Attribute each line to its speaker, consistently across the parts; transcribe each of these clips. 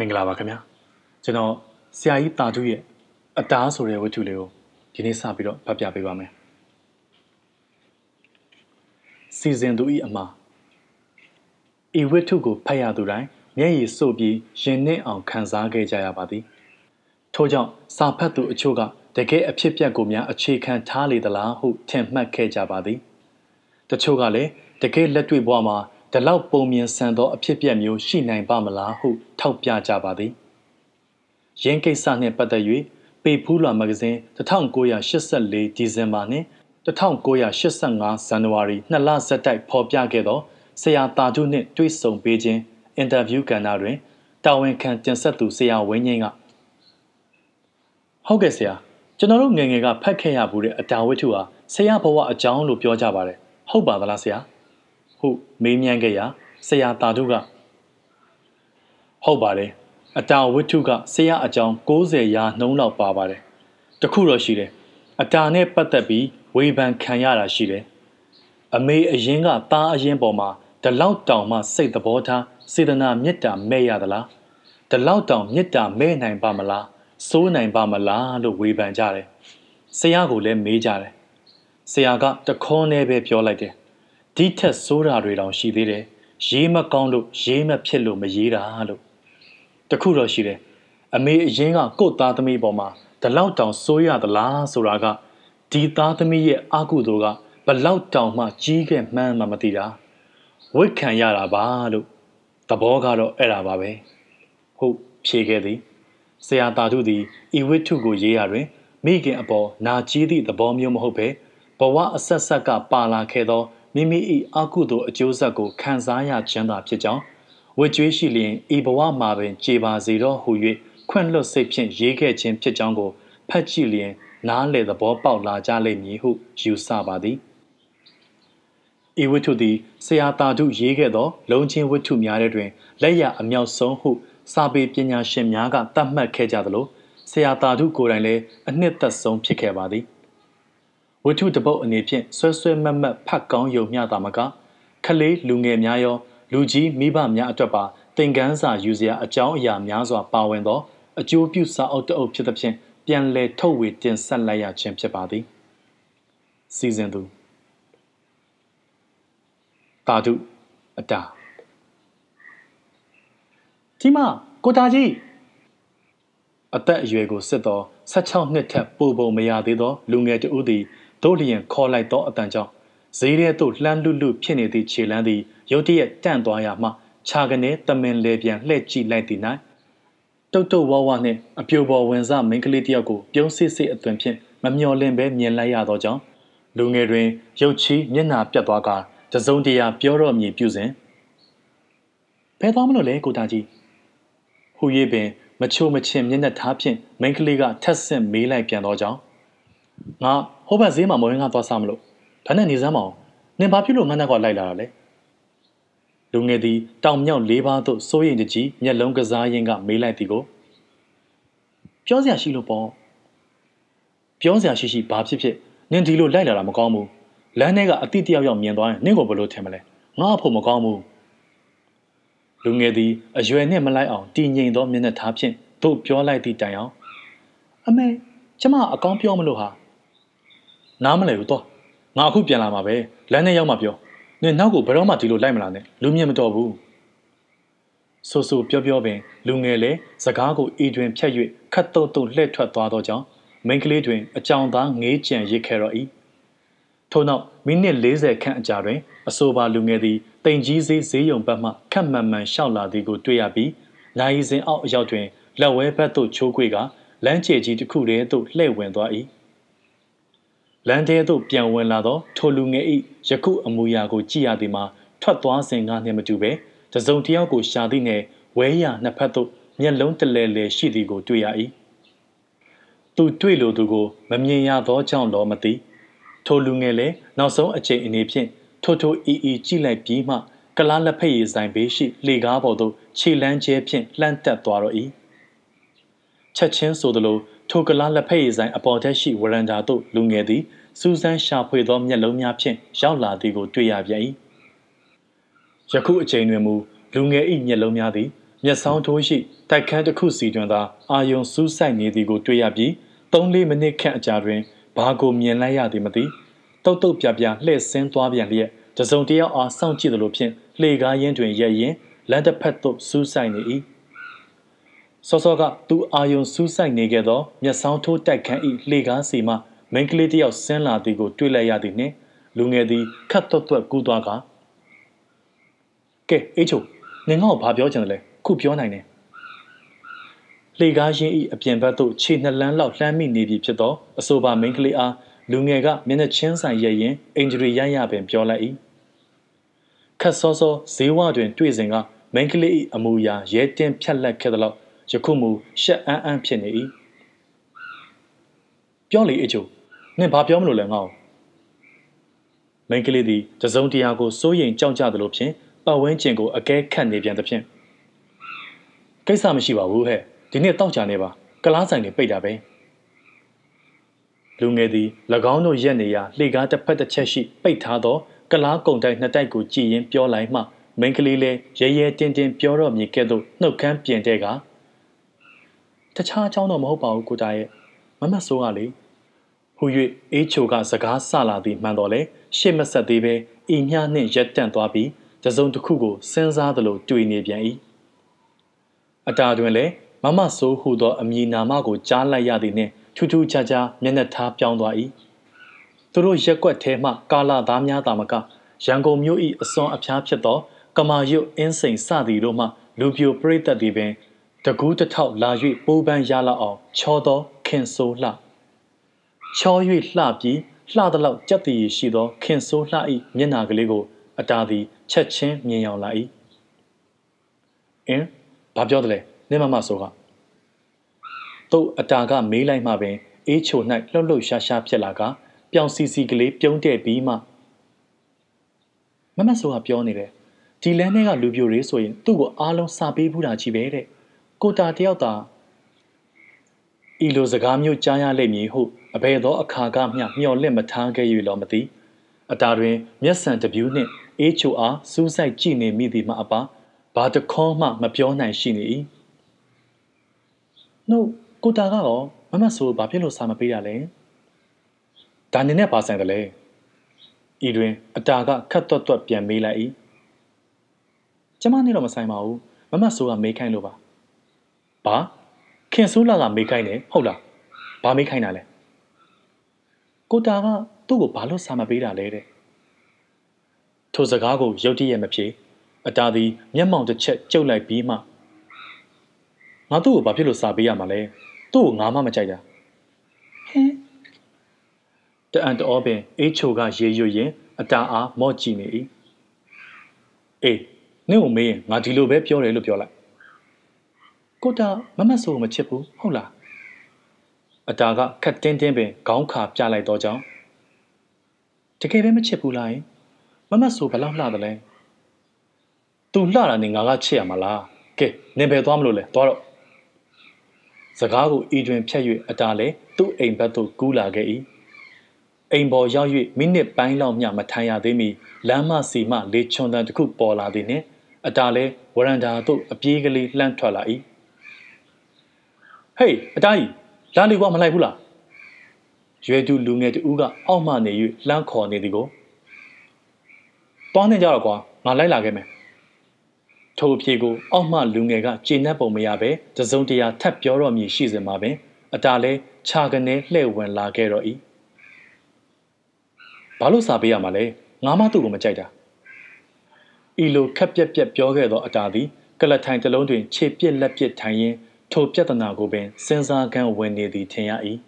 Speaker 1: မင်္ဂလာပါခင်ဗျာကျွန်တော်ဆရာကြီးတာတုရဲ့အတားဆိုတဲ့ဝတ္ထုလေးကိုဒီနေ့စပြီးတော့ဖတ်ပြပေးပါမယ်စီစဉ်သူဤအမှားဤဝတ္ထုကိုဖတ်ရသူတိုင်းမျက်ရည်စို့ပြီးရင်နှင့်အောင်ခံစားခဲ့ကြရပါသည်ထို့ကြောင့်စာဖတ်သူအချို့ကတကယ်အဖြစ်ပြက်ကိုများအခြေခံထားလေသလားဟုထင်မှတ်ခဲ့ကြပါသည်တချို့ကလည်းတကယ်လက်တွေ့ဘဝမှာ ဒီလောက်ပုံမြင်ဆန်သောအဖြစ်ပြက်မျိုးရှိနိုင်ပါမလားဟုထောက်ပြကြပါသည်ရင်းကိစ္စနှင့်ပတ်သက်၍ပေဖူးလွာမဂဇင်း1984ဒီဇင်ဘာနှင့်1985ဇန်နဝါရီနှစ်လဆက်တိုက်ဖော်ပြခဲ့သောဆရာတာထုနှင့်တွေ့ဆုံပေးခြင်းအင်တာဗျူးကဏ္ဍတွင်တာဝန်ခံတင်ဆက်သူဆရာဝင်းငင်းကဟုတ်ကဲ့ဆရာကျွန်တော်တို့ငယ်ငယ်ကဖတ်ခဲ့ရဘူးတဲ့အတာဝတ္ထုဟာဆရာဘဝအကြောင်းလို့ပြောကြပါတယ်ဟုတ်ပါသလားဆရာ ဟုမေးမြန်းခဲ့ရာဆရာတာထုကဟုတ်ပါတယ်အတာဝတ္ထုကဆရာအကြောင်း60ရာနှုံးလောက်ပါပါတယ်တခုတော့ရှိတယ်အတာနဲ့ပတ်သက်ပြီးဝေဖန်ခံရတာရှိတယ်အမေအရင်ကသားအရင်ပေါ်မှာဒီလောက်တောင်မှစိတ်သဘောထားစေတနာမေတ္တာမဲ့ရသလားဒီလောက်တောင်မေတ္တာမဲ့နိုင်ပါမလားစိုးနိုင်ပါမလားလို့ဝေဖန်ကြတယ်ဆရာကလည်းမေးကြတယ်ဆရာကတခေါနဲ့ပဲပြောလိုက်တယ် ဒီထက်စိုးတာတွေတောင်ရှိသေးတယ်ရေးမကောင်းလို့ရေးမဖြစ်လို့မရေးတာလို့တခုတော့ရှိတယ်အမေအရင်ကကို့သားသမီးပေါ်မှာဒီလောက်တောင်စိုးရသလားဆိုတာကဒီသားသမီးရဲ့အာကုသိုလ်ကဘလောက်တောင်မှကြီးခဲ့မှန်းမှမသိတာဝိတ်ခံရတာပါလို့သဘောကတော့အဲ့ဒါပါပဲဟုတ်ဖြေခဲ့သည်ဆရာတာထုသည်ဤဝိထုကိုရေးရတွင်မိခင်အပေါ်နာကြီးသည့်သဘောမျိုးမဟုတ်ပဲဘဝအဆက်ဆက်ကပါလာခဲ့သော မိမိ၏အကုသို့အကျိုးဆက်ကိုခံစားရခြင်းသာဖြစ်ကြောင်းဝကြွေးရှိလျင်ဤဘဝမှာပင်ကြေပါစေတော့ဟု၍ခွင့်လွတ်စိတ်ဖြင့်ရေးခဲ့ခြင်းဖြစ်ကြောင်းကိုဖတ်ကြည့်လျင် နားလေသဘောပေါက်လာကြလိမ့်မည်ဟုယူဆပါသည်ဤဝတ္ထုသည်ဆရာတာထုရေးခဲ့သော လုံချင်းဝတ္ထုများတဲ့တွင်လက်ရအမြောက်ဆုံးဟု စာပေပညာရှင်များကသတ်မှတ်ခဲ့ကြသလိုဆရာတာထုကိုယ်တိုင်လည်းအနှစ်သက်ဆုံးဖြစ်ခဲ့ပါသည် ဝတ္ထုတပုတ်အနေဖြင့်ဆွဲဆွဲမတ်မတ်ဖတ်ကောင်းယုံမျှတာမကခလေးလူငယ်များရော လူကြီးမိဘများအတွက်ပါသင်ခန်းစာယူစရာအကြောင်းအရာများစွာပါဝင်သောအကျိုးပြုစာအုပ်တအုပ်ဖြစ်သဖြင့်ပြန်လည်ထုတ်ဝေတင်ဆက်လိုက်ရခြင်းဖြစ်ပါသည်စီစဉ်သူတာဓုအတာဒီမှာကိုတာကြီးအသက်အရွယ်ကိုစစ်သော16နှစ်ထက်ပိုပုံမရသေးသောလူငယ်တဦးသည် တို့လျင်ခေါ်လိုက်သောအတန်ကြောင့်ဈေးထဲသို့လှမ်းလွတ်လွတ်ဖြစ်နေသည့်ခြေလမ်းသည်ရုတ်တရက်တန့်သွားရမှခြာကနေတမင်လေပြန်လှည့်ကြည့်လိုက်သည်၌တုတ်တုတ်ဝါဝါနှင့်အပြိုပေါ်ဝင်စားမိန်းကလေးတယောက်ကိုပြုံးစစ်စစ်အသွင်ဖြင့်မမျော်လင့်ပဲမြင်လိုက်ရသောကြောင့်လူငယ်တွင်ရုတ်ချီမျက်နာပြတ်သွားကတစုံတရာပြောတော့မြည်ပြုစဉ်ဘယ်သွားမလို့လဲကိုတာကြီးဟူ၍ပင်မချိုမချင်မျက်နှာထားဖြင့်မိန်းကလေးကထက်ဆင့်မေးလိုက်ပြန်သောကြောင့်ငါ ဟိုဘက်ဈေးမှာမဝင်ငါသွားစားမလို့ဒါနဲ့နေစမ်းမအောင်နင်ဘာဖြစ်လို့ငါနဲ့ကလိုက်လာတာလဲလူငယ်သည်တောင်မြောက်လေးပါးသို့စိုးရိမ်တကြီးမျက်လုံးကစားရင်းကမေးလိုက်သည်ကိုပြောစရာရှိလို့ပေါ့ပြောစရာရှိရှိဘာဖြစ်ဖြစ်နင်ဒီလိုလိုက်လာတာမကောင်းဘူးလမ်းထဲကအတိတယောက်ယောက်မြင်သွားရင်နင့်ကိုဘယ်လိုထင်မလဲငါ့အဖို့မကောင်းဘူးလူငယ်သည်အရွယ်နှင့်မလိုက်အောင်တည်ငြိမ်သောမျက်နှာထားဖြင့်တို့ပြောလိုက်သည့်တိုင်အောင်အမေကျမအကောင်းပြောမလို့ဟာ နားမလဲဘူးတော့ငါအခုပြန်လာမှာပဲလမ်းထဲရောက်မှပြောနင်နောက်ကိုဘယ်တော့မှဒီလိုလိုက်မလာနဲ့လူမြင်မတော်ဘူးဆိုဆိုပြောပြောပင်လူငယ်လည်းစကားကိုအေးတွင်ဖြတ်၍ခတ်တုတ်တုတ်လှည့်ထွက်သွားသောကြောင့်မိန်းကလေးတွင်အကြောင်သားငေးကြံရစ်ခဲ့တော့၏ထို့နောက်မိနစ်40ခန့်အကြာတွင်အဆိုပါလူငယ်သည်တိမ်ကြီးစေးဈေးရုံဘက်မှခက်မှန်မှန်ရှောက်လာသည်ကိုတွေ့ရပြီးနိုင်စဉ်အောက်အရောက်တွင်လက်ဝဲဘက်သို့ချိုးခွေကလမ်းချေကြီးတစ်ခုတည်းသို့လှည့်ဝင်သွား၏ လမ်းထဲသို့ပြန်ဝင်လာသောထိုလူငယ်၏ယခုအမူအရာကိုကြည့်ရသည်မှာထွက်သွားစဉ်ကနှင့်မတူပဲတစုံတစ်ယောက်ကိုရှာသည့်နယ်ဝဲရနှစ်ဖက်သို့မျက်လုံးတလဲလဲရှိသည်ကိုတွေ့ရ၏သူတွေ့လိုသူကိုမမြင်ရသောကြောင့်လောမသိထိုလူငယ်လည်းနောက်ဆုံးအချိန်အနေဖြင့်ထိုထိုအီအီကြည့်လိုက်ပြီးမှကလားလက်ဖက်ရည်ဆိုင်ဘေးရှိလေကားပေါ်သို့ခြေလန်းကျဲဖြင့်လှမ်းတက်သွားတော့၏ချက်ချင်းဆိုသလို ထိုကလားလက်ဖက်ရည်ဆိုင်အပေါ်ထက်ရှိဝရန်ဒါသို့လူငယ်သည်စူးစမ်းရှာဖွေသောမျက်လုံးများဖြင့်ရောက်လာသည်ကိုတွေ့ရပြန်၏ယခုအချိန်တွင်မူလူငယ်၏မျက်လုံးများသည်မျက်စောင်းထိုးရှိတိုက်ခန်းတစ်ခုစီတွင်သာအာယုံစူးစိုက်နေသည်ကိုတွေ့ရပြီး3-4မိနစ်ခန့်အကြာတွင်ဘာကိုမြင်လိုက်ရသည်မသိတုတ်တုတ်ပြပြလှည့်ဆင်းသွားပြန်လျက်တစုံတယောက်အားစောင့်ကြည့်သလိုဖြင့်လှေကားရင်းတွင်ရက်ရင်လမ်းတစ်ဖက်သို့စူးစိုက်နေ၏ စောစောကသူအာယုံစူးစိုက်နေခဲ့သောမျက်စောင်းထိုးတိုက်ခန်း၏လှေကားစီမှမိန်းကလေးတယောက်ဆင်းလာသည်ကိုတွေ့လိုက်ရသည်နှင့်လူငယ်သည်ခတ်သွက်သွက်ကူးသွားကကဲအေးချိုနင်ငါ့ကိုဘာပြောချင်တယ်လဲခုပြောနိုင်တယ်လှေကားရင်းဤအပြင်ဘက်သို့ခြေနှစ်လန်းလောက်လှမ်းမိနေပြီဖြစ်သောအဆိုပါမိန်းကလေးအားလူငယ်ကမျက်နှာချင်းဆိုင်ရရင်အင်ဂျရီရရပင်ပြောလိုက်၏ခတ်စောစောဈေးဝတွင် တွေ့စဉ်ကမိန်းကလေး၏အမူအရာရဲတင်းဖြတ်လက်ခဲ့သလောက် ယခုမူရှက်အန်းအန်းဖြစ်နေ၏ပြောလေအချို့နင်ဘာပြောမလို့လဲငါ့ကိုမိန်းကလေးသည်တစုံတရာကိုစိုးရိမ်ကြောက်ကြသလိုဖြင့်ပတ်ဝန်းကျင်ကိုအကဲခတ်နေပြန်သဖြင့်ကိစ္စမရှိပါဘူးဟဲ့ဒီနေ့တောက်ကြနေပါကလားဆိုင်တွေပိတ်တာပဲလူငယ်သည်၎င်းတို့ရက်နေရာလှေကားတစ်ဖက်တစ်ချက်ရှိပိတ်ထားသောကလားကုံတိုက်နှစ်တိုက်ကိုကြည်ရင်ပြောလိုက်မှမိန်းကလေးလည်းရဲရဲတင်းတင်းပြောတော့မြည်ကဲ့သို့နှုတ်ခမ်းပြင်တဲ့က တခြားအကြောင်းတော့မဟုတ်ပါဘူးကိုတာရဲ့မမဆိုးကလေဟူ၍အေးချိုကစကားဆလာသည်မှန်တော်လေရှေ့မဆက်သေးပဲအီမြနှင့်ရက်တန့်သွားပြီးတစုံတစ်ခုကိုစဉ်းစားသလိုတွေ့နေပြန်၏အတာတွင်လည်းမမဆိုးဟူသောအမည်နာမကိုကြားလိုက်ရသည်နှင့်ထူးထူးခြားခြားမျက်နှာထားပြောင်းသွား၏သူတို့ရက်ွက်ထဲမှကာလာသားများသာမကရန်ကုန်မြို့၏အစွန်အဖျားဖြစ်သောကမာရွတ်အင်းစိန်စသည်တို့မှလူပြိုပရိသတ်သည်ပင် တကူးတထောက်လာ၍ပိုးပန်းရလောက်အောင်ချောသောခင်ဆိုးလှချော၍လှပြီးလှသလောက်ကြက်တည်ရှိသောခင်ဆိုးလှ၏မျက်နာကလေးကိုအတာသည်ချက်ချင်းမြင်ရောက်လာ၏အင်းဘာပြောတယ်လဲနင်းမမဆိုကတို့အတာကမေးလိုက်မှပင် အေးချို၌လှုပ်လှုပ်ရှားရှားဖြစ်လာကပြောင်စီစီကလေးပြုံးတဲ့ပြီးမှမမဆိုကပြောနေတယ်ဒီလမ်းထဲကလူပြိုတွေဆိုရင်သူ့ကိုအားလုံးစာပေးဘူးတာကြီးပဲတဲ့ ကိုတာတယောက်သာဤလိုစကားမျိုးကြားရလိမ့်မည်ဟုအဘယ်သောအခါကမျှမျှော်လင့်မထားခဲ့၍လောမသိအတာတွင် မျက်စံတပြူးနှင့်အေးချိုအားစူးစိုက်ကြည့်နေမိသည်မှအပါဘာတခေါမှမပြောနိုင်ရှိနေ၏နှုတ်ကိုတာကတော့မမဆိုဘာဖြစ်လို့စာမပေးရလဲဒါနေနဲ့ပါဆိုင်တယ်လေဤတွင်အတာကခတ်တွတ်တွတ်ပြန်မေးလိုက်၏ကျမနဲ့တော့မဆိုင်ပါဘူးမမဆိုကမေးခိုင်းလို့ပါ ဘာခင်ဆိုးလာကမေးခိုင်းတယ်ဟုတ်လားဘာမေးခိုင်းတာလဲကိုတာကသူ့ကိုဘာလို့စာမပေးတာလဲတဲ့ထိုစကားကိုရုတ်တရက်မဖြေအတာသည်မျက်မှောင်တစ်ချက်ကျုပ်လိုက်ပြီးမှငါသူ့ကိုဘာဖြစ်လို့စာပေးရမှာလဲသူ့ကိုငါမှမကြိုက်တာဟင်တအန်တော်ပင်အေးချိုကရေရွရင်အတာအားမော့ကြည့်နေ၏အေးနင့်ကိုမေးရင်ငါဒီလိုပဲပြောတယ်လို့ပြောလိုက် ကိုတာမမဆိုမချစ်ဘူးဟုတ်လားအတာကခက်တင်းတင်းပင်ခေါင်းခါပြလိုက်တော့ကြောင်းတကယ်ပဲမချစ်ဘူးလားမမဆိုဘလောက်လှတယ်လဲ။ तू လှတာနေငါကချစ်ရမှာလား။ကဲနင်ဘယ်သွားမလို့လဲ။သွားတော့စကားကိုဤတွင်ဖြတ်၍အတားလဲသူ့အိမ်ဘက်သို့ကူးလာခဲ့၏။အိမ်ပေါ်ရောက်၍မိနစ်ပိုင်းလောက်မျှမထိုင်ရသေးမီလမ်းမစီမှလေချွန်တန်တစ်ခုပေါ်လာသည်နှင့်အတားလဲဝရန်ဒါသို့အပြေးကလေးလှမ်းထွက်လာ၏။ ဟေးအတားကြီးလာလေကွာမလိုက်ဘူးလား။ရွယ်သူလူငယ်တူကအောက်မှနေ၍လှမ်းခေါ်နေသည်ကိုသွားနေကြတော့ကွာငါလိုက်လာခဲ့မယ်ထို့အဖြေကိုအောက်မှလူငယ်ကကျေနပ်ပုံမရပဲတစုံတရာထပ်ပြောတော့မည်ရှိစင်မှာပင်အတားလဲခြာကနေလှဲ့ဝင်လာခဲ့တော့၏ဘာလို့စာပေးရမှာလဲငါမှသူ့ကိုမကြိုက်တာဤလိုခက်ပြက်ပြက်ပြောခဲ့သောအတားသည်ကလထိုင်တစ်လုံးတွင်ခြေပြက်လက်ပြက်ထိုင်ရင်း ထိုပြဿနာကိုပင်စဉ်းစားကန်းဝင်နေသည်ထင်ရ၏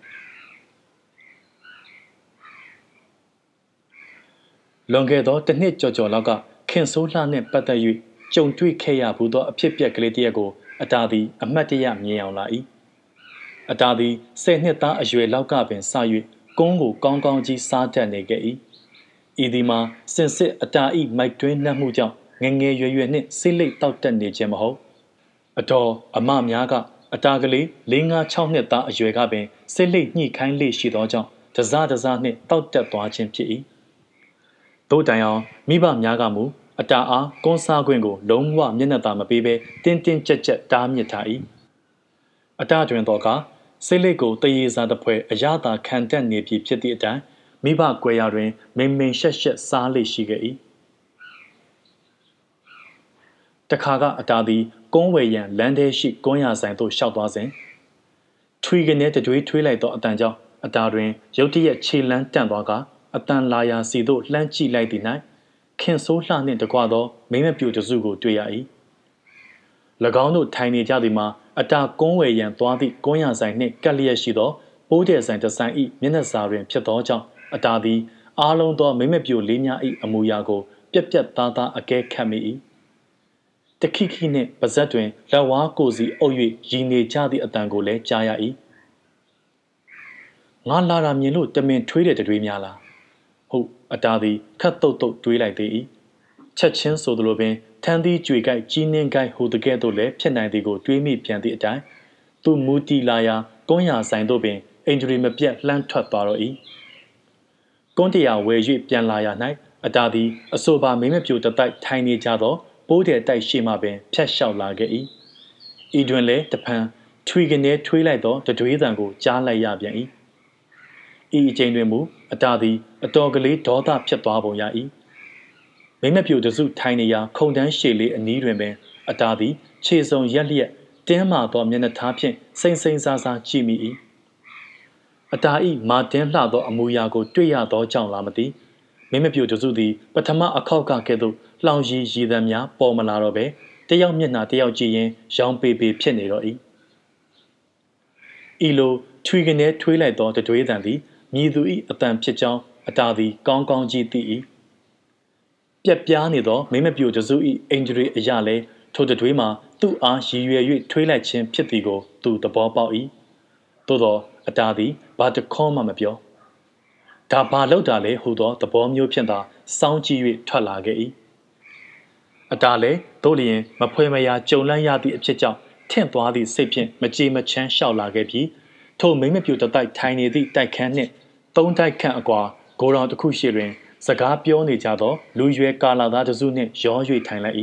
Speaker 1: လွန်ခဲ့သောတစ်နှစ်ကျော်ကျော်လောက်ကခင်ဆိုးလှနှင့်ပတ်သက်၍ကြုံတွေ့ခဲ့ရဘူးသောအဖြစ်ပြက်ကလေးတစ်ရပ်ကိုအတာသည်အမတ်တရမြင်အောင်လာ၏အတာသည်ဆယ်နှစ်သားအရွယ်လောက်ကပင်စ၍ကုန်းကိုကောင်းကောင်းကြီးစားတတ်နေခဲ့၏ဤဒီမှာစင်စစ်အတာဤမိုက်တွင်းနှက်မှုကြောင့်ငငယ်ရွယ်ရွယ်နှင့်စိတ်လိတ်တောက်တက်နေခြင်းမဟုတ် အတော်အမများကအတာကလေး၄၅၆နှစ်သားအရွယ်ကပင်စိတ်လိတ်ညှိခိုင်းလေရှိသောကြောင့်တစားတစားနှင့်တောက်တက်သွားခြင်းဖြစ်၏တို့တိုင်အောင်မိဘများကမူအတာအားကွန်စားခွင့်ကို လုံးဝမျက်နှာသာမပေးဘဲတင်းတင်းကြပ်ကြပ်တားမြစ်ထား၏အတာတွင်တော့ကစိတ်လေးကိုတရေစာတစ်ဖွဲအရသာခံတက်နေပြီဖြစ်သည့်အတိုင်းမိဘကွယ်ရာတွင် မိန်မိန်ရှက်ရှက်စားလေရှိခဲ့၏တခါကအတာသည် ကုန်းဝယ်ရန်လမ်းထဲရှိကုန်းရဆိုင်သို့ရှောက်သွားစဉ်ထွေကနေတတွေးထွေးလိုက်သောအတန်ကြောင့်အတာတွင်ရုတ်တရက်ခြေလန်းတန့်သွားကအတန်လာရာစီသို့လှမ်းကြည့်လိုက်သည်၌ခင်ဆိုးလှနှင့်တကွသောမိမပြူတစုကိုတွေ့ရ၏၎င်းတို့ထိုင်နေကြသည်မှာအတာကုန်းဝယ်ရန်သွားသည့်ကုန်းရဆိုင်နှင့်ကပ်လျက်ရှိသောပိုးတဲ့ဆိုင်တဆိုင်၏မျက်နှာစာတွင်ဖြစ်သောကြောင့်အတာသည်အားလုံးသောမိမပြူလေးများ၏အမူအရာကိုပြက်ပြက်သားသားအကဲခတ်မိ၏ တခိခိနှင့်ပါဇက်တွင်လက်ဝါးကိုစီအုပ်၍ရည်နေကြသည့်အတန်ကိုလည်းကြားရ၏ငါလာတာမြင်လို့တမင်ထွေးတဲ့တွေးများလားဟုတ်အတားသည်ခတ်တုတ်တုတ်တွေးလိုက်သေး၏ချက်ချင်းဆိုသလိုပင်ထန်းသီးကြွေကိုက်ကြီးနှင်းကိုက်ဟိုတကဲ့သို့လည်းဖြစ်နိုင်သည်ကိုတွေးမိပြန်သည့်အတိုင်းသူမူတီလာရာကုန်းရာဆိုင်သို့ပင်အင်ဂျရီမပြတ်လှမ်းထွက်သွားတော့၏ကုန်းတရာဝယ်၍ပြန်လာရ၌အတားသည်အဆိုပါမိမပြိုတတိုက်ထိုင်နေကြသော ပိုးတဲ့တိုက်ရှိမှပင်ဖြတ်လျှောက်လာခဲ့၏ဤတွင်လည်းတဖန်ထွေကနေထွေးလိုက်သောတတွေးတံကိုကြားလိုက်ရပြန်၏ဤအချိန်တွင်မူအတာသည်အတော်ကလေးဒေါသဖြစ်သွားပုံရ၏မိမပြူတစုထိုင်နေရာခုံတန်းရှည်လေးအနီးတွင်ပင်အတာသည်ခြေစုံရက်လျက်တင်းမာသောမျက်နှာသားဖြင့်စိမ့်စိမ့်ဆာဆာကြည့်မိ၏အတာဤမာတင်းလှသောအမူအရာကိုတွေ့ရသောကြောင့်လားမသိမိမပြူတစုသည်ပထမအခောက်ကကဲ့သို့ လှောင်ရည်ရည်သံများပေါ်မလာတော့ပဲတယောက်မျက်နှာတယောက်ကြည့်ရင်ရောင်ပေပေဖြစ်နေတော့၏ဤလိုထွေကနေထွေးလိုက်သောတတွေးတန်သည်မြည်သူ၏အတန်ဖြစ်ကြောင်းအတာသည်ကောင်းကောင်းကြီးသိ၏ပြက်ပြားနေသောမိမပြိုတစု၏အင်ဂျရီအရာလဲထိုတတွေးမှာသူ့အားရည်ရွယ်၍ထွေးလိုက်ခြင်းဖြစ်သည်ကိုသူသဘောပေါက်၏သို့သောအတာသည်ဘာတခေါမှမပြောဒါဘာလောက်တာလဲဟူသောသဘောမျိုးဖြင့်သာစောင်းကြည့်၍ထွက်လာခဲ့၏ အတာလဲတို့လျင်မဖွဲမရာကြုံလန်းရသည့်အဖြစ်ကြောင့်ထင့်သွားသည့်စိတ်ဖြင့်မကြေမချမ်းလျှောက်လာခဲ့ပြီးထိုမိမပြူတတိုက်ထိုင်နေသည့်တိုက်ခန်းနှင့်သုံးတိုက်ခန့်အကွာဂိုရောင်တစ်ခုရှိတွင် စကားပြောနေကြသောလူရွယ်ကာလာသားတစုနှင့်ရော၍ထိုင်လိုက်၏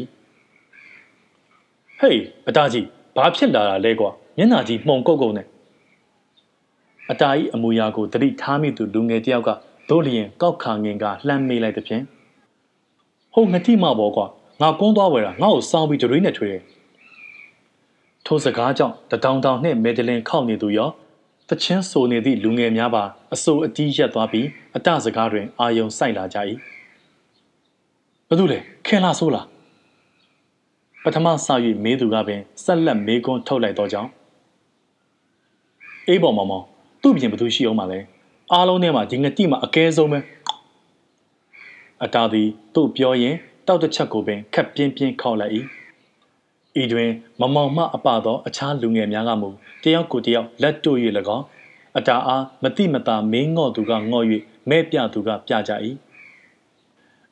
Speaker 1: ဟေးအတားကြီးဘာဖြစ်လာတာလဲကွာမျက်နှာကြီးမှုန်ကုတ်ကုတ်နဲ့အတားကြီးအမူအရာကိုတတိထားမိသူလူငယ်တယောက်ကတို့လျင်ကောက်ခါငင်ကလှမ်းမေးလိုက်တဲ့ဖြင့်ဟုတ်ငတိမပေါ်ကွာ ငါကုန်းသွားဝယ်တာငါ့ကိုစောင်းပြီးဒရွေးနဲ့ထွေးတယ်ထိုစကားကြောင့်တတောင်တောင်နှင့်မေဒလင်ခောက်နေသူရောတချင်းဆိုနေသည့်လူငယ်များပါအစိုးအတီးရက်သွားပြီးအတစကားတွင်အာယုံစိုက်လာကြ၏ဘသူလဲခင်လာဆိုးလားပထမစ၍မေးသူကပင်ဆက်လက်မေးခွန်းထုတ်လိုက်တော့ကြောင်းအေးပေါ်မောင်မောင်သူ့ပြင်ဘသူရှိအောင်မလဲအားလုံးထဲမှာဒီငတိမှာအကဲဆုံးပဲအတားသည်သူ့ပြောရင် တောက်တစ်ချက်ကိုပင်ခက်ပြင်းပြင်းခောက်လိုက်၏ဤတွင်မမောင်မအပသောအခြားလူငယ်များကမူတယောက်ကိုတယောက်လက်တို့၍၎င်းအတာအားမတိမတာမင်းငေါ့သူကငေါ့၍မဲ့ပြသူကပြကြ၏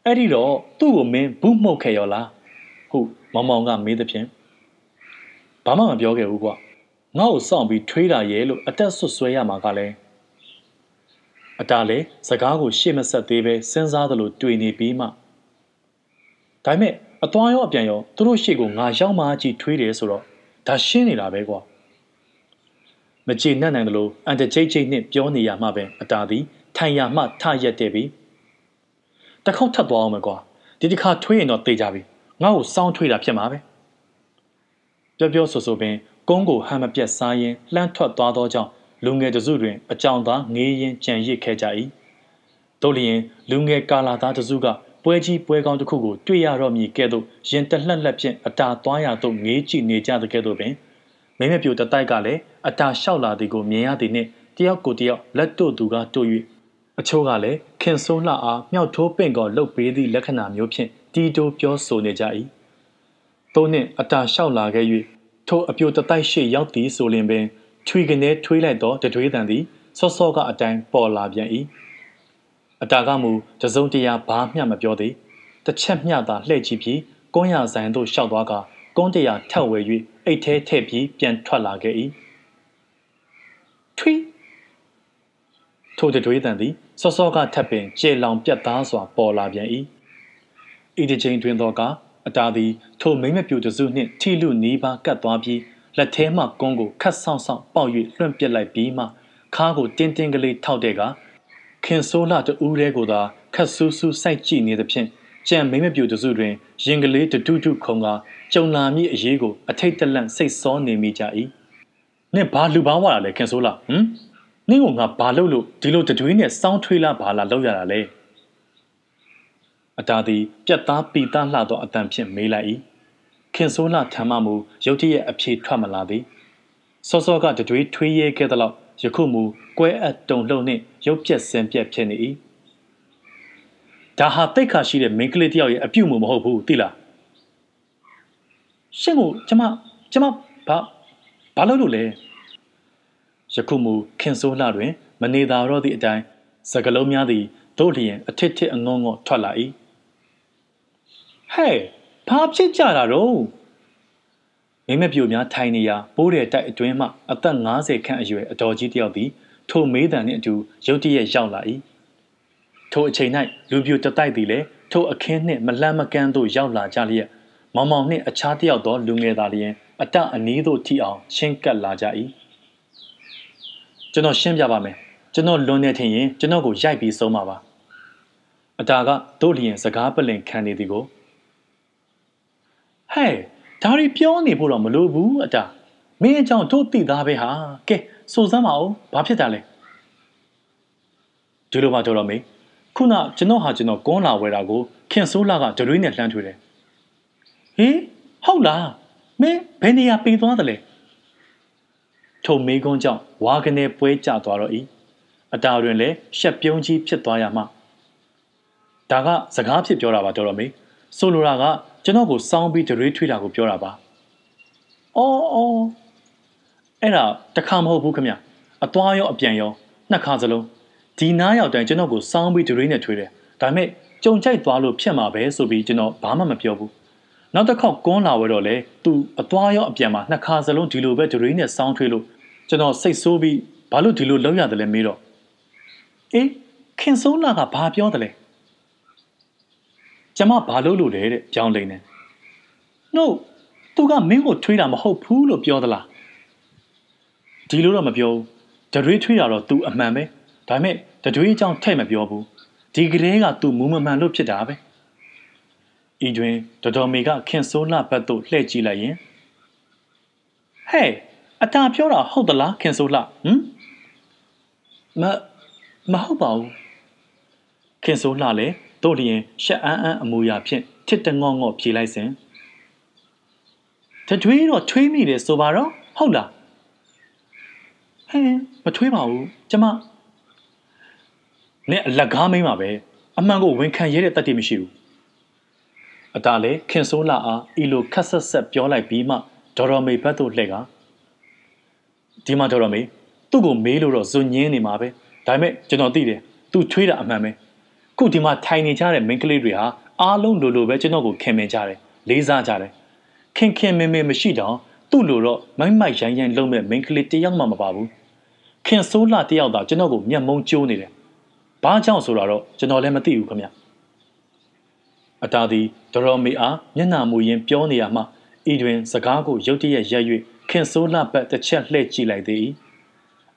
Speaker 1: အဲ့ဒီတော့သူ့ကိုမင်းဘူးမှုတ်ခဲ့ရောလားဟုတ်မောင်မောင်ကမေးသဖြင့်ဘာမှမပြောခဲ့ဘူးကွာငါ့ကိုစောင့်ပြီးထွေးတာရဲလို့အသက်ဆွဆွဲရမှာကလည်းအတားလေစကားကိုရှေ့မဆက်သေးပဲစဉ်းစားသလိုတွေ့နေပြီးမှ ဒါပေမဲ့အသွားရောအပြန်ရောသူတို့ရှေ့ကိုငါရောက်မှကြည့်ထွေးတယ်ဆိုတော့ဒါရှင်းနေတာပဲကွာမကြေနပ်နိုင်တယ်လို့အန်တချိတ်ချိတ်နဲ့ပြောနေရမှပဲအတာသည်ထိုင်ရမှထရက်တယ်ပြီတခေါက်ထပ်သွားအောင်မယ်ကွာဒီတစ်ခါထွေးရင်တော့တေးကြပြီငါ့ကိုစောင်းထွေးတာဖြစ်မှာပဲပြောပြောဆိုဆိုပင်ကုန်းကိုဟန်မပြတ်စားရင်လှမ်းထွက်သွားသောကြောင့်လူငယ်တစုတွင်အကြောင်သားငေးရင်ကြံရစ်ခဲ့ကြ၏တို့လျင်လူငယ်ကာလာသားတစုက ပွဲကြီးပွဲကောင်းတစ်ခုကိုတွေ့ရတော့မည်ကဲ့သို့ရင်တလှက်လက်ဖြင့်အတာသွားရသို့ငေးကြည့်နေကြတဲ့ကဲ့သို့ပင်မိမပြိုတတိုက်ကလည်းအတာလျှောက်လာသည်ကိုမြင်ရသည်နှင့်တယောက်ကိုတယောက်လက်တို့သူကတို့၍အချို့ကလည်းခင်ဆိုးလှအားမြောက်ထိုးပင့်ကောလှုပ်ပေးသည့်လက္ခဏာမျိုးဖြင့်တီတိုပြောဆိုနေကြ၏သို့နှင့်အတာလျှောက်လာခဲ့၍ထိုအပြိုတတိုက်ရှိရောက်သည်ဆိုလင်ပင်ထွေကနေထွေးလိုက်သောတတွေးတန်သည်စောစောကအတိုင်းပေါ်လာပြန်၏ အတာကမူတစုံတရာဘာမျှမပြောသေးတစ်ချက်မျှသာလှည့်ကြည့်ပြီးကုန်းရဆိုင်သို့ရှောက်သွားကကုန်းတရာထက်ဝဲ၍အိတ်ထဲထည့်ပြီးပြန်ထွက်လာခဲ့၏ထွီထိုတတွေးတန်သည်စောစောကထပ်ပင်ကျေလောင်ပြတ်သားစွာပေါ်လာပြန်၏ဤတစ်ချိန်တွင်တော့ကအတာသည်ထိုမိမ့်မပြူတစုနှင့်ထိလူနီးပါးကတ်သွားပြီးလက်ထဲမှကုန်းကိုခတ်ဆောင်ဆောင်ပေါက်၍လွှင့်ပစ်လိုက်ပြီးမှခါးကိုတင်းတင်းကလေးထောက်တဲ့က ခင်ဆိုးလာတူးရဲကိုသာခတ်ဆူးဆူးစိုက်ကြည့်နေသဖြင့်ကြံမိမ့်မပြူတစုတွင်ရင်ကလေးတတုတုခုံကကြုံလာမည့်အရေးကိုအထိတ်တလန့်စိတ်ဆောနေမိကြ၏။နင့်ဘာလူပန်းဝါလာလဲခင်ဆိုးလာဟမ်နင့်ကငါဘာလုပ်လို့ဒီလိုတတွေးနဲ့စောင်းထွေးလာဘာလာလောက်ရတာလဲ။အတားသည်ပြတ်သားပီသားလှသောအတန်ဖြင့်မေးလိုက်၏။ခင်ဆိုးလာထမ်းမှမူရုတ်တရက်အဖြေထွက်မလာသည်။စောစောကတတွေးထွေးရဲခဲ့သလောက် ယခုမူကွဲအပ်တုံလှုပ်နှင့်ရုပ်ပြက်စင်ပြက်ဖြစ်နေ၏ဒါဟာတိတ်ခါရှိတဲ့မိန်းကလေးတယောက်ရဲ့အပြုတ်မှုမဟုတ်ဘူးသိလားရှင့်ကိုကျမကျမဘာဘာလို့လို့လဲယခုမူခင်ဆိုးလှတွင် မနေသာတော့သည့်အတိုင်းစကလုံးများသည်တို့လျင်အထစ်ထစ်အငုံငေါထွက်လာ၏ဟဲ့ဘာဖြစ်ကြတာတော့ မိမပြိုများထိုင်နေရာပိုးတဲ့တိုက်အတွင်းမှအသက်50ခန့်အရွယ်အတော်ကြီးတယောက်သည်ထိုမေးတံနှင့်အတူရုတ်တရက်ရောက်လာ၏ထိုအချိန်၌လူပြိုတတိုက်သည်လည်းထိုအခင်းနှင့်မလန့်မကန်းသို့ရောက်လာကြလျက်မောင်မောင်နှင့်အခြားတယောက်သောလူငယ်သားလျင်အတအနီးသို့ထိအောင်ချင်းကပ်လာကြ၏ကျွန်တော်ရှင်းပြပါမယ်ကျွန်တော်လွန်နေထင်ရင်ကျွန်တော်ကိုရိုက်ပြီးဆုံးပါပါအတာကတို့လျင်စကားပလင်ခံနေသည်ကိုဟဲ့ ဒါရီပြောနေဖို့တော့မလိုဘူးအတာမင်းအကြောင်းတို့သိသားပဲဟာကဲစိုးစမ်းပါဦးဘာဖြစ်တာလဲဒီလိုမှတော်တော်မေးခုနကျွန်တော်ဟာကျွန်တော်ကွန်းလာဝဲတာကိုခင်ဆိုးလာကဒရွေးနဲ့လှမ်းထွေတယ်ဟေးဟုတ်လားမင်းဘယ်နေရာပေးသွားတယ်လဲထုံမေးကုန်းကြောင့်ဝါကနေပွဲကျသွားတော့၏အတာတွင်လည်းရှက်ပြုံးကြီးဖြစ်သွားရမှဒါကစကားဖြစ်ပြောတာပါတော်တော်မေးဆိုလိုတာက ကျွန်တော်ကိုစောင်းပြီးဒရွေးထွေးတာကိုပြောတာပါအော်အော်အဲ့ဒါတခါမဟုတ်ဘူးခမအသွားရောအပြန်ရောနှစ်ခါစလုံးဒီနားရောက်တိုင်းကျွန်တော်ကိုစောင်းပြီးဒရွေးနဲ့ထွေးတယ်ဒါပေမဲ့ကြုံကြိုက်သွားလို့ဖြစ်မှာပဲဆိုပြီးကျွန်တော်ဘာမှမပြောဘူးနောက်တစ်ခေါက်ကွန်းလာဝဲတော့လေသူအသွားရောအပြန်မှာနှစ်ခါစလုံးဒီလိုပဲဒရွေးနဲ့စောင်းထွေးလို့ကျွန်တော်စိတ်ဆိုးပြီးဘာလို့ဒီလိုလုပ်ရတယ်လဲမေးတော့အေးခင်ဆိုးလာကဘာပြောတယ်လဲ ကျမဘာလို့လို့လဲတဲ့ကြောင်းလိန်နေနှုတ်သူကမင်းကိုထွေးတာမဟုတ်ဘူးလို့ပြောသလားဒီလိုတော့မပြောဘူးဒရွေးထွေးတာတော့ तू အမှန်ပဲဒါပေမဲ့တတွေးအကြောင်းထဲ့မပြောဘူးဒီကလေးကသူ့မူမမှန်လို့ဖြစ်တာပဲဤတွင်တော်တော်မေကခင်ဆိုးလှဘက်သို့လှည့်ကြည့်လိုက်ရင်ဟဲ့အတာပြောတာဟုတ်သလားခင်ဆိုးလှဟမ်မမဟုတ်ပါဘူးခင်ဆိုးလှလည်း တို့လျင်ရှက်အန်းအန်းအမူအရာဖြင့်တစ်တငေါ့ငေါ့ဖြေလိုက်စဉ်တတွေးတော့ထွေးမိတယ်ဆိုပါတော့ဟုတ်လားဟဲ့မထွေးပါဘူးကျမနဲ့အလက်ကားမိမ့်ပါပဲအမှန်ကိုဝန်ခံရတဲ့တတ်တိမရှိဘူးအတားလေခင်ဆိုးလာအားဤလိုခက်ဆက်ဆက်ပြောလိုက်ပြီးမှဒေါ်တော်မေဘတ်တို့လှည့်ကဒီမှာဒေါ်တော်မေသူ့ကိုမေးလို့တော့ဇွန်ညင်းနေမှာပဲဒါပေမဲ့ကျွန်တော်သိတယ်သူထွေးတာအမှန်ပဲ ခုဒီမှာထိုင်နေကြတဲ့မိန်းကလေးတွေဟာအားလုံးလိုလိုပဲကျွန်တော်ကိုခင်မင်ကြတယ်လေးစားကြတယ်ခင်ခင်မင်မင်မရှိတော့သူ့လိုတော့မိုက်မိုက်ရိုင်းရိုင်းလုံးမဲ့မိန်းကလေးတယောက်မှမပါဘူးခင်ဆိုးလာတယောက်သာကျွန်တော်ကိုမျက်မုံကျိုးနေတယ်ဘာကြောင့်ဆိုတာတော့ကျွန်တော်လည်းမသိဘူးခင်ဗျအတားသည်ဒရော်မေအားမျက်နှာမူရင်းပြောနေရမှဤတွင်စကားကိုရုတ်တရက်ရက်၍ခင်ဆိုးလှပတ်တစ်ချက်လှည့်ကြည့်လိုက်သည်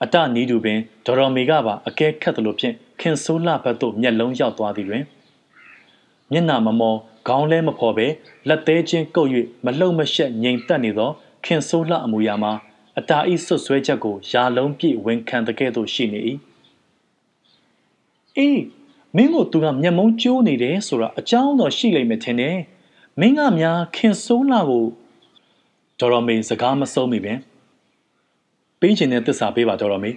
Speaker 1: အတနီးတူပင်ဒေါ်တော်မေကပါအကဲခတ်သလိုဖြင့်ခင်ဆိုးလှဘက်သို့မျက်လုံးရောက်သွားသည်တွင်မျက်နှာမမောခေါင်းလဲမဖော်ပဲလက်သေးချင်းကုပ်၍မလှုပ်မရှက်ငြိမ်သက်နေသောခင်ဆိုးလှအမူအရာမှာအတာဤဆွဆွဲချက်ကိုယာလုံးပြည့်ဝန်ခံတဲ့ကဲ့သို့ရှိနေ၏အေးမင်းကိုသူကမျက်မုံးကျိုးနေတယ်ဆိုတာအကြောင်းတော့ရှိလိမ့်မယ်ထင်တယ်မင်းကများခင်ဆိုးလာကိုဒေါ်ရမေစကားမဆုံးမိပင် ပေးချင်တဲ့သစ္စာပေးပါဒေါ်ရမေ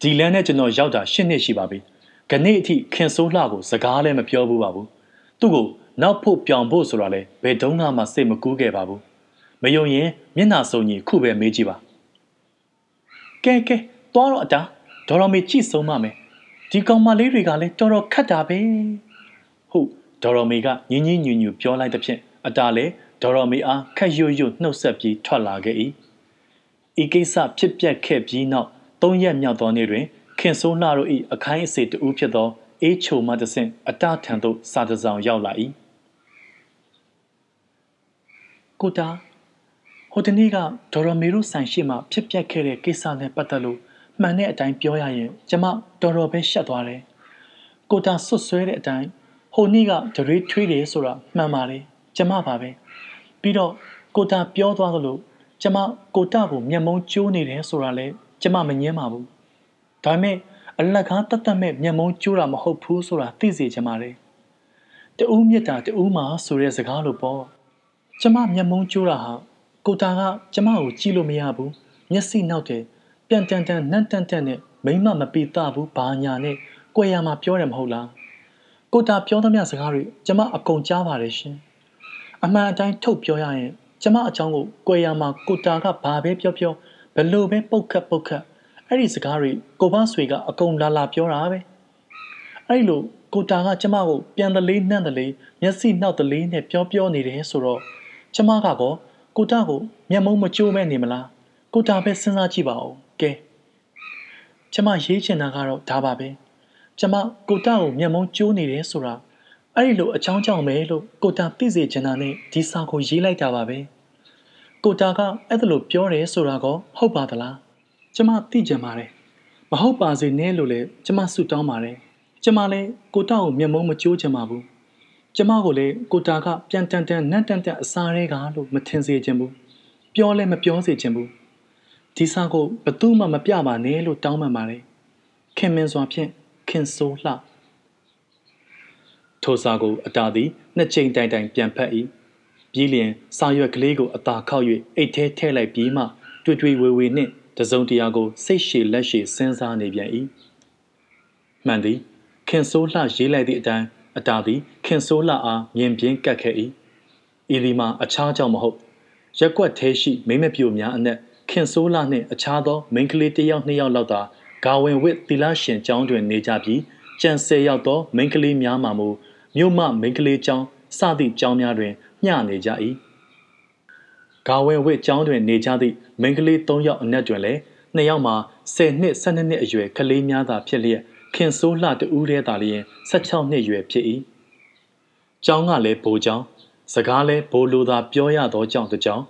Speaker 1: ဒီလန်းနဲ့ကျွန်တော်ရောက်တာ၈နှစ်ရှိပါပြီခနေ့အထိခင်ဆိုးလှကိုစကားလည်းမပြောဘူးပါဘူးသူ့ကိုနောက်ဖို့ပြောင်ဖို့ဆိုတာလဲဘယ်တုန်းကမှစိတ်မကူးခဲ့ပါဘူးမယုံရင်မျက်နှာစုံကြီးခုပဲမေးကြည့်ပါကဲကဲသွားတော့အတာဒေါ်ရမေကြည့်ဆုံးမမယ်ဒီကောင်မလေးတွေကလည်းတော်တော်ခတ်တာပဲဟုတ်ဒေါ်ရမေကညင်းညင်းညူညူပြောလိုက်တဲ့ဖြင့်အတားလေဒေါ်ရမေအားခက်ရွရွနှုတ်ဆက်ပြီးထွက်လာခဲ့၏ ဤကိစ္စဖြစ်ပျက်ခဲ့ပြီးနောက်သုံးရက်မြောက်သောနေ့တွင်ခင်ဆိုးလှတို့၏အခိုင်းအစေတူဖြစ်သောအေးချိုမှတဆင့်အတထံသို့စာတစောင်ရောက်လာ၏ကိုတာဟိုတနေ့ကဒေါ်ရမေတို့ဆိုင်ရှိမှဖြစ်ပျက်ခဲ့တဲ့ကိစ္စနဲ့ပတ်သက်လို့မှန်တဲ့အတိုင်းပြောရရင်ကျမတော်တော်ပဲရှက်သွားတယ်ကိုတာဆွတ်ဆွဲတဲ့အတိုင်းဟိုနေ့ကဒရွေးထွေးတယ်ဆိုတာမှန်ပါတယ်ကျမပါပဲပြီးတော့ကိုတာပြောသွားသလို ကျမကိုတာကိုမျက်မုံးကျိုးနေတယ်ဆိုတာလဲကျမမငင်းပါဘူးဒါပေမဲ့အလကားတတ်တတ်မဲ့မျက်မုံးကျိုးတာမဟုတ်ဘူးဆိုတာသိစေချင်ပါတယ်တူးမြစ်တာတူးမှာဆိုတဲ့စကားလိုပေါ့ကျမမျက်မုံးကျိုးတာဟာကိုတာကကျမကိုကြည့်လို့မရဘူးမျက်စိနောက်တယ်ပြန်တန်တန်နတ်တန်တန်နဲ့မိမမပီတာဘူးဘာညာနဲ့ကိုရမှာပြောတယ်မဟုတ်လားကိုတာပြောသမျှစကားတွေကျမအကုန်ကြားပါတယ်ရှင်အမှန်အတိုင်းထုတ်ပြောရရင် ကျမအချောင်းကိုကိုရမှာကိုတာကဘာပဲပြောပြောဘလို့ပဲပုတ်ခတ်ပုတ်ခတ်အဲ့ဒီစကားတွေကိုဘဆွေကအကုန်လာလာပြောတာပဲအဲ့လိုကိုတာကကျမကိုပြန်တလေးနှံ့တလေးမျက်စိနှောက်တလေးနဲ့ပြောပြောနေတယ်ဆိုတော့ကျမကတော့ကိုတာကိုမျက်မုံးမကျိုးမဲ့နေမလားကိုတာပဲစဉ်းစားကြည့်ပါဦးကဲကျမရေးချင်တာကတော့ဒါပါပဲကျမကိုတာကိုမျက်မုံးကျိုးနေတယ်ဆိုတာ အဲ့ဒီလိုအချောင်းချောင်းပဲလို့ကိုတာသိစေချင်တာနဲ့ဒီစာကိုရေးလိုက်တာပါပဲကိုတာကအဲ့ဒါလိုပြောတယ်ဆိုတာကဟုတ်ပါသလားကျမသိကြပါတယ်မဟုတ်ပါစေနဲ့လို့လည်းကျမဆုတောင်းပါတယ်ကျမလည်းကိုတာကိုမျက်မုံးမကျိုးချင်ပါဘူးကျမကိုလည်းကိုတာကပြန်တန်တန်နတ်တန်တန်အစားတွေကလို့မထင်စေချင်ဘူးပြောလည်းမပြောစေချင်ဘူးဒီစာကိုဘသူမှမပြပါနဲ့လို့တောင်းပန်ပါတယ်ခင်မင်စွာဖြင့်ခင်ဆိုးလှ ထိုစာကိုအတာသည်နှစ်ချိန်တိုင်တိုင်ပြန်ဖက်၏ပြီးလျင်စာရွက်ကလေးကိုအသာခောက်၍အိတ်ထဲထည့်လိုက်ပြီးမှတွေ့တွေ့ဝေဝေနှင့်တစုံတရာကိုစိတ်ရှည်လက်ရှည်စဉ်းစားနေပြန်၏မှန်သည်ခင်ဆိုးလှရေးလိုက်သည့်အတိုင်းအတာသည်ခင်ဆိုးလှအားမြင်ပြင်းကတ်ခဲ့၏ဤဒီမှာအခြားကြောင့်မဟုတ်ရက်ွက်သေးရှိမိမပြိုများအနက်ခင်ဆိုးလှနှင့်အခြားသောမိန်းကလေးတစ်ယောက်နှစ်ယောက်လောက်သာဂါဝင်ဝစ်သီလရှင်ကျောင်းတွင်နေကြပြီးကြံဆယ်ယောက်သောမိန်းကလေးများမှမူ မြို့မှမိန်းကလေးကျောင်းစသည့်ကျောင်းများတွင်မျှနေကြ၏ဂါဝင်ဝစ်ကျောင်းတွင်နေကြသည့်မိန်းကလေး၃ယောက်အနက်တွင်လည်းနှစ်ယောက်မှာ10နှစ်12နှစ်အရွယ်ကလေးများသာဖြစ်လျက်ခင်ဆိုးလှတူးတဲ့သာလျင်16နှစ်ရွယ်ဖြစ်၏ကျောင်းကလည်းဘိုးကျောင်းစကားလည်းဘိုးလိုသာပြောရသောကြောင့်တကြောင်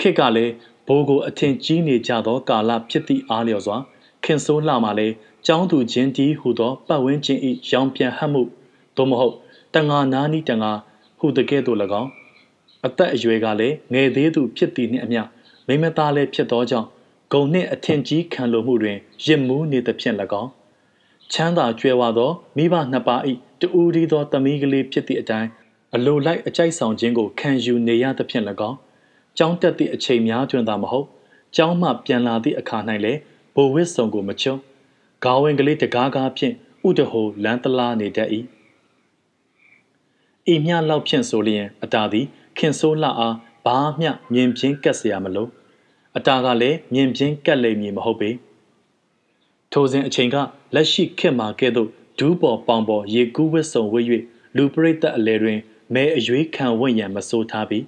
Speaker 1: ခေတ်ကလည်းဘိုးကိုအထင်ကြီးနေကြသောကာလဖြစ်သည့်အားလျော်စွာခင်ဆိုးလှမှလည်းကျောင်းသူချင်းတီဟူသောပတ်ဝန်းကျင်၏ရောင်ပြန်ဟပ်မှုသို့မဟုတ် တန်ငါနာနီးတန်ငါဟူတကဲ့သို့၎င်းအသက်အရွယ်ကလည်းငယ်သေးသူဖြစ်သည်နှင့်အမျှမိမသားလည်းဖြစ်သောကြောင့်ဂုံနှင့်အထင်ကြီးခံလိုမှုတွင်ရစ်မှုနေသဖြင့်၎င်းချမ်းသာကြွယ်ဝသောမိဘနှစ်ပါး၏တူဦးဒီသောသမီးကလေးဖြစ်သည့်အတိုင်းအလိုလိုက်အကြိုက်ဆောင်ခြင်းကိုခံယူနေရသဖြင့်၎င်းကျောင်းတက်သည့်အချိန်များတွင်သာမဟုတ်ကျောင်းမှပြန်လာသည့်အခါ၌လည်းဘိုဝစ်ဆောင်ကိုမချုံဂါဝင်ကလေးတကားကားဖြင့်ဥတဟိုလန်းတလားနေတတ်၏ ဤမျှလောက်ဖြင့်ဆိုလျင်အတာသည်ခင်ဆိုးလှအားဘာမျှမြင်ပြင်းကတ်เสียမလို့အတာကလည်းမြင်ပြင်းကတ်လိမ့်မည်မဟုတ်ပေထိုစဉ်အချိန်ကလက်ရှိခေတ်မှာကဲ့သို့ဒူးပေါ်ပေါင်ပေါ်ရေကူးဝစ်စုံဝစ်၍လူပရိသတ်အလဲတွင်မဲအရွေးခံဝင့်ရန်မဆိုးထားပြီး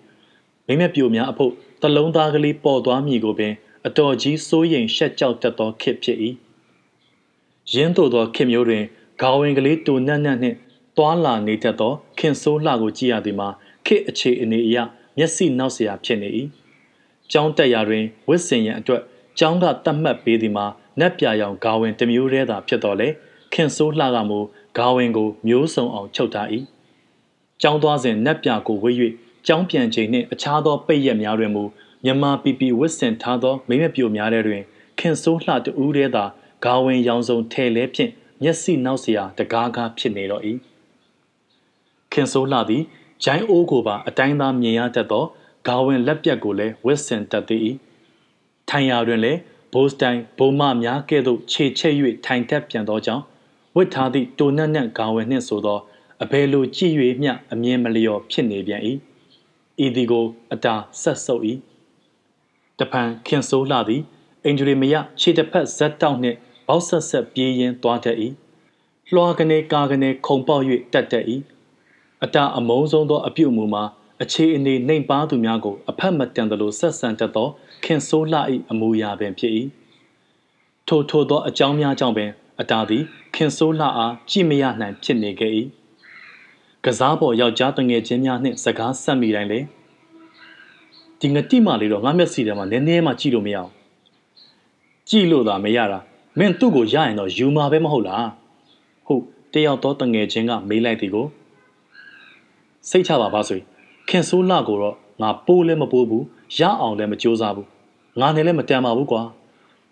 Speaker 1: မိမပြိုများအဖို့တလုံးသားကလေးပေါ်သွားမည်ကိုပင်အတော်ကြီးစိုးရိမ်ရှက်ကြောက်တတ်သောခေတ်ဖြစ်၏ရင်းတို့သောခေတ်မျိုးတွင်ဂါဝင်ကလေးတူနတ်နတ်နှင့် သွာလာနေတတ်သောခင်ဆိုးလှကိုကြည့်ရသည်မှာခေတ်အခြေအနေအရမျက်စိနောက်เสียဖြစ်နေ၏ကျောင်းတက်ရာတွင်ဝစ်စင်ရန်အတွက်ကျောင်းကတတ်မှတ်ပေးသည်မှာနက်ပြရောင်ဂါဝင်တစ်မျိုးတည်းသာဖြစ်တော်လေခင်ဆိုးလှကမူဂါဝင်ကိုမျိုးစုံအောင်ချုပ်ထား၏ကျောင်းသွားစဉ်နက်ပြကိုဝေး၍ကျောင်းပြန်ချိန်နှင့်အခြားသောပိတ်ရက်များတွင်မူမြန်မာပီပီဝစ်စင်ထားသောမိမပြိုများတဲ့တွင်ခင်ဆိုးလှတူးတဲ့သာဂါဝင်ရောင်စုံထဲလဲဖြင့်မျက်စိနောက်เสียတကားကားဖြစ်နေတော့၏ ခင်ဆိုးလှသည်ဂျိုင်းအိုးကိုပါအတိုင်းသားမြင်ရတတ်သောဂါဝင်လက်ပြက်ကိုလည်းဝစ်စင်တတ်သည်ထိုင်ရာတွင်လည်းဘိုးစတိုင်ဘုံမများကဲ့သို့ခြေချက်၍ထိုင်တက်ပြန်သောကြောင့်ဝတ်ထားသည့်တိုနတ်နတ်ဂါဝင်နှင့်ဆိုသောအဘယ်လိုကြည့်၍မျှအမြင်မလျော်ဖြစ်နေပြန်၏ဤသည်ကိုအတာဆက်ဆုပ်၏တပံခင်ဆိုးလှသည်အင်ဂျရီမယခြေတစ်ဖက်ဇက်တောက်နှင့်ဘောက်ဆက်ဆက်ပြေးရင်းသွားတတ်၏လွှာကနေကာကနေခုံပေါက်၍တက်တက်၏ အတာအမုန်းဆုံးသောအပြုအမူမှာအခြေအနေနှိမ်ပါသူများကိုအဖက်မတန်သလိုဆက်ဆံတတ်သောခင်ဆိုးလှ၏အမူအရာပင်ဖြစ်၏ထိုထိုသောအကြောင်းများကြောင့်ပင်အတာသည်ခင်ဆိုးလှအားကြည့်မရနိုင်ဖြစ်နေခဲ့၏ကစားပေါ်ယောက်ျားတငယ်ချင်းများနှင့်စကားဆက်မိတိုင်းလေဒီငတိမလေးတော့ငါမျက်စိထဲမှာနည်းနည်းမှကြည့်လို့မရအောင်ကြည့်လို့သာမရတာမင်းသူ့ကိုရရင်တော့ယူမှာပဲမဟုတ်လားဟုတ်တယောက်တော့တငယ်ချင်းကမေးလိုက်သည်ကို စိတ်ချပါပါဆိုခင်ဆိုးလှကိုတော့ငါပိုးလည်းမပိုးဘူးရအောင်လည်းမကြိုးစားဘူးငါနဲ့လည်းမတန်ပါဘူးကွာ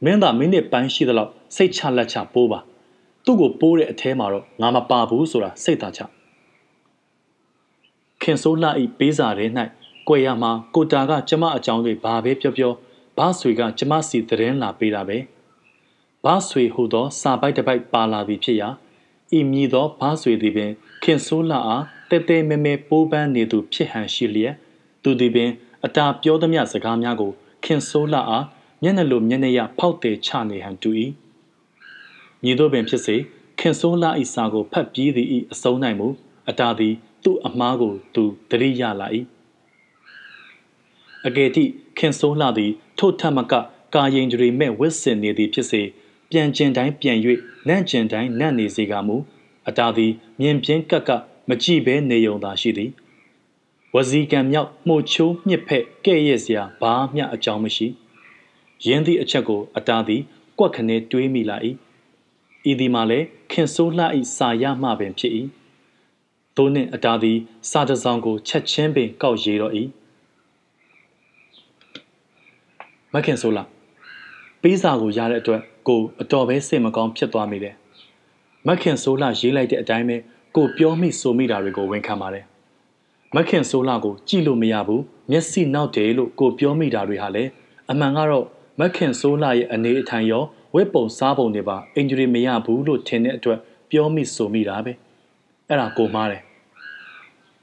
Speaker 1: မင်းသာမိနစ်ပိုင်းရှိသလောက်စိတ်ချလက်ချပိုးပါသူ့ကိုပိုးတဲ့အထဲမှာတော့ငါမပါဘူးဆိုတာစိတ်သာချခင်ဆိုးလှဤပေးစာထဲ၌ကွယ်ရမှာကိုတာကကျမအကြောင်းတွေဘာပဲပြောပြောဘာဆွေကကျမစီသတင်းလာပေးတာပဲဘာဆွေဟူသောစာပိုက်တစ်ပိုက်ပါလာသည်ဖြစ်ရာဤမည်သောဘာဆွေသည်ပင်ခင်ဆိုးလှအား တဲတဲမဲမဲပိုးပန်းနေသူဖြစ်ဟန်ရှိလျက်သူသည်ပင် အတာပြောသမျှစကားများကို ခင်ဆိုးလှအားမျက်နှာလိုမျက်နှာရဖောက်တယ်ချနေဟန်တူ၏ညီတို့ပင်ဖြစ်စေခင်ဆိုးလှဤစာကိုဖတ်ပြီးသည်ဤအစုံနိုင်မူအတာသည်သူ့အမားကို သူတရိရလာ၏အကယ်တိခင်ဆိုးလှသည် ထို့ထမကကာရင်ကြရီမဲ့ဝစ်စင်နေသည်ဖြစ်စေပြန်ကျင်တိုင်းပြန်၍နန့်ကျင်တိုင်းနန့်နေစေကမူအတာသည်မြင်ပြင်းကက်က မကြည့်ဘဲနေုံသာရှိသည်ဝစီကံမြောက်မှုတ်ချိုးမြစ်ဖက်ကဲ့ရဲ့စရာဘာမျှအကြောင်းမရှိရင်းသည့်အချက်ကိုအတာသည်ကွက်ခနဲတွေးမိလာ၏ဤဒီမှာလည်းခင်ဆိုးလှ၏စာရမှပင်ဖြစ်၏သို့နှင့်အတာသည် စာတစောင်ကိုချက်ချင်းပင်ကောက်ရည်တော့၏မခင်ဆိုးလှပေးစာကိုရတဲ့အတွက်ကိုအတော်ပဲစိတ်မကောင်းဖြစ်သွားမိတယ်မခင်ဆိုးလှရေးလိုက်တဲ့အတိုင်းပဲ ကိုပြောမိဆိုမိတာတွေကိုဝန်ခံပါတယ်မခင်ဆိုးလှကိုကြည့်လို့မရဘူးမျက်စိနောက်တယ်လို့ကိုပြောမိတာတွေဟာလည်းအမှန်ကတော့မခင်ဆိုးလှရဲ့အနေအထိုင်ရောဝက်ပုံစားပုံတွေပါအင်ဂျရီမရဘူးလို့ထင်တဲ့အတွက်ပြောမိဆိုမိတာပဲအဲ့ဒါကိုမားတယ်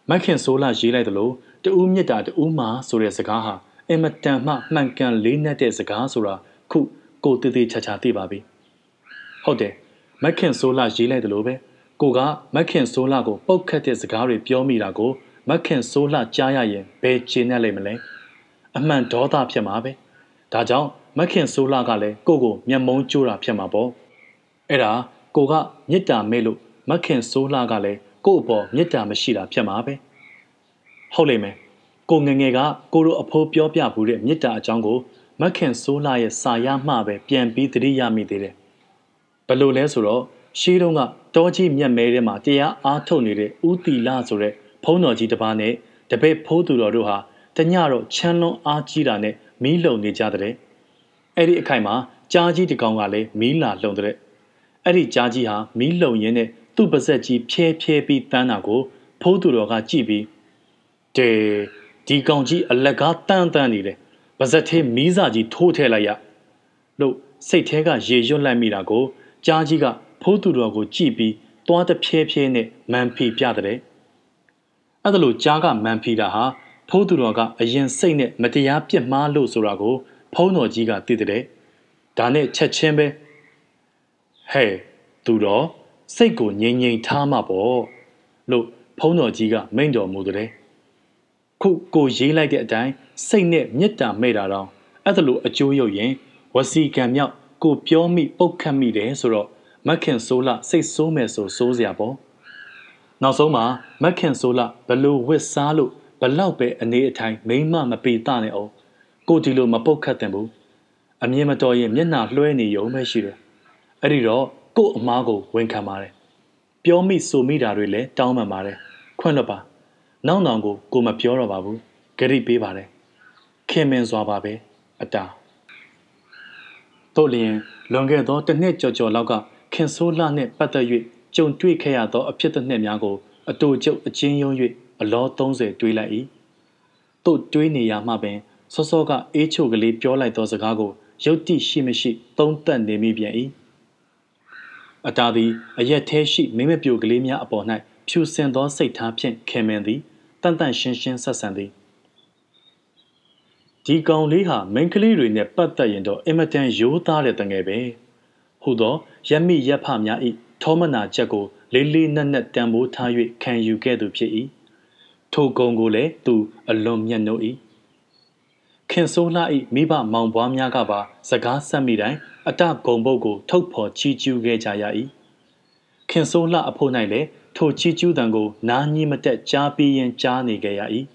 Speaker 1: မခင်ဆိုးလှရေးလိုက်သလိုတူးမြစ်တာတူးမာဆိုတဲ့စကားဟာအင်မတန်မှမှန်ကန်လေးနက်တဲ့စကားဆိုတာခုကိုတည်တည်ချာချာသိပါပြီဟုတ်တယ်မခင်ဆိုးလှရေးလိုက်သလိုပဲ ကိုကမခင်ဆိုးလှကိုပုတ်ခတ်တဲ့စကားတွေပြောမိတာကိုမခင်ဆိုးလှကြားရရင်ဘယ်ခြေနဲ့လိမ့်မလဲအမှန်ဒေါသဖြစ်မှာပဲဒါကြောင့်မခင်ဆိုးလှကလည်းကိုကိုမျက်မုံးကျိုးတာဖြစ်မှာပေါ့အဲ့ဒါကိုကမေတ္တာမေ့လို့မခင်ဆိုးလှကလည်းကို့အပေါ်မေတ္တာမရှိတာဖြစ်မှာပဲဟုတ်လိမ့်မယ်ကိုငငယ်ကကိုတို့အဖိုးပြောပြဘူးတဲ့မေတ္တာအကြောင်းကိုမခင်ဆိုးလှရဲ့စာရမှပဲပြန်ပြီးသတိရမိသေးတယ်ဘလို့လဲဆိုတော့ရှေးတုန်းက တောကြီးမြက်မဲထဲမှာတရားအားထုတ်နေတဲ့ဦးတီလာဆိုတဲ့ဖုံးတော်ကြီးတစ်ပါးနဲ့တပည့်ဖိုးသူတော်တို့ဟာတညတော့ချမ်းလွန်အားကြီးတာနဲ့မီးလုံနေကြတဲ့အဲ့ဒီအခိုင်မှာကြားကြီးတကောင်ကလည်းမီးလာလုံတဲ့အဲ့ဒီကြားကြီးဟာမီးလုံရင်းနဲ့သူ့ပါဇက်ကြီးဖြဲဖြဲပြီးတန်းတာကို ဖိုးသူတော်ကကြည့်ပြီးတေဒီကောင်ကြီးအလက်ကားတန်းတန်းနေတယ်ပါဇက်သေးမီးစာကြီးထိုးထည့်လိုက်ရလို့စိတ်ထဲကရေရွတ်လိုက်မိတာကိုကြားကြီးက ဖိုးသူတော်ကိုကြည့်ပြီးသွားတဖြဲဖြဲနဲ့မန်ဖီပြတဲ့အဲ့ဒါလို့ကြားကမန်ဖီတာဟာဖိုးသူတော်ကအရင်စိတ်နဲ့မတရားပြစ်မှားလို့ဆိုတာကို ဖုံးတော်ကြီးကသိတဲ့ဒါနဲ့ချက်ချင်းပဲဟဲ့သူတော်စိတ်ကိုငြိမ်ငြိမ်ထားမှာပေါ့လို့ဖုံးတော်ကြီးကမိန့်တော်မူတဲ့ခုကိုရေးလိုက်တဲ့အတိုင်းစိတ်နဲ့မေတ္တာမဲ့တာတော့အဲ့ဒါလို့အကျိုးရုပ်ရင်ဝစီကံမြောက်ကိုပြောမိပုတ်ခတ်မိတယ်ဆိုတော့ မက်ခင်ဆိုးလစိတ်ဆိုးမယ်ဆိုစိုးစရာပေါ့နောက်ဆုံးမှာမက်ခင်ဆိုးလဘလို့ဝစ်စားလို့ဘလောက်ပဲအနေအထိုင်မိမမပေတနဲ့အောင်ကိုဒီလိုမပုတ်ခတ်တယ်ဘူးအမြင်မတော်ရင်မျက်နှာလွှဲနေရုံပဲရှိတယ်အဲ့ဒီတော့ကို့အမားကိုဝန်ခံပါတယ်ပြောမိဆိုမိတာတွေလည်းတောင်းပန်ပါတယ်ခွင့်လွတ်ပါနောက်နောင်ကိုကိုမပြောတော့ပါဘူးဂရိပေးပါတယ်ခင်မင်စွာပါပဲအတာတို့လျင်လွန်ခဲ့သောတစ်နှစ်ကျော်ကျော်လောက်က ခင်ဆိုးလှနှင့်ပတ်သက်၍ကြုံတွေ့ခဲ့ရသောအဖြစ်အပျက်များကိုအတူကျုပ်အချင်းယုံ၍အလော30တွေးလိုက်၏တို့တွေးနေရမှပင်စောစောကအေးချိုကလေးပြောလိုက်သောစကားကိုရုတ်တိရှိမရှိသုံးသပ်နေမိပြန်၏အတာသည်အရက်သေးရှိမိမပြိုကလေးများအပေါ်၌ဖြူစင်သောစိတ်ထားဖြင့်ခင်မင်သည်တန်တန်ရှင်းရှင်းဆက်ဆံသည်ဒီကောင်လေးဟာမိန်းကလေးတွေနဲ့ပတ်သက်ရင်တော့အင်မတန်ရိုးသားတဲ့တငယ်ပဲ ဟူသောရမိရက်ဖများ၏ထောမနာချက်ကို လေးလေးနက်နက်တန်ဖိုးထား၍ခံယူခဲ့သူဖြစ်၏ထိုကုံကိုလည်းသူအလွန်မျက်နှုတ်၏ခင်ဆိုးလှ၏မိဘမောင်ပွားများကပါ စကားဆက်မိတိုင်းအတဂုံပုတ်ကို ထုတ်ဖော်ချီးကျူးခဲ့ကြရ၏ခင်ဆိုးလှအဖို့၌လည်းထိုချီးကျူးတံကိုနားညည်းမတက်ကြားပြီးရင်ကြားနေခဲ့ရ၏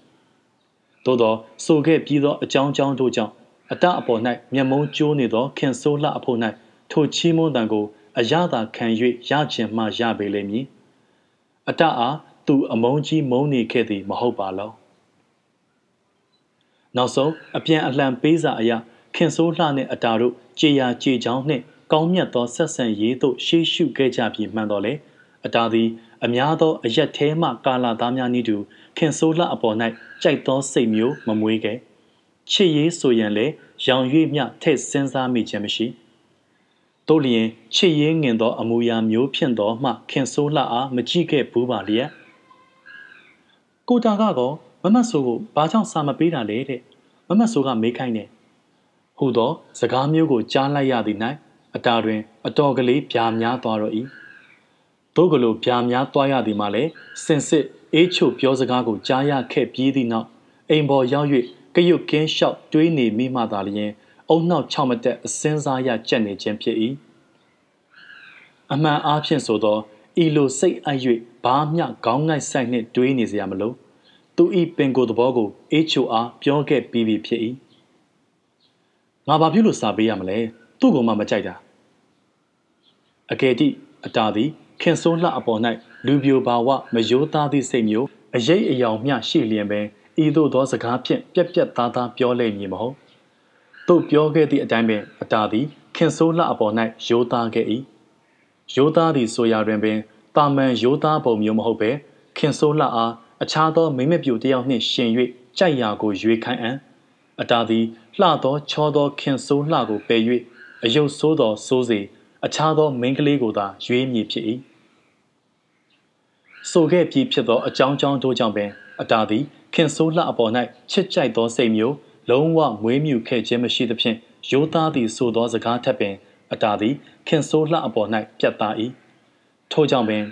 Speaker 1: သို့သောဆိုခဲ့ပြီးသောအကြောင်းကြောင်းတို့ကြောင့်အတအပေါ်၌မျက်မုံးကျိုးနေသောခင်ဆိုးလှအဖို့၌ ထိုချီးမွမ်းတံကို အရသာခံ၍ရခြင်းမှရပေလိမ့်မည်အတအားသူအမုန်းကြီးမုန်းနေခဲ့သည်မဟုတ်ပါလောနောက်ဆုံးအပြန်အလှန်ပေးစာအရာခင်ဆိုးလှနှင့်အတာတို့ကြေရာကြေချောင်းနှင့်ကောင်းမြတ်သောဆက်ဆံရေးသို့ရှေးရှုခဲ့ကြပြီးမှန်တော်လေအတာသည်အများသောအရက်သေးမှကာလာသားများနည်းတူခင်ဆိုးလှအပေါ်၌ကြိုက်သောစိတ်မျိုးမမွေးခဲ့ချစ်ရေးဆိုရင်လည်းရောင်ရွေ့မြထည့်စဉ်းစားမိခြင်းမရှိ တို့လျင်ချစ်ရေးငင်သော အမူအရာမျိုးဖြင့်သောမှခင်ဆိုးလှအားမကြည့်ခဲ့ဘူးပါလျက်ကိုတာကတော့မမတ်ဆိုးကိုဘာကြောင့်စာမပေးတာလဲတဲ့မမတ်ဆိုးကမေးခိုင်းတယ်ဟူသောစကားမျိုးကိုကြားလိုက်ရသည်၌အတာတွင် အတော်ကလေးပြာများသွားတော့၏တို့ကလေးပြာများသွားရသည်မှာလည်းစင်စစ်အေးချိုပြောစကားကိုကြားရခဲ့ပြီးသည့်နောက်အိမ်ပေါ်ရောက်၍ကရုတ်ကင်းလျှောက်တွေးနေမိမှသာလျှင် အုံနှောက်ချောက်မတက်အစင်းစားရကြက်နေခြင်းဖြစ်၏အမှန်အားဖြင့်ဆိုသောဤလိုစိတ်အပ်၍ဘာမျှခေါင်းငိုက်ဆိုင်နှင့်တွေးနေစရာမလိုသူဤပင်ကိုယ်သဘောကိုအေးချိုအားပြောခဲ့ပြီးပြီဖြစ်၏ငါဘာဖြစ်လို့စာပေးရမလဲသူ့ကမှမကြိုက်တာအကယ်တိအတာသည်ခင်ဆိုးလှအပေါ်၌လူပြိုဘာဝမယိုးသားသည့်စိတ်မျိုးအရေးအယောင်မျှရှိလျင်ပင်ဤသို့သောစကားဖြင့်ပြက်ပြက်သားသားပြောလိမ့်မည်မဟုတ် သူပြောခဲ့သည့်အတိုင်းပင်အတာသည်ခင်ဆိုးလှအပေါ်၌ယိုးသားခဲ့၏ယိုးသားသည့်ဆိုရာတွင်ပင်တာမန်ယိုးသားပုံမျိုးမဟုတ်ပဲခင်ဆိုးလှအားအခြားသောမိမပြူတယောက်နှင့်ရှင်၍ကြိုက်ရာကိုရွေးခိုင်းအံ့အတာသည်လှသောချောသောခင်ဆိုးလှကိုပယ်၍အယုတ်ဆိုးသောဆိုးစေအခြားသောမိန်းကလေးကိုသာရွေးမည်ဖြစ်၏ဆိုခဲ့ပြီးဖြစ်သောအကြောင်းကြောင်းတို့ကြောင့်ပင်အတာသည်ခင်ဆိုးလှအပေါ်၌ချစ်ကြိုက်သောစိတ်မျိုး လုံးဝမွေးမြူခဲ့ခြင်းမရှိသဖြင့်ရိုးသားသည့်ဆိုသောစကားထက်ပင် အတာသည်ခင်ဆိုးလှအပေါ်၌ပြတ်သား၏ထို့ကြောင့်ပင်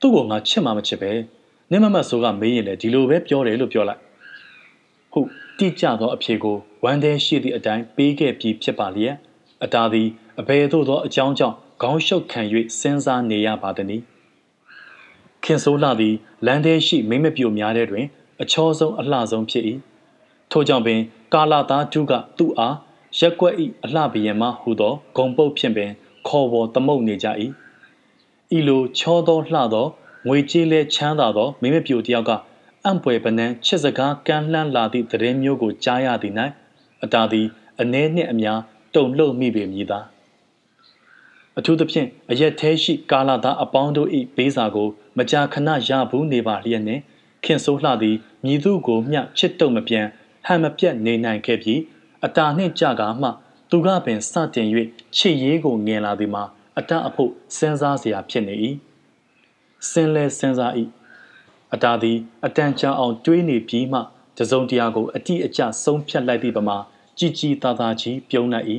Speaker 1: သူ့ကိုငါချစ်မှမချစ်ပဲနင်းမမတ်ဆိုကမေးရင်လည်းဒီလိုပဲပြောတယ်လို့ပြောလိုက်ဟုတ်တိကျသောအဖြေကိုဝမ်းသေးရှိသည့်အတိုင်းပေးခဲ့ပြီးဖြစ်ပါလျက်အတာသည်အဘယ်သို့သောအကြောင်းကြောင့်ခေါင်းရှုပ်ခံ၍စဉ်းစားနေရပါသည်။ခင်ဆိုးလှသည်လမ်းထဲရှိမိမပြိုများတဲ့တွင် အချောဆုံးအလှဆုံးဖြစ်၏။ ထို့ကြောင့်ပင် ကာလာသားဒုကသူ့အားရက်ွက်၏အလှဘယံမှဟူသောဂုံပုတ်ဖြင့်ပင် ခေါ်ပေါ်သမုတ်နေကြ၏။ဤလိုချောသောလှသောငွေကြေးလဲချမ်းသာသောမိမပြိုတယောက်ကအံ့ဖွယ်ပနန်းချစ်စကားကမ်းလှမ်းလာသည့်သတင်းမျိုးကိုကြားရသည်၌အတာသည်အနှဲနှင့်အများတုံလှုပ်မိပေမည်သာအထူးသဖြင့်အရက်သေးရှိကာလာသားအပေါင်းတို့၏ဘေးစာကို မကြာခဏရဘူးနေပါလျက်နှင့်ခင်ဆိုးလှသည်မြည်သူကိုမျှချစ်တုံမပြန် ဟန်မပြတ်နေနိုင်ခဲ့ပြီးအတာနှင့်ကြကားမှ သူကပင်စတင်၍ချစ်ရေးကိုငင်လာသည်မှာအတအဖို့စဉ်းစားစရာဖြစ်နေ၏စင်လဲစဉ်းစား၏အတာသည်အတန်ကြာအောင်တွေးနေပြီးမှတစုံတရာကိုအတိအကျဆုံးဖြတ်လိုက်သည့်ပမာကြည်ကြည်သာသာကြီးပြုံးလိုက်၏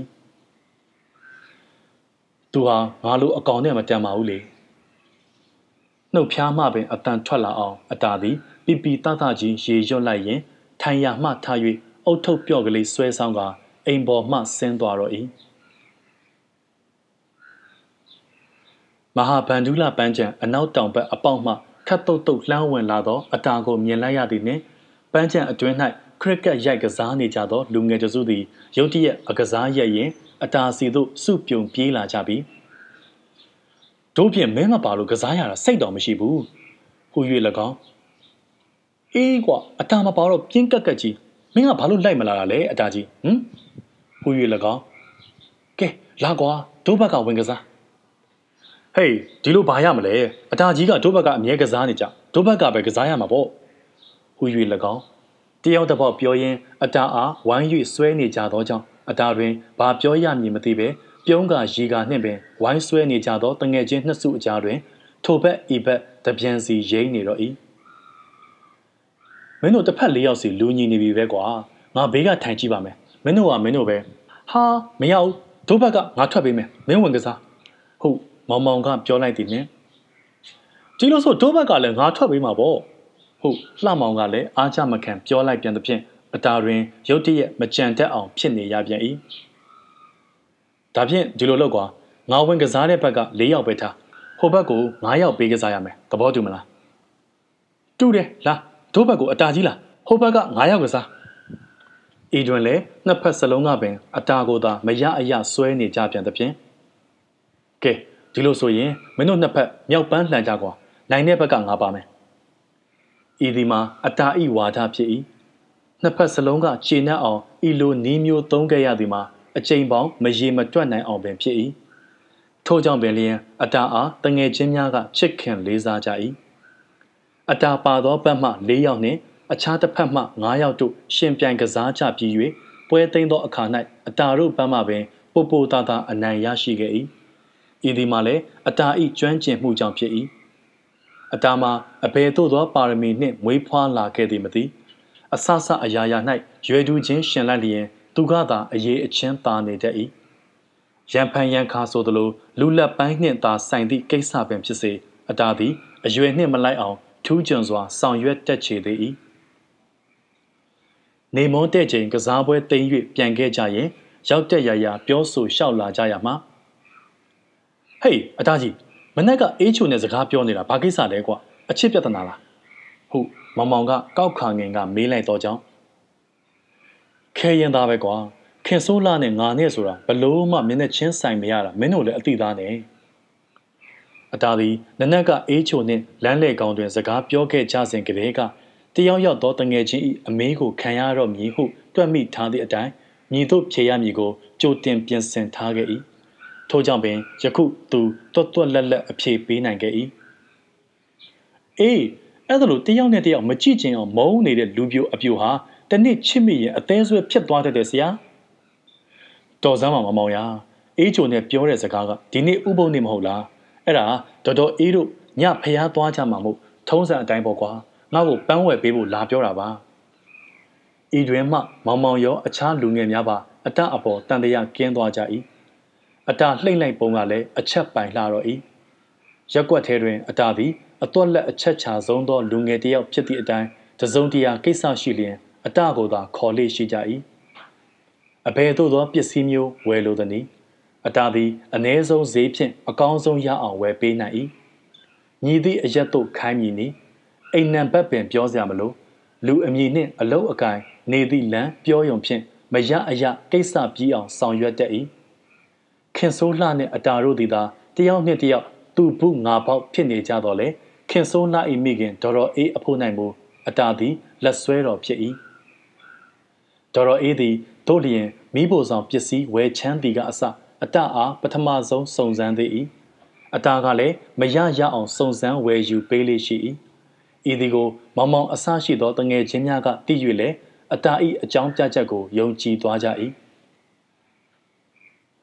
Speaker 1: သူဟာငါလိုအကောင်နဲ့မတန်ပါဘူးလေနှုတ်ဖျားမှပင်အတန်ထွက်လာအောင်အတာသည်ပီပီတတကြီးရေရွတ်လိုက်ရင် ထိုင်ရမှထား၍အုတ်ထုတ်ပြော့ကလေးဆွဲဆောင်ကအိမ်ပေါ်မှဆင်းသွားတော့၏မဟာဗန္ဓုလပန်းချံအနောက်တောင်ဘက်အပေါက်မှခတ်တုတ်တုတ်လှမ်းဝင်လာသောအတာကိုမြင်လိုက်ရသည်နှင့်ပန်းချံအတွင်း၌ခရစ်ကတ်ရိုက်ကစားနေကြသောလူငယ်တစုသည်ရုတ်တရက်အကစားရက်ရင်အတာစီသို့စုပြုံပြေးလာကြပြီတို့ဖြင့်မဲမပါလို့ကစားရတာစိတ်တော်မရှိဘူးဟူ၍၎င်း အေးကွာအတာမပါတော့ပြင်းကက်ကက်ကြီးမင်းကဘာလို့လိုက်မလာတာလဲအတာကြီးဟမ်ဟူ၍၎င်းကဲလာကွာတို့ဘက်ကဝင်ကစားဟေးဒီလိုဘာရမလဲအတာကြီးကတို့ဘက်ကအမြဲကစားနေကြတို့ဘက်ကပဲကစားရမှာပေါ့ဟူ၍၎င်းတယောက်တစ်ပေါက်ပြောရင်းအတာအားဝိုင်း၍ဆွဲနေကြသောကြောင့်အတာတွင်ဘာပြောရမည်မသိပဲပြုံးကရေကနှင့်ပင်ဝိုင်းဆွဲနေကြသောတငယ်ချင်းနှစ်စုအကြားတွင်ထိုဘက်ဤဘက်တပြန်စီရိမ့်နေတော့၏မ င်းတို့တစ်ဖက်လေးယောက်စီလူညီနေပြီပဲကွာငါဘေးကထိုင်ကြည့်ပါမယ်မင်းတို့ကမင်းတို့ပဲဟာမရဘူးတို့ဘက်ကငါထွက်ပေးမယ်မင်းဝင်ကစားဟုတ်မောင်မောင်ကပြောလိုက်သည်နှင့်ဒီလိုဆိုတို့ဘက်ကလည်းငါထွက်ပေးမှာပေါ့ဟုတ်လှမောင်ကလည်းအားချမခံပြောလိုက်ပြန်သဖြင့်အတာတွင်ရုတ်တရက်မကြံတတ်အောင်ဖြစ်နေရပြန်၏ဒါဖြင့်ဒီလိုလုပ်ကွာငါဝင်ကစားတဲ့ဘက်က၄ယောက်ပဲထားဟိုဘက်ကို9ယောက်ပေးကစားရမယ်သဘောတူမလားတူတယ်လား တို့ဘက်ကိုအတာကြီးလားဟိုဘက်က9ယောက်ကစားဤတွင်လည်းနှစ်ဖက်စလုံးကပင်အတာကိုသာမရအရဆွဲနေကြပြန်သဖြင့်ကဲဒီလိုဆိုရင်မင်းတို့နှစ်ဖက်မြောက်ပန်းလှန်ကြကွာနိုင်တဲ့ဘက်ကငါပါမယ်ဤဒီမှာအတာဤဝါဒဖြစ်၏နှစ်ဖက်စလုံးကခြေနှက်အောင်ဤလိုနီးမျိုးသုံးခဲ့ရသည်မှာအချိန်ပေါင်းမရေမတွက်နိုင်အောင်ပင်ဖြစ်၏ထို့ကြောင့်ပင်လျင်အတာအားတငယ်ချင်းများကချစ်ခင်လေးစားကြ၏ အတာပါသောဘက်မှ၄ယောက်နှင့်အခြားတစ်ဖက်မှ9ယောက်တို့ရှင်ပြိုင်ကစားကြပြီး၍ပွဲသိမ်းသောအခါ၌အတာတို့ဘက်မှပင်ပိုပိုတာတာအနိုင်ရရှိခဲ့၏ဤဒီမှာလည်းအတာဤကျွမ်းကျင်မှုကြောင့်ဖြစ်၏အတာမှာအဘယ်သို့သောပါရမီနှင့်မွေးဖွားလာခဲ့သည်မသိအဆဆအရာရာ၌ရွယ်တူချင်းရှင်လိုက်လျင်သူကသာအရေးအချင်းသာနေတတ်၏ရန်ဖန်ရန်ခါဆိုသလိုလူလက်ပိုင်းနှင့်သာဆိုင်သည့်ကိစ္စပင်ဖြစ်စေအတာသည်အရွယ်နှင့်မလိုက်အောင် ထူးချွန်စွာဆောင်ရွက်တတ်ချေသေး၏နေမွန်းတဲ့ချိန်ကစားပွဲသိမ်း၍ပြန်ခဲ့ကြရင်ရောက်တဲ့ရရာပြောဆိုလျှောက်လာကြရမှာဟေးအသားကြီးမနက်ကအေးချုံနဲ့စကားပြောနေတာဘာကိစ္စလဲကွာအချစ်ပြဿနာလားဟုတ်မောင်မောင်ကကောက်ခါငင်ကမေးလိုက်တော့ကြောင်းခဲရင်သားပဲကွာခင်ဆိုးလာနဲ့ငါနဲ့ဆိုတာဘလို့မှမင်းနဲ့ချင်းဆိုင်မရတာမင်းတို့လည်းအတိသားနဲ့ အတားသည်နနက်ကအေးချိုနှင့်လမ်းလေကောင်တွင်စကားပြောခဲ့ကြစဉ်ကလေးကတယောက်ယောက်သောတငယ်ချင်း၏အမေးကိုခံရတော့မည်ဟုတွက်မိထားသည့်အတိုင်းမြည်တို့ဖြေရမည်ကိုကြိုတင်ပြင်ဆင်ထားခဲ့၏ထို့ကြောင့်ပင်ယခုသူတွတ်တွတ်လက်လက်အဖြေပေးနိုင်ခဲ့၏အေးအဲ့ဒါလို့တယောက်နဲ့တယောက်မကြည့်ချင်အောင်မုန်းနေတဲ့လူပြိုအပြိုဟာတနစ်ချစ်မိရင်အသေးဆွဲဖြစ်သွားတတ်တယ်ဆရာတော်စမ်းမမမောင်ရအေးချိုနဲ့ပြောတဲ့စကားကဒီနေ့ဥပုံနေမဟုတ်လား အဲ့ဒါတော်တော်အေးတို့ညဖျားသွားကြမှာမို့ထုံးစံအတိုင်းပေါ့ကွာငါ့ကိုပန်းဝယ်ပေးဖို့လာပြောတာပါဤတွင်မှမောင်မောင်ရောအခြားလူငယ်များပါအတအပေါ်တန်တရာကင်းသွားကြ၏အတာလှိမ့်လိုက်ပုံကလည်းအချက်ပိုင်လှတော့၏ရက်ွက်ထဲတွင်အတာသည်အသွက်လက်အချက်ချဆုံးသောလူငယ်တယောက်ဖြစ်သည့်အတိုင်းတစုံတရာကိစ္စရှိလျင်အတကိုသာခေါ်လေရှိကြ၏အဘယ်သို့သောပစ္စည်းမျိုးဝယ်လိုသည် အတာသည်အ ਨੇ ဆုံးဈေးဖြင့်အကောင်းဆုံးရအောင်ဝယ်ပေးနိုင်၏ညီသည့်အရက်တို့ခိုင်းမည်နီအိမ်နံဘက်ပင်ပြောစရာမလိုလူအမည်နှင့်အလုတ်အကင်နေသည့်လမ်းပြောယုံဖြင့်မရအရကိစ္စပြီးအောင်ဆောင်ရွက်တတ်၏ခင်ဆိုးလှနှင့်အတာတို့သည်သာတယောက်နှင့်တယောက်သူ့ဘူးငါပေါက်ဖြစ်နေကြတော့လေခင်ဆိုးလှ၏မိခင်ဒေါ်တော်အေးအဖို့နိုင်မူအတာသည်လက်ဆွဲတော်ဖြစ်၏ဒေါ်တော်အေးသည်တို့လျင်မိဖို့ဆောင်ပစ္စည်းဝယ်ချမ်းသည်ကအစ အတအားပထမဆုံးစုံစမ်းသေး၏အတာကလည်းမရရအောင်စုံစမ်းဝယ်ယူပေးလေရှိ၏ဤသည်ကိုမောင်မောင်အဆရှိသောတငယ်ချင်းများကသိ၍လည်းအတာဤအကြောင်းပြချက်ကိုယုံကြည်သွားကြ၏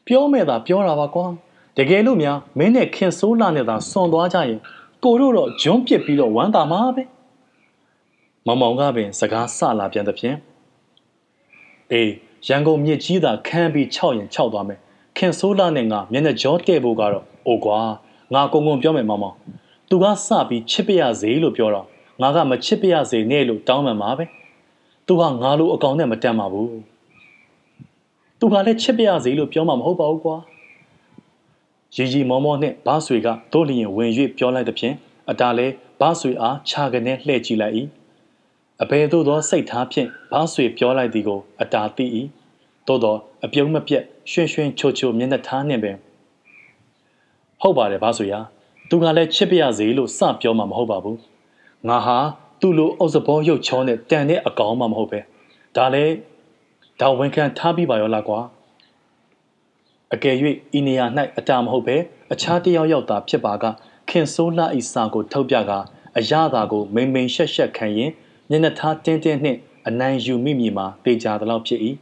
Speaker 1: ပြောမဲ့သာပြောတာပါကွာတကယ်လို့များမင်းနဲ့ခင်ဆိုးလာနဲ့သာစွန်သွားကြရင်ကိုတို့တော့ဂျွန်းပစ်ပြီးတော့ဝမ်းသာမှာပဲမောင်မောင်ကပင်စကားဆလာပြန်သဖြင့်အေးရန်ကုန်မြစ်ကြီးသာခမ်းပြီး၆ရင်၆သွားမယ် ခင်ဆိုးလာနဲ့ငါမျက်နှာကြောတဲ့ဖို့ကတော့အိုကွာငါကုံကုံပြောမယ်မောင်မောင်သူကစပြီးချစ်ပြရစေလို့ပြောတော့ငါကမချစ်ပြရစေနဲ့လို့တောင်းမှန်ပါပဲသူကငါလိုအကောင်နဲ့မတန်ပါဘူးသူကလည်းချစ်ပြရစေလို့ပြောမှမဟုတ်ပါဘူးကွာရီရီမောမောနဲ့ဘားဆွေကတို့လျင်ဝင်၍ပြောလိုက်တဲ့ဖြင့်အတားလဲဘားဆွေအားခြာကနေလှဲ့ကြည့်လိုက်၏အဘယ်သို့သောစိတ်ထားဖြင့်ဘားဆွေပြောလိုက်သည်ကိုအတားသိ၏သို့သော အပြုံးမပြတ်ရွှင်ရွှင်ချိုချိုမျက်နှာထားနှင့်ပင်ဟုတ်ပါတယ်ဘားဆွေရာသူကလည်းချစ်ပြရစေလို့စပြောမှမဟုတ်ပါဘူးငါဟာသူ့လိုအုပ်စဘောရုပ်ချောနဲ့တန်တဲ့အကောင်မှမဟုတ်ပဲဒါလည်းဒါဝန်ခံထားပြီးပါရောလားကွာအကယ်၍ဤနေရာ၌အတာမဟုတ်ပဲအခြားတယောက်ယောက်သာဖြစ်ပါကခင်ဆိုးလှဤစာကိုထုတ်ပြကအရသာကိုမိန်မိန်ရှက်ရှက်ခံရင်မျက်နှာထားတင်းတင်းနှင့်အနိုင်ယူမိမိမှာတေချာသလောက်ဖြစ်၏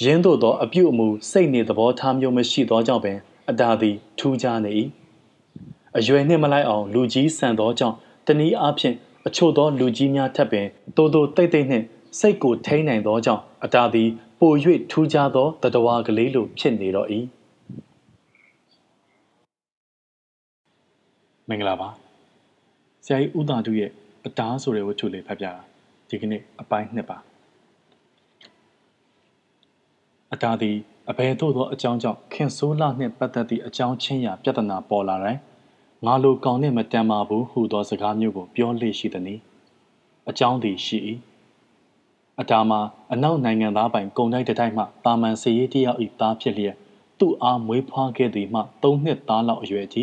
Speaker 1: ရင်းတို့သောအပြုအမူစိတ်နေသဘောထားမျိုးမရှိသောကြောင့်ပင်အတာသည်ထူးခြားနေ၏အရွယ်နှင့်မလိုက်အောင်လူကြီးဆန်သောကြောင့်တနည်းအားဖြင့်အချို့သောလူကြီးများထက်ပင်တိုးတိုးတိတ်တိတ်နှင့်စိတ်ကိုထိန်းနိုင်သောကြောင့်အတာသည်ပို၍ထူးခြားသောတတဝါကလေးလိုဖြစ်နေတော့၏မင်္ဂလာပါဆရာကြီးဦးသာတုရဲ့အတားဆိုတဲ့ဝတ္ထုလေးဖတ်ပြတာဒီကနေ့အပိုင်းနှစ်ပါ အတားသည်အဘယ်သို့သောအကြောင်းကြောင့်ခင်ဆိုးလာနှင့်ပတ်သက်သည့်အကြောင်းချင်းရာပြဿနာပေါ်လာတိုင်းငါလိုကောင်းနဲ့မတန်ပါဘူးဟူသောစကားမျိုးကိုပြောလေရှိသည်နီအကြောင်းသည်ရှိ၏အတားမှာအနောက်နိုင်ငံသားပိုင်ကုန်တိုက်တစ်တိုက်မှတာမန်စည်ရေးတယောက်ဤသားဖြစ်လျက်သူ့အားမွေးဖွားခဲ့သည်မှ၃နှစ်သားလောက်အရွယ်ထိ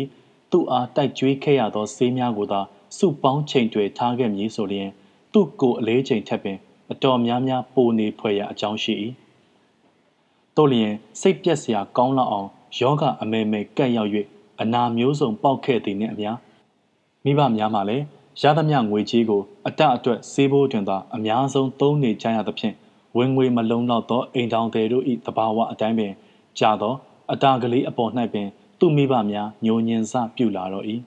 Speaker 1: သူ့အားတိုက်ကြွေးခဲ့ရသောဆေးများကိုသာစုပေါင်းချိန်တွယ်ထားခဲ့မည်ဆိုလျင်သူ့ကိုအလေးချိန်ထက်ပင်အတော်များများပိုနေဖွယ်ရာအကြောင်းရှိ၏ တို့လျင်စိတ်ပြက်စရာကောင်းလောက်အောင်ယောဂအမဲမဲကက်ရောက်၍အနာမျိုးစုံပေါက်ခဲ့သည်နှင့်အမျှမိဘများမှလည်းရသမျှငွေကြီးကိုအတအတွက်စေးဖို့တွင်သာအများဆုံးသုံးနေကြရသဖြင့်ဝင်ငွေမလုံးတော့သောအိမ်တောင်တွေတို့၏တဘာဝအတိုင်းပင်ကြာသောအတာကလေးအပေါ်၌ပင် သူ့မိဘများညိုညင်စပြုလာတော့၏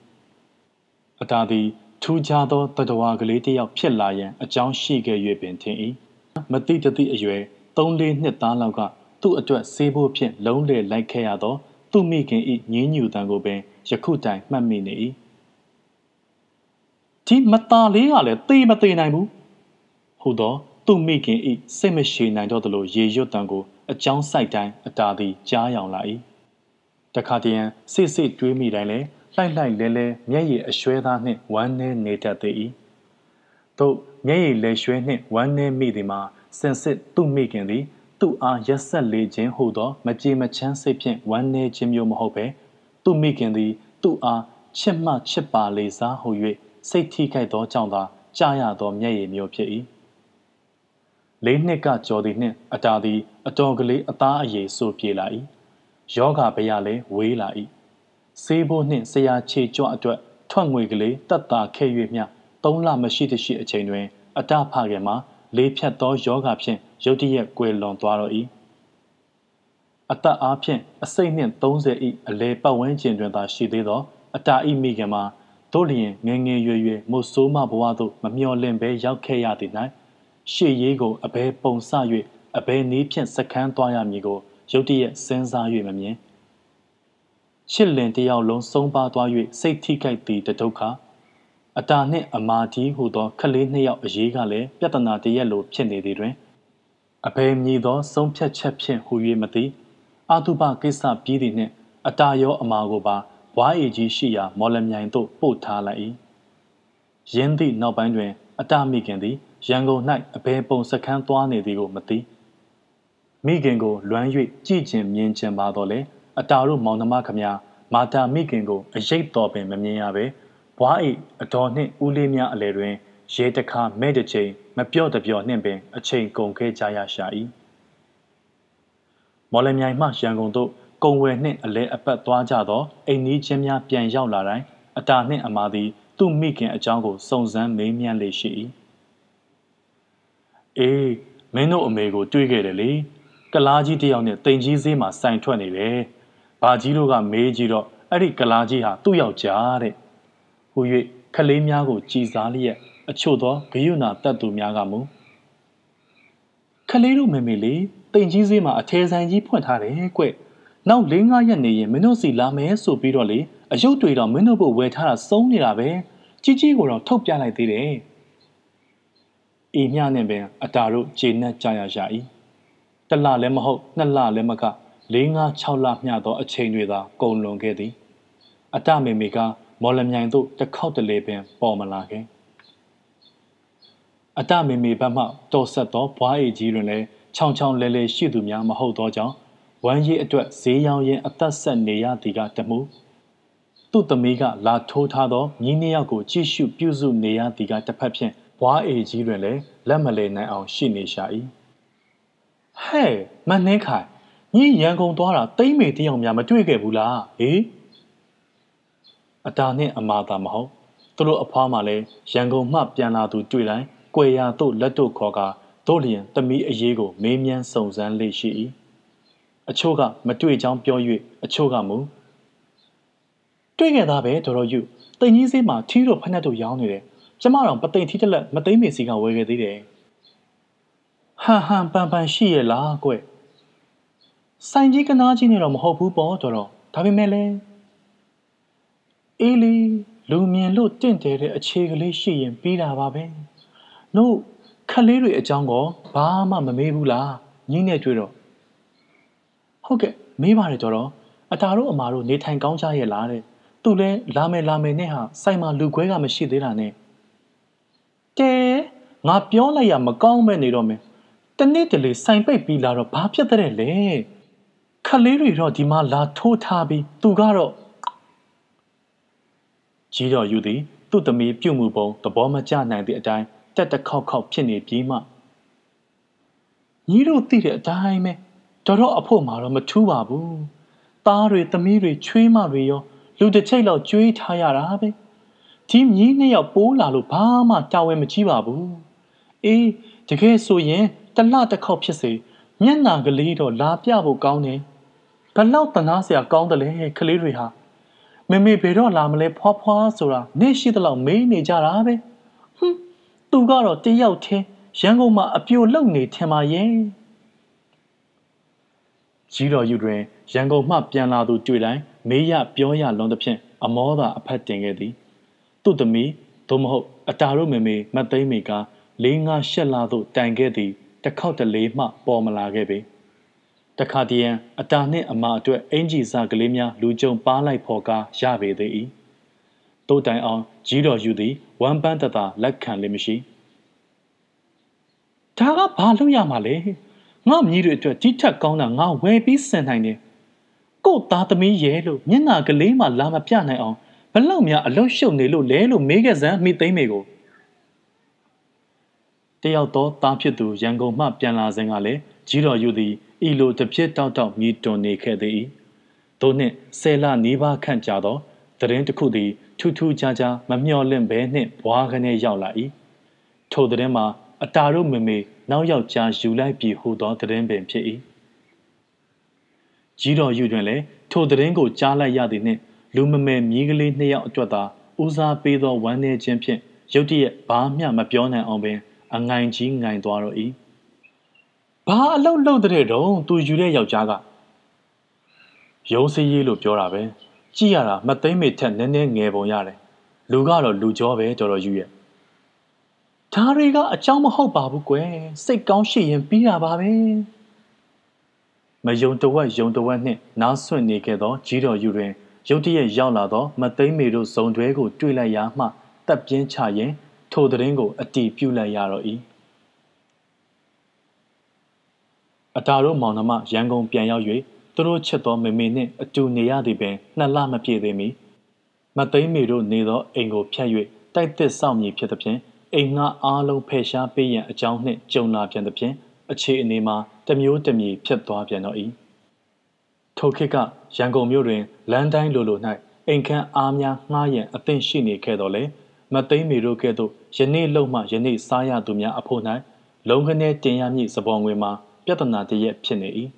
Speaker 1: အတာသည်ထူးခြားသောတတဝါကလေးတစ်ယောက်ဖြစ်လာရန်အကြောင်းရှိခဲ့၍ပင်ထင်၏မတိတတိအရွယ်၃-၄နှစ်သားလောက်က သူ့အတွက်ဆေးဖို့ဖြင့်လုံးလေလိုက်ခဲ့ရသောသူ့မိခင်၏ငင်းညူတံကိုပင်ယခုတိုင်မှတ်မိနေ၏ဒီမသားလေးကလည်းသေမသေးနိုင်ဘူးဟုသောသူ့မိခင်၏စိတ်မရှိနိုင်တော့သလိုရေရွတ်တံကိုအကြောင်းဆိုင်တိုင်းအတာသည်ကြားယောင်လာ၏တခါတည်းရန်စစ်စစ်တွေးမိတိုင်းလဲလှိုက်လှိုက်လဲလဲမျက်ရည်အရွှဲသားနှင့်ဝမ်းနေနေတတ်သေး၏သို့မျက်ရည်လဲရွှဲနှင့်ဝမ်းနေမိသည်မှာစင်စစ်သူ့မိခင်သည် သူ့အားရက်ဆက်လေခြင်းဟုသော မကြေမချမ်းစိတ်ဖြင့်ဝမ်းနေခြင်းမျိုးမဟုတ်ပဲသူ့မိခင်သည် သူ့အားချစ်မှချစ်ပါလေစားဟု၍စိတ်ထိခိုက်သောကြောင့်သာကြားရသောမျက်ရည်မျိုးဖြစ်၏လေးနှစ်ကကြော်သည်နှင့်အတာသည်အတော်ကလေးအသားအရည်ဆိုပြေလာ၏ယောဂဘရလည်းဝေးလာ၏ဆေးဘိုးနှင့်ဆရာခြေကြွအတွက်ထွက်ငွေကလေးတက်တာခဲ့၍မျှသုံးလမရှိတရှိအချိန်တွင် အတဖခင်မှာ လေးဖြတ်သောယောဂဖြင့်ရုတ်တရက်ကွယ်လွန်သွားတော့၏အသက်အားဖြင့်အစိတ်နှင့်30ဤအလေပတ်ဝန်းကျင်တွင်သာရှိသေးသောအတာဤမိခင်မှာတို့လျင်ငငယ်ရွယ်ရွယ်မုတ်ဆိုးမဘဝသို့မမျော်လင့်ဘဲရောက်ခဲ့ရသည်၌ရှေ့ရေးကိုအဘဲပုံဆ၍အဘဲနည်းဖြင့်စကန်းသွားရမည်ကိုရုတ်တရက်စဉ်းစား၍မမြင်ရှစ်လင်တယောက်လုံးဆုံးပါသွား၍စိတ်ထိခိုက်သည်တဒုက္ခ အတာနှင့်အမာဒီဟုသောခလေးနှစ်ယောက်အရေးကလည်းပြဿနာတရက်လိုဖြစ်နေသည်တွင်အဘဲမြည်သောဆုံးဖြတ်ချက်ဖြင့်ဟူ၍မသိအာတုပကိစ္စပြီးသည်နှင့်အတာရောအမာကိုပါဝါးအေကြီးရှိရာမော်လမြိုင်သို့ပို့ထားလိုက်၏ယင်းသည့်နောက်ပိုင်းတွင် အတာမိခင်သည်ရန်ကုန်၌အဘယ်ပုံစခန်းသွားနေသည်ကိုမသိမိခင်ကိုလွမ်း၍ကြည်ကျင်မြင်ကျင်ပါတော့လေအတာတို့မောင်နှမခမများမာတာမိခင်ကိုအရေးတော်ပင်မမြင်ရပဲ ဘွားအိအတော်နှင့်ဦးလေးများအလဲတွင်ရေတခါမဲ့တစ်ချိန်မပြော့တပြော့နှင့်ပင်အချိန်ကုန်ခဲ့ကြရရှာ၏မော်လမြိုင်မှရန်ကုန်သို့ကုံဝယ်နှင့်အလဲအပတ်သွားကြသောအိမ်နီးချင်းများပြန်ရောက်လာတိုင်းအတာနှင့်အမာသည်သူ့မိခင်အကြောင်းကိုစုံစမ်းမေးမြန်းလေရှိ၏အေးမင်းတို့အမေကိုတွေးခဲ့တယ်လေကလားကြီးတယောက်နဲ့တိမ်ကြီးဈေးမှာစိုင်ထွက်နေတယ်ဘာကြီးတို့ကမေးကြည့်တော့အဲ့ဒီကလားကြီးဟာသူ့ယောက်ျားတဲ့ ဟူ၍ခလေးများကိုကြည်စားလျက်အချို့သောဂယုဏတတ်သူများကမူခလေးတို့မေမေလေးတိမ်ကြီးဈေးမှာအထဲဆိုင်ကြီးဖွင့်ထားတယ်ကွနောက်၄၅ရက်နေရင်မင်းတို့စီလာမယ်ဆိုပြီးတော့လေအယုတ်တွေတော့မင်းတို့ဘုတ်ဝယ်ထားတာစုံးနေတာပဲကြီးကြီးကိုတော့ထုတ်ပြလိုက်သေးတယ်အေးမြနဲ့ပင်အတာတို့ခြေနှက်ကြရရှာ၏တလလည်းမဟုတ်နှစ်လလည်းမက၄၅6လမျှသောအချိန်တွေသာကုန်လွန်ခဲ့သည် အတမေမေက မော်လမြိုင်သို့တစ်ခေါက်တလေပင် ပေါ်မလာခဲ့အတမေမေဘက်မှတော်ဆက်သောဘွားအေကြီးတွင်လည်းချောင်ချောင်လဲလဲရှိသူများမဟုတ်သောကြောင့်ဝမ်းရည်အတွက်ဈေးရောင်းရင်းအသက်ဆက်နေရသည်ကတမှုသူ့သမီးကလာထိုးထားသောညီးနှစ်ယောက်ကိုကြည့်ရှုပြုစုနေရသည်ကတစ်ဖက်ဖြင့်ဘွားအေကြီးတွင်လည်းလက်မလဲနိုင်အောင်ရှိနေရှာ၏ဟဲ့မနှင်းခိုင်ညီရန်ကုန်သွားတာတိမ့်မေတယောက်များမတွေ့ခဲ့ဘူးလားဟေး အတာနှင့်အမာသာမဟုတ်သူတို့အဖွားမှလည်းရန်ကုန်မှပြန်လာသူတွေ့တိုင်းကွယ်ရာသို့လက်တို့ခေါ်ကာတို့လျင်သမီးအရေးကိုမေးမြန်းစုံစမ်းလေရှိ၏အချို့ကမတွေ့ချောင်းပြော၍အချို့ကမူတွေ့ခဲ့သားပဲတော်တော်ယူတိမ်ကြီးစေးမှာထီးတို့ဖက်နှက်တို့ရောင်းနေတယ်ကျမတော်ပသိမ်ထီးတစ်လက်မသိမ့်မေစီကဝယ်ခဲ့သေးတယ်ဟန်ဟန်ပန်ပန်ရှိရဲ့လားကွဆိုင်ကြီးကနားကြီးနေတော့မဟုတ်ဘူးပေါ့တော်တော်ဒါပေမဲ့လည်း အေးလီလူမြင်လို့တင့်တယ်တဲ့အခြေကလေးရှိရင်ပြီးတာပါပဲနို့ခလေးတွေအကြောင်းကောဘာမှမမေးဘူးလားညီးနဲ့တွေ့တော့ဟုတ်ကဲ့မေးပါတယ်တော်တော်အတာတို့အမာတို့နေထိုင်ကောင်းကြရဲ့လားတဲ့သူလဲလာမယ်လာမယ်နဲ့ဟာစိုက်မှာလူခွဲကမရှိသေးတာနဲ့ကဲငါပြောလိုက်ရမကောင်းမဲ့နေတော့မယ်တနေ့တလေစိုင်ပိတ်ပြီးလာတော့ဘာဖြစ်တဲ့လဲခလေးတွေတော့ဒီမှာလာထိုးထားပြီးသူကတော့ ကြီးတော်ယူသည် သူ့သမီးပြုတ်မှုပုံသဘောမကျနိုင်သည့်အတိုင်းတက်တခေါက်ခေါက်ဖြစ်နေပြီးမှညီတို့သိတဲ့အတိုင်းပဲတော်တော့အဖို့မှာတော့မထူးပါဘူးသားတွေသမီးတွေချွေးမတွေရောလူတစ်ချိတ်လောက်ကြွေးထားရတာပဲဒီမြီးနှစ်ယောက်ပိုးလာလို့ဘာမှတာဝန်မကြီးပါဘူးအေးတကယ်ဆိုရင်တလတစ်ခေါက်ဖြစ်စေမျက်နာကလေးတော့လာပြဖို့ကောင်းတယ်ဘလောက်တနာစရာကောင်းတယ်လေကလေးတွေဟာ မေမေဘယ်တော့လာမလဲဖွားဖွားဆိုတာနေရှိသလောက်မေးနေကြတာပဲဟွန်းသူကတော့တယောက်ချင်းရန်ကုန်မှာအပြိုလုံနေထင်ပါရဲ့ကြီးတော်ယူတွင်ရန်ကုန်မှပြန်လာသူတွေ့တိုင်းမေးရပြောရလွန်သဖြင့်အမောသာအဖက်တင်ခဲ့သည်သူ့သမီးသို့မဟုတ်အတာတို့မေမေမတ်သိမ့်မေကလေးငါရှက်လာသို့တိုင်ခဲ့သည်တစ်ခေါက်တလေမှပေါ်မလာခဲ့ပေ တခါတည်းအတာနှင့်အမအတွက်အင်ဂျီစာကလေးများလူကြုံပါလိုက်ဖော်ကားရပေသေး၏တို့တိုင်အောင်ကြီးတော်ယူသည်ဝမ်ပန်းတသာလက်ခံလည်းမရှိဒါကဘာလို့ရမှာလဲငါမြည်တွေအတွက်တိထက်ကောင်းတာငါဝယ်ပြီးစင်နိုင်တယ်ကို့သားသမီးရဲ့လို့မျက်နာကလေးမှလာမပြနိုင်အောင်ဘလောက်များအလုရှုပ်နေလို့လဲလို့မေးခဲ့စမ်းမိသိမ့်မေကိုတယောက်သောသားဖြစ်သူရန်ကုန်မှပြန်လာစဉ်ကလည်းကြီးတော်ယူသည် ဤလိုတစ်ပြစ်တောက်တောက်မြည်တွန်နေခဲ့သည်သို့နှင့်ဆယ်လနီးပါးခန့်ကြာသောသတင်းတစ်ခုသည်ထူးထူးခြားခြားမမျှော်လင့်ဘဲနှင့်ဘွားကနေရောက်လာ၏ထိုသတင်းမှာအတာတို့မမေနောက်ယောက်ကြားယူလိုက်ပြီဟူသောသတင်းပင်ဖြစ်၏ကြီးတော်ယူတွင်လည်းထိုသတင်းကိုကြားလိုက်ရသည်နှင့်လူမမဲမြည်ကလေးနှစ်ယောက်အတွက်သာဦးစားပေးသောဝမ်းနည်းခြင်းဖြင့်ရုတ်တရက်ဘာမျှမပြောနိုင်အောင်ပင်အငိုင်ကြီးငိုင်သွားတော့၏ ဘာအလုပ်လုပ်တဲ့တုံးသူယူတဲ့ယောက်ျားကရုံးစည်းရေးလို့ပြောတာပဲကြည့်ရတာမသိမ့်မေထက်နည်းနည်းငယ်ပုံရတယ်လူကတော့လူကြောပဲတော်တော်ယူရဲ့ဒါတွေကအကြောင်းမဟုတ်ပါဘူးကွယ်စိတ်ကောင်းရှိရင်ပြီးတာပါပဲမယုံတဝက်ယုံတဝက်နှင့်နားဆွင့်နေခဲ့သောကြီးတော်ယူတွင်ရုတ်တရက်ရောက်လာသောမသိမ့်မေတို့ဇုံတွဲကိုတွေ့လိုက်ရာမှတပ်ပြင်းချရင်ထိုသတင်းကိုအတီးပြုလိုက်ရတော့၏ အတာတို့မောင်နှမရန်ကုန်ပြန်ရောက်၍သူတို့ချစ်သောမေမေနှင့်အတူနေရသည်ပင်နှစ်လမပြည့်သေးမီမသိမ့်မေတို့နေသောအိမ်ကိုဖျက်၍တိုက်သစ်ဆောင်မည်ဖြစ်သဖြင့်အိမ်ငှအားလုံးဖယ်ရှားပေးရန်အကြောင်းနှင့်ကြုံလာပြန်သဖြင့်အခြေအနေမှာတမျိုးတမည်ဖြစ်သွားပြန်တော့၏ထိုခေတ်ကရန်ကုန်မြို့တွင်လမ်းတိုင်းလိုလို၌အိမ်ခန်းအားများငှားရန်အသင့်ရှိနေခဲ့တော်လဲမသိမ့်မီတို့ကဲ့သို့ယနေ့လုံမှယနေ့စားရသူများအဖို့၌လုံခနဲတင်ရမည့်စပေါ်ငွေမှာ ပြဿနာတရက်ဖြစ်နေ၏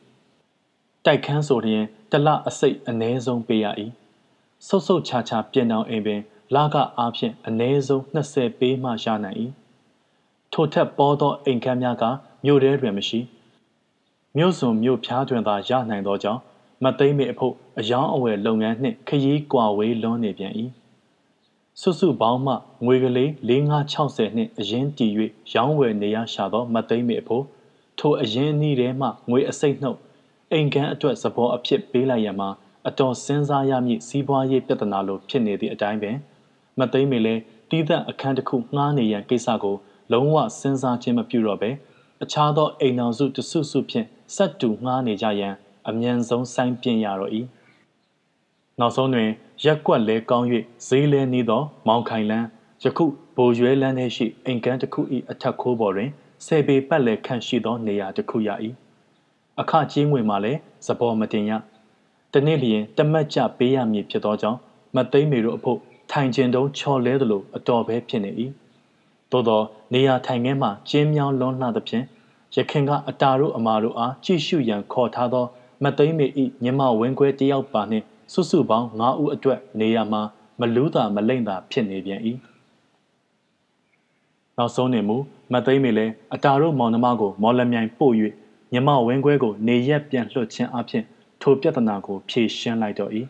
Speaker 1: တိုက်ခန်းဆိုရင်တလအစိတ်အ ਨੇ ဆုံးပေးရ၏ဆုတ်ဆုတ်ချာချာပြင်အောင်အိမ်ပင်လကအားဖြင့်အ ਨੇ ဆုံး20ပေးမှရနိုင်၏ထိုထက်ပေါ်သောအိမ်ခန်းများကမြို့ထဲတွင်မရှိမြို့စွန်မြို့ဖျားတွင်သာရနိုင်သောကြောင့်မသိမ့်မေအဖို့အယောင်းအဝယ်လုပ်ငန်းနှင့်ခရီးကွာဝေးလွန်းနေပြန်၏စုစုပေါင်းမှငွေကလေး4560နှင့်အရင်တည်၍ရောင်းဝယ်နေရရှာသောမသိမ့်မေအဖို့ ထိုအရင်အနည်းထဲမှငွေအစိတ်နှုတ်အိမ်ကန်းအတွက်စဘောအဖြစ်ပေးလိုက်ရမှာအတော်စဉ်းစားရမည့်စီးပွားရေးပြဿနာလိုဖြစ်နေသည့်အတိုင်းပင်မသိမ့်မေလဲတီးသန့်အခန်းတစ်ခုငှားနေရန်ကိစ္စကို လုံးဝစဉ်းစားခြင်းမပြုတော့ပဲအခြားသောအိမ်တော်စုတစုစုဖြင့်ဆက်တူငှားနေကြရန်အမြန်ဆုံးဆိုင်းပြင်းရတော့၏နောက်ဆုံးတွင်ရက်ကွက်လဲကောင်း၍ဈေးလဲနေသော မောင်ခိုင်လန်းယခုဘိုရွဲလန်းထဲရှိအိမ်ကန်းတစ်ခု၏အထက်ခိုးပေါ်တွင် ဆယ်ပေပတ်လည်ခန့်ရှိသောနေရာတစ်ခုရ၏အခကြီးငွေမှာလည်းသဘောမတင်ရတနေ့လျင်တမတ်ကြပေးရမည်ဖြစ်သောကြောင့်မသိမ့်မေတို့အဖို့ထိုင်ကျင်တုံးချော်လဲသလိုအတော်ပဲဖြစ်နေ၏သို့သောနေရာထိုင်ခင်းမှကျင်းမြောင်းလွန်းလှသဖြင့်ရခင်ကအတာတို့အမာတို့အားကြည့်ရှုရန်ခေါ်ထားသောမသိမ့်မေ၏ညီမဝင်းခွဲတယောက်ပါနှင့်စုစုပေါင်း9ဦးအတွက်နေရာမှာမလူးတာမလိမ့်တာဖြစ်နေပြန်၏ နောက်ဆုံးနေမူမသိမ့်မေလည်းအတာတို့မောင်နှမကို မော်လမြိုင်ပို့၍ညီမဝင်းခွဲကိုနေရက်ပြန်လွှတ်ခြင်းအပြင်ထိုပြဿနာကိုဖြေရှင်းလိုက်တော့၏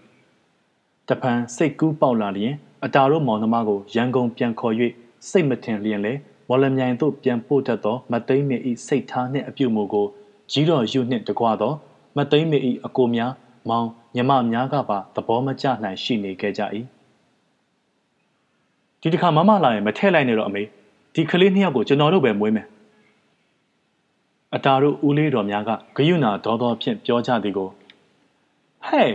Speaker 1: တပန်စိတ်ကူးပေါက်လာလျင်အတာတို့မောင်နှမကိုရန်ကုန်ပြန်ခေါ်၍စိတ်မထင်လျင်လေမော်လမြိုင်သို့ပြန်ပို့တတ်သောမသိမ့်မေ၏စိတ်ထားနှင့်အပြုမူကိုကြီးတော်ယူနှင့်တကွာသောမသိမ့်မေ၏အကိုများမောင်ညမများကပါသဘောမကျနိုင်ရှိနေခဲ့ကြ၏ဒီတစ်ခါမမလာရင်မထည့်လိုက်နဲ့တော့အမေ ဒီကလေးနှစ်ယောက်ကိုကျွန်တော်တို့ပဲမွေးမယ်အတာတို့ဦးလေးတော်များကဂယုဏဒေါသောဖြင့်ပြောကြသည်ကိုဟဲ့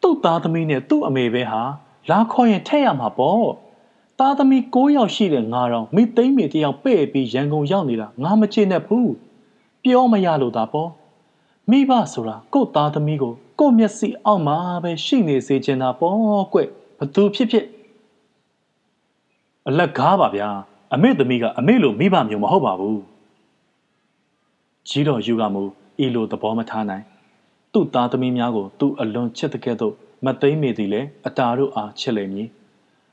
Speaker 1: သူ့သားသမီးနဲ့သူ့အမေပဲဟာလာခေါ်ရင်ထည့်ရမှာပေါ့သားသမီး၉ယောက်ရှိတဲ့ငါတော့မိသိမ့်မေတယောက်ပဲ့ပြီးရန်ကုန်ရောက်နေတာငါမချေနဲ့ဘူးပြောမရလို့သာပေါ့မိဘဆိုတာကို့သားသမီးကိုကို့မျက်စိအောက်မှာပဲရှိနေစေချင်တာပေါ့ကွဘသူဖြစ်ဖြစ်အလက်ကားပါဗျာ အမေသမီးကအမေလိုမိဘမျိုးမဟုတ်ပါဘူးကြီးတော်ယူကမူဤလိုသဘောမထားနိုင် သူ့သားသမီးများကိုသူ့အလွန်ချစ်တဲ့ကဲ့သို့မသိမ့်မိသည်လည်းအတာတို့အားချစ်လိမ့်မည်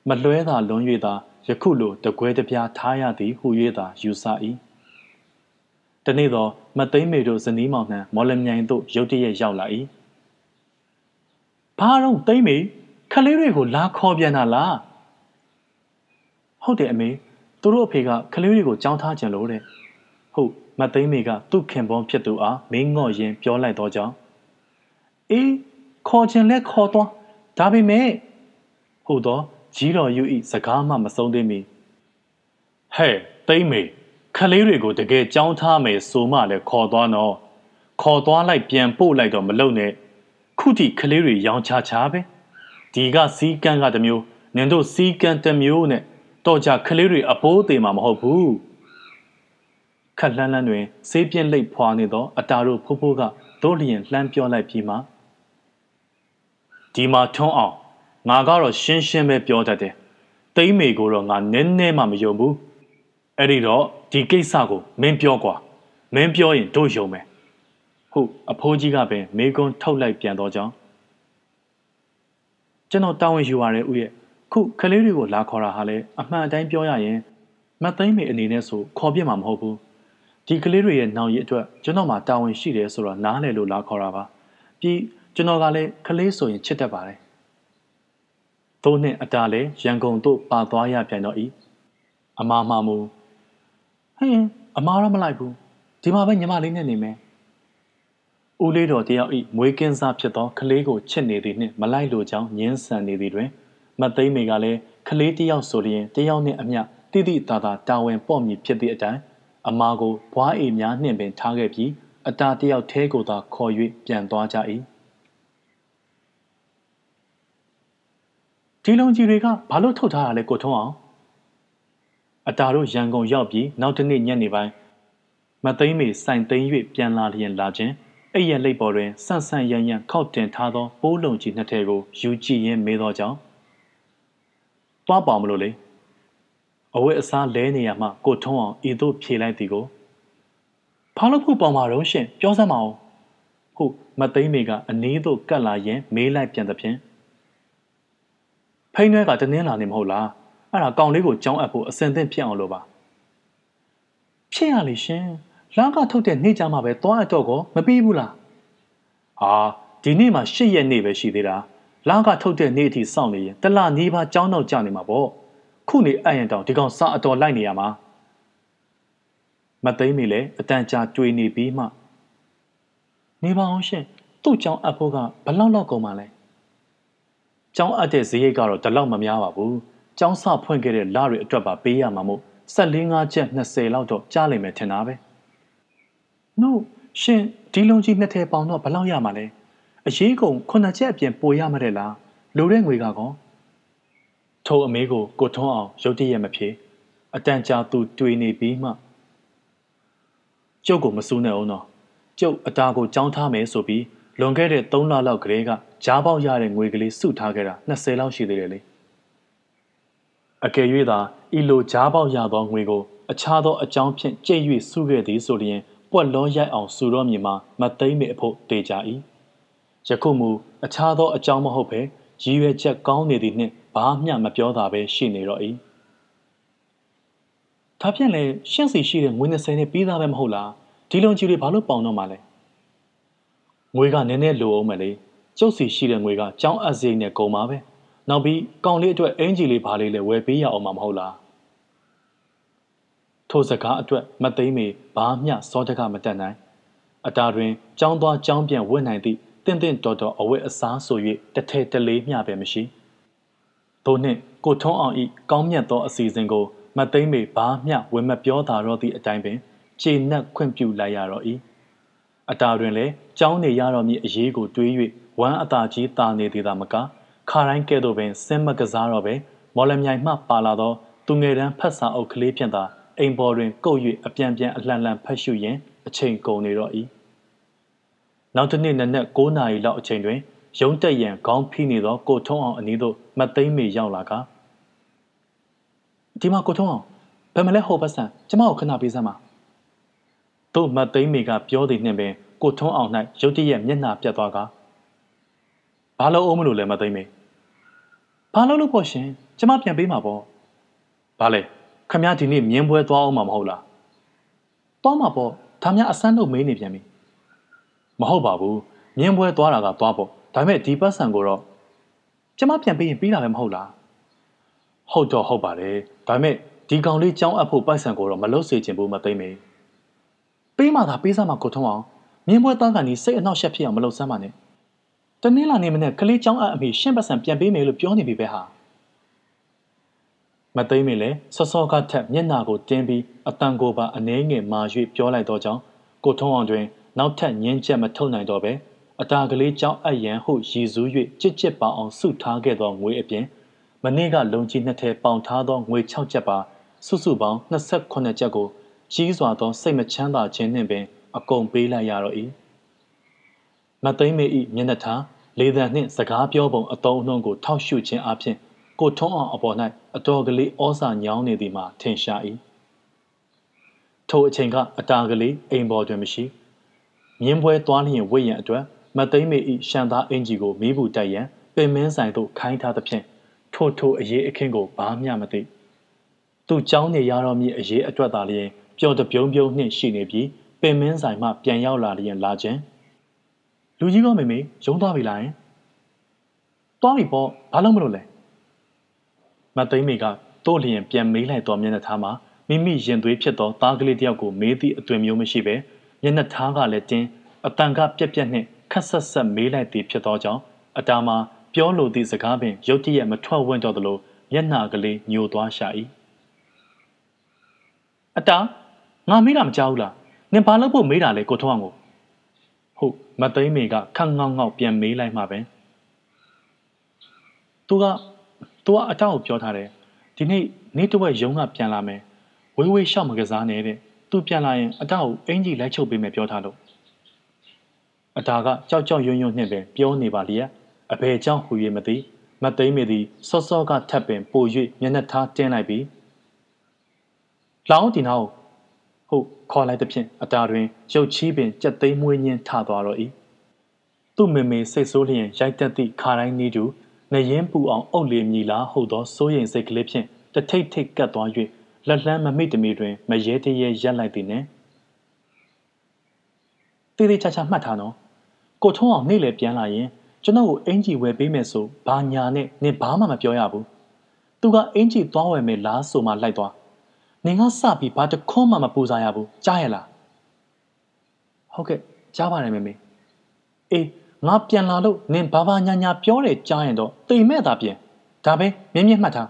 Speaker 1: မလွဲသာလွန်၍သာယခုလိုတကွဲတပြားထားရသည်ဟု၍သာယူဆ၏တနေ့သောမသိမ့်မေတို့ဇနီးမောင်နှံမော်လမြိုင်သို့ရုတ်တရက်ရောက်လာ၏ဘာတော့သိမ့်မေခလေးတွေကိုလာခေါ်ပြန်တာလားဟုတ်တယ်အမေ သူတို့အဖေကခလေးတွေကိုကြောင်းထားကြလို့တဲ့ဟုတ်မသိမ့်မေကသူ့ခင်ပွန်းဖြစ်သူအားမင်းငော့ရင်ပြောလိုက်တော့ကြောင်းအေးခေါ်ခြင်းလဲခေါ်သွားဒါပေမဲ့ဟုတ်တော့ကြီးတော်ယူဤစကားမှမဆုံးသေးမီဟဲ့သိမ့်မေခလေးတွေကိုတကယ်ကြောင်းထားမယ်ဆိုမှလည်းခေါ်သွားတော့ခေါ်သွားလိုက်ပြန်ပို့လိုက်တော့မလုံနဲ့ခုထိခလေးတွေရောင်းချချပဲဒီကစီးကန်းကတမျိုးနင်တို့စီးကန်းတမျိုးနဲ့ တော့ကြခလေးတွေအပိုးသေးမှာမဟုတ်ဘူးခက်လန်းလန်းတွင်ဆေးပြင်းလိပ်ဖွာနေသောအတာတို့ဖိုးဖိုးကဒို့လျင်လှမ်းပြောလိုက်ပြီးမှဒီမှာထွန်းအောင်ငါကတော့ရှင်းရှင်းပဲပြောတတ်တယ်သိမ့်မေကိုတော့ငါနည်းနည်းမှမယုံဘူးအဲ့ဒီတော့ဒီကိစ္စကိုမင်းပြောကွာမင်းပြောရင်တို့ယုံမယ်ဟုတ်အဖိုးကြီးကပင်မေကွန်းထုတ်လိုက်ပြန်တော့ကြောင်းကျွန်တော်တာဝန်ယူရတယ်ဦးရဲ့ ခုကလေးတွေကိုလာခေါ်တာဟာလေအမှန်အတိုင်းပြောရရင်မသိမ့်မေအနေနဲ့ဆိုခေါ်ပြမှာမဟုတ်ဘူးဒီကလေးတွေရဲ့နောင်ရည်အတွက်ကျွန်တော်မှတာဝန်ရှိတယ်ဆိုတော့နားလည်လို့လာခေါ်တာပါပြီးကျွန်တော်ကလည်းကလေးဆိုရင်ချစ်တတ်ပါတယ်သို့နှင့်အတားလည်းရန်ကုန်သို့ပါသွားရပြန်တော့၏အမားမှမူဟင်းအမားတော့မလိုက်ဘူးဒီမှာပဲညီမလေးနဲ့နေမယ်ဦးလေးတော်တယောက်ဤမွေးကင်းစားဖြစ်သောကလေးကိုချစ်နေသည်နှင့်မလိုက်လိုကြောင်းညင်းဆန်နေသည်တွင် မသိမ့်မေကလည်းကလေးတယောက်ဆိုလျင်တယောက်နှင့်အမျှတိတိတသာတာဝန်ပေါ့မည်ဖြစ်သည့်အတိုင်းအမားကိုဘွားအိမ်များနှင့်ပင်ထားခဲ့ပြီးအတာတယောက်သေးကိုသာခေါ်၍ပြန်သွားကြ၏ဒီလုံကြီးတွေကဘာလို့ထုတ်ထားတာလဲကိုထုံးအောင်အတာတို့ရန်ကုန်ရောက်ပြီးနောက်တနေ့ညနေပိုင်းမသိမ့်မေစိုင်သိမ့်၍ပြန်လာလျင်လာခြင်းအဲ့ရလိပ်ပေါ်တွင်ဆန့်ဆန့်ရန်ရန်ခောက်တင်ထားသောပိုးလုံကြီးနှစ်ထည်ကိုယူကြည့်ရင်းမေးသောကြောင့် သွားပါမလို့လေအဝတ်အစားလဲနေရမှကိုထုံးအောင်ဤသို့ဖြေလိုက်သည်ကိုဘာလို့ဖို့ပေါ်မှာတော့ရှင်ပြောစမ်းမအောင်ဟုတ်မသိမ့်မေကအနည်းသို့ကတ်လာရင်မေးလိုက်ပြန်သဖြင့်ဖိနှဲကတနင်းလာနေမဟုတ်လားအဲ့ဒါကောင်လေးကိုကြောင်းအပ်ဖို့အစင်သင့်ဖြစ်အောင်လို့ပါဖြစ်ရလေရှင်လာကထုတ်တဲ့နေ့ကြမှာပဲသွားအတော့ကောမပြီးဘူးလားဟာဒီနေ့မှ၈ရက်နေ့ပဲရှိသေးတာ လာကထုတ်တဲ့နေ့အထိစောင့်နေရင်တလနီးပါးကြောင်းတော့ကြာနေမှာပေါ့ခုနေအဲ့ရင်တောင်ဒီကောင်စာအတော်လိုက်နေရမှာမသိမ့်မိလေအတန်ကြာတွေ့နေပြီးမှနေပါအောင်ရှင်သူ့ကြောင်းအပ်ဖို့ကဘလောက်လောက်ကုန်ပါလဲကျောင်းအပ်တဲ့ဈေးရိတ်ကတော့ဒီလောက်မများပါဘူး။ကျောင်းစဖွင့်ခဲ့တဲ့လတွေအတွက်ပါပေးရမှာမို့14ငါးချက်20လောက်တော့ကြားလိမ့်မယ်ထင်တာပဲ။ No ရှင်ဒီလုံးကြီးနှစ်ထည်ပေါင်တော့ဘလောက်ရမှာလဲ။ အရေးကုန်ခုနှစ်ချက်အပြင်ပိုရမှာတဲ့လား။လိုတဲ့ငွေကကောထုံအမေကိုကိုထွန်းအောင်ရုတ်တရက်မဖြေအတန်ကြာသူတွေ့နေပြီးမှကျုပ်ကိုမစူးနဲ့အောင်တော့ကျုပ်အတာကိုကြောင်းထားမယ်ဆိုပြီးလွန်ခဲ့တဲ့3လလောက်ကလေးကကြားပေါက်ရတဲ့ငွေကလေးစုထားခဲ့တာ20လောက်ရှိသေးတယ်လေအကယ်၍သာဤလိုကြားပေါက်ရသောငွေကိုအခြားသောအကြောင်းဖြင့်ကြိတ်၍စုခဲ့သည်ဆိုလျင်ပွက်လောရိုက်အောင်စုတော်မြင်မှာမသိမ့်မေအဖို့တေကြ၏ ယခုမူအခြားသောအကြောင်းမဟုတ်ပဲရည်ရွယ်ချက်ကောင်းနေသည်နှင့်ဘာမျှမပြောတာပဲရှိနေတော့၏ဒါဖြင့်လေရှင်းစီရှိတဲ့ငွေ20နဲ့ပြီးသားပဲမဟုတ်လားဒီလုံကြီးတွေဘာလို့ပေါင်တော့မှလဲငွေကနည်းနည်းလိုအောင်မယ်လေကျုပ်စီရှိတဲ့ငွေကကြောင်းအပ်စိတ်နဲ့ကုန်ပါပဲနောက်ပြီးကောင်လေးအတွက်အင်ဂျီလေးဘာလေးလဲဝယ်ပေးရအောင်မှာမဟုတ်လားထိုစကားအတွက်မသိမ့်မေဘာမျှစောတကမတက်နိုင်အတာတွင်ကြောင်းသွားကြောင်းပြန်ဝတ်နိုင်သည့် တင့်တင့်တော်တော်အဝတ်အစားဆို၍တထဲတလေးမျှပဲမရှိထို့နှင့်ကိုထုံးအောင်ဤကောင်းမြတ်သောအစီအစဉ်ကိုမသိမ့်မေဘာမျှဝင်မပြောတာတော့သည့်အတိုင်းပင်ခြေနှက်ခွင့်ပြုလိုက်ရတော့၏အတာတွင်လည်းကြောင်းနေရတော်မူအရေးကိုတွေး၍ဝမ်းအတာကြီးတာနေသေးတာမကခါတိုင်းကဲ့သို့ပင်စင်မကစားတော့ပဲမော်လမြိုင်မှပါလာသောသူငယ်တန်းဖတ်စာအုပ်ကလေးဖြင့်သာအိမ်ပေါ်တွင်ကုတ်၍အပြန်ပြန်အလှန်လှန်ဖတ်ရှုရင်းအချိန်ကုန်နေတော့၏ နောက်တစ်နေ့နနက်9နာရီလောက်အချိန်တွင်ရုံးတက်ရန်ခေါင်းဖိနေသောကိုထုံးအောင်အနီးသို့မသိမ့်မေရောက်လာကဒီမှာကိုထုံးအောင်ဘယ်မလဲဟိုဘက်ဆန်ကျမကိုခဏပေးစမ်းပါတို့မသိမ့်မေကပြောသည်နှင့်ပင်ကိုထုံးအောင်၌ရုတ်တရက်မျက်နှာပြတ်သွားကဘာလို့အောင်မလို့လဲမသိမ့်မေဘာလို့လို့ပေါ့ရှင်ကျမပြန်ပေးမှာပေါ့ဘာလဲခမရဒီနေ့မြင်းပွဲသွားအောင်မှာမဟုတ်လားသွားမှာပေါ့ဒါများအစမ်းလို့မေးနေပြန်ပြီ မဟုတ်ပါဘူးမြင်းပွဲသွားတာကသွားပေါ့ဒါပေမဲ့ဒီပတ်စံကိုတော့ကျမပြန်ပေးရင်ပြီးတာပဲမဟုတ်လားဟုတ်တော့ဟုတ်ပါတယ်ဒါပေမဲ့ဒီကောင်လေးကြောင်းအပ်ဖို့ပတ်စံကိုတော့မလုပ်စေချင်ဘူးမသိမေပေးမှသာပေးစမ်းမှာကိုထုံးအောင်မြင်းပွဲသားကနေစိတ်အနှောက်ရှက်ဖြစ်အောင်မလုပ်စမ်းပါနဲ့တနင်္လာနေ့မနေ့ကလေးကြောင်းအပ်အမိရှင်းပတ်စံပြန်ပေးမယ်လို့ပြောနေပြီပဲဟာမသိမေလည်းစောစောကထက်မျက်နာကိုတင်းပြီးအတန်ကိုပါအနှဲငယ်မာ၍ပြောလိုက်တော့ကြောင်းကိုထုံးအောင်တွင် နောက်ထပ်ညင်းချက်မထုတ်နိုင်တော့ပဲအတာကလေးကြောင်းအပ်ရန်ဟုရည်စူး၍ကြစ်ကြစ်ပါအောင်စုထားခဲ့သောငွေအပြင်မနေ့ကလုံကြီးနှစ်ထဲပေါင်ထားသောငွေ6ချက်ပါစုစုပေါင်း28ချက်ကိုကြီးစွာသောစိတ်မချမ်းသာခြင်းနှင့်ပင်အကုန်ပေးလိုက်ရတော့၏မသိမ့်မေ၏မျက်နှာထားလေသံနှင့်စကားပြောပုံအတုံးအနှုံးကိုထောက်ရှုခြင်းအပြင်ကိုထုံးအောင်အပေါ်၌အတော်ကလေးဩစာညောင်းနေသည်မှာထင်ရှား၏ထိုအချိန်ကအတာကလေးအိမ်ပေါ်တွင်မရှိ မြင်းပွဲသွားလျင်ဝိတ်ရန်အတွက်မသိမ့်မေ၏ရှန်သားအင်ဂျီကိုမီးဘူးတိုက်ရန်ပင်မင်းဆိုင်သို့ခိုင်းထားသဖြင့်ထိုထိုအရေးအခင်းကိုဘာမျှမသိသူเจ้าနေရတော်မူအရေးအတွက်သာလျင်ပျော်တပြုံးပြုံးနှင့်ရှိနေပြီးပင်မင်းဆိုင်မှပြန်ရောက်လာလျင်လာခြင်းလူကြီးကမေမေရုံးသွားပြီလားယင်သွားပြီပေါ့ဘာလို့မလို့လဲမသိမ့်မေကတို့လျင်ပြန်မေးလိုက်တော်မျက်နှာထားမှာမိမိရင်သွေးဖြစ်သောသားကလေးတယောက်ကိုမေးသည့်အသွင်မျိုးမရှိပဲ မျက်နှာထားကလည်းတင်းအတန်ကပြက်ပြက်နှင့်ခက်ဆက်ဆက်မေးလိုက်သည်ဖြစ်သောကြောင့်အတားမှာပြောလိုသည့်စကားပင်ရုတ်တရက်မထွက်ဝင့်တော့သလိုမျက်နှာကလေးညိုသွားရှာ၏အတားငါမေးတာမကြောက်ဘူးလားနင်ဘာလို့ဖို့မေးတာလဲကိုထုံးအောင်ကိုဟုတ်မသိမေကခန့်ငေါက်ငေါက်ပြန်မေးလိုက်မှပင်သူကသူကအတောက်ကိုပြောထားတယ်ဒီနေ့နေ့တဝက်ရုံးကပြန်လာမယ်ဝေးဝေးရှောက်မကစားနဲ့တဲ့ သူပြန်လာရင်အတောက်ကိုအင်ကြီးလိုက်ချုပ်ပေးမယ်ပြောထားလို့အတာကကြောက်ကြောက်ရွံ့ရွံ့နှင့်ပင်ပြောနေပါလျက်အဘယ်ကြောင့်ဟူ၍မသိမသိမီသည်စောစောကထပ်ပင်ပို၍မျက်နှာထားတင်းလိုက်ပြီးလောင်းဒီနောက်ဟုတ်ခေါ်လိုက်သဖြင့်အတာတွင်ရုပ်ချီးပင်ကြက်သိမ်းမွေးညင်းထသွားတော့၏သူ့မေမေစိတ်ဆိုးလျင်ရိုက်တက်သည့်ခါတိုင်းနီးတူနရင်ပူအောင်အုပ်လေမြည်လားဟုတ်သောစိုးရိမ်စိတ်ကလေးဖြင့်တထိတ်ထိတ်ကပ်သွား၍ လက်လန်းမမိတ်တမီတွင် မရဲတရဲရက်လိုက်သည်နှင့်တေးသေးချာချာမှတ်ထားနော်ကိုထုံးအောင်နေ့လေပြန်လာရင်ကျွန်တော်ကိုအင်ဂျီဝယ်ပေးမယ်ဆိုဘာညာနဲ့နင်ဘာမှမပြောရဘူးသူကအင်ဂျီသွားဝယ်မယ်လားဆိုမှလိုက်သွားနင်ကစပြီးဘာတခွန်းမှမပူစားရဘူးကြားရလားဟုတ်ကဲ့ကြားပါတယ်မေမေအေးငါပြန်လာလို့နင်ဘာဘာညာညာပြောတယ်ကြားရင်တော့တိမ်မဲ့တာပြင်ဒါပဲမြင်းမြင်းမှတ်ထား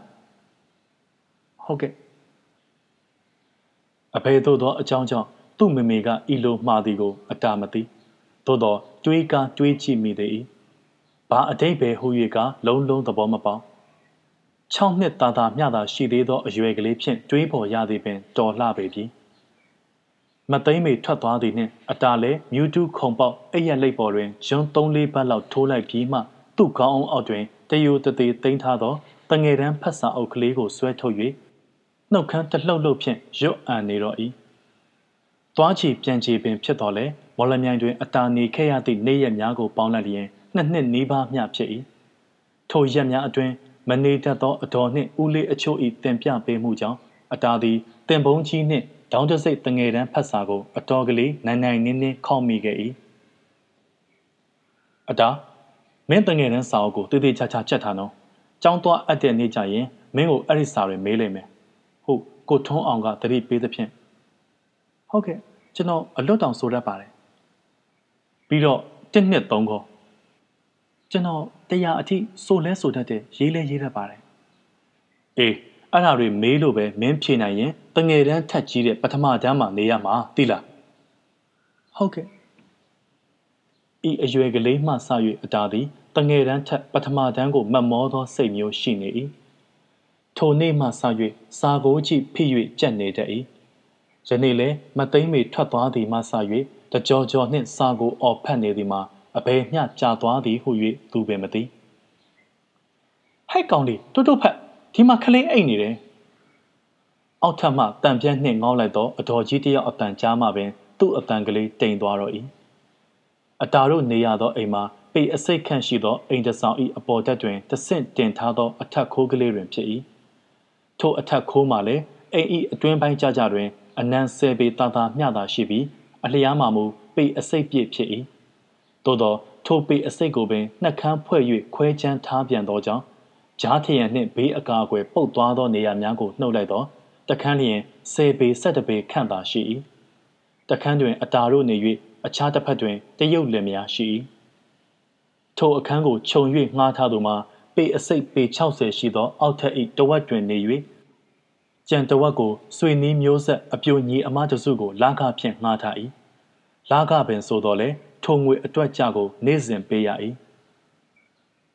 Speaker 1: ဟုတ်ကဲ့ အဖေတို့သောအကြောင်းကြောင့်သူ့မေမေကအီလိုမှားသည်ကို အတာမသိသို့တော့တွေးကားတွေးကြည့်မိသည်ဘာအတိတ်ပဲဟူ၍ကလုံးလုံးသဘောမပေါ6နှစ်သာသာမျှသာရှိသေးသောအရွယ်ကလေးဖြင့်တွေးပေါ်ရသည်ပင်တော်လှပေပြီမသိမ့်မေထွက်သွားသည်နှင့်အတာလဲမြူတူးခုံပေါက်အဲ့ရလိပ်ပေါ်တွင်ဂျွန်း3လေးပတ်လောက်ထိုးလိုက်ပြီးမှသူ့ခေါင်းအောင်အောက်တွင်တယိုတသေးသိမ်းထားသောတငယ်တန်းဖတ်စာအုပ်ကလေးကိုဆွဲထုတ်၍ နှုတ်ခမ်းတလှုပ်လှုပ်ဖြင့်ရွတ်အံနေတော့၏သွားချီပြန်ချီပင်ဖြစ်တော်လဲမော်လမြိုင်တွင်အတာနေခဲ့ရသည့်နေ့ရက်များကိုပေါင်းလိုက်လျင်နှစ်နှစ်နီးပါးမျှဖြစ်၏ထိုရက်များအတွင်းမနေတတ်သောအတော်နှင့်ဦးလေးအချို့၏တင်ပြပေးမှုကြောင့်အတာသည်တင်ပုံးကြီးနှင့်ဒေါင်းတစိတ်တငယ်တန်းဖတ်စာကိုအတော်ကလေးနိုင်နိုင်နင်းနင်းခေါမိခဲ့၏အတာမင်းတငယ်တန်းစာအုပ်ကိုတည်တည်ချာချာချက်ထားနော်ចောင်းသွားအပ်တဲ့နေ့ကျရင်မင်းကိုအဲ့ဒီစာတွေမေးလိုက်မယ်ဟုတ် ကိုထုံးအောင်ကတတိပေးသဖြင့်ဟုတ်ကဲ့ကျွန်တော်အလွတ်တောင်ဆိုတတ်ပါတယ်ပြီးတော့တစ်နှစ်သုံးခေါ်ကျွန်တော်တရားအထိဆိုလဲဆိုတတ်တယ်ရေးလဲရေးတတ်ပါတယ်အေးအဲ့ဒါတွေမေးလို့ပဲမင်းဖြေနိုင်ရင်တငယ်တန်းထက်ကြီးတဲ့ပထမတန်းမှာနေရမှာသိလားဟုတ်ကဲ့ဤအရွယ်ကလေးမှစ၍အတာသည်တငယ်တန်းထက်ပထမတန်းကိုမတ်မောသောစိတ်မျိုးရှိနေ၏ ထိုနေ့မှစ၍စာကိုကြည့်ဖိ၍ကြက်နေတတ်၏ယနေ့လည်းမသိမ့်မေထွက်သွားသည်မှစ၍တကြောကြောနှင့်စာကိုအော်ဖတ်နေသည်မှာအဘယ်မျှကြာသွားသည်ဟု၍သူပင်မသိဟဲ့ကောင်လေးတွတ်တွတ်ဖက်ဒီမှာခလင်းအိတ်နေတယ်အောက်ထပ်မှတန်ပြက်နှင့်ငေါက်လိုက်သောအတော်ကြီးတယောက်အတန်ကြားမှပင်သူ့အတန်ကလေးတိမ်သွားတော့၏အတာတို့နေရသောအိမ်မှာပေအစိတ်ခန့်ရှိသောအိမ်တဆောင်၏အပေါ်တက်တွင်တဆင့်တင်ထားသောအထက်ခိုးကလေးတွင်ဖြစ်၏ ထိုအထက်ခိုးမှလည်းအိမ်၏အတွင်းပိုင်းကြကြတွင် အနံဆယ်ပေတာတာမျှသာရှိပြီးအလျားမှမူပေအစိတ်ပြည့်ဖြစ်၏သို့သောထိုပေအစိတ်ကိုပင်နှက်ခမ်းဖွဲ့၍ခွဲချမ်းထားပြန်သောကြောင့်ဂျားထရန်နှင့်ဘေးအကာအကွယ်ပုတ်သွားသောနေရာများကိုနှုတ်လိုက်သောတခန်းလျင်10ပေ17ပေခန့်သာရှိ၏တခန်းတွင်အတာတို့နေ၍အခြားတစ်ဖက်တွင်တရုတ်လင်များရှိ၏ထိုအခန်းကိုခြုံ၍ငှားထားသူမှာပေအစိတ်ပေ60ရှိသောအောက်ထပ်၏တဝက်တွင်နေ၍ ကြံတဝက်ကိုဆွေနီးမျိုးဆက်အပြိုညီအမတစုကိုလာကဖြင့်ငှားထား၏လာကပင်ဆိုတော့လေထုံငွေအတွက်ကြကိုနေ့စဉ်ပေးရ၏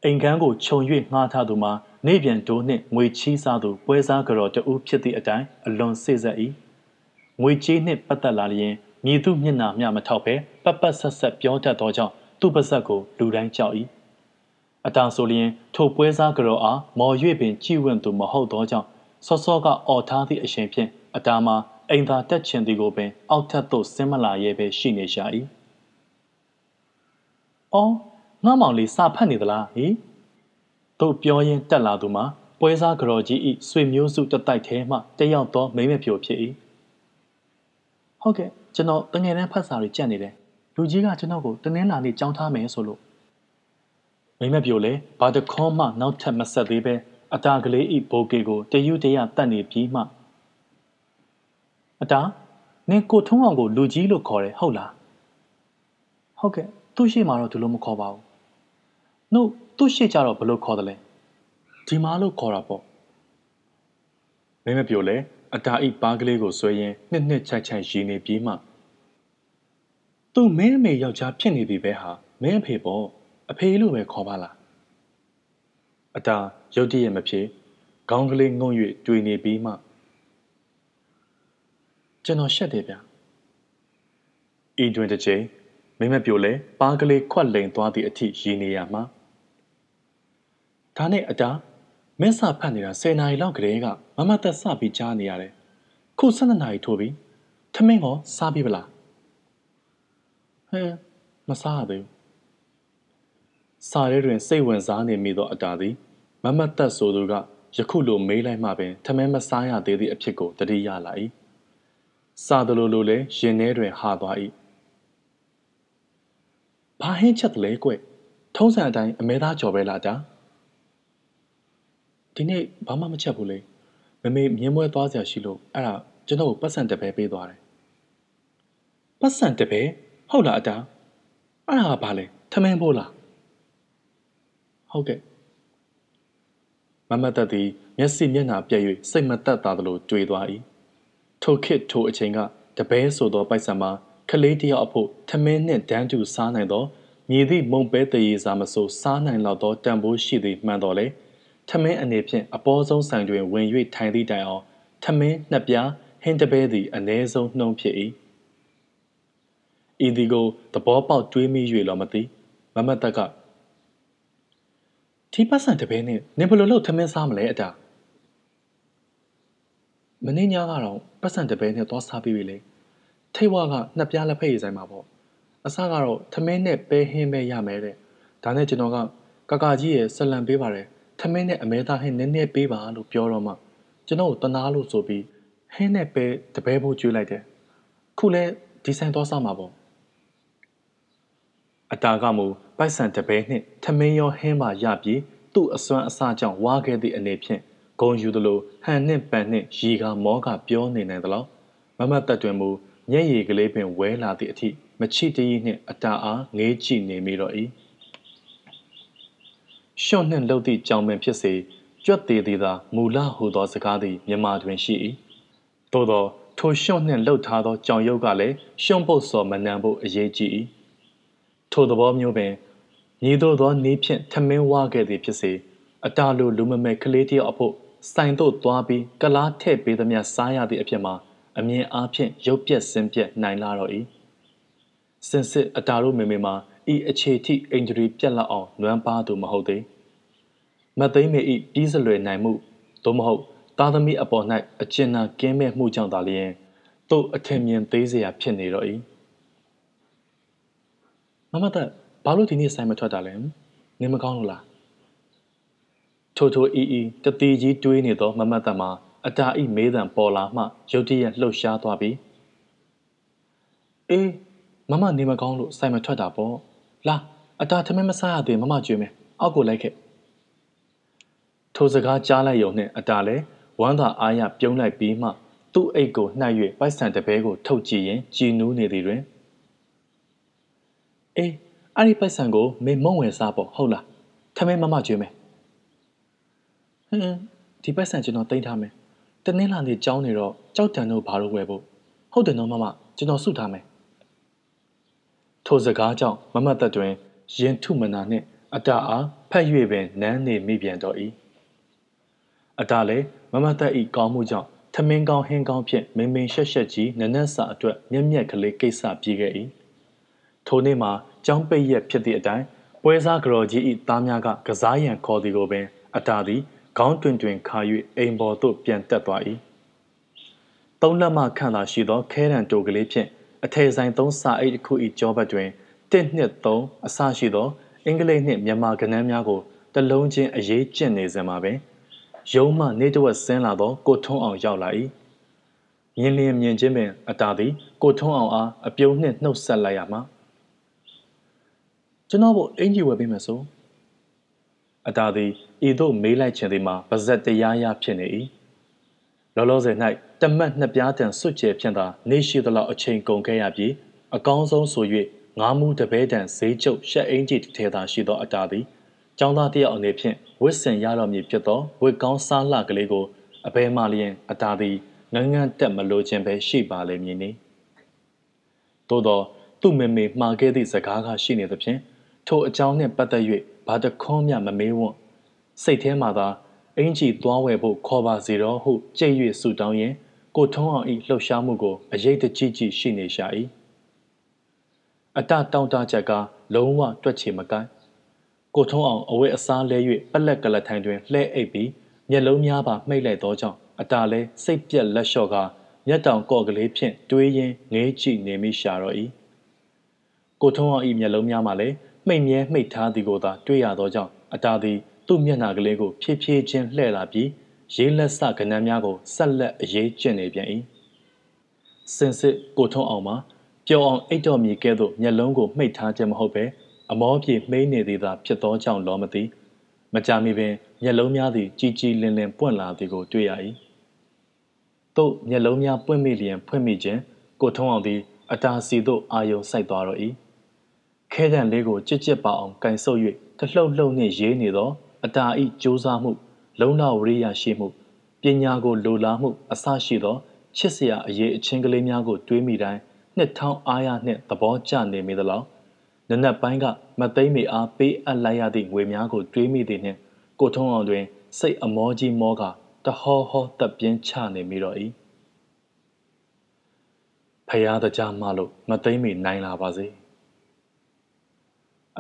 Speaker 1: အိမ်ကန်းကိုခြုံ၍ငှားထားသူမှာနေပြန်တိုးနှင့်ငွေချီးစားသူပွဲစားကြော်တူဖြစ်သည့်အတိုင်းအလွန်စိတ်ဆက်၏ငွေချီးနှင့်ပတ်သက်လာလျင်မြည်သူမျက်နှာမျှမထောက်ဘဲပတ်ပတ်ဆက်ဆက်ပြောတတ်သောကြောင့်သူ့ပါဇက်ကိုလူတိုင်းကြောက်၏အတာဆိုလျင်ထိုပွဲစားကြော်အားမော်၍ပင်ကြည်ဝင့်သူမဟုတ်သောကြောင့် စောစောကအော်ထားသည့်အရှင်ဖြင့်အတာမှာအိမ်သာတက်ချင်သည်ကိုပင်အောက်ထပ်သို့ဆင်းမလာရဲပဲရှိနေရှာ၏။အော်ငါမောင်လေးစာဖတ်နေသလားဟိ။တို့ပြောရင်းတက်လာသူမှာပွဲစားကြော်ကြီးဤဆွေမျိုးစုတတိုက်ထဲမှတယောက်သောမိမဖြိုဖြစ်၏။ဟုတ်ကဲ့ကျွန်တော်တငယ်တန်းဖတ်စာတွေကြက်နေတယ်။လူကြီးကကျွန်တော်ကိုတနင်္လာနေ့ကြောင်းထားမယ်ဆိုလို့မိမပြိုလေဘာတခေါမှနောက်ထပ်မဆက်သေးပဲ အတာကလေးဤဘိုကေကိုတယူတရတတ်နေပြီးမှအတာနင်ကိုထုံးအောင်ကိုလူကြီးလို့ခေါ်တယ်ဟုတ်လားဟုတ်ကဲ့သူ့ရှိမှတော့သူလို့မခေါ်ပါဘူးနှုတ်သူ့ရှိကြတော့ဘလို့ခေါ်တယ်လဲဒီမာလို့ခေါ်တာပေါ့မင်းမပြောလဲအတာဤပါးကလေးကိုဆွဲရင်နှစ်နှစ်ချိုက်ချိုက်ရည်နေပြီးမှသူ့မင်းအမေယောက်ျားဖြစ်နေပြီပဲဟာမင်းအဖေပေါ့အဖေလို့ပဲခေါ်ပါလားအတာ ရုတ်တရက်မဖြစ်ခေါင်းကလေးငုံ၍တွေ့နေပြီးမှကျွန်တော်ရှက်တယ်ဗျဤတွင်တစ်ချိန်မိမပြိုလဲပါးကလေးခွက်လိန်သွားသည့်အထိရည်နေရမှာဒါနဲ့အတာမင်းစာဖတ်နေတာ10နာရီလောက်ကလေးကမမသက်စပြီးကြားနေရတယ်ခု12နာရီထိုးပြီထမင်းကောစားပြီဗလားဟဲမစားရသေးဘူးစာရဲတွင်စိတ်ဝင်စားနေမိသောအတာသည် မမတ်သက်ဆိုသူကယခုလိုမေးလိုက်မှပင်ထမင်းမစားရသေးသည့်အဖြစ်ကိုတတိယလာ၏စာသလိုလိုလည်းရင်ထဲတွင်ဟာသွား၏ဘာဟင်းချက်တလဲကွထုံးစံအတိုင်းအမဲသားကြော်ပဲလားတာဒီနေ့ဘာမှမချက်ဘူးလေမမေမြင်းမွဲသွားစရာရှိလို့အဲ့ဒါကျွန်တော်ကိုပတ်စံတပဲပေးသွားတယ်ပတ်စံတပဲဟုတ်လားအတာအဲ့ဒါကဘာလဲထမင်းဖို့လားဟုတ်ကဲ့ မမတ်သက်သည်မျက်စိမျက်နှာပြက်၍စိတ်မသက်သာသလိုကြွေသွား၏ထိုခေတ်ထိုအချိန်ကတပဲဆိုသောပိုက်ဆံမှာကလေးတယောက်အဖို့ထမင်းနှင့်ဒန်းတူစားနိုင်သောမြည်သည့်မုံပဲတရေစာမဆိုစားနိုင်လောက်သောတန်ဖိုးရှိသည်မှန်တော်လေထမင်းအနေဖြင့်အပေါ်ဆုံးဆိုင်တွင်ဝင်၍ထိုင်သည့်တိုင်အောင်ထမင်းနှစ်ပြားဟင်းတပဲသည်အ ਨੇ ဆုံးနှုံးဖြစ်၏ဤဒီကိုသဘောပေါက်တွေးမိ၍လောမသိမမတ်တက်က ဒီပတ်စံတပဲနဲ့နင်ဘယ်လိုလုပ်ထမင်းစားမလဲအတာမင်းညကတော့ပတ်စံတပဲနဲ့သွားစားပြီးပြီလေထိတ်ဝါကနှစ်ပြားလက်ဖက်ရည်ဆိုင်မှာပေါ့အစကတော့ထမင်းနဲ့ပဲဟင်းပဲရမယ်တဲ့ဒါနဲ့ကျွန်တော်ကကကာကြီးရဲ့ဆက်လံပေးပါတယ်ထမင်းနဲ့အမဲသားဟင်းနည်းနည်းပေးပါလို့ပြောတော့မှကျွန်တော်ကိုတနာလို့ဆိုပြီးဟင်းနဲ့ပဲတပဲဖို့ကျွေးလိုက်တယ်ခုလဲဒီဆိုင်သွားစားမှာပေါ့အတာကမူ ပိုက်ဆံတပဲနှင့်ထမင်းရောဟင်းပါရပြီးသူ့အစွမ်းအစကြောင့်ဝါခဲ့သည့်အနေဖြင့်ဂုံယူသလိုဟန်နှင့်ပန်နှင့်ရီကမောကပြောနေနိုင်သလောက်မမတ်တက်တွင်မူမျက်ရည်ကလေးပင်ဝဲလာသည့်အထိမချိတရီနှင့်အတာအားငေးကြည့်နေမိတော့၏ရှော့နှင့်လှုပ်သည့်ကြောင်ပင်ဖြစ်စေကြွက်သေးသေးသာမူလဟူသောစကားသည်မြမတွင်ရှိ၏သို့သောထိုရှွန့်နှင့်လှုပ်ထားသောကြောင်ရုပ်ကလည်းရှွန့်ပုတ်စော်မနှံဖို့အရေးကြီး၏ထိုသဘောမျိုးပင် ညီတို့သောနေဖြင့်ထမင်းဝါခဲ့သည်ဖြစ်စေအတာလိုလူမမဲကလေးတယောက်အဖို့ဆိုင်သို့သွားပြီးကလားထည့်ပေးသမျှစားရသည့်အဖြစ်မှာအမြင်အားဖြင့်ရုပ်ပြက်စင်ပြက်နိုင်လာတော့၏စင်စစ်အတာတို့မေမေမှာဤအခြေထိအင်ဂျရီပြက်လောက်အောင်နွမ်းပါသူမဟုတ်သေးမသိမ့်မေဤပြီးစလွယ်နိုင်မှုသို့မဟုတ်သားသမီးအပေါ်၌အကျဉ်းနာကင်းမဲ့မှုကြောင့်သာလျှင်တို့အထင်မြင်သေးစရာဖြစ်နေတော့၏မမသက် ဘာလို့ဒီနေ့ဆိုင်မထွက်တာလဲနေမကောင်းလို့လားထိုထိုအီအီတတိကြီးတွေးနေသောမမတ်တမှာအတာဤမေးတံပေါ်လာမှရုတ်တရက်လှုပ်ရှားသွားပြီးအေးမမနေမကောင်းလို့ဆိုင်မထွက်တာပေါ့လာအတာထမင်းမစားရသေးမမကြွေးမယ်အောက်ကိုလိုက်ခဲ့ထိုစကားကြားလိုက်ရုံနဲ့အတာလည်းဝမ်းသာအားရပြုံးလိုက်ပြီးမှသူ့အိတ်ကိုနှိုက်၍ပိုက်ဆံတပဲကိုထုတ်ကြည့်ရင်ကြည်နူးနေသည်တွင်အေး အဲ့ဒီပိုက်ဆံကိုမေမုံဝင်စားပေါ့ဟုတ်လားထမင်းမမကြွေးမယ်ဟင်းဒီပိုက်ဆံကျွန်တော်တင်ထားမယ်တနင်္လာနေ့ကြောင်းနေတော့ကြောက်တန်တို့ဘာလို့ဝယ်ဖို့ဟုတ်တယ်နော်မမကျွန်တော်စုထားမယ်ထိုစကားကြောင့်မမတ်သက်တွင်ရင်ထုမနာနှင့်အတအားဖက်၍ပင်နန်းနေမိပြန်တော့၏အတလည်းမမတ်သက်ဤကောင်းမှုကြောင့်ထမင်းကောင်းဟင်းကောင်းဖြင့်မင်းမင်းရှက်ရှက်ကြီးနနက်စာအတွက်မျက်မျက်ကလေးကိစ္စပြေးခဲ့၏ထိုနေ့မှာ ကြောင်းပိတ်ရက်ဖြစ်သည့်အတိုင်းပွဲစားကြော်ကြီးဤသားများကကစားရန်ခေါ်သည်ကိုပင် အတာသည်ခေါင်းတွင်တွင်ခါ၍အိမ်ပေါ်သို့ပြန်တက်သွား၏သုံးလက်မှခန့်သာရှိသောခဲတံတိုကလေးဖြင့်အထည်ဆိုင်သုံးစာအိတ်တစ်ခု၏ကြောဘက်တွင်1နှစ်3အစရှိသော အင်္ဂလိပ်နှင့်မြန်မာကဏ္ဍများကိုတလုံးချင်းအရေးကျင့်နေစဉ်မှာပင်ရုံးမှနေတဝက်ဆင်းလာသောကိုထုံးအောင်ရောက်လာ၏မြင်လျင်မြင်ချင်းပင်အတာသည်ကိုထုံးအောင်အားအပြုံးနှင့်နှုတ်ဆက်လိုက်ရမှာ ကျွန်တော်ဘို့အင်ကြီးဝယ်ပေးမယ်ဆိုအတာသည်ဤသို့မေးလိုက်ခြင်းသည်မှာပါဇက်တရားရဖြစ်နေ၏လောလောဆယ်၌တမတ်နှစ်ပြားတန်စွတ်ကျဲဖြင့်သာနေရှိသလောက်အချိန်ကုန်ခဲ့ရပြီးအကောင်းဆုံးဆို၍ငါးမှုတပဲတန်ဈေးကျုပ်ရှက်အင်ကြီးထဲသာရှိသောအတာသည်ကျောင်းသားတယောက်အနေဖြင့်ဝစ်စင်ရတော်မူဖြစ်သောဝစ်ကောင်းစားလှကလေးကိုအဘဲမှလျင်အတာသည်ငန်းငန်းတက်မလို့ခြင်းပဲရှိပါလိမ့်မည်နီသို့သောသူ့မေမေမှားခဲ့သည့်စကားကရှိနေသဖြင့် ထိုအကြောင်းနှင့်ပတ်သက်၍ဘာတခွန်းမျှမမေးဝံ့စိတ်ထဲမှာသာအင်ကြီးသွားဝယ်ဖို့ခေါ်ပါစေတော့ဟုကြိတ်၍ဆူတောင်းရင်ကိုထုံးအောင်ဤလှုပ်ရှားမှုကိုအရေးတကြီးကြီးရှိနေရှာ၏အတတောင်းတချက်ကလုံးဝတွက်ချေမကိုင်းကိုထုံးအောင်အဝတ်အစားလဲ၍ပလက်ကလထိုင်တွင်လှဲအိပ်ပြီးမျက်လုံးများပါမှိတ်လိုက်သောကြောင့်အတာလဲစိတ်ပြက်လက်လျှော့ကမျက်တောင်ကော့ကလေးဖြင့်တွေးရင်းငေးကြည့်နေမိရှာတော့၏ကိုထုံးအောင်ဤမျက်လုံးများမှလည်း မှိတ်မြဲမှိတ်ထားသည်ကိုသာတွေ့ရသောကြောင့်အတာသည်သူ့မျက်နှာကလေးကိုဖြည်းဖြည်းချင်းလှည့်လာပြီးရေးလက်စကဏ္ဍများကိုဆက်လက်အရေးကျင့်နေပြန်၏စင်စစ်ကိုထုံးအောင်မှာပျော်အောင်အိတ်တော်မီကဲ့သို့မျက်လုံးကိုမှိတ်ထားခြင်းမဟုတ်ပဲအမောပြေမှိန်းနေသည်သာဖြစ်သောကြောင့်လောမသိမကြမီပင်မျက်လုံးများသည်ကြီးကြီးလင်းလင်းပွင့်လာသည်ကိုတွေ့ရ၏သို့မျက်လုံးများပွင့်မိလျင်ဖွင့်မိခြင်းကိုထုံးအောင်သည်အတားစီသို့အာယုံစိုက်သွားတော့၏ ခဲတံလေးကိုကြစ်ကြစ်ပါအောင်ကန်ဆုပ်၍တလှုပ်လှုပ်နှင့်ရေးနေသောအတာဤကြိုးစားမှု လုံလဝရိယရှိမှုပညာကိုလိုလားမှုအစရှိသောချစ်စရာအရေးအချင်းကလေးများကိုတွေးမိတိုင်းနှစ်ထောင်းအားရနှင့်သဘောကျနေမိသလောက်နနက်ပိုင်းကမသိမ့်မီအားပေးအပ်လိုက်ရသည့်ငွေများကိုတွေးမိသည်နှင့်ကိုထုံးအောင်တွင် စိတ်အမောကြီးမောကတဟောဟောတပ်ပြင်းချနေမိတော့၏ဖယားတကြမလို့မသိမ့်မီနိုင်လာပါစေ။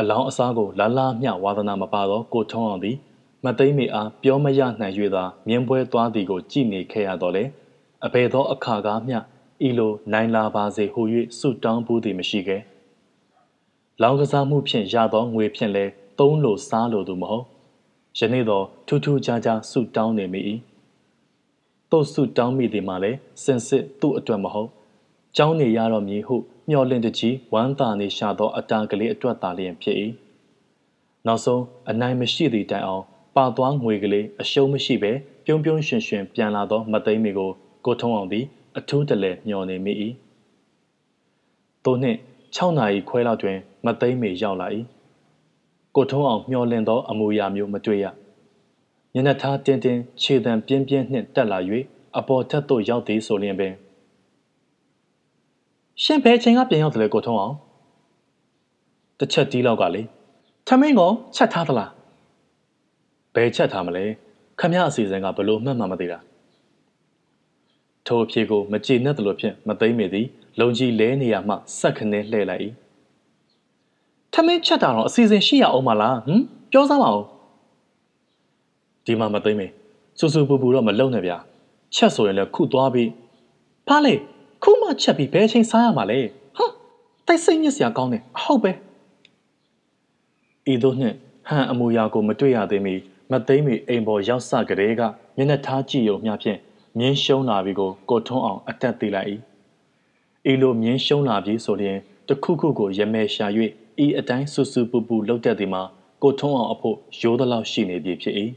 Speaker 1: အလောင်းအစားကိုလာလာမျှဝါသနာမပါသောကိုထုံးအောင်သည်မသိမ့်မီအားပြောမရနိုင်၍သာမြင်းပွဲသွားသည်ကိုကြည်နေခဲ့ရတော့လေအဘယ်သောအခါကားမျှဤလိုနိုင်လာပါစေဟု၍ဆုတောင်းဘူးသည်မရှိခဲ့လောင်ကစားမှုဖြင့်ရသောငွေဖြင့်လည်းသုံးလိုစားလိုသူမဟုတ်ယနေ့တော့ထူးထူးခြားခြားဆုတောင်းနေမိ၏တို့ဆုတောင်းမိသည်မှာလည်းစင်စစ်သူ့အတွက်မဟုတ်ကျောင်းနေရတော့မည်ဟု မျောလင့်တကြီးဝမ်းသာနေရှာသောအတာကလေးအတွက်သာလျင်ဖြစ်၏နောက်ဆုံးအနိုင်မရှိသည့်တိုင်အောင်ပါသွားငွေကလေးအရှုံးမရှိဘဲပြုံးပြုံးရွှင်ရွှင်ပြန်လာသောမသိမ်းမီကိုကိုထုံးအောင်သည်အထူးတလဲမျောနေမိ၏သို့နှင့်6နာရီခွဲလောက်တွင် မသိမ်းမီရောက်လာ၏ကိုထုံးအောင်မျောလင့်သောအမူအရာမျိုးမတွေ့ရမျက်နှာထားတင်းတင်းခြေတံပြင်းပြင်းနှင့်တက်လာ၍အပေါ်ထက်သို့ရောက်သည်ဆိုလျင်ပင် ရှင်ဘယ်ချိန်ကပြန်ရောက်တယ်လဲကိုထုံးအောင်တစ်ချက်တီးလောက်ကလေထမင်းကောချက်ထားသလားဘယ်ချက်ထားမလဲခမရအစီအစဉ်ကဘလို့မှတ်မှမသိတာထိုအဖြေကိုမကြည်နဲ့တလို့ဖြင့်မသိမ့်မိသည်လုံကြီးလဲနေရမှစက်ခနဲလှဲ့လိုက်၏ထမင်းချက်တာတော့အစီအစဉ်ရှိရအောင်မလားဟမ်ပြောစမ်းပါဦးဒီမှာမသိမ့်မိစူစူပူပူတော့မလုံနဲ့ဗျာချက်ဆိုရင်လည်းခုသွားပြီးဖားလေ ခုမှချက်ပြီးဘယ်ချိန်စားရမှာလဲဟာတိုက်စိတ်ညစ်စရာကောင်းတယ်အဟုတ်ပဲဤသို့နှင့်ဟန်အမူအရာကိုမတွေ့ရသေးမီမသိမ့်မီအိမ်ပေါ်ရောက်စကလေးကမျက်နှာထားကြည့်ုံမျှဖြင့်မြင်းရှုံးလာပြီကိုကိုထွန်းအောင်အတက်သေးလိုက်၏ဤလိုမြင်းရှုံးလာပြီဆိုရင်တခုခုကိုရမဲရှာ၍ဤအတိုင်းဆူဆူပူပူလှုပ်တတ်သည်မှာကိုထွန်းအောင်အဖို့ရိုးသလောက်ရှိနေပြီဖြစ်၏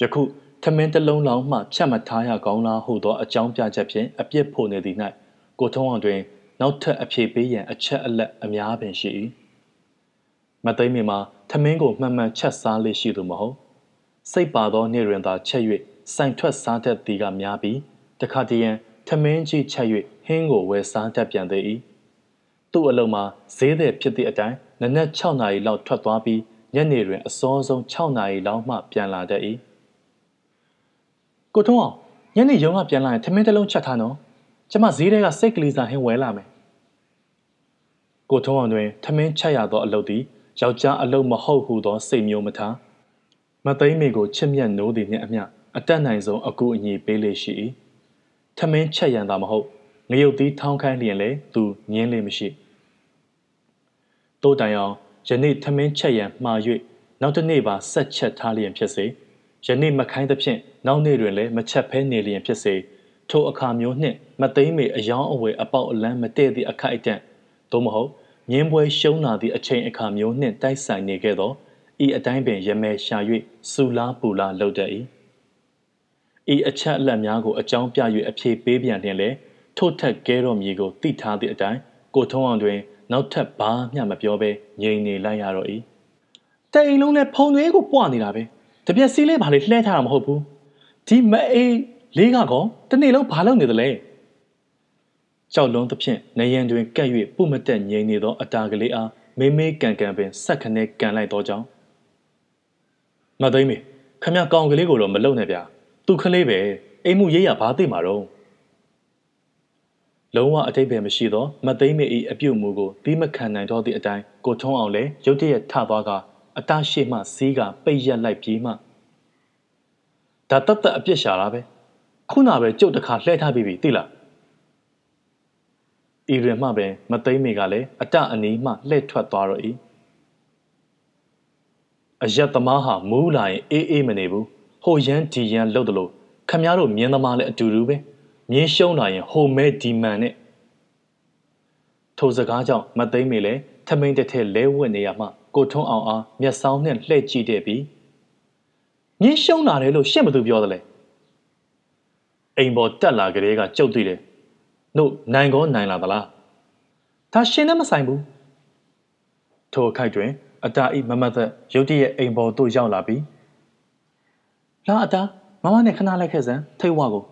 Speaker 1: ယခု ထမင်းတစ်လုံးလောင်းမှဖြတ်မထားရကောင်းလားဟုသောအကြောင်းပြချက်ဖြင့်အပြစ်ဖို့နေသည်၌ကိုထုံးအောင်တွင် နောက်ထပ်အဖြေပေးရန်အချက်အလက်အများပင်ရှိ၏မသိမ့်မီမှာထမင်းကိုမှန်မှန်ချက်စားလေးရှိသူမဟုတ်စိတ်ပါသောနေ့တွင်သာချက်၍စိုင်ထွက်စားတတ်သည်ကများပြီးတခါတည်းရန်ထမင်းကြီးချက်၍ဟင်းကိုဝယ်စားတတ်ပြန်သေး၏သူ့အလုံးမှာဈေးသည်ဖြစ်သည့်အတိုင်းနနက်6နာရီလောက်ထွက်သွားပြီးညနေတွင်အစောဆုံး6နာရီလောက်မှပြန်လာတတ်၏ ကိုထုံးအောင်ညနေရုံးကပြန်လာရင်ထမင်းတစ်လုံးချက်ထားနော်ကျမဈေးထဲကစိတ်ကလေးစားဟင်းဝဲလာမယ်ကိုထုံးအောင်တွင်ထမင်းချက်ရသောအလုပ်သည်ယောက်ျားအလုပ်မဟုတ်ဟုသောစိတ်မျိုးမထားမသိမ့်မေကိုချစ်မြတ်နိုးသည်နှင့်အမျှအတက်နိုင်ဆုံးအကူအညီပေးလေရှိ၏ထမင်းချက်ရန်သာမဟုတ်ငရုတ်သီးထောင်းခိုင်းလျင်လည်းသူငင်းလေမရှိတိုးတိုင်အောင်ယနေ့ထမင်းချက်ရန်မှား၍နောက်တစ်နေ့ပါဆက်ချက်ထားလျင်ဖြစ်စေ ယနေ့မခိုင်းသဖြင့်နောက်နေ့တွင်လည်းမချက်ဖဲနေလျင်ဖြစ်စေထိုအခါမျိုးနှင့်မသိမ့်မေအယောင်းအဝယ်အပေါက်အလန်းမတည့်သည့်အခိုက်အတန့်သို့မဟုတ်မြင်းပွဲရှုံးလာသည့်အချိန်အခါမျိုးနှင့်တိုက်ဆိုင်နေခဲ့သောဤအတိုင်းပင်ရမဲရှာ၍စူလားပူလားလှုပ်တတ်၏ဤအချက်အလက်များကိုအကြောင်းပြ၍အဖြေပေးပြန်လျင်လေထို့ထက်ကဲတော်မည်ကိုသိထားသည့်အတိုင်းကိုထုံးအောင်တွင် နောက်ထပ်ဘာမျှမပြောဘဲငြိမ်နေလိုက်ရတော့၏တဲ့အိမ်လုံးနဲ့ဖုံသွေးကိုပွားနေတာပဲ တပြက်စီးလေးဘာလေးလှဲထားတာမဟုတ်ဘူးဒီမအေးလေးကကောတနေ့လုံးဘာလုပ်နေသလဲကြောက်လုံးသဖြင့်နေရန်တွင်ကပ်၍ပုမတက်ငြိမ်နေသောအတာကလေးအားမေးမေးကန်ကန်ပင်ဆက်ခနဲကန်လိုက်သောကြောင့်မသိမေခမကောင်ကလေးကိုတော့မလုံနဲ့ဗျာသူကလေးပဲအိမ်မှုရေးရဘာသိမှာတော့လုံးဝအတိတ်ပဲမရှိသောမသိမေ၏အပြုတ်မှုကိုသီးမခံနိုင်တော့သည့်အတိုင်းကိုထုံးအောင်လည်းရုတ်တရက်ထသွားက အတရှိမှစီးကပိတ်ရက်လိုက်ပြီးမှဒါတတ်တတ်အပြစ်ရှာတာပဲခုနပဲကြုတ်တစ်ခါလှဲထားပြီးပြီသိလားဤရင်မှပင်မသိမ့်မိကလည်းအတအနီးမှလှည့်ထွက်သွားတော့၏အယက်သမားဟာမူးလာရင်အေးအေးမနေဘူးဟိုရန်ဒီရန်လှုပ်တယ်လို့ခမည်းတော်မြင်းသမားလည်းအတူတူပဲမြင်းရှုံးလာရင်ဟိုမဲဒီမန်နဲ့ထိုစကားကြောင့်မသိမ့်မိလဲထမိန်တစ်ထက်လဲဝတ်နေရမှ ကိုထွန်းအောင်အားမျက်စောင်းနဲ့လှည့်ကြည့်တဲ့ပြီးမြင်းရှုံးလာတယ်လို့ရှင့်ဘသူပြောတယ်လဲအိမ်ပေါ်တက်လာကြတဲ့ကကြုတ်သိတယ်တို့နိုင်ကောနိုင်လာသလားဒါရှင်နဲ့မဆိုင်ဘူးထိုအခိုက်တွင် အတာဤမမသက်ရုတ်တရက်အိမ်ပေါ်သို့ရောက်လာပြီးလာအတာမမနဲ့ခဏလိုက်ခဲ့စမ်းထိတ်ဝါကို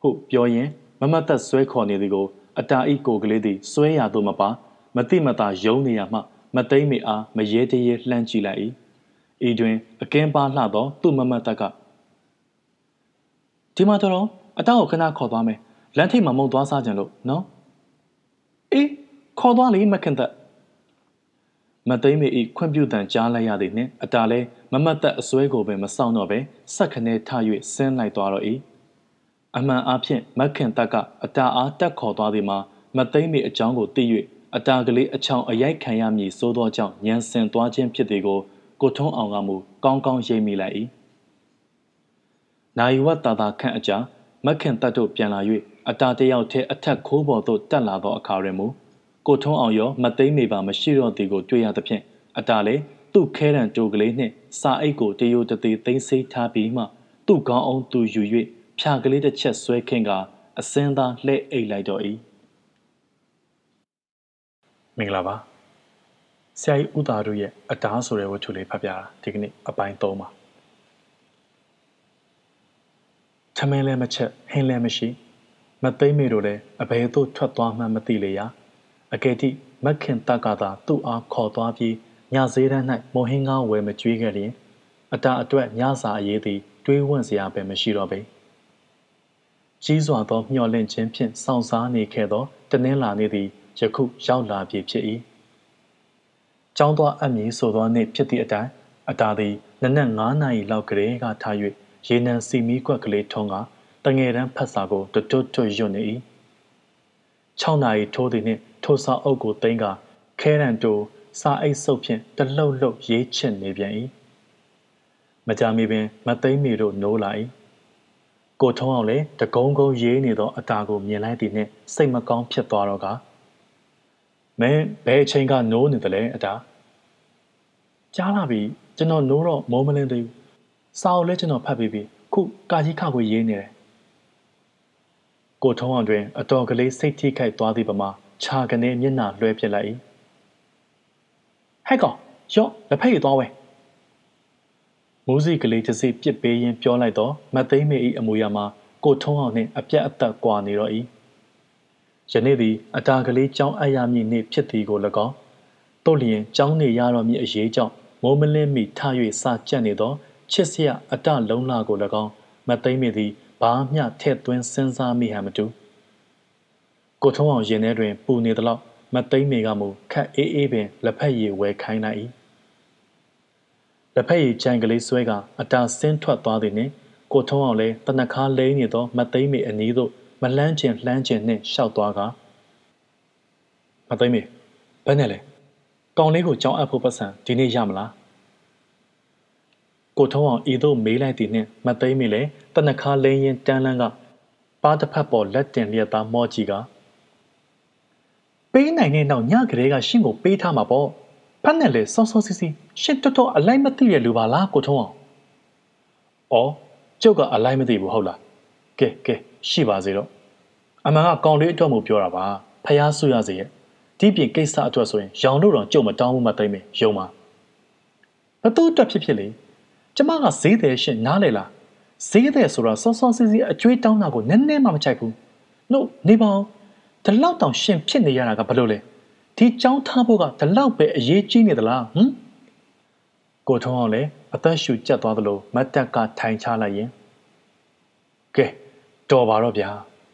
Speaker 1: ဟုတ်ပြောရင်မမသက်ဆွဲခေါ်နေသည်ကို အတာဤကိုကလေးသည်ဆွဲရသို့မပါမတိမတာယုံနေရမှ မသိမ့်မိအားမရဲတရဲလှမ်းကြည့်လိုက်၏ဤတွင်အကင်းပါလှသော သူ့မမတ်တက်ကဒီမှာတော့အတောက်ကိုခဏခေါ်သွားမယ်လမ်းထိပ်မှာမုံသွားစားကြလို့နော်အေးခေါ်သွားလေမခင်သက်မသိမ့်မေဤခွင့်ပြုတန်ကြားလိုက်ရသည်နှင့်အတားလဲမမတ်သက်အစွဲကိုပင်မဆောင်တော့ပဲဆက်ခနဲထ၍ဆင်းလိုက်သွားတော့၏အမှန်အားဖြင့်မခင်သက်ကအတားအားတက်ခေါ်သွားသည်မှာမသိမ့်မေအကြောင်းကိုသိ၍ အတာကလေးအချောင်အရိုက်ခံရမည်စိုးသောကြောင့်ညံစင်သွားခြင်းဖြစ်သည်ကိုကိုထုံးအောင်ကမူကောင်းကောင်းရိပ်မိလိုက်၏နိုင်ဝတ်တာတာခန့်အကြာမခင်တတ်တို့ပြန်လာ၍အတာတယောက်ထဲအထက်ခိုးပေါ်သို့တက်လာသောအခါတွင်မူကိုထုံးအောင်ရောမသိမ့်မိပါမရှိတော့သည်ကိုတွေ့ရသဖြင့်အတာလည်းသူ့ခဲရန်တိုကလေးနှင့်စာအိတ်ကိုတရိုတသေးသိမ်းစိတ်ထားပြီးမှသူ့ကောင်းအောင်သူယူ၍ဖြာကလေးတစ်ချက်ဆွဲခင်းကအစင်းသားလှဲ့အိတ်လိုက်တော့၏ မင်္ဂလာပါဆရာကြီးဥတာတို့ရဲ့အတားဆိုတဲ့ဝတ္ထုလေးဖတ်ပြတာဒီကနေ့အပိုင်း3ပါထမင်းလည်းမချက်ဟင်းလည်းမရှိမသိမ့်မေတို့လည်းအဘယ်သို့ထွက်သွားမှမသိလေရာအကယ်တိမက်ခင်တက်ကသာသူ့အားခေါ်သွားပြီးညဈေးတန်း၌မော်ဟင်းကားဝယ်မကြွေးခဲ့လျင်အတာအတွက်ညစာအရေးသည်တွေးဝန့်စရာပဲမရှိတော့ပေကြီးစွာသောမျှော်လင့်ခြင်းဖြင့်စောင့်စားနေခဲ့သောတနင်္လာနေ့သည် ယခုရောက်လာပြီဖြစ်၏ကျောင်းသွားအမည်ဆိုသောနေ့ဖြစ်သည့်အတိုင်းအတာသည်နနက်9နာရီလောက်ကလေးကထား၍ရေနံစီမီကွက်ကလေးထုံးကတငယ်တန်းဖတ်စာကိုတွတ်တွတ်တွတ်ရွတ်နေ၏6နာရီထိုးသည်နှင့်ထိုစာအုပ်ကိုသိမ်းကခဲရန်တိုစာအိတ်စုပ်ဖြင့်တလှုပ်လှုပ်ရေးချစ်နေပြန်၏မကြမီပင်မသိမ့်မီတို့နိုးလာ၏ကိုထုံးအောင်လည်းတကုံကုံရေးနေသောအတာကိုမြင်လိုက်သည်နှင့်စိတ်မကောင်းဖြစ်သွားတော့က မင်းဘယ်အချိန်ကနိုးနေတယ်လဲအတာကြားလာပြီကျွန်တော်နိုးတော့မိုးမလင်းသေးဘူးစာအုပ်လည်းကျွန်တော်ဖတ်ပြီးပြီခုကာကြီးခခွေရေးနေတယ်ကိုထုံးအောင်တွင်အတော်ကလေးစိတ်ထိခိုက်သွားသည့်ပမာခြာကနေမျက်နှာလွှဲပြစ်လိုက်၏ဟဲ့ကောင်ရော့လက်ဖက်ရည်သွားဝဲမိုးစီကလေးတစ်စိပြစ်ပေးရင်းပြောလိုက်တော့မသိမ့်မေ၏အမူအရာမှာကိုထုံးအောင်နှင့်အပြတ်အသက်ကွာနေတော့၏ ယနေ့သည်အတာကလေးကြောင်းအပ်ရမည်နေ့ဖြစ်သည်ကို၎င်းတို့လျင်ကြောင်းနေရတော့မည်အရေးကြောင့်မိုးမလင်းမီထ၍စာကြက်နေသောချစ်စရာအတလုံးလာကို၎င်းမသိမ့်မေသည်ဘာမျှထဲ့သွင်းစဉ်းစားမိဟန်မတူကိုထုံးအောင်ရင်ထဲတွင်ပူနေသလောက်မသိမ့်မေကမူခက်အေးအေးပင်လက်ဖက်ရည်ဝဲခိုင်းလိုက်၏လက်ဖက်ရည်ကြိုင်ကလေးဆွဲကအတာဆင်းထွက်သွားသည်နှင့်ကိုထုံးအောင်လည်းတနခါလိမ့်နေသောမသိမ့်မေအနီးသို့ မလှမ်းကျင်လှမ်းကျင်နှင့်ရှောက်သွားကမသိမ့်မေဘယ်နဲ့လဲကောင်လေးကိုကြောင်းအပ်ဖို့ပတ်စံဒီနေ့ရမလားကိုထုံးအောင်ဤသို့မေးလိုက်သည်နှင့်မသိမ့်မေလည်းတနခါလိမ့်ရင်တန်းလန်းကပါတစ်ဖက်ပေါ်လက်တင်လျက်သားမော့ကြီးကပေးနိုင်တဲ့နောက်ညကလေးကရှင့်ကိုပေးထားမှာပေါ့ဖတ်နဲ့လေစောစောစီစီရှင့်တော်တော်အလိုက်မသိတဲ့လူပါလားကိုထုံးအောင်ဩကျုပ်ကအလိုက်မသိဘူးဟုတ်လားကဲကဲ ရှိပါစေတော့အမှန်ကကောင်လေးအတွက်မို့ပြောတာပါဖျားဆူရစေရဲ့ဒီပြင်ကိစ္စအတွက်ဆိုရင်ရောင်လို့တော့ကြုံမတောင်းဘူးမသိမ့်မေယုံပါဘသူအတွက်ဖြစ်ဖြစ်လေကျမကဈေးတယ်ရှင်နားလေလားဈေးတယ်ဆိုတာစောစောစီစီအကျွေးတောင်းတာကိုနည်းနည်းမှမချိုက်ဘူးနှုတ်နေပါဦးဒီလောက်တောင်ရှင်ဖြစ်နေရတာကဘလို့လဲဒီကြောင်းထားဖို့ကဒီလောက်ပဲအရေးကြီးနေသလားဟမ်ကိုထုံးအောင်လည်းအသက်ရှူကျက်သွားသလိုမတ်တက်ကထိုင်ချလိုက်ရင်ကဲ တော်ပါတော့ဗျာ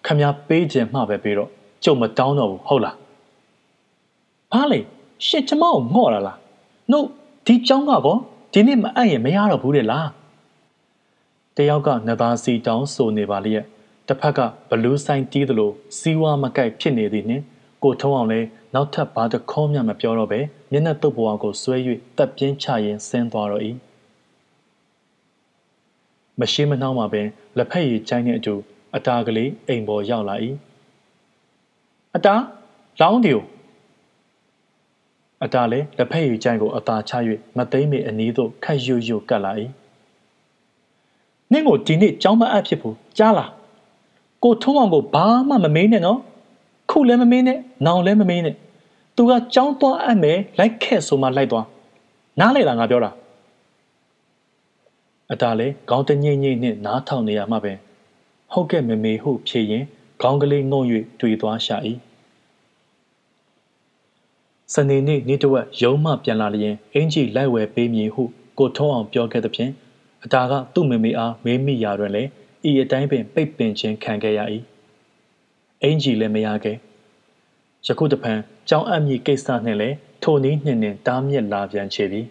Speaker 1: ခမပေးခြင်းမှပဲပြီးတော့ကြုံမတောင်းတော့ဘူးဟုတ်လားဘာလဲရှစ်ကျမကိုငော့လာလားနှုတ်ဒီကြောင်းကကောဒီနေ့မအပ်ရင်မရတော့ဘူးတဲ့လားတယောက်ကနသားစီတောင်းဆိုနေပါလျက်တစ်ဖက်ကဘလူးဆိုင်တီးသလိုစီးဝါမကိုက်ဖြစ်နေသည်နှင့်ကိုထုံးအောင်လဲနောက်ထပ်ဘာတခေါမှမပြောတော့ပဲမျက်နှာတုပ်ပေါ်ကိုဆွဲ၍တပ်ပြင်းချရင်းဆင်းသွားတော့၏မရှိမနှောင်းမှာပင်လက်ဖက်ရည်ချိုင်းနှင့်အတူ အတာကလေးအိမ်ပေါ်ရောက်လာ၏အတာလောင်းဒီကိုအတားလည်းလက်ဖက်ရည်ကြိုင်ကိုအသာချ၍မသိမ့်မေအနီးသို့ခတ်ရွရွကပ်လာ၏နင့်ကိုဒီနေ့ကြောင်းမအပ်ဖြစ်ဘူးကြားလားကိုထုံးအောင်ကိုဘာမှမမေးနဲ့နော်ခုလည်းမမေးနဲ့နောင်လည်းမမေးနဲ့သူကကြောင်းသွားအပ်မယ်လိုက်ခဲ့ဆိုမှလိုက်သွားနားလေလားငါပြောတာအတားလည်းခေါင်းတညိမ့်ညိမ့်နဲ့နားထောင်နေရမှပင် ဟုတ်ကဲ့မမေဟုဖြေရင်ခေါင်းကလေးငုံ၍တွေ့သွားရှာ၏စနေနေ့နေ့တဝက်ရုံးမှပြန်လာလျင်အင်ကြီးလိုက်ဝယ်ပေးမည်ဟုကိုထုံးအောင်ပြောခဲ့သဖြင့်အတာကသူ့မေမေအားမေးမိရာတွင်လည်းဤအတိုင်းပင်ပိတ်ပင်ခြင်းခံခဲ့ရ၏အင်ကြီးလည်းမရခဲ့ယခုတဖန်ကြောင်းအပ်မည်ကိစ္စနှင့်လည်းထိုနည်းနှင့်နှင့်တားမြစ်လာပြန်ချေပြီ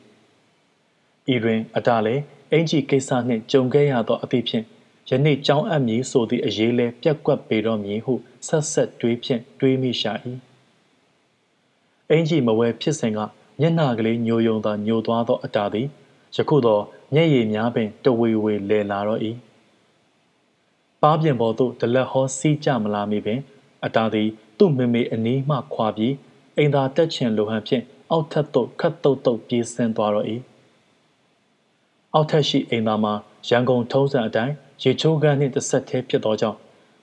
Speaker 1: ဤတွင် အတာလည်းအင်ကြီးကိစ္စနှင့်ကြုံခဲ့ရသောအသည့်ဖြင့် ယနေ့ကြောင်းအပ်မည်ဆိုသည့်အရေးလဲပြက်ကွက်ပေတော့မည်ဟုဆက်ဆက်တွေးဖြင့်တွေးမိရှာ၏အင်ကြီးမဝဲဖြစ်စဉ်ကမျက်နှာကလေးညိုယုံသာညိုသွားသောအတာသည်ယခုတော့မျက်ရည်များပင်တဝေဝေလဲလာတော့၏ပါးပြင်ပေါ်သို့ဒလက်ဟောစီးကြမလာမီပင်အတာသည်သူ့မေမေအနီးမှခွာပြီးအိမ်သာတက်ချင်လိုဟန်ဖြင့်အောက်ထပ်သို့ခတ်တုတ်တုတ်ပြေးဆင်းသွားတော့၏အောက်ထပ်ရှိအိမ်သာမှာရန်ကုန်ထုံးစံအတိုင်း ရေချိုးကန်းနှင့်တစ်ဆက်သေးဖြစ်သောကြောင့်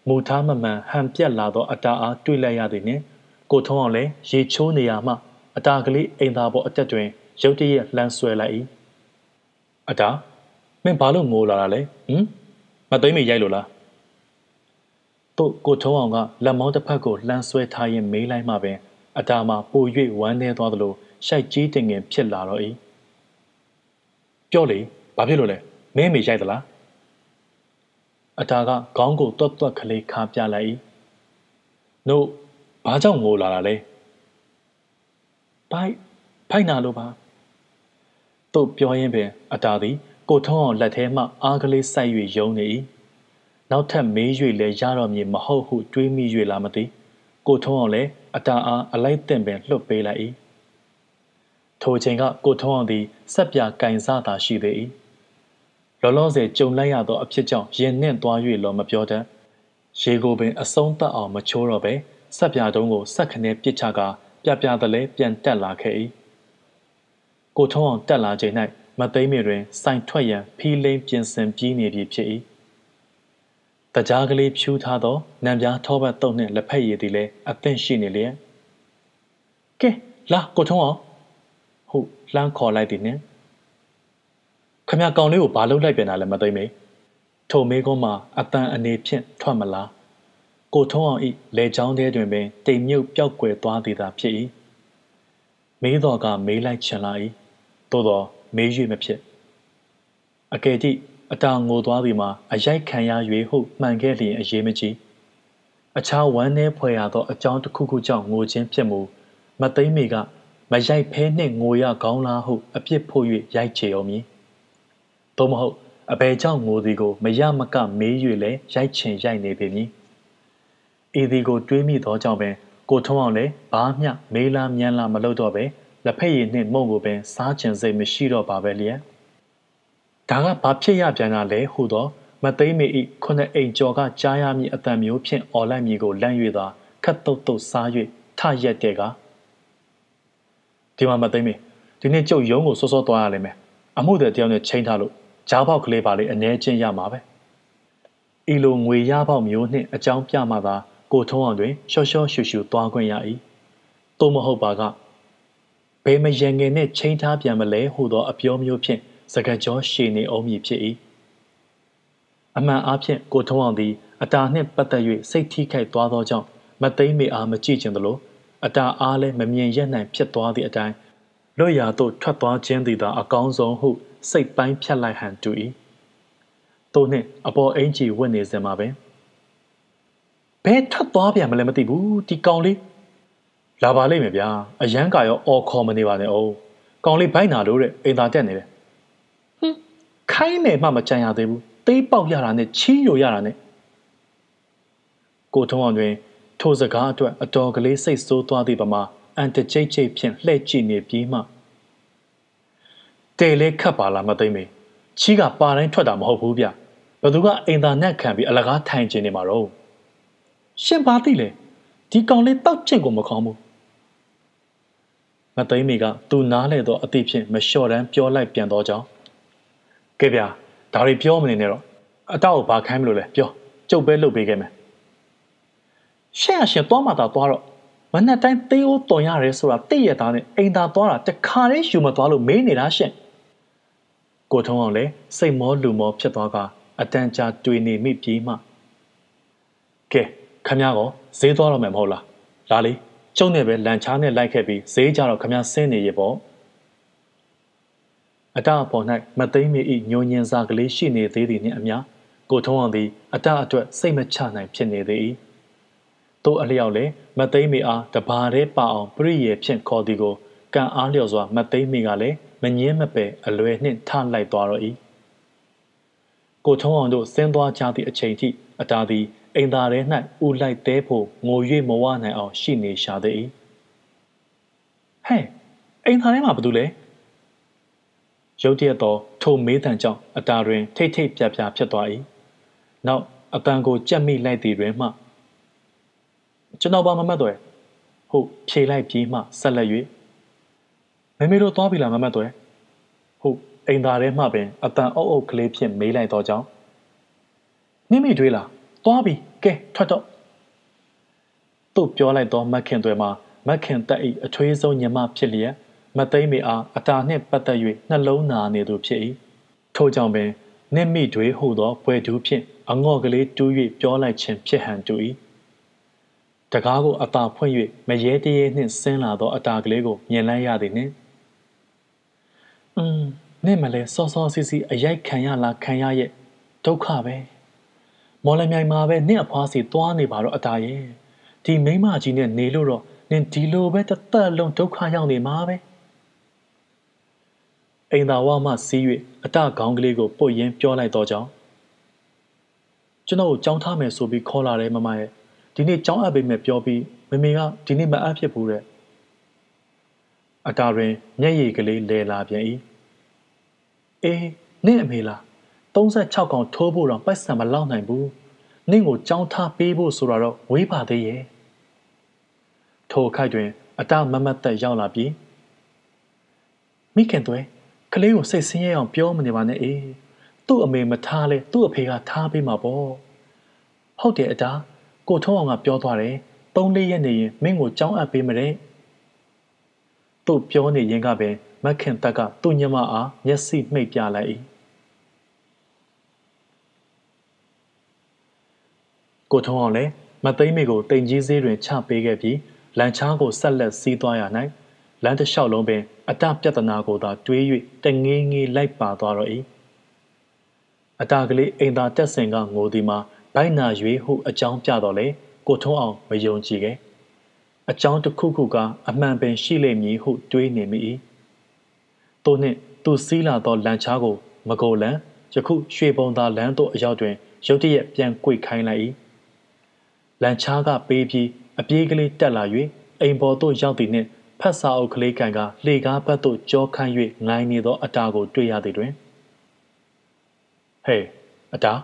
Speaker 1: မူထားမမှန်ဟန်ပြက်လာသောအတာအားတွေ့လိုက်ရသည်နှင့်ကိုထုံးအောင်လည်းရေချိုးနေရမှအတာကလေးအိမ်သားပေါ်အတက်တွင်ရုတ်တရက်လှမ်းဆွဲလိုက်၏အတာမင်းဘာလို့ငိုလာတာလဲဟမ်မမသိမ့်မိရိုက်လို့လားတို့ကိုထုံးအောင်ကလက်မောင်းတစ်ဖက်ကိုလှမ်းဆွဲထားရင်မေးလိုက်မှပင်အတားမှာပို၍ဝမ်းနေသွားသလိုရှိုက်ကြီးတင်ငင်ဖြစ်လာတော့၏ပြောလေဘာဖြစ်လို့လဲမင်းမေရိုက်သလား အတားကခေါင်းကိုတွတ်တွတ်ကလေးခါပြလိုက်၏နို့ဘာကြောင့်ငိုလာတာလဲဘိုက်ဖိုက်နာလို့ပါတို့ပြောရင်းပင်အတားသည်ကိုထုံးအောင်လက်ထဲမှအားကလေးစိုက်၍ယုံနေ၏နောက်ထပ်မေး၍လဲရတော့မည်မဟုတ်ဟုတွေးမိ၍လာမသိကိုထုံးအောင်လည်းအတားအားအလိုက်တင်ပင်လှုပ်ပေးလိုက်၏ထိုချိန်ကကိုထုံးအောင်သည်ဆက်ပြကင်စားသာရှိသေး၏ လောလောဆယ်ကြုံလိုက်ရသောအဖြစ်ကြောင့်ရင်နှင့်သွား၍လောမပြောတတ်ရေကိုပင်အဆုံးသတ်အောင်မချိုးတော့ပဲဆက်ပြတုံးကိုဆက်ခနဲပစ်ချကာပြပြတလဲပြန်တက်လာခဲ့၏ကိုထုံးအောင်တက်လာချိန်၌မသိမ့်မီတွင်စိုင်ထွက်ရန်ဖီးလိမ့်ပြင်ဆင်ပြီးနေပြီဖြစ်၏တကြားကလေးဖြူထားသောနံပြားထောပတ်တုပ်နှင့်လက်ဖက်ရည်သည်လည်းအသင့်ရှိနေလျက်ကဲလာကိုထုံးအောင်ဟုလှမ်းခေါ်လိုက်သည်နှင့် ခမကောင်လေးကိုဘာလုပ်လိုက်ပြန်တာလဲမသိမေထိုမေကုန်းမှာအတန်အနေဖြင့်ထွက်မလားကိုထုံးအောင်ဤလေချောင်းထဲတွင်ပင်တိမ်မြုပ်ပျောက်ကွယ်သွားသည်သာဖြစ်၏မေးတော်ကမေးလိုက်ချင်လာ၏သို့သောမေး၍မဖြစ်အကယ်၍အတာငိုသွားသည်မှာအရိုက်ခံရ၍ဟုမှန်ခဲ့လျင်အရေးမကြီးအခြားဝမ်းနည်းဖွယ်ရသောအကြောင်းတစ်ခုခုကြောင့်ငိုခြင်းဖြစ်မူမသိမ့်မိကမရိုက်ဖဲနှင့်ငိုရကောင်းလားဟုအပြစ်ဖို့၍ရိုက်ချေအောင်မည် သို့မဟုတ်အဘယ်ကြောင့်ငိုသည်ကိုမရမကမေး၍လည်းရိုက်ချင်ရိုက်နေပေမည်ဤသည်ကိုတွေးမိသောကြောင့်ပင်ကိုထုံးအောင်လည်းဘာမျှမေးလားမြန်းလားမလုပ်တော့ပဲလက်ဖက်ရည်နှင့်မုံကိုပင်စားချင်စိတ်မရှိတော့ပါပဲလျက်ဒါကဘာဖြစ်ရပြန်တာလဲဟုသောမသိမ့်မေဤခုနှစ်အိမ်ကျော်ကကြားရမည်အတန်မျိုးဖြင့်အော်လိုက်မည်ကိုလန့်၍သာခတ်တုတ်တုတ်စား၍ထရက်တဲ့ကဒီမှာမသိမ့်မေဒီနေ့ကျုပ်ရုံးကိုစောစောသွားရလိမ့်မယ်အမှုတဲ့တယောက်နဲ့ချိန်ထားလို့ ကြားပေါက်ကလေးပါလေးအ ਨੇ ချင်းရမှာပဲဤလိုငွေရပေါက်မျိုးနှင့်အကြောင်းပြမှသာကိုထုံးအောင်တွင်ရှော့ရှော့ရှူရှူသွားခွင့်ရ၏သို့မဟုတ်ပါကဘယ်မယံငယ်နဲ့ချိန်ထားပြန်မလဲဟုသောအပြောမျိုးဖြင့်စကကြောရှည်နေအောင်မည်ဖြစ်၏အမှန်အားဖြင့်ကိုထုံးအောင်သည်အတာနှင့်ပတ်သက်၍စိတ်ထိခိုက်သွားသောကြောင့်မသိမ့်မေအားမကြည့်ခြင်းသလိုအတာအားလည်းမမြင်ရနိုင်ဖြစ်သွားသည့်အတိုင်းလွတ်ရာသို့ထွက်သွားခြင်းသည်သာအကောင်းဆုံးဟု စိတ်ပိုင်းဖြတ်လိုက်ဟန်တူ၏တို့နှင့်အပေါ်အင်ကြီးဝတ်နေစင်မှာပင်ဘယ်ထွက်သွားပြန်မလဲမသိဘူးဒီကောင်လေးလာပါလိမ့်မယ်ဗျာအရန်ကရောအော်ခေါ်မနေပါနဲ့အောင်ကောင်လေးဘိုက်နာလို့တဲ့အိမ်သာတက်နေတယ်ဟင်းခိုင်းမယ်မှမကြံရသေးဘူးသေးပေါက်ရတာနဲ့ချီးယိုရတာနဲ့ကိုထုံးအောင်တွင် ထိုစကားအတွက်အတော်ကလေးစိတ်ဆိုးသွားသည့်ပမာအန်တကြိတ်ကြိတ်ဖြင့်လှဲ့ကြည့်နေပြီးမှ တဲလဲခတ်ပါလားမသိမေချီးကပါတိုင်းထွက်တာမဟုတ်ဘူးဗျဘသူကအိမ်သာနဲ့ခံပြီးအလကားထိုင်ကျင်နေမှာတော့ရှင်ပါသိလေဒီကောင်လေးတောက်ချင့်ကိုမခေါင်းဘူးမသိမီကသူနားလေတော့အသိဖြင့်မလျှော့တန်းပြောလိုက်ပြန်တော့ကြောင်းကဲဗျာဒါတွေပြောမနေနဲ့တော့အတောက်ကိုဘာခိုင်းမလို့လဲပြောကျုပ်ပဲလုပ်ပေးခဲ့မယ်ရှင့်အရှင်သွားမှသာသွားတော့မနဲ့တိုင်းသေးအိုးတော်ရတယ်ဆိုတာသိရသားနဲ့အိမ်သာသွားတာတခါလေးယူမသွားလို့မေးနေတာရှင့် ကိုထုံးအောင်လည်းစိတ်မောလူမောဖြစ်သွားကအတန်ကြာတွေ့နေမိပြီးမှကဲခမည်းကောဈေးသွားတော့မယ်မဟုတ်လားလာလေကျုံနဲ့ပဲလန်ချားနဲ့လိုက်ခဲ့ပြီးဈေးကြတော့ခမည်းဆင်းနေရပေါ့အတအပေါ်၌မသိမ့်မီဤညိုညင်စာကလေးရှိနေသေးသည်နှင့်အမျှကိုထုံးအောင်သည်အတအတွက်စိတ်မချနိုင်ဖြစ်နေသေး၏တို့အလျောက်လည်းမသိမ့်မီအားတဘာတည်းပါအောင်ပြည့်ရဖြင့်ခေါ်သည်ကိုကံအားလျော်စွာမသိမ့်မီကလည်း မငင်းမပယ်အလွယ်နှင့်ထလိုက်သွားတော့၏ကိုထုံးအောင်တို့ဆင်းသွားကြသည့်အချိန်ထိအတားသည်အိမ်သာထဲ၌ဥလိုက်သေးဖို့ငို၍မဝနိုင်အောင်ရှိနေရှာသည်ဟဲ့အိမ်သာထဲမှာဘာတူလဲရုတ်တရက်သောထိုမေးတံကြောင့်အတာတွင် ထိတ်ထိတ်ပြပြဖြစ်သွား၏နောက်အတန်ကိုကြက်မိလိုက်သည်တွင်မှကျွန်တော်ဘာမမတ်တော့ဟုတ်ဖြေလိုက်ပြီးမှဆက်လက်၍ မမေတို့သွားပြီလားမမတ်တော့ဟုတ်အိမ်သားထဲမှပင်အတန်အုပ်အုပ်ကလေးဖြင့်မေးလိုက်တော့ကြောင်းနိမိတွေးလားသွားပြီကဲထွက်တော့သူ့ပြောလိုက်တော့မက်ခင်တွေမှာမက်ခင်တက်ဤအထွေးဆုံးညမဖြစ်လျက်မသိမ့်မီအားအတာနှင့်ပတ်သက်၍နှလုံးနာနေသူဖြစ်၏ထို့ကြောင့်ပင်နင့်မိတွေဟုသောဘွယ်တူးဖြင့်အငေါ့ကလေးတူး၍ပြောလိုက်ခြင်းဖြစ်ဟန်တူ၏တကားကိုအသာဖွင့်၍မရဲတရဲနှင့်ဆင်းလာသောအတာကလေးကိုမြင်လိုက်ရသည်နှင့်။ အင်းနင့်မလဲစောစောစီစီအရိုက်ခံရလားခံရရဲ့ဒုက္ခပဲ။မော်လမြိုင်မှာပဲနင့်အဖွားစီသွားနေပါတော့အတာရဲ့။ဒီမိမကြီးနဲ့နေလို့တော့နင်ဒီလိုပဲတသက်လုံးဒုက္ခရောက်နေမှာပဲ။အိမ်သာဝမှစီး၍အတခေါင်းကလေးကိုပုတ်ရင်းပြောလိုက်တော့ကြောင်းကျွန်တော်ကိုကြောင်းထားမယ်ဆိုပြီးခေါ်လာတယ်မမရဲ့ဒီနေ့ကြောင်းအပ်ပေးမယ်ပြောပြီးမမေကဒီနေ့မအပ်ဖြစ်ဘူးတဲ့ အတာတွင်မျက်ရည်ကလေးလဲလာပြန်၏အေးနင့်အမေလား36កောင်ထိုးဖို့တော့ပိုက်ဆံမလောက်နိုင်ဘူးနင့်ကိုကြောင်းထားပေးဖို့ဆိုတော့ဝေးပါသေးရဲ့ထိုခိုက်တွင် အတမမတ်သက်ရောက်လာပြီးမိခင်သွဲကလေးကိုစိတ်ဆင်းရဲအောင်ပြောမနေပါနဲ့အေးသူ့အမေမထားလဲသူ့အဖေကထားပေးမှာပေါ့ဟုတ်တယ်အတာကိုထုံးအောင်ကပြောသွားတယ်သုံးလေးရက်နေရင်မင်းကိုကြောင်းအပ်ပေးမတဲ့ သူ့ပြောနေရင်ကပင်မက်ခင်တက်ကသူ့ညမအားမျက်စိမှိတ်ပြလိုက်၏ကိုထုံးအောင်လည်းမသိမ့်မေကိုတင်ကြီးစေးတွင်ချပေးခဲ့ပြီးလန်ချားကိုဆက်လက်စီးသွားရ၌လမ်းတစ်လျှောက်လုံးပင်အတပြဿနာကိုသာတွေး၍တငေးငေးလိုက်ပါသွားတော့၏အတာကလေးအိမ်သာတက်ဆင်ကငိုသည်မှာဘိုက်နာရွေးဟုအကြောင်းပြတော့လေကိုထုံးအောင်မယုံကြည်ခဲ့ အကြောင်းတစ်ခုခုကအမှန်ပင်ရှိလိမ့်မည်ဟုတွေးနေမိ၏သူနှင့်သူစီးလာသောလန်ချားကို မကိုလန်ယခုရွှေပုံသာလမ်းသို့အရောက်တွင်ရုတ်တရက်ပြန်꿰ခိုင်းလိုက်၏လန်ချားကပေးပြီးအပြေးကလေးတက်လာ၍အိမ်ပေါ်သို့ရောက်သည်နှင့်ဖတ်စာအုပ်ကလေးကန်ကလှေကားဘက်သို့ကြောခန့်၍ငိုင်းနေသောအတာကိုတွေ့ရသည်တွင်ဟေးအတာ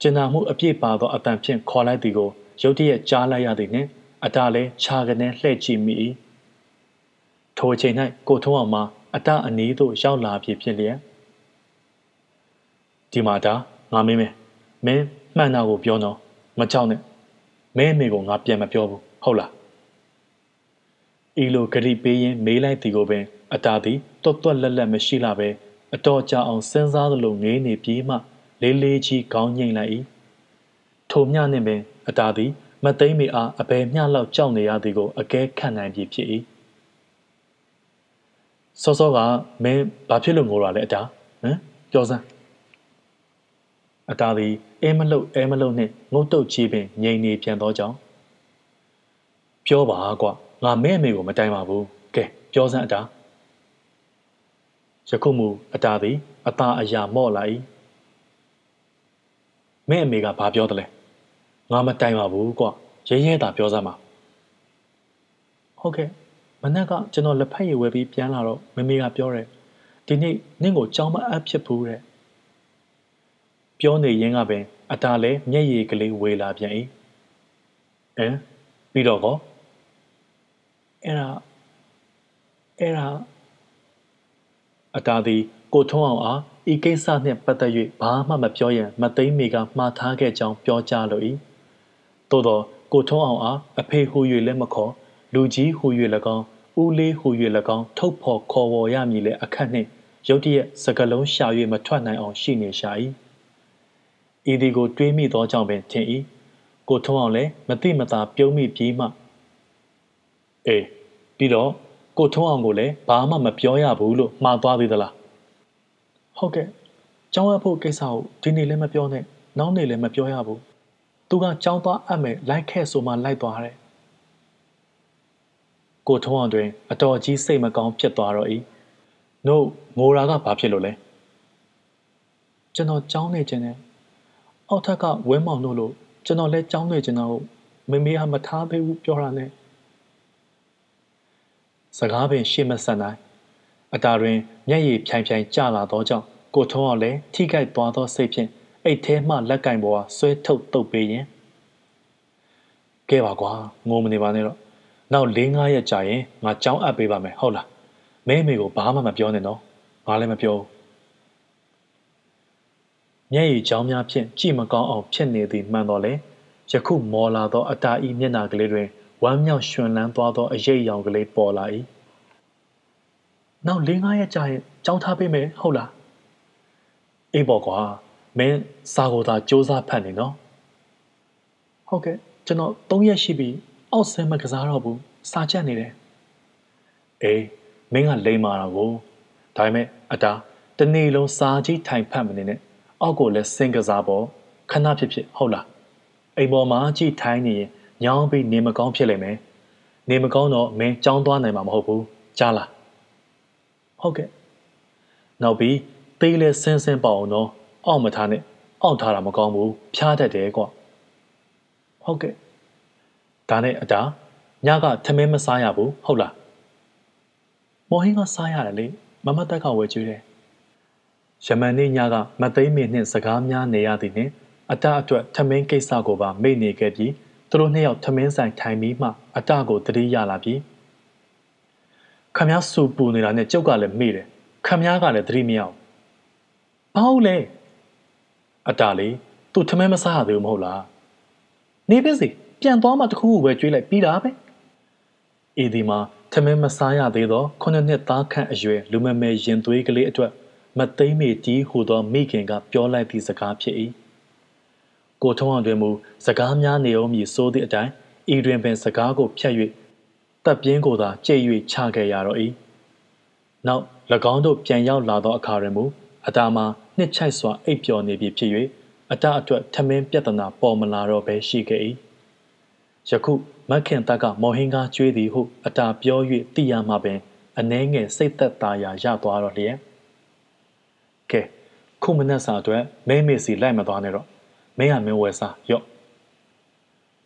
Speaker 1: ကျင်နာမှုအပြည့်ပါသောအတန်ဖြင့်ခေါ်လိုက်သည်ကိုရုတ်တရက်ကြားလိုက်ရသည်နှင့် အတာလည်းခြာကနေလှည့်ကြည့်မိ၏ထိုအချိန်၌ကိုထုံးအောင်မှာအတအနီးသို့ရောက်လာပြီဖြစ်လျက်ဒီမှာဒါငါမင်းမဲမင်းမှန်တာကိုပြောတော့မကြောက်နဲ့မဲမေကိုငါပြန်မပြောဘူးဟုတ်လားဤလိုဂရိပေးရင်မေးလိုက်သည်ကိုပင်အတာသည်တွတ်တွတ်လက်လက်မရှိလာပဲအတော်ကြာအောင်စဉ်းစားသလိုငေးနေပြီးမှ လေးလေးကြီးခေါင်းငိမ့်လိုက်၏ထိုမျှနှင့်ပင်အတာသည် မသိမ့်မီအားအဘယ်မျှလောက်ကြောက်နေရသည်ကိုအကဲခတ်နိုင်ပြီဖြစ်၏စောစောကမင်းဘာဖြစ်လို့ငိုရလဲအတာဟမ်ပြောစမ်းအတာသည်အဲမလုတ်အဲမလုတ်နှင့်ငုတ်တုတ်ကြီးပင်ငြိမ်နေပြန်သောကြောင့်ပြောပါကွငါမဲအမေကိုမတိုင်ပါဘူးကဲပြောစမ်းအတာယခုမူအတာသည်အတာအရာမော့လာ၏မဲအမေကဘာပြောတယ်လဲ ငါမတိုင်ပါဘူးကွရဲရဲတာပြောစမ်းပါဟုတ်ကဲ့မနက်ကကျွန်တော်လက်ဖက်ရည်ဝယ်ပြီးပြန်လာတော့မမေကပြောတယ်ဒီနေ့နင့်ကိုကြောင်းမအပ်ဖြစ်ဘူးတဲ့ပြောနေရင်းကပင်အတားလဲမျက်ရည်ကလေးဝေလာပြန်၏ဟမ်ပြီးတော့ကောအဲ့ဒါအဲ့ဒါအတားသည်ကိုထုံးအောင်အားဤကိစ္စနှင့်ပတ်သက်၍ဘာမှမပြောရန်မသိမ့်မိကမှားထားခဲ့ကြောင်းပြောကြားလို၏ သို့သောကိုထုံးအောင်အားအဖေဟူ၍လည်းမခေါ်လူကြီးဟူ၍၎င်းဦးလေးဟူ၍၎င်းထုတ်ဖော်ခေါ်ဝေါ်ရမည်လေအခက်နှင့်ရုတ်တရက်စကလုံးရှာ၍မထွက်နိုင်အောင်ရှိနေရှာ၏ဤဒီကိုတွေးမိသောကြောင့်ပင်ထင်၏ကိုထုံးအောင်လည်းမတိမတာပြုံးမိပြီးမှအေးပြီးတော့ကိုထုံးအောင်ကိုလည်းဘာမှမပြောရဘူးလို့မှားသွားသေးသလားဟုတ်ကဲ့ကျောင်းအပ်ဖို့ကိစ္စကိုဒီနေ့လည်းမပြောနဲ့နောက်နေ့လည်းမပြောရဘူး သူကကျောင်းသွားအပ်မယ်လိုက်ခဲ့ဆိုမှလိုက်သွားတယ်ကိုထုံးအောင်တွင် အတော်ကြီးစိတ်မကောင်းဖြစ်သွားတော့၏နို့ငိုရာကဘာဖြစ်လို့လဲကျွန်တော်ကျောင်းနေခြင်းနဲ့အောက်ထက်ကဝင်းမောင်တို့လို့ကျွန်တော်လည်းကြောင်းနေကျွန်တော်မမေကမထားသေးဘူးပြောတာနဲ့စကားပင်ရှေ့မဆက်နိုင်အတာတွင်မျက်ရည်ဖြိုင်ဖြိုင်ကျလာသောကြောင့်ကိုထုံးအောင်လည်းထိခိုက်သွားသောစိတ်ဖြင့် အိတ်ထဲမှလက်ကင်ပေါ်ကဆွဲထုတ်တုပ်ပေးရင်ကဲပါကွာငိုမနေပါနဲ့တော့နောက်၄၅ရက်ကြာရင်ငါကြောင်းအပ်ပေးပါမယ်ဟုတ်လားမဲမေကိုဘာမှမပြောနဲ့နော်ငါလည်းမပြောဘူးမျက်ရည်ကြောင်းများဖြင့်ကြည့်မကောင်းအောင်ဖြစ်နေသည်မှန်တော်လေယခုမော်လာသောအတာဤမျက်နာကလေးတွင်ဝမ်းမြောက်ရွှင်လန်းသွားသောအရေးရောင်ကလေးပေါ်လာ၏နောက်၄-၅ရက်ကြာရင်ကြောင်းထားပေးမယ်ဟုတ်လားအေးပေါ့ကွာ မင်းစာကိုသာစူးစမ်းဖတ်နေနော်ဟုတ်ကဲ့ကျွန်တော်၃ရက်ရှိပြီအောက်ဆင်းမကစားတော့ဘူးစာချက်နေတယ်အေးမင်းကလိမ္မာတော့ကိုဒါပေမဲ့အတာတနေ့လုံးစာကြီးထိုင်ဖတ်မနေနဲ့အောက်ကိုလည်းစင်ကစားပေါ့ခဏဖြစ်ဖြစ်ဟုတ်လားအိမ်ပေါ်မှာကြည့်ထိုင်နေရင်ညောင်းပြီးနေမကောင်းဖြစ်လိမ့်မယ်နေမကောင်းတော့မင်းကြောင်းသွားနိုင်မှာမဟုတ်ဘူးကြားလားဟုတ်ကဲ့နောက်ပြီးသေးလဲဆင်းဆင်းပေါ့အောင်တော့ အောက်မထားနဲ့အောက်ထားတာမကောင်းဘူးဖျားတတ်တယ်ကွာဟုတ်ကဲ့ဒါနဲ့အတာညကထမင်းမစားရဘူးဟုတ်လားမော်ဟင်းကစားရတယ်လေမမတက်ကဝယ်ကျွေးတယ်ယမန်နေ့ညကမသိမ့်မင်းနှင့်စကားများနေရသည်နှင့်အတအတွက်ထမင်းကိစ္စကိုပါမေ့နေခဲ့ပြီးသူတို့နှစ်ယောက်ထမင်းဆိုင်ထိုင်ပြီးမှအတကိုတတိရလာပြီးခမည်းစူပူနေတာနဲ့ကျုပ်ကလည်းမေ့တယ်ခမည်းကလည်းတတိမရအောင်ဘာဟုတ်လဲ အတလေးသူထမင်းမစားရသေးဘူးမဟုတ်လားနေပါစေပြန်သွားမှတခုခုပဲကြွေးလိုက်ပြီးတာပဲအေဒီမှာထမင်းမစားရသေးသောခုနှစ်နှစ်သားခန့်အရွယ်လူမမဲရင်သွေးကလေးအတွက်မသိမ့်မေတီးဟူသောမိခင်ကပြောလိုက်သည့်စကားဖြစ်၏ကိုထုံးအောင်တွင်မူစကားများနေအောင်မည်ဆိုသည့်အတိုင်းဤတွင်ပင်စကားကိုဖြတ်၍တပ်ပြင်းကိုသာကြိတ်၍ချခဲ့ရတော့၏နောက်၎င်းတို့ပြန်ရောက်လာသောအခါတွင်မူအတာမှာ နှစ်ချိုက်စွာအိပ်ပျော်နေပြီဖြစ်၍အတအတွက်ထမင်းပြဿနာပေါ်မလာတော့ဘဲရှိခဲ့၏ယခုမခင်တက်ကမော်ဟင်းကားကျွေးသည်ဟုအတာပြော၍သိရမှပင်အနှဲငယ်စိတ်သက်သာရာရသွားတော့လျက်ကဲခုမနက်စာအတွက်မဲမေစီလိုက်မသွားနဲ့တော့မင်းကမင်းဝယ်စားရော့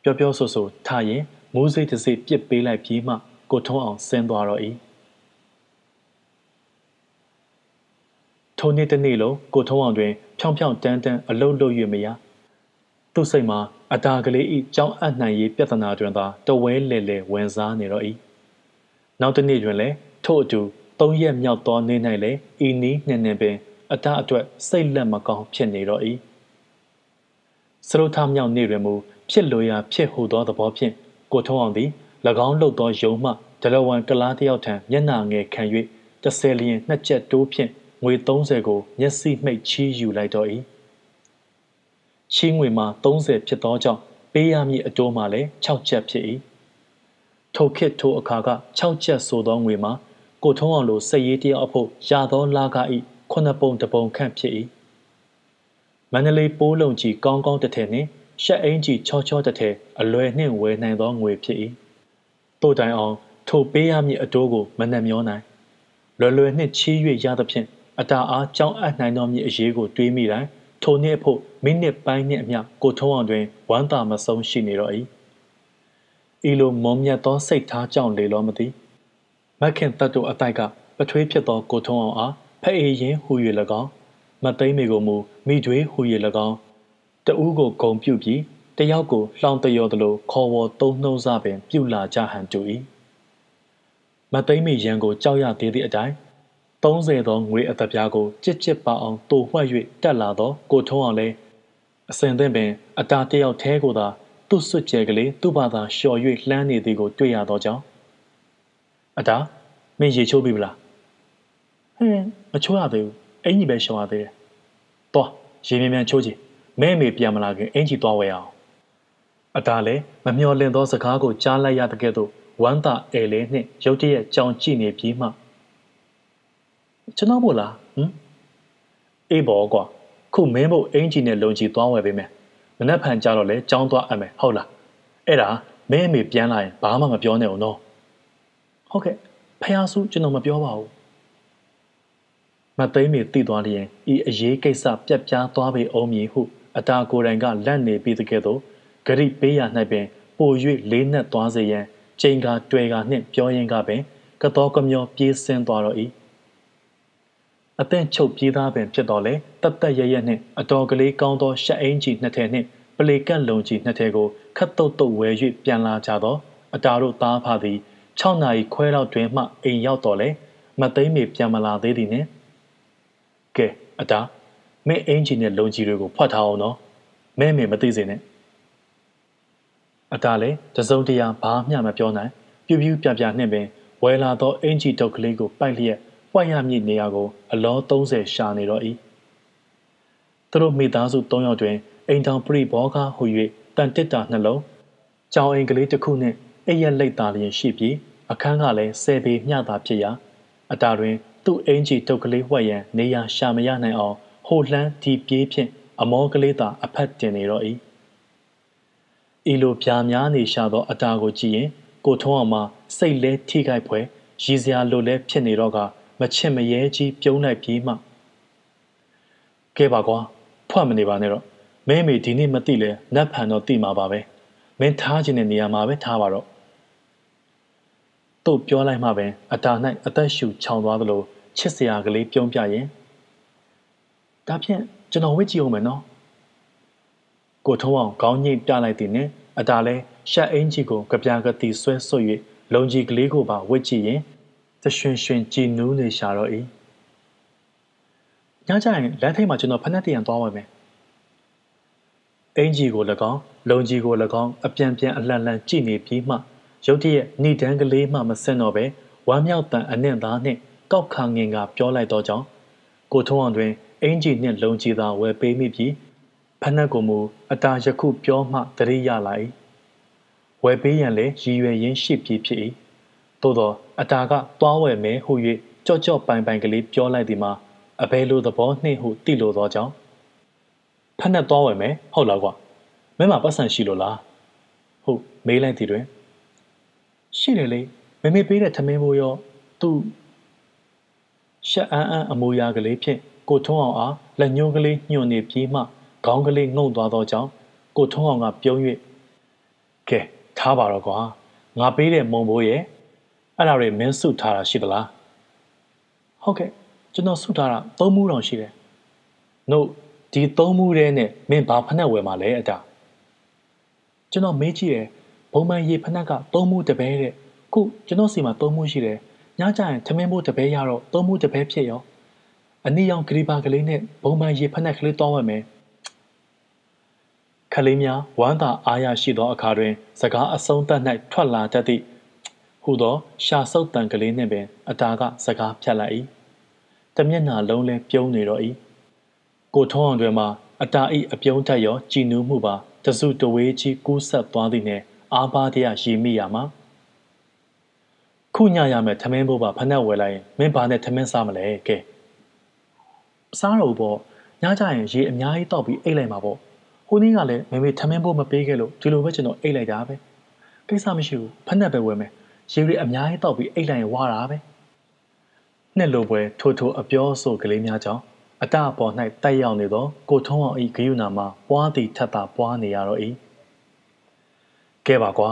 Speaker 1: ပြောပြောဆိုဆိုထားရင်မူးစိတ်တစ်စိတ်ပြစ်ပေးလိုက်ပြီးမှကိုထုံးအောင်ဆင်းသွားတော့၏ ထိုနေ့တစ်နေ့လုံးကိုထုံးအောင်တွင်ဖြောင်ဖြောင်တန်းတန်းအလုံးလုံး၍မရသူ့စိတ်မှာအတာကလေးဤကြောင်းအပ်နိုင်ရေးပြဿနာတွင်သာတဝဲလဲလဲဝင်စားနေတော့၏နောက်တစ်နေ့တွင်လည်းထို့အတူသုံးရက်မြောက်သောနေ့၌လည်းဤနီးနှင်းနှင်းပင်အတာအတွက်စိတ်လက်မကောင်းဖြစ်နေတော့၏စရုထမြောက်နေ့တွင်မူဖြစ်လိုရာဖြစ်ဟူသောသဘောဖြင့်ကိုထုံးအောင်သည်၎င်းလှုပ်သောယုံမှဒလဝန်ကလားတယောက်ထံမျက်နှာငယ်ခံ၍တဆယ်လျင်နှစ်ချက်တိုးဖြင့် ငွေ30ကိုမျက်စိမှိတ်ချီးယူလိုက်တော့၏ချီးငွေမှာ30ဖြစ်သောကြောင့်ပေးရမည့်အတိုးမှာလည်း6ချက်ဖြစ်၏ထိုခေတ်ထိုအခါက6ချက်ဆိုသောငွေမှာကိုထုံးအောင်လိုစက်ရေးတယောက်အဖို့ရသောလာက၏ခုနှစ်ပုံတပုံခန့်ဖြစ်၏မန္တလေးပိုးလုံးကြီးကောင်းကောင်းတစ်ထည်နှင့်ရှက်အင်းကြီးချောချောတစ်ထည်အလွယ်နှင့်ဝယ်နိုင်သောငွေဖြစ်၏တို့တိုင်အောင်ထိုပေးရမည့်အတိုးကိုမနှက်မျောနိုင်လွယ်လွယ်နှင့်ချီး၍ရသဖြင့် အတာအားကြောင်းအပ်နိုင်သောမည့်အရေးကိုတွေးမိတိုင်းထိုနှစ်အဖို့မိနစ်ပိုင်းနှင့်အမျှကိုထုံးအောင်တွင်ဝမ်းသာမဆုံးရှိနေတော့၏ဤလိုမုံမြတ်သောစိတ်ထားကြောင့်လေလောမသိမခင်တတ်တို့အတိုက်ကပထွေးဖြစ်သောကိုထုံးအောင်အားဖအေးရင်ဟူ၍၎င်းမသိမ့်မေကိုမူမိကျွေးဟူ၍၎င်းတဦးကိုဂုံပြုတ်ပြီးတယောက်ကိုလှောင်တယောသလိုခေါ်ဝေါ်သုံးနှုံးစပင်ပြုလာကြဟန်တူ၏မသိမ့်မေရန်ကိုကြောက်ရသေးသည့်အတိုင်း 30သောငွေအသက်ပြားကိုကြစ်ကြစ်ပါအောင်တိုဝှက်၍တက်လာသောကိုထုံးအောင်လည်းအစင်သင့်ပင်အတာတယောက်သေးကိုသာသူ့စွတ်ကျဲကလေးသူ့ဘာသာလျှော်၍လှမ်းနေသည်ကိုတွေ့ရသောကြောင့်အတာမင်းရေချိုးပြီမလားဟင်းမချိုးရသေးဘူးအင်ကြီးပဲလျှော်ရသေးတယ်သွားရေမြန်မြန်ချိုးကြည့်မဲမေပြန်မလာခင်အင်ကြီးသွားဝယ်အောင်အတာလည်းမမျော်လင့်သောစကားကိုကြားလိုက်ရတဲ့ကဲ့သို့ဝမ်းသာအဲလေးနှင့်ရုတ်တရက်ကြောင်ကြည့်နေပြီးမှ ကျွန်တော်မို့လားဟမ်အေးဘောကွာခုမင်းဖို့အင်ဂျီနဲ့လုံကြီးသွားဝယ်ပေးမယ်မနှက်ဖန်ကြတော့လဲကြောင်းသွားအပ်မယ်ဟုတ်လားအဲ့ဒါမင်းအမေပြန်လာရင်ဘာမှမပြောနဲ့ဦးနော်ဟုတ်ကဲ့ဖះဆုကျွန်တော်မပြောပါဘူးမသိမ်းမီတည်သွားလျင်ဤအရေးကိစ္စပြက်ပြားသွားပေအောင်မည်ဟုအတာကိုယ်တိုင်ကလက်နေပြီးတကယ်တော့ဂရိပေးရ၌ပင်ပို၍လေးနက်သွားစေရန်ချိန်ကာတွေ့ကာနှင့်ပြောရင်းကပင်ကတော်ကမျောပြေးဆင်းသွားတော့၏ အသင့်ချုပ်ပြေးသားပင်ဖြစ်တော်လေတတ်တက်ရရနှင့်အတော်ကလေးကောင်းသောရှက်အင်းကြီးနှစ်ထည်နှင့်ပလေကန့်လုံကြီးနှစ်ထည်ကိုခတ်တုတ်တုတ်ဝဲ၍ပြန်လာကြသောအတာတို့သားဖသည်6နာရီခွဲလောက်တွင်မှအိမ်ရောက်တော်လေမသိမ်းမီပြန်မလာသေးသည်နှင့်ကဲအတာမင်းအင်ဂျင်နဲ့လုံကြီးတွေကိုဖွက်ထားအောင်နော်မဲမေမသိစေနဲ့အတာလည်းတစုံတရာဘာမှမပြောနိုင်ပြူးပြူးပြပြနှင့်ပင်ဝဲလာသောအင်ဂျီတုတ်ကလေးကိုပိုက်လျက် ပွက်ရမည့်နေရာကို အလော30ရှာနေတော့၏သူတို့မိသားစု၃ယောက်တွင်အိမ်ထောင်ပရိဘောကဟူ၍တန်တစ်တာနှလုံးကြောင်အိမ်ကလေးတစ်ခုနှင့်အိပ်ရက်လက်သားလျင်ရှိပြီးအခန်းကလည်းဆယ်ပေမျှသာဖြစ်ရာအတာတွင် သူ့အင်ကြီးတုတ်ကလေးဝှက်ရန်နေရာရှာမရနိုင်အောင်ဟိုလှမ်းဒီပြေးဖြင့်အမောကလေးသာအဖက်တင်နေတော့၏ဤလိုပြာများနေရှာသော အတာကိုကြည့်ရင် ကိုထုံးအောင်မှစိတ်လဲထိခိုက်ဖွယ်ရည်စရာလိုလဲဖြစ်နေတော့က မချစ်မရဲကြီးပြုံးလိုက်ပြီးမှကဲပါကွာဖွက်မနေပါနဲ့တော့မင်းမေဒီနေ့မသိလဲနတ်ဖန်တော့သိမှာပါပဲမင်းထားခြင်းတဲ့နေရာမှာပဲထားပါတော့သူ့ပြောလိုက်မှပင်အတာ၌အသက်ရှူချောင်သွားသလိုချစ်စရာကလေးပြုံးပြရင်ဒါဖြင့်ကျွန်တော်ဝစ်ကြည့်အောင်မယ်နော်ကိုထုံးအောင်ခေါင်းညိတ်ပြလိုက်သည်နှင့်အတာလဲရှက်အင်းကြီးကိုကြပြာကတိဆွဲဆွတ်၍လုံကြီးကလေးကိုပါဝစ်ကြည့်ရင် သရွှင်ရွှင်ကြည်နူးနေရှာတော့၏ညကျရင်လမ်းထိပ်မှာကျွန်တော်ဖက်နှက်တရံသွားဝင်မယ်အင်ကြီးကို၎င်းလုံကြီးကို၎င်းအပြန်ပြန်အလှန်လှန်ကြည့်နေပြီးမှရုတ်တရက်ဏိဒန်းကလေးမှမစင်တော့ပဲဝမ်းမြောက်တန်အနှင့်သားနှင့်ကောက်ခါငင်ကပြောလိုက်တော့ကြောင်းကိုထုံးအောင်တွင်အင်ကြီးနှင့်လုံကြီးသာဝယ်ပေးမိပြီးဖက်နှက်ကိုမူအတာယခုပြောမှတရိရလာ၏ဝယ်ပေးရန်လည်းရည်ရွယ်ရင်းရှိပြီးဖြစ်၏သို့သော အတာကသွားဝယ်မယ်ဟု၍ကြော့ကြော့ပိုင်ပိုင်ကလေးပြောလိုက်သည်မှာအဘယ်လိုသဘောနှင့်ဟုသိလိုသောကြောင့်ဖက်နဲ့သွားဝယ်မယ်ဟုတ်လားကွာမင်းမပတ်စံရှိလို့လားဟုတ်မေးလိုက်သည်တွင်ရှိတယ်လေမမေပေးတဲ့ထမင်းမိုးရောသူ့ရှက်အန်းအန်းအမူအရာကလေးဖြင့်ကိုထုံးအောင်အားလက်ညှိုးကလေးညှို့နေပြီးမှခေါင်းကလေးငုံသွားသောကြောင့်ကိုထုံးအောင်ကပြုံး၍ကဲထားပါတော့ကွာငါပေးတဲ့မုံဘိုးရဲ့ အဲ့ဒါတွေမင်းစုထားတာရှိသလားဟုတ်ကဲ့ကျွန်တော်စုထားတာသုံးမှုတောင်ရှိတယ်။နို့ဒီသုံးမှုထဲနဲ့မင်းဘာဖက်နှက်ဝယ်မှာလဲအတာ။ကျွန်တော်မေးကြည့်တယ်ဘုံမှန်ရေဖက်နှက်ကသုံးမှုတပဲတဲ့။ခုကျွန်တော်စီမှာသုံးမှုရှိတယ်။ညကျရင်ထမင်းဖို့တပဲရတော့သုံးမှုတပဲဖြစ်ရော။အနည်းအောင်ဂရီပါကလေးနဲ့ဘုံမှန်ရေဖက်နှက်ကလေးတောင်းဝယ်မယ်။ခလေးများဝမ်းသာအားရရှိသောအခါတွင် စကားအဆုံးသတ်၌ထွက်လာတတ်သည့် ဟူသော ရှာဆုပ်တန်ကလေးနှင့်ပင် အတာက စကားဖြတ်လိုက်၏တမျက်နှာလုံးလဲပြုံးနေတော့၏ကိုထုံးအောင်တွေမှာအတာဤအပြုံးထက်ရောကြည်နူးမှုပါတစုတဝေးကြီးကူးဆက်သွားသည်နှင့်အားပါတရားရည်မိရမှာခုညရမယ်ထမင်းဘိုးပါဖနှက်ဝယ်လိုက်ရင်မင်းဘာနဲ့ထမင်းစားမလဲကဲစားတော့ပေါ့ညကြရင်ရေအများကြီးတောက်ပြီးအိတ်လိုက်မှာပေါ့ဟိုနေ့ကလည်းမေမေထမင်းဘိုးမပေးခဲ့လို့ဒီလိုပဲကျွန်တော်အိတ်လိုက်တာပဲကိစ္စမရှိဘူးဖနှက်ပဲဝယ်မယ် ရေတွေအများကြီးတောက်ပြီးအိတ်လိုက်ရင်ဝါတာပဲနှစ်လိုပွဲထိုထိုအပြောဆိုကလေးများကြောင့်အတအပေါ်၌တိုက်ရောက်နေသောကိုထုံးအောင်ဤဂယုဏမှာပွားသည်ထက်သာပွားနေရတော့၏ကဲပါကွာ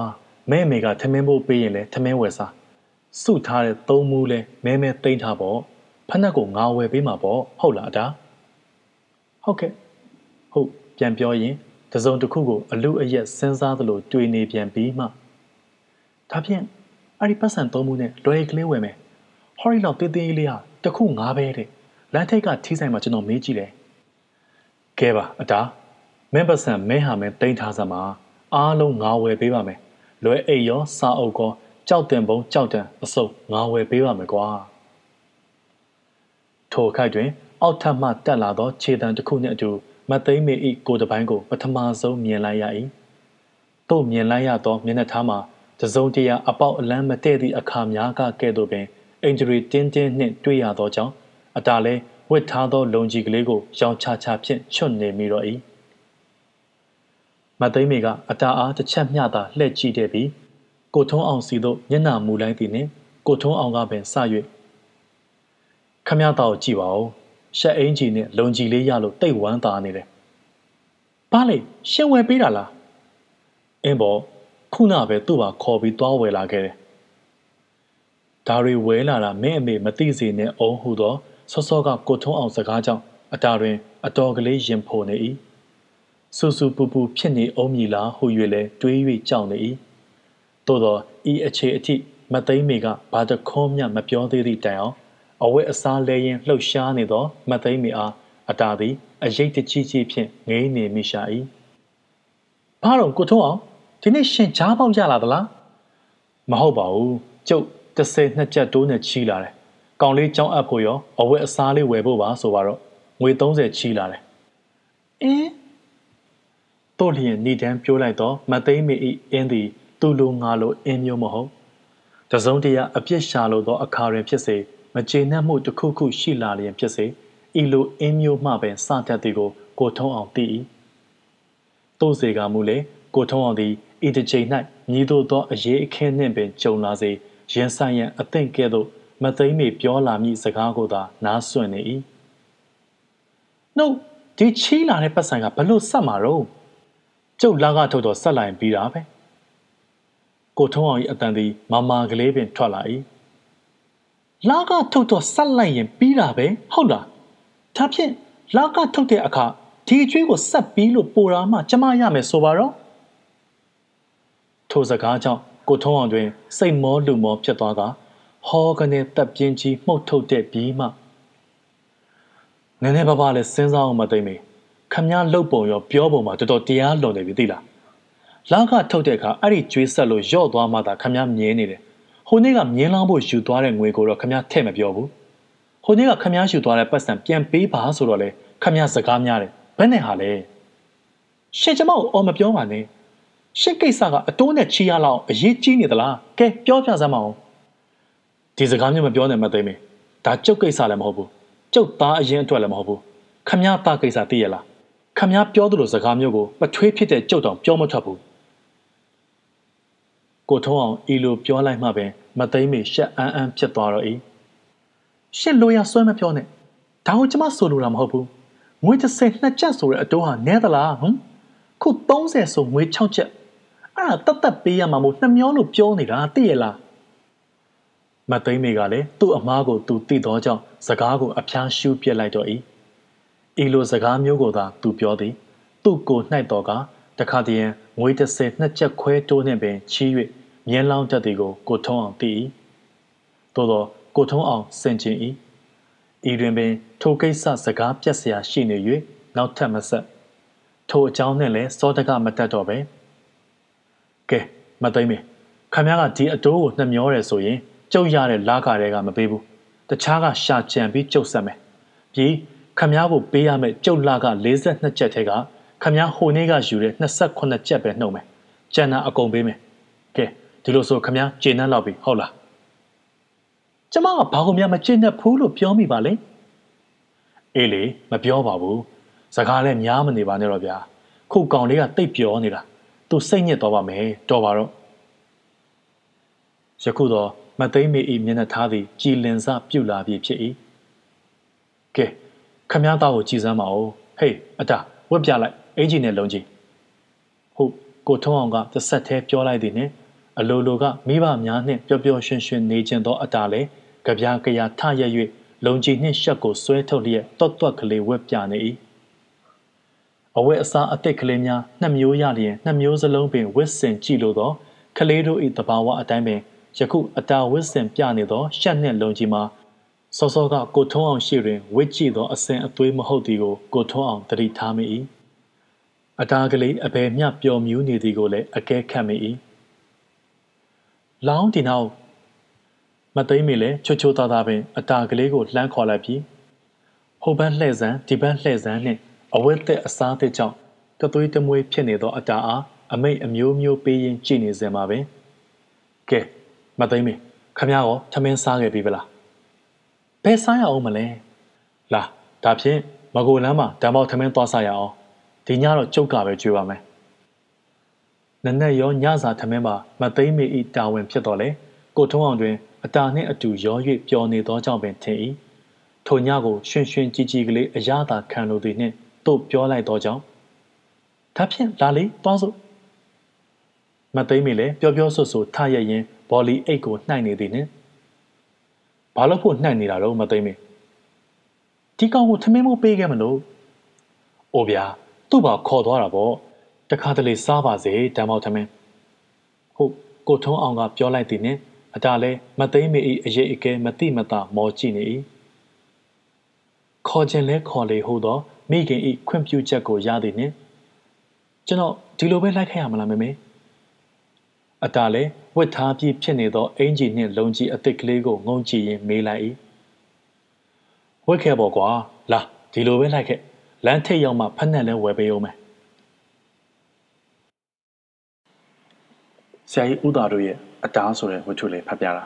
Speaker 1: မဲမေကထမင်းဖို့ပေးရင်လဲထမင်းဝယ်စားစုထားတဲ့သုံးမူးလဲမဲမဲသိမ့်ထားပေါ့ဖက်နှက်ကိုငါဝယ်ပေးမှာပေါ့ဟုတ်လားအတာဟုတ်ကဲ့ဟုတ်ပြန်ပြောရင်တစုံတစ်ခုကိုအလူအယက်စဉ်းစားသလိုတွေးနေပြန်ပြီးမှဒါဖြင့် အဲ့ဒီပတ်စံသုံးမှုနဲ့လွယ်ကလေးဝယ်မယ်ဟော်ရီလောက်တင်းတင်းလေးဟာတခုငါးပဲတဲ့လမ်းထိပ်ကထီးဆိုင်မှာကျွန်တော်မေးကြည့်တယ်ကဲပါအတာမင်းပတ်စံမင်းဟာမင်းတိမ့်ထားစမ်းပါအားလုံးငါဝယ်ပေးပါမယ်လွယ်အိတ်ရောစာအုပ်ကောကြောက်တင်ပုံကြောက်တန်အစုပ်ငါဝယ်ပေးပါမယ်ကွာထိုခိုက်တွင် အောက်ထပ်မှတက်လာသောခြေတံတစ်ခုနှင့်အတူမသိမ့်မေဤကိုတပိုင်းကိုပထမဆုံးမြင်လိုက်ရ၏သို့မြင်လိုက်ရသောမျက်နှာထားမှာ တစုံတရာအပေါက်အလန်းမတည့်သည့်အခါများကကဲ့သို့ပင်အင်ဂျရီတင်းတင်းနှင့်တွေ့ရသောကြောင့်အတားလဲဝစ်ထားသောလုံကြီးကလေးကိုရောင်ချချဖြင့်ချွတ်နေမိတော့၏မသိမေကအတားအားတစ်ချက်မျှသာလှည့်ကြည့်တဲ့ပြီးကိုထုံးအောင်စီသို့မျက်နှာမူလိုက်သည်နှင့်ကိုထုံးအောင်ကပင်စ၍ခမရတော်ကြည့်ပါဦးရှက်အင်းကြီးနဲ့လုံကြီးလေးရလို့တိတ်ဝမ်းသာနေတယ်ဘာလဲရှင်းဝယ်ပေးတာလားအင်းဘော ခုနပဲသူ့ပါခေါ်ပြီးသွားဝယ်လာခဲ့တယ်ဒါတွေဝဲလာတာမင်းအမေမသိစေနဲ့အောင်ဟုသောစောစောကကိုထုံးအောင်စကားကြောင့်အတာတွင် အတော်ကလေးရင်ဖိုနေ၏ဆူဆူပူပူဖြစ်နေအောင်မည်လားဟု၍လဲတွေး၍ကြောက်နေ၏သို့သောဤအခြေအထိမသိမ့်မေကဘာတခုံးမျှမပြောသေးသည့်တိုင်အောင်အဝတ်အစားလဲရင်လှုပ်ရှားနေသောမသိမ့်မေအားအတာသည်အရိတ်တကြီးကြီးဖြင့်ငေးနေမိရှာ၏ဘာတော့ကိုထုံးအောင် ဒီနေ့ရှင်ကြားပေါက်ကြလာသလားမဟုတ်ပါဘူးကျုပ်တစ်ဆယ်နှစ်ချက်တိုးနဲ့ချီလာတယ်။ကောင်လေးကြောင်းအပ်ဖို့ရောအဝတ်အစားလေးဝယ်ဖို့ပါဆိုပါတော့ငွေ30ချီလာတယ်အင်းတို့လျင်ဏိဒန်းပြောလိုက်တော့မသိမ့်မေဤအင်းသည်သူ့လိုငါလိုအင်းမျိုးမဟုတ်တစုံတရာအပြစ်ရှာလိုသောအခါတွင်ဖြစ်စေမကျေနပ်မှုတစ်ခုခုရှိလာလျင်ဖြစ်စေဤလိုအင်းမျိုးမှပင်စတတ်သည်ကိုကိုထုံးအောင်သိ၏သို့စေကမူလေကိုထုံးအောင်သည် ဤတစ်ချိန်၌မြည်သို့သောအရေးအခင်းနှင့်ပင်ကြုံလာစေရင်ဆိုင်ရန်အသင့်ကဲ့သို့မသိမ့်မေပြောလာမည့်စကားကိုသာနားစွင့်နေ၏နှုတ်ဒီချီးလာတဲ့ပတ်စံကဘလို့ဆက်မှာတော့ကျုပ်လာကထုတ်တော့ဆက်လိုက်ပြီးတာပဲကိုထုံးအောင်၏အတန်သည်မမာကလေးပင်ထွက်လာ၏လာကထုတ်တော့ဆက်လိုက်ရင်ပြီးတာပဲဟုတ်လားဒါဖြင့်လာကထုတ်တဲ့အခါဒီအကျွေးကိုဆက်ပြီးလို့ပိုတာမှကျမရမယ်ဆိုပါတော့ ထိုစကားကြောင့်ကိုထုံးအောင်တွင်စိတ်မောလူမောဖြစ်သွားကဟောကနေတပ်ပြင်းကြီးမှုတ်ထုတ်တဲ့ပြီးမှနည်းနည်းပါးပါးလဲစဉ်းစားအောင်မသိမိခမည်းလှုပ်ပုံရောပြောပုံမှာတော်တော်တရားလွန်နေပြီသိလားလာကထုတ်တဲ့အခါအဲ့ဒီကျွေးဆက်လို့ယော့သွားမှသာခမည်းမြင်နေတယ်ဟိုနေ့ကမြင်းလောင်းဖို့ယူသွားတဲ့ငွေကိုတော့ခမည်းထည့်မပြောဘူးဟိုနေ့ကခမည်းယူသွားတဲ့ပတ်စံပြန်ပေးပါဆိုတော့လေခမည်းစကားများတယ်ဘယ်နဲ့ဟာလဲရှစ်ကျမကိုအော်မပြောပါနဲ့ ရှစ်ကိစ္စကအတိုးနဲ့ချီရလောက်အရေးကြီးနေသလားကဲပြောပြစမ်းမအောင်ဒီစကားမျိုးမပြောနဲ့မသိမေဒါကျုပ်ကိစ္စလည်းမဟုတ်ဘူးကျုပ်သားအရင်အတွက်လည်းမဟုတ်ဘူးခမည်းသားကိစ္စသိရလားခမည်းပြောသလိုစကားမျိုးကိုပထွေးဖြစ်တဲ့ကျုပ်တောင်ပြောမထွက်ဘူးကိုထုံးအောင်ဤလိုပြောလိုက်မှပင်မသိမေရှက်အန်းအန်းဖြစ်သွားတော့၏ရှစ်လိုရဆွဲမပြောနဲ့ဒါကိုကျမဆိုလိုတာမဟုတ်ဘူးငွေ30နှစ်ချက်ဆိုတဲ့အတိုးဟာနဲသလားဟမ်ခု30ဆိုငွေ6ချက် အဲ့ဒါတတ်တတ်ပေးရမှာမို့နှမျောလို့ပြောနေတာသိရလားမသိမေကလည်းသူ့အမားကိုသူသိသောကြောင့်စကားကိုအဖျားရှူးပြစ်လိုက်တော့၏ဤလိုစကားမျိုးကိုသာသူပြောသည် သူ့ကိုနှိုက်တော်ကတခါတည်းငွေ30နှစ်ချက်ခွဲတိုးနှင့်ပင်ချီး၍မြင်းလောင်းတတ်သည်ကိုကိုထုံးအောင်သိ၏သို့သောကိုထုံးအောင်စင်ကျင်၏ဤတွင်ပင် ထိုကိစ္စစကားပြက်စရာရှိနေ၍နောက်ထပ်မဆက်ထိုအကြောင်းနှင့်လည်းစောတကမတက်တော့ပဲ ကဲမသိမ့်မေခမရကဒီအတိုးကိုနှမျောတယ်ဆိုရင်ကျုပ်ရတဲ့လာခတွေကမပေးဘူးတခြားကရှာကြံပြီးကျုပ်ဆက်မယ်ပြီးခမရကိုပေးရမယ့်ကျုပ်လာက42ချက်ထဲကခမရဟိုနေ့ကယူတဲ့28ချက်ပဲနှုတ်မယ်ကျန်တာအကုန်ပေးမယ်ကဲဒီလိုဆိုခမရကျေနပ်လောက်ပြီဟုတ်လားကျမကဘာကိုများမကျေနပ်ဘူးလို့ပြောမိပါလဲအေးလေမပြောပါဘူးစကားလည်းများမနေပါနဲ့တော့ဗျာခုကောင်လေးကတိတ်ပြောနေတာ သူစိတ်ညစ်သွားပါမယ်တော်ပါတော့ယခုတော့မသိမ့်မေဤမျက်နှာသားသည်ကြည်လင်စပြုတ်လာပြီဖြစ်၏ကဲခမည်းသားကိုကြည်စမ်းပါဦးဟေးအတာဝက်ပြလိုက်အင်ဂျင်နဲ့လုံးကြီးဟုတ်ကိုထုံးအောင်ကတစ်ဆက်သေးပြောလိုက်သည်နှင့်အလိုလိုကမိဘများနှင့်ပျော်ပျော်ရွှင်ရွှင်နေခြင်းသောအတားလည်းကြပြားကြရာထရက်၍လုံကြီးနှင့်ရှက်ကိုဆွဲထုတ်လျက်တွတ်တွတ်ကလေးဝက်ပြနေ၏ အဝက်အစားအသစ်ကလေးများနှစ်မျိုးရလျင်နှစ်မျိုးစလုံးပင်ဝစ်စင်ကြည့်လို့သောကလေးတို့၏တဘာဝအတိုင်းပင်ယခုအတာဝစ်စင်ပြနေသောရှက်နှင့်လုံကြီးမှာစောစောကကိုထုံးအောင်ရှိတွင်ဝစ်ကြည့်သောအစဉ်အသွေးမဟုတ်သည်ကိုကိုထုံးအောင်တတိထားမိ၏အတားကလေးအဘယ်မျှပျော်မြူးနေသည်ကိုလည်းအကဲခတ်မိ၏လောင်းဒီနောက်မသိမ့်မိလေချွတ်ချွတ်သားသားပင်အတာကလေးကိုလှမ်းခေါ်လိုက်ပြီးဟိုဘန်းလှဲ့စမ်းဒီဘန်းလှဲ့စမ်းနှင့် အဝတ်သက်အစားသက်ကြောင့်တသွေးတမွေးဖြစ်နေသောအတာအားအမိတ်အမျိုးမျိုးပေးရင်ကြည်နေစင်ပါပင်ကဲမသိမ့်မိခမရောထမင်းစားခဲ့ပြီဗလားဘယ်စားရအောင်မလဲလာဒါဖြင့်မကိုလမ်းမှာဓမ္မောက်ထမင်းသွားစားရအောင်ဒီညတော့ကျုပ်ကပဲကြွေးပါမယ်နနက်ရောညစာထမင်းမှာမသိမ့်မိဤတာဝန်ဖြစ်တော်လေကိုထုံးအောင်တွင်အတာနှင့်အတူရော၍ပျော်နေသောကြောင့်ပင်ထင်၏ထိုညကိုရွှင်ရွှင်ကြည်ကြည်ကလေးအရသာခံလိုသည်နှင့် တို့ပြောလိုက်သောကြောင့်ဒါဖြင့်လာလေတွားစို့မသိမ့်မိလေပျော်ပျော်ဆွတ်ဆွထရရင်ဘော်လီအိတ်ကိုနှိုက်နေသည်နှင့်ဘာလို့ဖို့နှိုက်နေတာတော့မသိမ့်မိဒီကောင်ကိုထမင်းမိုးပေးခဲ့မလို့အိုဗျာသူ့ဘာခေါ်သွားတာပေါ့တခါတလေစားပါစေတမ်းမောက်ထမင်းဟုတ်ကိုထုံးအောင်ကပြောလိုက်သည်နှင့်အတားလဲမသိမ့်မေ၏အရေးအကဲမတိမတာမောကြည့်နေ၏ခေါ်ခြင်းလဲခေါ်လေဟုသော မိခင်၏ခွင့်ပြုချက်ကိုရသည်နှင့်ကျွန်တော်ဒီလိုပဲလိုက်ခဲ့ရမလားမမေအတားလဲဝတ်ထားပြီးဖြစ်နေသောအင်ဂျီနှင့်လုံကြီးအသစ်ကလေးကိုငုံကြည့်ရင်းမေးလိုက်၏ဝတ်ခဲ့ပေါ့ကွာလာဒီလိုပဲလိုက်ခဲ့လမ်းထိပ်ရောက်မှဖက်နဲ့လဲဝယ်ပေးအောင်မယ်ဆရာကြီးဥသာတို့ရဲ့အတားဆိုတဲ့ဝတ္ထုလေးဖတ်ပြတာ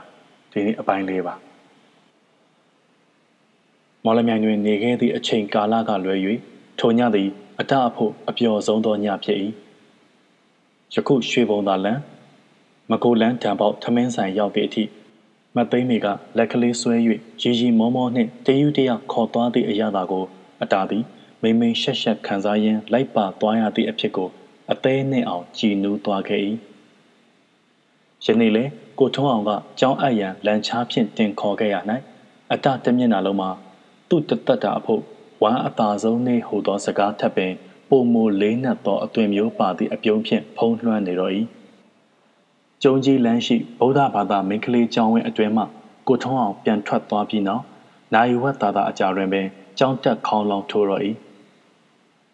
Speaker 1: ဒီနေ့အပိုင်းလေးပါ မော်လမြိုင်တွင်နေခဲ့သည့်အချိန်ကာလကလွယ်၍ထိုညသည်အတအဖို့အပျော်ဆုံးသောညဖြစ်၏ယခုရွှေဘုံသာလန်မကိုလန်းတံပေါက်ထမင်းဆိုင်ရောက်သည့်အထိမသိမ့်မီကလက်ကလေးဆွဲ၍ရီရီမောမောနှင့်တယူတရခေါ်သွားသည့်အရာသာကို အတာသည်မိမိရှက်ရှက်ခံစားရင်းလိုက်ပါသွားရသည့်အဖြစ်ကိုအသေးနှင့်အောင်ကြည်နူးသွားခဲ့၏ယနေ့လေကိုထုံးအောင်ကကြောင်းအပ်ရန်လန်ချားဖြင့်တင်ခေါ်ခဲ့ရ၌အတတမျက်နှာလုံးမှာ သူ့တသက်တာအဖို့ဝမ်းအသာဆုံးနေဟူသောစကားထပ်ပင်ပုံမလေးနက်သောအသွင်မျိုးပါသည့်အပြုံးဖြင့်ဖုံးလွှမ်းနေတော့၏ကျုံကြီးလမ်းရှိဗုဒ္ဓဘာသာမင်းကလေးကျောင်းဝင်းအတွင်းမှကိုထုံးအောင်ပြန်ထွက်သွားပြီးနောက်နိုင်ဝက်သာသာအကြတွင်ပင်ကျောင်းတက်ခေါင်းလောင်ထိုးတော့၏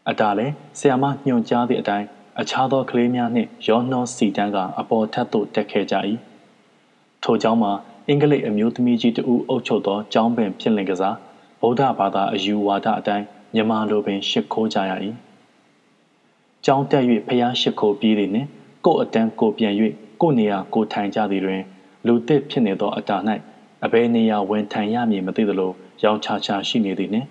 Speaker 1: အတားလည်းဆရာမညွှန်ကြားသည့်အတိုင်းအခြားသောကလေးများနှင့်ရောနှောစီတန်းကအပေါ်ထပ်သို့တက်ခဲ့ကြ၏ထိုကျောင်းမှာအင်္ဂလိပ်အမျိုးသမီးကြီးတဦးအုပ်ချုပ်သောကျောင်းပင်ဖြစ်လင်ကစား ဗုဒ္ဓဘာသာအယူဝါဒအတိုင်းမြန်မာလိုပင်ရှ िख ိုးကြရ၏ကျောင်းတက်၍ဖျားရှ िख ိုးပြီးသည်နှင့်ကို့အတန်းကိုပြန်၍ကို့နေရာကိုထိုင်ကြသည်တွင် လူသစ်ဖြစ်နေသောအတာ၌အဘယ်နေရာဝင်ထိုင်ရမည်မသိသလိုရောင်ချာချာရှိနေသည်နှင့်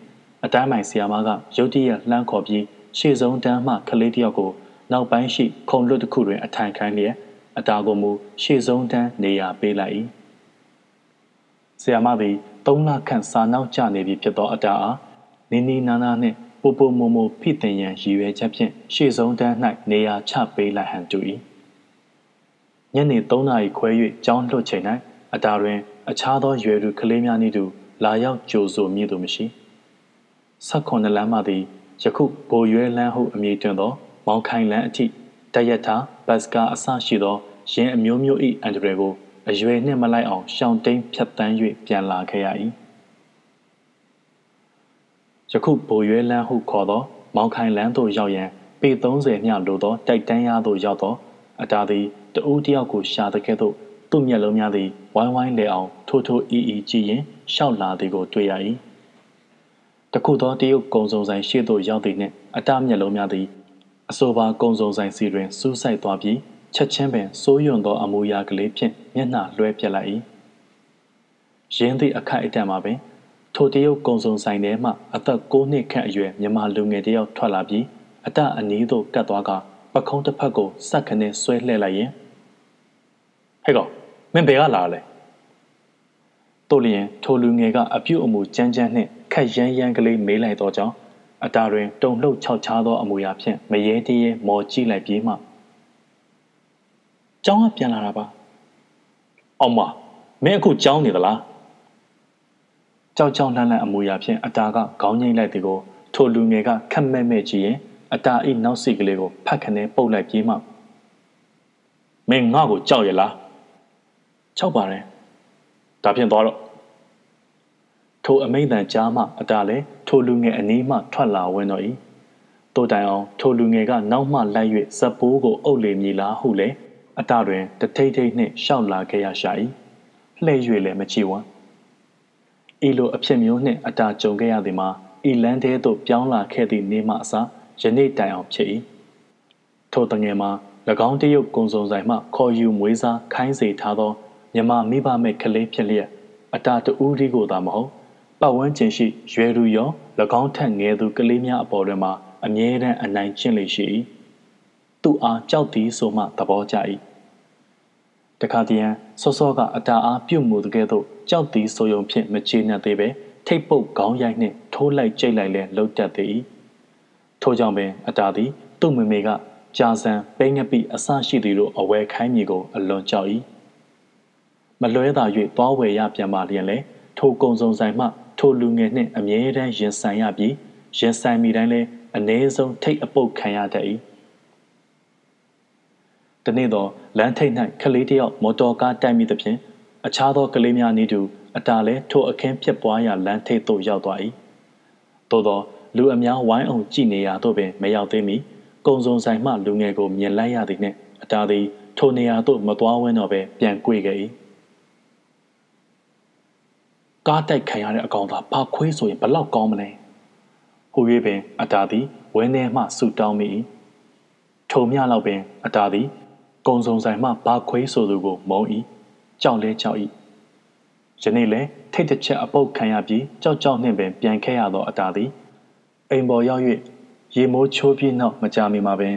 Speaker 1: အတိုင်းမိုင်ဆီယာမကရုတ်တရက်လှမ်းခေါ်ပြီးရှေ့ဆုံးတန်းမှကလေးတယောက်ကိုနောက်ပိုင်းရှိခုံလွတ်တစ်ခုတွင်အထိုင်ခိုင်းလျက်အတာကိုမူရှေ့ဆုံးတန်းနေရာပေးလိုက်၏ဆီယာမသည် သုံးလခန့်စာနောက်ကျနေပြီဖြစ်သောအတာအားနီနီနာနာနှင့်ပူပူမိုမိုဖိတင်ရန်ရည်ရွယ်ချက်ဖြင့်ရှေ့ဆုံးတန်း၌နေရာချပေးလိုက်ဟန်တူ၏ညနေ3နာရီခွဲ၍ကြောင်းလွတ်ချိန်၌အတာတွင် အခြားသောရွယ်သူကလေးများနည်းတူလာရောက်ကြိုဆိုမည်သူမရှိဆက်ခွန်လမ်းမှသည်ယခုဘိုရွဲလမ်းဟုအမည်တွင်သော မောင်ခိုင်လန်းအထိတရက်တာဘတ်စကာအဆရှိသောရင်းအမျိုးမျိုး၏အန်ဒရယ်ကို အရွယ်နှင့်မလိုက်အောင်ရှောင်တိန်ဖြတ်တန်း၍ပြန်လာခဲ့ရ၏ယခုဘိုရွဲလန်းဟုခေါ်သော မောင်ခိုင်လန်းသို့ရောက်ရန်ပေ30မြလိုသောတိုက်တန်းရသို့ရောက်သောအတားသည်တဦးတယောက်ကိုရှာတဲ့ကဲ့သို့သူ့မျက်လုံးများသည်ဝိုင်းဝိုင်းလဲအောင်ထိုးထိုးအီအီကြည့်ရင်ရှောက်လာသည်ကိုတွေ့ရ၏တခုသောတရုတ်ကုံစုံဆိုင်ရှေ့သို့ရောက်သည်နှင့်အတမျက်လုံးများသည်အဆိုပါကုံစုံဆိုင်စီတွင်စူးစိုက်သွားပြီး ချက်ချင်းပင်စိုးရွံသောအမူအရာကလေးဖြင့်မျက်နှာလွှဲပြက်လိုက်၏ရင်းသည့်အခိုက်အတန့်မှာပင်ထိုတရုတ်ကုံစုံဆိုင်ထဲမှအသက်9နှစ်ခန့်အရွယ်မြမလူငယ်တယောက်ထွက်လာပြီးအတအနီးသို့ကတ်သွားကပခုံးတစ်ဖက်ကိုစက်ခနဲ့ဆွဲလှည့်လိုက်ရင်ဟဲ့ကောင်မင်းဘယ်ကလာလဲတို့လျင်ထိုလူငယ်ကအပြုတ်အမူကြမ်းကြမ်းနှင့်ခက်ရမ်းရမ်းကလေးမေးလိုက်သောကြောင့်အတာတွင်တုံလှုပ်ခြောက်ခြားသောအမူအရာဖြင့်မရေတရေမော်ကြည့်လိုက်ပြီးမှ ကျောင်းကပြန်လာတာပါအောင်မမင်းအခုကျောင်းနေသလားကြောက်ကြောက်လှမ်းလှမ်းအမူအရာဖြင့်အတာကခေါင်းငိမ့်လိုက်သည်ကိုထိုလူငယ်ကခက်မဲ့မဲ့ကြည့်ရင်အတာဤနောက်စိတ်ကလေးကိုဖတ်ခနဲပုတ်လိုက်ပြီးမှမင်းငါ့ကိုကြောက်ရလားကြောက်ပါတယ်ဒါဖြင့်သွားတော့ထိုအမိန့်တန်ကြားမှအတာလဲထိုလူငယ်အနီးမှထွက်လာဝင်တော့၏တိုးတိုင်အောင်ထိုလူငယ်ကနောက်မှလိုက်၍ဇပိုးကိုအုပ်လေမည်လားဟုလေ အတာတွင်တထိတ်ထိတ်နှင့်ရှောက်လာခဲ့ရရှာ၏လှဲ့၍လည်းမချီဝမ်းဤလိုအဖြစ်မျိုးနှင့်အတာကြုံခဲ့ရသည်မှာဤလန်းသေးသို့ပြောင်းလာခဲ့သည့်နေ့မှအစယနေ့တိုင်အောင်ဖြစ်၏ထိုတငယ်မှာ၎င်းတရုတ်ကုံစုံဆိုင်မှခေါ်ယူမွေးစားခိုင်းစေထားသောမြမမိဘမဲ့ကလေးဖြစ်လျက်အတာတူးဒီကိုသာမဟုတ်ပတ်ဝန်းကျင်ရှိရွယ်သူရော၎င်းထက်ငယ်သူကလေးများအပေါ်တွင်မှာအမြဲတမ်းအနိုင်ကျင့်လေရှိ၏ သူအားကြောက်သည်ဆိုမှသဘောကျ၏တခါတည်းရန်စောစောကအတာအားပြုတ်မှုတကယ်သို့ကြောက်သည်ဆိုယုံဖြင့်မချေနှံ့သေးပဲထိတ်ပုတ်ခေါင်းရိုက်နှင့်ထိုးလိုက်ကြိတ်လိုက်လဲလှုပ်တတ်သေး၏ထို့ကြောင့်ပင်အတာသည်သူ့မမေကကြာစံပိငပိအဆရှိသည်တို့အဝဲခိုင်းမည်ကိုအလွန်ကြောက်၏မလွဲသာ၍သွားဝယ်ရပြန်ပါလျင်လေထိုကုံစုံဆိုင်မှထိုလူငယ်နှင့်အမြဲတမ်းရင်ဆိုင်ရပြီးရင်ဆိုင်မိတိုင်းလဲအ ਨੇ ဆုံးထိတ်အပုတ်ခံရတတ်၏ တနေ့တော့လမ်းထိပ်၌ကလေးတယောက်မော်တော်ကားတိုက်မိသဖြင့်အခြားသောကလေးများနည်းတူအတားလဲထိုအခင်းဖြစ်ပွားရာလမ်းထိပ်သို့ရောက်သွား၏သို့သောလူအများဝိုင်းအောင်ကြည်နေရာသို့ပင်မရောက်သေးမီကုံစုံဆိုင်မှလူငယ်ကိုမြင်လိုက်ရသည်နှင့်အတားသည်ထိုနေရာသို့မသွားဝန်းတော့ပဲပြန်꿰ခဲ့၏ကားတိုက်ခံရတဲ့အကောင်သာဘာခွေးဆိုရင်ဘလောက်ကောင်းမလဲဟို၍ပင်အတာသည်ဝင်းထဲမှဆူတောင်းမိ၏ထုံမြလောက်ပင်အတာသည် ကုံစုံဆိုင်မှဘာခွေးဆိုသူကိုမုံ၏ကြောက်လဲကြောက်၏ယနေ့လဲထိတ်တစ်ချက်အပုတ်ခံရပြီးကြောက်ကြောက်နှင့်ပင်ပြန်ခဲ့ရသောအတာသည်အိမ်ပေါ်ရောက်၍ရေမိုးချိုးပြီးနောက်မကြမီမှာပင်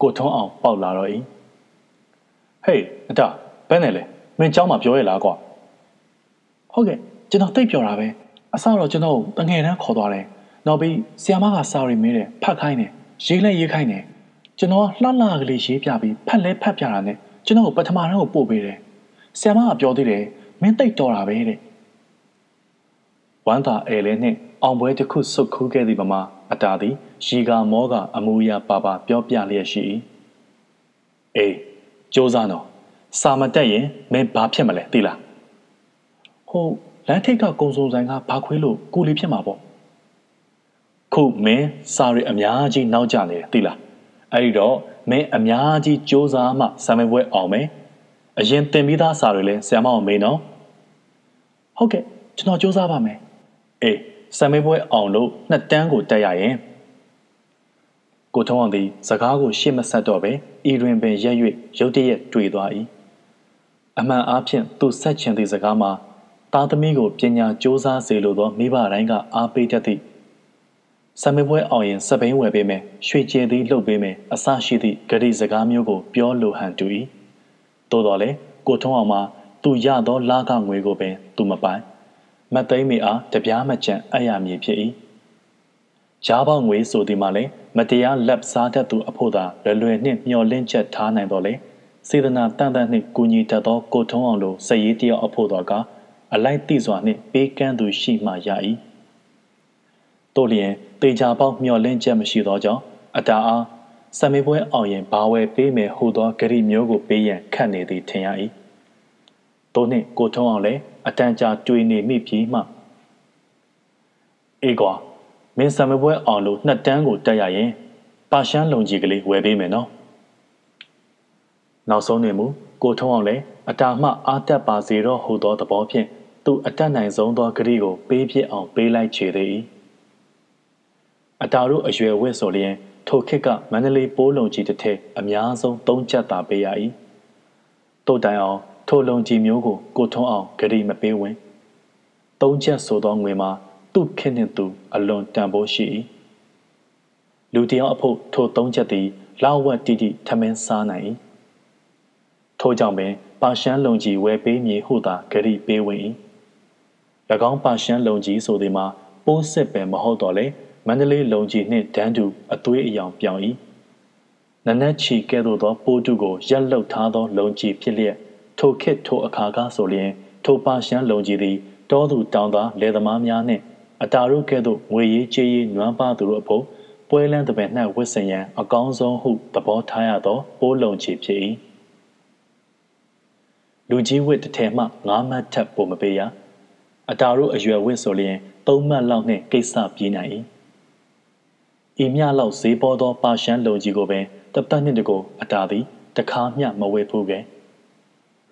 Speaker 1: ကိုထုံးအောင်ပေါက်လာတော့၏ဟေးအတာဘယ်နဲ့လဲမင်းเจ้าမှာပြောရလားကွာ
Speaker 2: ဟုတ်ကဲ့ကျွန်တော်တိတ်ပြောတာပဲအစတော့ကျွန်တော်တငယ်တန်းခေါ်သွားတယ်နောက်ပြီးဆီယမကစာရီမေးတယ်ဖတ်ခိုင်းတယ်ရေးလဲရေးခိုင်းတယ် ကျွန်တော်လှလှကလေးရေးပြပြီးဖတ်လဲဖတ်ပြတာနဲ့ကျွန်တော်ကိုပထမတန်းကိုပို့ပေးတယ်ဆီယမကပြောသေးတယ်မင်းတိတ်တော်တာပဲတဲ့
Speaker 1: ဝမ်းသာအဲလဲနဲ့အောင်ပွဲတစ်ခုစုတ်ခူးခဲ့သည့်ပမာအတာသည်ရီကာမောကအမူအရာပါပါပြောပြလျက်ရှိ၏အေးစူးစမ်းတော့စာမတက်ရင်မင်းဘာဖြစ်မလဲသိလား
Speaker 2: ဟိုလမ်းထိပ်ကကုံစုံဆိုင်ကဘာခွေးလို့ကိုလေးဖြစ်မှာပေါ့
Speaker 1: ခုမင်းစာရီအများကြီးနောက်ကျနေတယ်သိလား အဲ့ဒီတော့မင်းအများကြီးစူးစမ်းမှစာမေးပွဲအောင်မယ်အရင်သင်ပြီးသားစာတွေလည်းဆရာမအောင်မေးနော်
Speaker 2: ဟုတ်ကဲ့ကျွန်တော်စူးစမ်းပါမယ်
Speaker 1: အေးစာမေးပွဲအောင်လို့နှစ်တန်းကိုတက်ရရင်ကိုထုံးအောင်သည်စကားကိုရှေ့မဆက်တော့ပဲဤတွင်ပင်ရက်၍ရုတ်တရက်တွေ့သွား၏အမှန်အားဖြင့်သူဆက်ချင်သည့်စကားမှာသားသမီးကိုပညာစ조사စေလိုသောမိဘတိုင်းကအားပေးတတ်သည့် ဆံမပွဲအောင်ရင်စပိန်ဝယ်ပေးမယ်ရွှေကျဲသည်လှုပ်ပေးမယ်အစရှိသည့်ဂရီစကားမျိုးကိုပြောလိုဟန်တူ၏သို့တော်လည်းကိုထုံးအောင်မှာသူရသောလာကငွေကိုပင်သူမပိုင်မတ်သိမ်းမီအားတပြားမကြံအပ်ရမည်ဖြစ်၏ရားပေါငွေဆိုသည်မှာလည်းမတရားလက်စားတတ်သူအဖို့သာလွယ်လွယ်နှင့်မျောလင့်ချက်ထားနိုင်တော်လေစေတနာတန်တန်နှင့်ကူညီတတ်သောကိုထုံးအောင်လိုစည်ရေးတယောက်အဖို့တော်ကအလိုက်တိစွာနှင့်ပေးကမ်းသူရှိမှရ၏ တို့လျင်တေချာပေါက်မျောလင့်ချက်မရှိသောကြောင့်အတာအားစမေပွဲအောင်ရင်ဘာဝယ်ပေးမယ်ဟူသောဂရိမျိုးကိုပေးရန်ခတ်နေသည်ထင်ရ၏တို့နှင့်ကိုထုံးအောင်လည်းအတန်ကြာတွေ့နေမိပြီးမှအေးကွာမင်းစမေပွဲအောင်လို့နှစ်တန်းကိုတက်ရရင်ပါရှမ်းလုံကြီးကလေးဝယ်ပေးမယ်နော်နောက်ဆုံးနေမူကိုထုံးအောင်လည်းအတာမှအားတက်ပါစေတော့ဟူသောသဘောဖြင့်သူအတက်နိုင်ဆုံးသောဂရိကိုပေးဖြစ်အောင်ပေးလိုက်ချေသည် အတာတို့အရွယ်ဝက်ဆိုလျင်ထိုခေတ်ကမန္တလေးပိုးလုံကြီးတစ်ထက်အများဆုံးသုံးချက်သာပေးရ၏တိုးတိုင်အောင်ထိုလုံကြီးမျိုးကိုကိုထုံးအောင်ဂရိမပေးဝင်သုံးချက်ဆိုသောငွေမှာသူ့ခေတ်နှင့်သူ အလွန်တန်ဖိုးရှိ၏လူတယောက်အဖို့ထိုသုံးချက်သည်လောက်ဝက်တိတိထမင်းစားနိုင်၏ထို့ကြောင့်ပင်ပါရှမ်းလုံကြီးဝယ်ပေးမည်ဟုသာဂရိပေးဝင်၏၎င်းပါရှမ်းလုံကြီးဆိုသည်မှာပိုးစစ်ပင်မဟုတ်တော့လေ မန္တလေးလုံကြီးနှင့်ဒန်းတူအသွေးအယောင်ပြောင်း၏နနက်ချီကဲ့သို့သောပိုးတုကိုရက်လုတ်ထားသောလုံကြီးဖြစ်လျက်ထိုခေတ်ထိုအခါကားဆိုလျင် ထိုပါရှမ်းလုံကြီးသည်တောသူတောင်သားလယ်သမားများနှင့်အတာတို့ကဲ့သို့ငွေရေးကြေးရေးနွမ်းပါသူတို့အဖို့ပွဲလန်းတပင်၌ဝစ်စင်ရန်အကောင်းဆုံးဟုသဘောထားရသောပိုးလုံချီဖြစ်၏လူကြီးဝစ်တစ်ထည်မှ9မှတ်ထပ်ပိုမပေးရအတာတို့အရွယ်ဝစ်ဆိုလျင်3မှတ်လောက်နှင့်ကိစ္စပြေးနိုင်၏ ဤမြလောက်ဈေးပေါ်သောပါရှမ်းလုံကြီးကိုပင်တပတ်နှင့်တကိုအတာသည်တခါမျှမဝဲဖူးခဲ့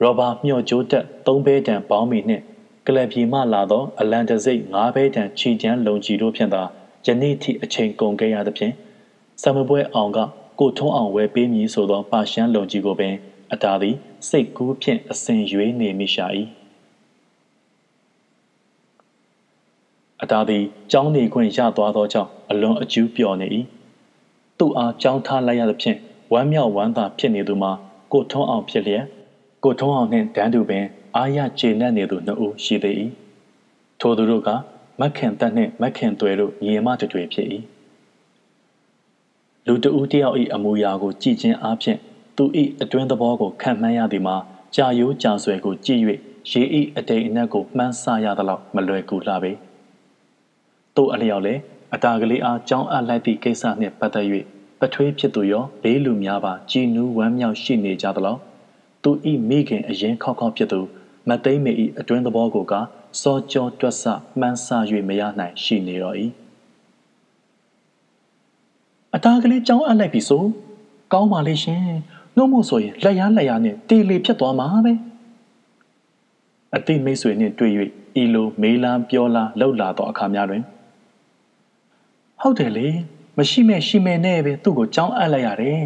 Speaker 1: ရောဘာမျှော့ကျိုးတက်၃ဘဲတံပေါင်းမီနှင့်ကလပ်ပြည်မှလာသောအလန်တစိတ်၅ဘဲတံချီကျန်းလုံကြီးတို့ဖြင့်သာယနေ့ထိအချိန်ကုန်ခဲ့ရသဖြင့်ဆံမပွဲအောင်ကကိုထုံးအောင်ဝဲပေးမည်ဆိုသောပါရှမ်းလုံကြီးကိုပင်အတာသည်စိတ်ကူးဖြင့်အစဉ်ရွေးနေမိရှာ၏ အတာသည်ကြောင်းနေခွင့်ရသွားသောကြောင့်အလွန်အကျူးပျော်နေ၏သူ့အားကြောင်းထားလိုက်ရသဖြင့်ဝမ်းမြောက်ဝမ်းသာဖြစ်နေသူမှာကိုထုံးအောင်ဖြစ်လျက်ကိုထုံးအောင်နှင့်တန်းတူပင်အာရကျေနပ်နေသူနှစ်ဦးရှိသေး၏ထိုသူတို့ကမက်ခင်တက်နှင့်မက်ခင်သွဲတို့ညီမတွေဖြစ်၏လူတဦးတယောက်၏အမူအရာကိုကြည်ချင်းအားဖြင့်သူ၏အတွင်းသဘောကိုခံမှန်းရသည်မှာကြာရိုးကြာဆွဲကိုကြည့်၍ရေ၏အတိတ်အနက်ကိုမှန်းဆရသလောက်မလွယ်ကူလှပေ တို့အလျောက်လည်းအတာကလေးအားကြောင်းအပ်လိုက်သည့်ကိစ္စနှင့်ပတ်သက်၍ပထွေးဖြစ်သူရောဘေးလူများပါကြည်နူးဝမ်းမြောက်ရှိနေကြသလောက်သူဤမိခင်အရင်ခောက်ခောက်ဖြစ်သူမသိမ့်မေဤအတွင်းသဘောကိုကစောကြောတွက်ဆမှန်းဆ၍မရနိုင်ရှိနေတော့၏
Speaker 2: အတားကလေးကြောင်းအပ်လိုက်ပြီဆိုကောင်းပါလေရှင်နှုတ်မို့ဆိုရင်လက်ရလက်ရနဲ့တေလီဖြစ်သွားမှာပဲ
Speaker 1: အတိမိတ်ဆွေနှင့်တွေ့၍ဤလိုမေးလားပြောလားလှုပ်လာသောအခါများတွင်
Speaker 2: ဟုတ်တယ်လေမရှိမဲ့ရှိမဲ့နဲ့ပဲသူ့ကိုကြောင်းအပ်လိုက်ရတယ်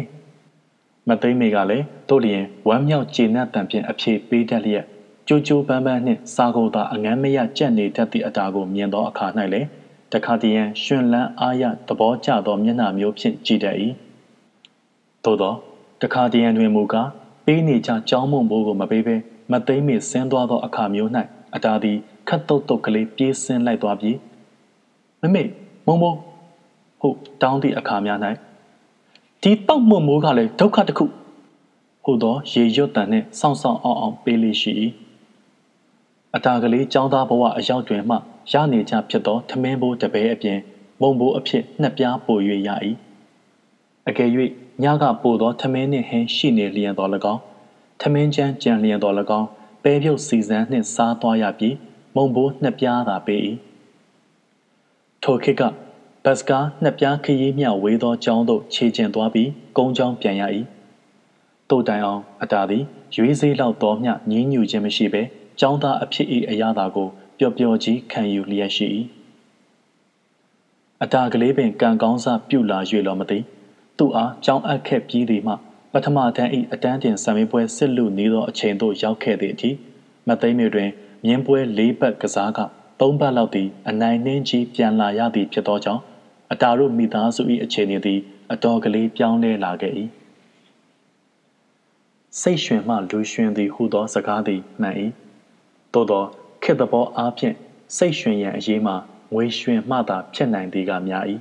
Speaker 1: မသိမေကလည်းတို့လျင်ဝမ်းမြောက်ကျေနပ်တံဖြင့်အဖြေပေးတတ်လျက်ကြိုးကြိုးပန်းပန်းနှင့်စာကုန်သာအငမ်းမရကြက်နေတတ်သည့်အတာကိုမြင်သောအခါ၌လည်းတခါတည်းရန်ရှင်လန်းအားရသဘောကျသောမျက်နှာမျိုးဖြင့်ကြည်တတ်၏သို့သောတခါတည်းရန်တွင်မူကားပေးနေကြကြောင်းမုံဘိုးကိုမပေးဘဲမသိမေဆင်းသွားသောအခါမျိုး၌အတာသည်ခတ်တုတ်တုတ်ကလေးပြေးဆင်းလိုက်သွားပြီးမမေမုံမုံ ဟုတ်တောင်းသည့်အခါများ၌ဒီတောက်မုံမိုးကလည်းဒုက္ခတစ်ခုဟိုသောရေရွတ်တန်နှင့်စောင့်ဆောင်အောင်အောင်ပေးလေးရှိ၏အတာကလေးចောင်းသားဘဝအရောက်တွင်မှရနေကြဖြစ်သောထမင်းဘိုးတပဲအပြင်မုံဘိုးအဖြစ်နှစ်ပြားပို၍ရ၏အကယ်၍ညကပို့သောထမင်းနှင့်ဟင်းရှိနေလျင်တော်၎င်းထမင်းချမ်းကြံလျင်တော်၎င်းပဲပြုတ်စီစံနှင့်စားသွားရပြီးမုံဘိုးနှစ်ပြားသာပေး၏ထိုခေတ်က ဘတ်စကားနှစ်ပြားခရီးမြဝေးသောကျောင်းသို့ခြေကျင်သွားပြီးကုန်းကျောင်းပြန်ရ၏တိုးတိုင်အောင်အတာသည်ရွေးစေးလောက်တော်မျှငင်းညူခြင်းမရှိဘဲကျောင်းသားအဖြစ်၏အရာသာကိုပျော်ပျော်ကြီးခံယူလျက်ရှိ၏အတာကလေးပင်ကံကောင်းစားပြုလာ၍လောမသိသူ့အားကြောင်းအပ်ခဲ့ပြီးသည်မှ ပထမတန်း၏အတန်းတင်ဆံမင်းပွဲစစ်လူနေသောအချိန်သို့ရောက်ခဲ့သည့်အထိမသိမ်းမြေတွင်မြင်းပွဲ၄ဘက်ကစားက၃ဘက်လောက်သည်အနိုင်နှင်းကြီးပြန်လာရသည်ဖြစ်သောကြောင့် အတာတို့မိသားစု၏အခြေအနေသည်အတော်ကလေးပြောင်းလဲလာခဲ့၏စိတ်ရွှင်မှလူရွှင်သည်ဟူသောစကားသည်မှန်၏သို့သောခေတ်သဘောအားဖြင့်စိတ်ရွှင်ရန်အရေးမှာငွေရွှင်မှသာဖြစ်နိုင်သည်ကများ၏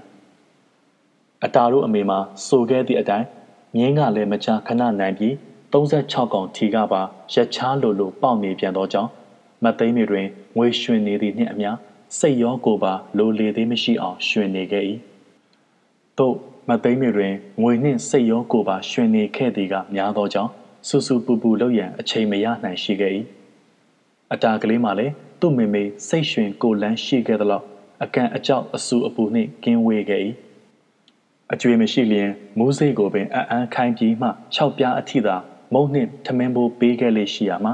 Speaker 1: အတာတို့အမေမှာဆိုခဲ့သည့်အတိုင်းမြင်းကလည်းမချခဏနိုင်ပြီး36កောင်ထီကပါရက်ချားလိုလိုပေါက်နေပြန်သောကြောင့်မသိမ်းတွေတွင်ငွေရွှင်နေသည်နှင့်အမျှ စိတ်ရောကိုယ်ပါလိုလေသေးမရှိအောင်ရွှင်နေခဲ့၏သို့မသိမ်းတွေတွင်ငွေနှင့်စိတ်ရောကိုယ်ပါရွှင်နေခဲ့သည်ကများသောကြောင့်စူစူပူပူလုပ်ရန်အချိန်မရနိုင်ရှိခဲ့၏အတာကလေးမှလည်းသူ့မေမေစိတ်ရွှင်ကိုလန်းရှိခဲ့သလောက်အကန့်အကြောက်အဆူအပူနှင့်ကင်းဝေးခဲ့၏အကျွေမရှိလျင်မူးစိတ်ကိုပင်အအန်းခိုင်းပြီးမှ၆ပြားအထိသာမုံနှင့်ထမင်းပိုးပေးခဲ့လေရှိရမှာ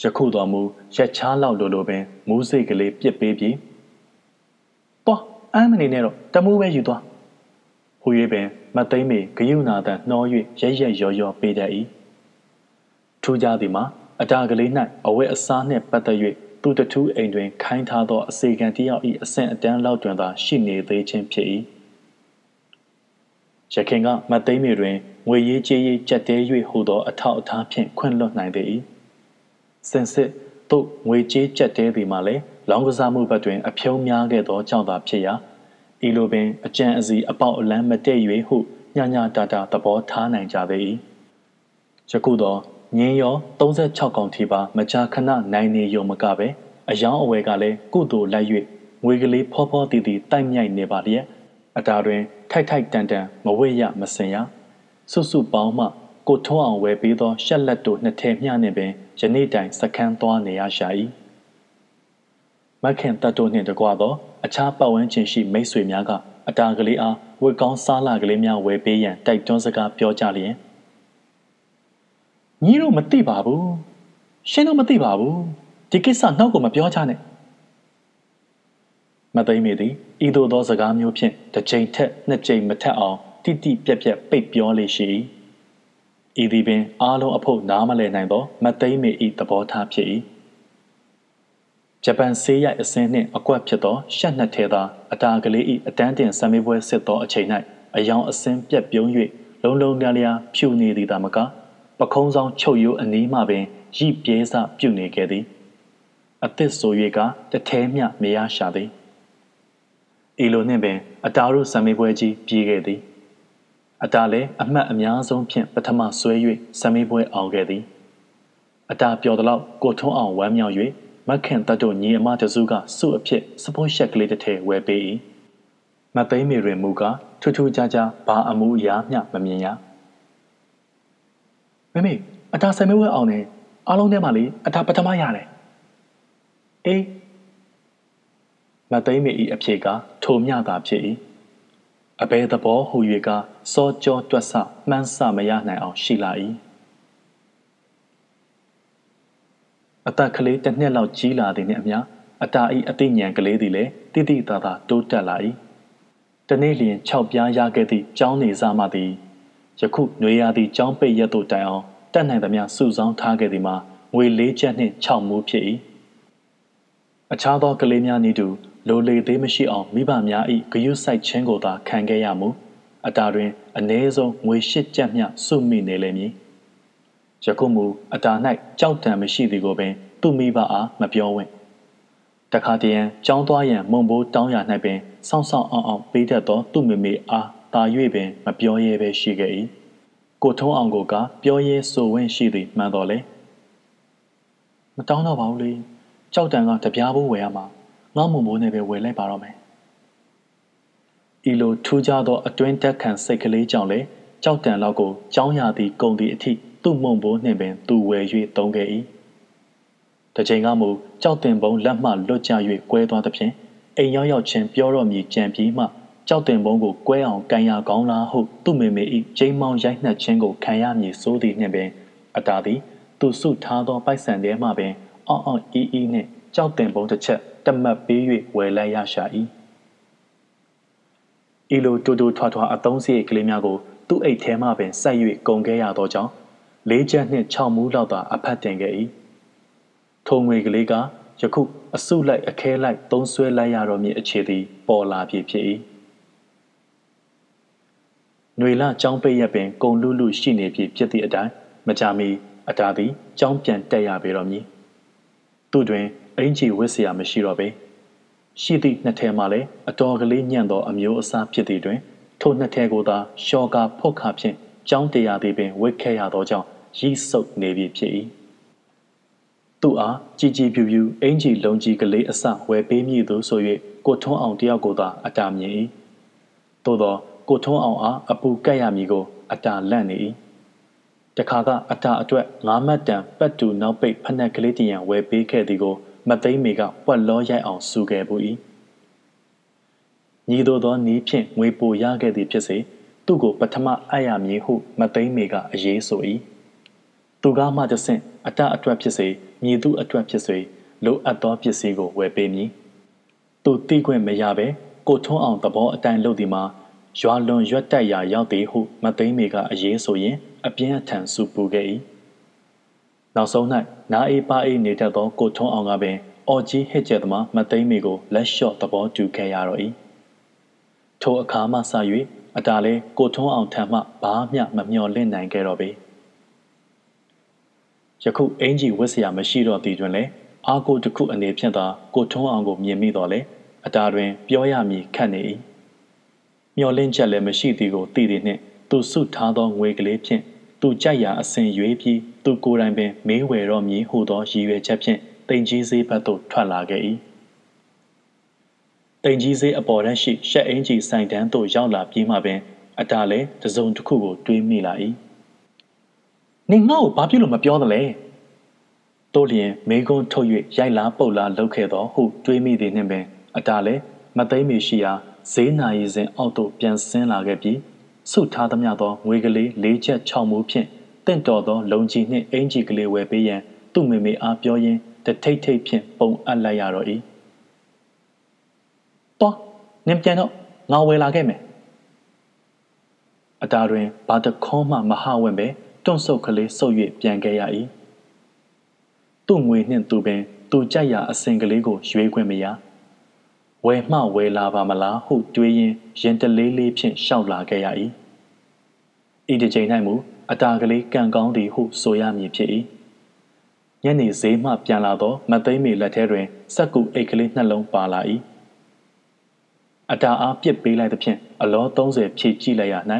Speaker 1: ယခုတော်မူရက်ချားလောက်လိုလိုပင်မူးစိတ်ကလေးပြစ်ပေးပြီးသွားအမ်းမနေနဲ့တော့တမိုးပဲယူသွားဟူ၍ပင်မသိမ့်မေဂယုနာတန်နှော၍ရရက်ရော်ရော်ပေးတတ်၏ထူးခြားသည်မှာအတာကလေး၌အဝတ်အစားနှင့်ပတ်သက်၍သူတထူးအိမ်တွင် ခိုင်းထားသောအစေခံတယောက်၏အဆင့်အတန်းလောက်တွင်သာရှိနေသေးခြင်းဖြစ်၏ရခင်ကမသိမ့်မြေတွင်ငွေရေးကြေးရေးကြက်တဲ၍ဟူသောအထောက်အထားဖြင့်ခွင့်လွှတ်နိုင်ပေ၏ စင်စစ်သို့ငွေကြေးကြက်တဲသည်မှလည်းလောင်းကစားမှုဘက်တွင် အဖြုံးများခဲ့သောကြောင့်သာဖြစ်ရာဤလိုပင်အကြံအစီအပေါက်အလန်းမတည့်၍ဟုညညတာတာသဘောထားနိုင်ကြပေ၏ယခုတော့ငင်းရော36កောင်ထိပါမကြာခဏနိုင်နေရုံမကပဲအယောင်းအဝဲကလည်းကုသိုလ်လိုက်၍ငွေကလေးဖောဖောတီတီတိုက်မြိုက်နေပါလျက်အတာတွင် ထိုက်ထိုက်တန်တန်မဝိရမစင်ရစွတ်စွပေါင်းမှ ကိုထုံးအောင်ဝယ်ပြီးသောရှက်လက်တို့နှစ်ထည်မျှနှင့်ပင်ယနေ့တိုင်စခန်းသွားနေရရှာ၏မခင်တတ်တို့နှင့်တကွသော အခြားပတ်ဝန်းကျင်ရှိမိတ်ဆွေများကအတာကလေးအားဝတ်ကောင်းစားလာကလေးများဝယ်ပေးရန်တိုက်တွန်းစကားပြောကြလျင်ညီတို့မသိပါဘူးရှင်းတော့မသိပါဘူးဒီကိစ္စနောက်ကိုမပြောချနဲ့မသိမိသည်ဤသို့သောစကားမျိုးဖြင့်တစ်ချိန်ထက်နှစ်ချိန်မထက်အောင်တိတိပြက်ပြက်ပိတ်ပြောလေရှိ၏ ဤသည်ပင်အားလုံးအဖို့နားမလည်နိုင်သောမသိမိဤသဘောထားဖြစ်၏ဂျပန်ဆေးရိုက်အစင်းနှင့်အကွက်ဖြစ်သောရှက်နှစ်ထဲသာအတာကလေး၏အတန်းတင်ဆံမေးပွဲစစ်သောအချိန်၌အယောင်အစင်းပြက်ပြုံး၍လုံလုံလျားလျားဖြူနေသည်သာမကပခုံးဆောင်ချုပ်ရိုးအနီးမှပင်ရိပြဲစပြုတ်နေခဲ့သည်အသစ်ဆို၍ကတထဲမျှမရရှာသည်ဤလိုနှင့်ပင်အတာတို့ဆံမေးပွဲကြီးပြေးခဲ့သည် အတာလည်းအမှတ်အများဆုံးဖြင့်ပထမဆွဲ၍ဆံမေးပွဲအောင်ခဲ့သည်အတာပျော်သလောက်ကိုထုံးအောင်ဝမ်းမြောက်၍မခင်တတ်တို့ညီအမတစုကစုအဖြစ်စပိုးရှက်ကလေးတစ်ထည်ဝယ်ပေး၏မသိမ်းမေတွင်မူကားထူးထူးခြားခြားဘာအမှုအရာမျှမမြင်ရမမေအတာဆံမေးပွဲအောင်တယ်အားလုံးထဲမှာလေအတာပထမရတယ်အေးမသိမ့်မီ၏အဖြေကထိုမျှသာဖြစ်၏ အဘဲသဘောဟူ၍ကစောကြောတွက်ဆမှန်းဆမရနိုင်အောင်ရှိလာ၏အသက်ကလေးတစ်နှစ်လောက်ကြီးလာသည်နှင့်အမျှအတာဤအသိဉာဏ်ကလေးသည်လည်းတိတိတသာတိုးတက်လာ၏
Speaker 2: တနေ့လျင်6ပြားရခဲ့သည့်ကျောင်းနေစားမှသည်ယခုຫນွေရာသည့်ကျောင်းပိတ်ရက်သို့တိုင်အောင်တက်နိုင်သမျှစုဆောင်းထားခဲ့သည်မှာငွေ၄ချက်နှင့်6မူးဖြစ်၏အခြားသောကလေးများနည်းတူ လိုလေသေးမရှိအောင်မိဘများ၏ဂယုစိုက်ခြင်းကိုသာခံခဲ့ရမူအတာတွင်အ ਨੇ ဆုံးငွေ၈ကျပ်မျှစုမိနေလိမ့်မည်ယခုမူအတာ၌ကြောက်တံမရှိသည်ကိုပင်သူ့မိဘအားမပြောဝင့်တခါတရံကြောင်းသွားရန်မုံဘိုးတောင်းရ၌ပင်စောင့်ဆောင်အောင်အောင်ပေးတတ်သောသူ့မိမိအားတာ၍ပင်မပြောရဲပဲရှိခဲ့၏ကိုထုံးအောင်ကိုကပြောရဲဆိုဝင့်ရှိသည်မှန်တော်လေမတောင်းတော့ပါဘူးလေကြောက်တံကတပြားဘူးဝယ်ရမှာ ငေါ့မုံဘိုးနဲ့ပဲဝယ်လိုက်ပါတော့မယ်ဤလိုထူးခြားသောအတွင်းတက်ခံစိတ်ကလေးကြောင့်လေကြောက်တံလောက်ကိုကြောင်းရသည်ကုံသည့်အထိသူ့မုံဘိုးနှင့်ပင်သူဝယ်၍သုံးခဲ့၏တချိန်ကမူကြောက်တင်ပုံလက်မှလွတ်ကျ၍ကွဲသွားသဖြင့်အိမ်ရောက်ရောက်ချင်းပြောတော့မည်ကြံပြီးမှကြောက်တင်ပုံကိုကွဲအောင်ကန်ရကောင်းလားဟုသူ့မေမေ၏ကျိမ်းမောင်းရိုက်နှက်ခြင်းကိုခံရမည်စိုးသည်နှင့်ပင်အတာသည်သူစုထားသောပိုက်ဆံထဲမှပင်အောင့်အောင့်အီးအီးနှင့်ကြောက်တင်ပုံတစ်ချက် တမတ်ပေး၍ဝယ်လိုက်ရရှာ၏ဤလိုတူတူထွားထွားအသုံးစရိတ်ကလေးများကိုသူ့အိတ်ထဲမှပင်စိုက်၍ကုန်ခဲ့ရသောကြောင့်လေးချက်နှင့်၆မူးလောက်သာအဖတ်တင်ခဲ့၏ထုံငွေကလေးကယခုအစုလိုက်အခဲလိုက်သုံးဆွဲလိုက်ရတော့မည်အခြေသည်ပေါ်လာပြီဖြစ်၏ຫນွေလចောင်းပိတ်ရပင်ကုံလူလူရှိနေပြီဖြစ်သည့်အတိုင်းမကြမီအတားသည်ចောင်းပြန်တက်ရပေတော့မည်သူတွင် အင်ကြီးဝတ်စရာမရှိတော့ပေရှိသည့်နှစ်ထဲမှလည်းအတော်ကလေးညံ့သောအမျိုးအစားဖြစ်သည့်တွင်ထိုနှစ်ထဲကိုသာရှော်ကာဖော့ခါဖြင့်ကြောင်းတရားသည်ပင်ဝတ်ခဲ့ရသောကြောင့်ရိစုပ်နေပြီဖြစ်၏သူအားကြည်ကြည်ပြူပြူအင်ကြီးလုံးကြီးကလေးအစဝယ်ပေးမည်သူဆို၍ကိုထွန်းအောင်တယောက်ကိုသာအတာမြင်၏သို့သောကိုထွန်းအောင်အားအပူကတ်ရမည်ကိုအတာလန့်နေ၏တခါကအတာအတွက်ငါးမတ်တန်ပတ်တူနောက်ပိတ်ဖက်နှက်ကလေးတရံဝယ်ပေးခဲ့သည်ကို မသိမ့်မေကပွက်လောရိုက်အောင်စူခဲ့ပူ၏ညီတို့သောနီးဖြင့်ငွေပိုရခဲ့သည်ဖြစ်စေသူ့ကိုပထမအပ်ရမည်ဟုမသိမ့်မေကအရေးဆို၏သူကားမှတဆင့်အတအတွက်ဖြစ်စေမြည်သူအတွက်ဖြစ်စေလိုအပ်သောပစ္စည်းကိုဝယ်ပေးမည်သူတိခွင့်မရဘဲကိုထွန်းအောင်သဘောအတိုင်းလုပ်သည်မှာရွာလွန်ရွက်တက်ရာရောက်သည်ဟုမသိမ့်မေကအရေးဆိုရင်အပြင်းအထန်စူပူခဲ့၏ နောက်ဆုံး၌နားအေးပါအေးနေတတ်သောကိုထွန်းအောင်ကပင်အော်ကြီးဟစ်ကျက်သမားမသိမ့်မေကိုလက်လျှော့သဘောတူခဲ့ရတော့၏ထိုအခါမှစ၍အတားလဲကိုထွန်းအောင်ထံမှဘာမျှမမျှော်လင့်နိုင်ခဲ့တော့ပေယခုအင်ကြီးဝတ်စရာမရှိတော့သည်တွင်လည်းအာကိုတစ်ခုအနေဖြင့်သာကိုထွန်းအောင်ကိုမြင်မိတော့လေအတားတွင် ပြောရမည်ခက်နေ၏မျောလင့်ချက်လည်းမရှိသည်ကိုသိသည်နှင့်သူစုထားသောငွေကလေးဖြင့် သူကြိုက်ရာအစဉ်ရွေးပြီးသူကိုယ်တိုင်ပင်မေးဝယ်တော့မည်ဟုသောရည်ရွယ်ချက်ဖြင့်တင်ကြီးစေးဘက်သို့ထွက်လာခဲ့၏တင်ကြီးစေးအပေါ်တန်းရှိရှက်အင်ကြီးဆိုင်တန်းသို့ရောက်လာပြီးမှပင်အတားလည်းတစုံတစ်ခုကိုတွေးမိလာ၏နင်ငါ့ကိုဘာဖြစ်လို့မပြောသလဲတို့လျင်မေကွန်းထုတ်၍ရိုက်လားပုတ်လားလှုပ်ခဲ့သောဟုတွေးမိသည်နှင့်ပင်အတားလည်းမသိမ့်မီရှိရာဈေးနာရီစဉ်အောက်သို့ပြန်ဆင်းလာခဲ့ပြီး ဆုထားသမျှသောငွေကလေး၄ချက်၆မူးဖြင့်တင့်တော်သောလုံကြီးနှင့်အင်ကြီးကလေးဝယ်ပေးရန်သူ့မိမိအားပြောရင်းတထိတ်ထိတ်ဖြင့်ပုံအပ်လိုက်ရတော့၏။တော်နင်ပြန်တော့ငါဝယ်လာခဲ့မယ်။အတာတွင်ဘာတခေါမှမဟဝင့်ပဲတွန့်ဆုတ်ကလေးဆုပ်၍ပြန်ခဲ့ရ၏။သူ့ငွေနှင့်သူပင်သူကြိုက်ရာအစဉ်ကလေးကိုရွေးခွင့်မရ။ ဝယ်မှဝယ်လာပါမလားဟုတွေးရင်းရင်တလေးလေးဖြင့်ရှောက်လာခဲ့ရ၏ဤတစ်ချိန်၌မူအတာကလေးကံကောင်းသည်ဟုဆိုရမည်ဖြစ်၏ညနေဈေးမှပြန်လာသောမသိမ့်မီလက်ထဲတွင်စက်ကူအိတ်ကလေးနှလုံးပါလာ၏အတာအားပြစ်ပေးလိုက်သဖြင့်အလော30ဖြည့်ကြည့်လိုက်ရ၌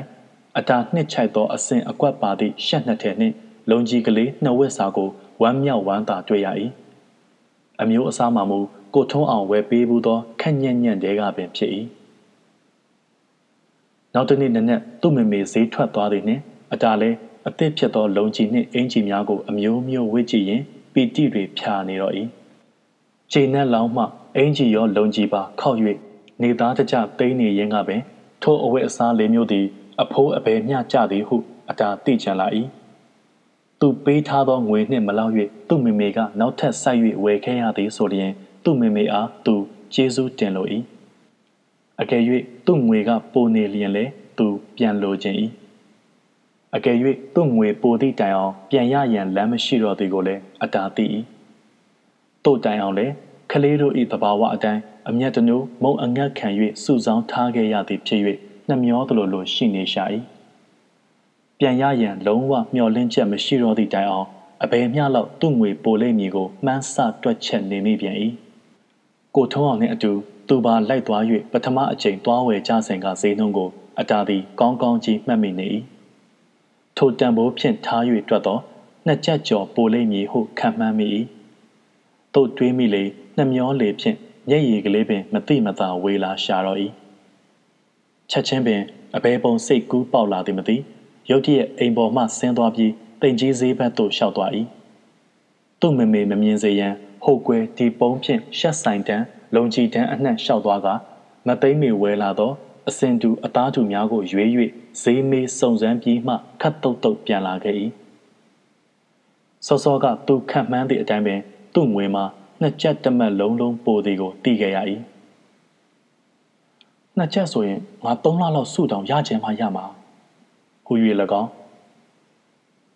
Speaker 2: အတာနှစ်ချိုက်သောအစဉ်အကွက်ပါသည့်ရှက်နှစ်ထည်နှင့်လုံကြီးကလေးနှစ်ဝက်စာကိုဝမ်းမြောက်ဝမ်းသာတွေ့ရ၏အမျိုးအစားမှမူ ကိုထုံးအောင်ဝယ်ပေးဘူးသောခက်ညံ့ညံ့တဲကပင်ဖြစ်၏နောက်တစ်နေ့နက်နက်သူ့မေမေဈေးထွက်သွားသည်နှင့်အတားလဲအသစ်ဖြစ်သောလုံကြီးနှင့်အင်ကြီးများကိုအမျိုးမျိုးဝစ်ကြည့်ရင်ပီတိတွေဖြာနေတော့၏ချိန်နဲ့လောင်းမှအင်ကြီးရောလုံကြီးပါခောက်၍နေသားတကြသိမ်းနေရင်ကပင်ထိုအဝတ်အစားလေးမျိုးသည်အဖိုးအဘယ်မျှကြသည်ဟုအတားသိချင်လာ၏သူပေးထားသောငွေနှင့်မလောက်၍သူ့မေမေကနောက်ထပ်ဆက်၍ဝယ်ခဲ့ရသည်ဆိုလျင် သူ့မေမေအားသူကျေးဇူးတင်လို၏အကယ်၍သူ့ငွေကပိုနေလျင်လေသူပြန်လိုခြင်း၏အကယ်၍သူ့ငွေပိုသည့်တိုင်အောင်ပြန်ရရန်လမ်းမရှိတော့သည်ကိုလည်းအတားသိ၏တို့တိုင်အောင်လည်းကလေးတို့၏တဘာဝအတိုင်းအမျက်တနုမုံအငတ်ခံ၍စုဆောင်းထားခဲ့ရသည်ဖြစ်၍နှမျောသလိုလိုရှိနေရှာ၏ပြန်ရရန်လုံးဝမျောလင့်ချက်မရှိတော့သည့်တိုင်အောင်အဘယ်မျှလောက်သူ့ငွေပိုလိမ့်မည်ကိုမှန်းဆတွက်ချက်နေမိပြန်၏ ကိုထုံးအောင်နှင့်အတူသူပါလိုက်သွား၍ပထမအချိန်သွားဝယ်ကြစဉ်ကဈေးနှုန်းကိုအတားသည်ကောင်းကောင်းကြီးမှတ်မိနေ၏ထိုတံပိုးဖြင့်ထား၍တွက်သောနှစ်ချက်ကျော်ပိုလိမ့်မည်ဟုခံမှန်းမိ၏တို့တွေးမိလေနှမျောလေဖြင့်မျက်ရည်ကလေးပင်မတိမသာဝေလာရှာတော့၏ချက်ချင်းပင်အဘဲပုံစိတ်ကူးပေါက်လာသည်မသိရုတ်တရက်အိမ်ပေါ်မှဆင်းသွားပြီးတိမ်ကြီးဈေးဘက်သို့လျှောက်သွား၏သူ့မမေမမြင်စေရန် ဟိုကွယ်ဒီပုံးဖြင့်ရှက်ဆိုင်တန်းလုံကြီးတန်းအနှံ့လျှောက်သွားကမသိမ့်မီဝဲလာသောအစင်တူအသားတူများကိုရွေး၍ဈေးမေးစုံစမ်းပြီးမှခတ်တုတ်တုတ်ပြန်လာခဲ့၏စောစောကသူခန့်မှန်းသည့်အတိုင်းပင်သူ့ငွေမှာနှစ်ချက်တမက်လုံးလုံးပိုသည်ကိုသိခဲ့ရ၏နှစ်ချက်ဆိုရင်ငါ၃လလောက်စုတောင်ရခြင်းမှရမှာဟူ၍၎င်း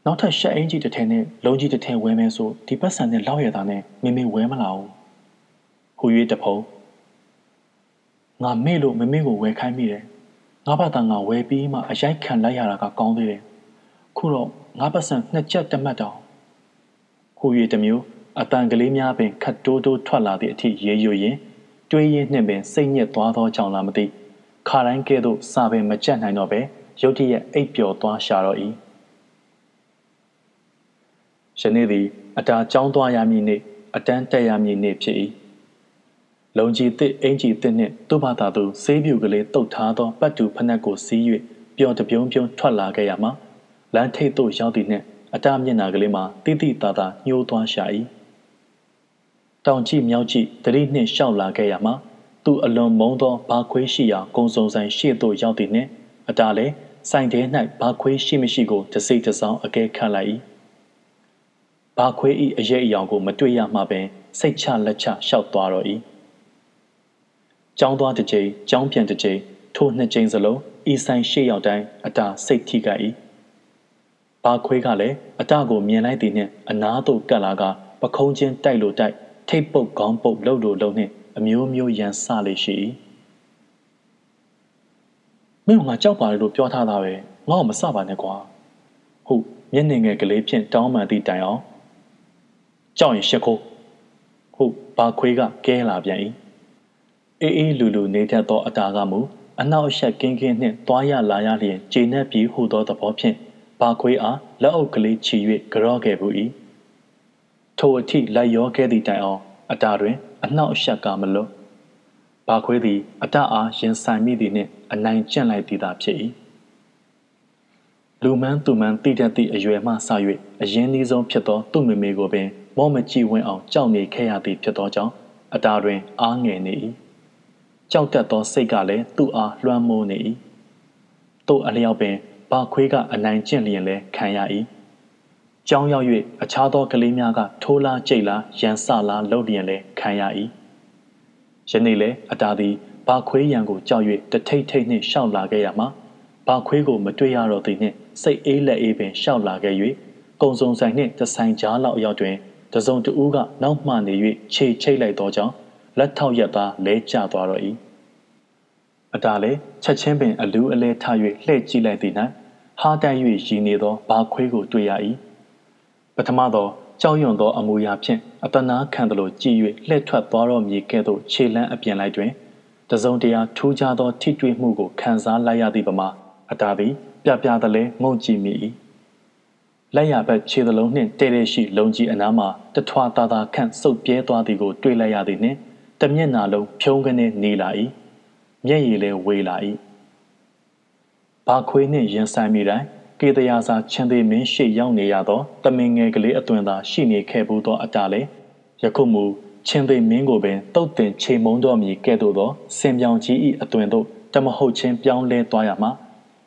Speaker 2: နောက်ထပ်ရှက်အင်ကြီးတစ်ထည်နဲ့လုံးကြီးတစ်ထည်ဝဲမယ်ဆိုဒီပတ်စံနဲ့လောက်ရတာနဲ့မမေဝဲမလာဘူးဟူ၍တဖုံငါမေ့လို့မမေကိုဝဲခိုင်းမိတယ်ငါဘာသာငါဝဲပြီးမှအရိုက်ခံလိုက်ရတာကကောင်းသေးတယ်ခုတော့ငါပတ်စံနှစ်ချက်တမတ်တောင်ဟူ၍တမျိုးအတန်ကလေးများပင်ခတ်တိုးတိုးထွက်လာသည့်အထိရေရွရင်တွေးရင်းနှင့်ပင်စိတ်ညစ်သွားသောကြောင့်လားမသိခါတိုင်းကဲ့သို့စာပင်မကြက်နိုင်တော့ပဲရုတ်တရက်အိပ်ပျော်သွားရှာတော့၏ ယနေ့သည်အတာကြောင်းသွားရမည်နေ့အတန်းတက်ရမည်နေ့ဖြစ်၏လုံကြီးတစ်အင်ကြီးတစ်နှင့်သူ့ဘာသာသူဆေးပြူကလေးတုတ်ထားသောပတ်တူဖနက်ကိုစီး၍ပျော်တပြုံးပြုံးထွက်လာခဲ့ရမှာလမ်းထိပ်သို့ရောက်သည့်နှင့်အတာမျက်နာကလေးမှာတိတိတသာညှိုးသွားရှာ၏တောင်ကြည့်မြောက်ကြည့်တတိနှင့်ရှောက်လာခဲ့ရမှာသူအလွန်မုန်းသောဘာခွေးရှိရာကုံစုံဆိုင်ရှေ့သို့ရောက်သည့်နှင့်အတာလည်းဆိုင်ထဲ၌ဘာခွေးရှိမရှိကိုတစိမ့်တစောင်းအကဲခတ်လိုက်၏ ဘာခွေးဤအရေးအယောင်ကို မတွေ့ရမှပင်စိတ်ချလက်ချရှောက်သွားတော့၏ကျောင်းသွားတစ်ချိန်ကျောင်းပြန်တစ်ချိန်ထိုနှစ်ချိန်စလုံးဤဆိုင်ရှေ့ရောက်တိုင်းအတာစိတ်ထိခိုက်၏ဘာခွေးကလည်းအတာကိုမြင်လိုက်သည်နှင့်အနားသို့ကပ်လာကပခုံးချင်းတိုက်လို့တိုက်ထိတ်ပုတ်ခေါင်းပုတ်လှုပ်လို့လှုပ်နှင့်အမျိုးမျိုးရန်ဆလေးရှိ၏မင်းကငါကြောက်ပါလေလို့ပြောထားတာပဲငါ့ကိုမစပါနဲ့ကွာဟုတ်မျက်နှာငယ်ကလေးဖြင့်တောင်းပန်သည့်တိုင်အောင် ကြောက်ရင်ရှက်ခိုးဟုတ်ဘာခွေးကကဲလာပြန်၏အေးအေးလူလူနေတတ်သောအတာကမူအနောက်အရှက်ကင်းကင်းနှင့်တွားရလာရလျင်ခြေနှက်ပြီးဟူသောသဘောဖြင့်ဘာခွေးအားလက်အုပ်ကလေးချီ၍ကြော့ခဲ့ဘူး၏ထိုအထိလိုက်ရောခဲ့သည့်တိုင်အောင်အတာတွင် အနောက်အရှက်ကမလွတ်ဘာခွေးသည် အတအားရင်ဆိုင်မိသည်နှင့်အနိုင်ကျင့်လိုက်သည်သာဖြစ်၏လူမန်းသူမန်းတိတတ်သည့်အရွယ်မှစ၍အရင်သီးဆုံးဖြစ်သောသူ့မိမိကိုပင် မောမကြည့်ဝင်းအောင်ကြောက်နေခဲ့ရသည်ဖြစ်သောကြောင့်အတာတွင်အားငယ်နေ၏ကြောက်တတ်သောစိတ်ကလည်းသူ့အားလွှမ်းမိုးနေ၏တို့အလျောက်ပင်ဘာခွေးကအနိုင်ကျင့်လျင်လည်းခံရ၏ကြောင်းရောက်၍အခြားသောကလေးများကထိုးလားကြိတ်လားရန်ဆလားလှုပ်လျင်လည်းခံရ၏ယနေ့လည်းအတာသည်ဘာခွေးရန်ကိုကြောက်၍တထိတ်ထိတ်နှင့်ရှောက်လာခဲ့ရမှာဘာခွေးကိုမတွေ့ရတော့သည်နှင့်စိတ်အေးလက်အေးပင်ရှောက်လာခဲ့၍ကုံစုံဆိုင်နှင့်တဆိုင်ကြားလောက်အရောက်တွင် တစုံတဦးကနောက်မှနေ၍ခြေချိတ်လိုက်သောကြောင့်လက်ထောက်ရက်သားလဲကျသွားတော့၏အတားလည်းချက်ချင်းပင်အလူးအလဲထ၍လှည့်ကြည့်လိုက်သည်၌ဟားတိုက်၍ရည်နေသောဘာခွေးကိုတွေ့ရ၏ပထမသောကြောက်ရွံ့သောအမူအရာဖြင့်အတနာခံသလိုကြည်၍လှည့်ထွက်သွားတော့မည်ကဲ့သို့ခြေလန်းအပြင်လိုက်တွင်တစုံတရာထူးခြားသောထိတွေ့မှုကိုခံစားလိုက်ရသည့်ပမာအတာသည် ပြပြသလဲငုံကြည့်မိ၏ လက်ရဘက်ခြေသလုံးနှင့်တဲတဲရှိလုံကြီးအနားမှာတထွာတာတာခန့်စုပ်ပြဲသွားသည်ကိုတွေ့လိုက်ရသည်နှင့်တမျက်နာလုံးဖြုံးကနေနေလာ၏မျက်ရည်လည်းဝေလာ၏ဘာခွေးနှင့်ရင်ဆိုင်မိတိုင်းကေတရာစာချင်းသေးမင်းရှေ့ရောက်နေရသောတမင်ငယ်ကလေးအသွင်သာရှိနေခဲ့ဘူးသောအတားလေယခုမူချင်းသေးမင်းကိုပင်တုတ်တင်ချိန်မုံတော်မီကဲ့သို့သောစင်ပြောင်ကြီး၏အသွင်သို့တမဟုတ်ချင်းပြောင်းလဲသွားရမှာ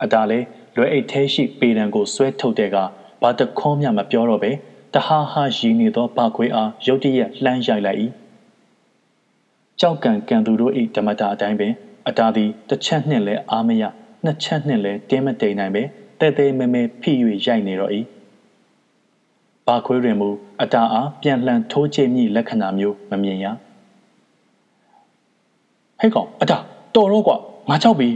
Speaker 2: အတားလေလွယ်အိတ်သေးရှိပေတံကိုဆွဲထုတ်တဲ့က ဘာတခေါမျှမပြောတော့ပဲတဟားဟာရည်နေသောဘာခွေအားရုတ်တရက်လှမ်းရိုက်လိုက်၏ကြောက်ကန်ကန်သူတို့၏ဓမ္မတာအတိုင်းပင်အတားသည်တစ်ချက်နှင့်လည်းအားမရနှစ်ချက်နှင့်လည်းတင်းမတိမ်နိုင်ပဲတဲတဲမဲမဲဖိ၍ရိုက်နေတော့၏ဘာခွေးတွင်မူအတားအားပြန်လှန်ထိုးချိမိလက္ခဏာမျိုးမမြင်ရဟဲ့ကောင်အတားတော်တော့ကွာငါကြောက်ပြီ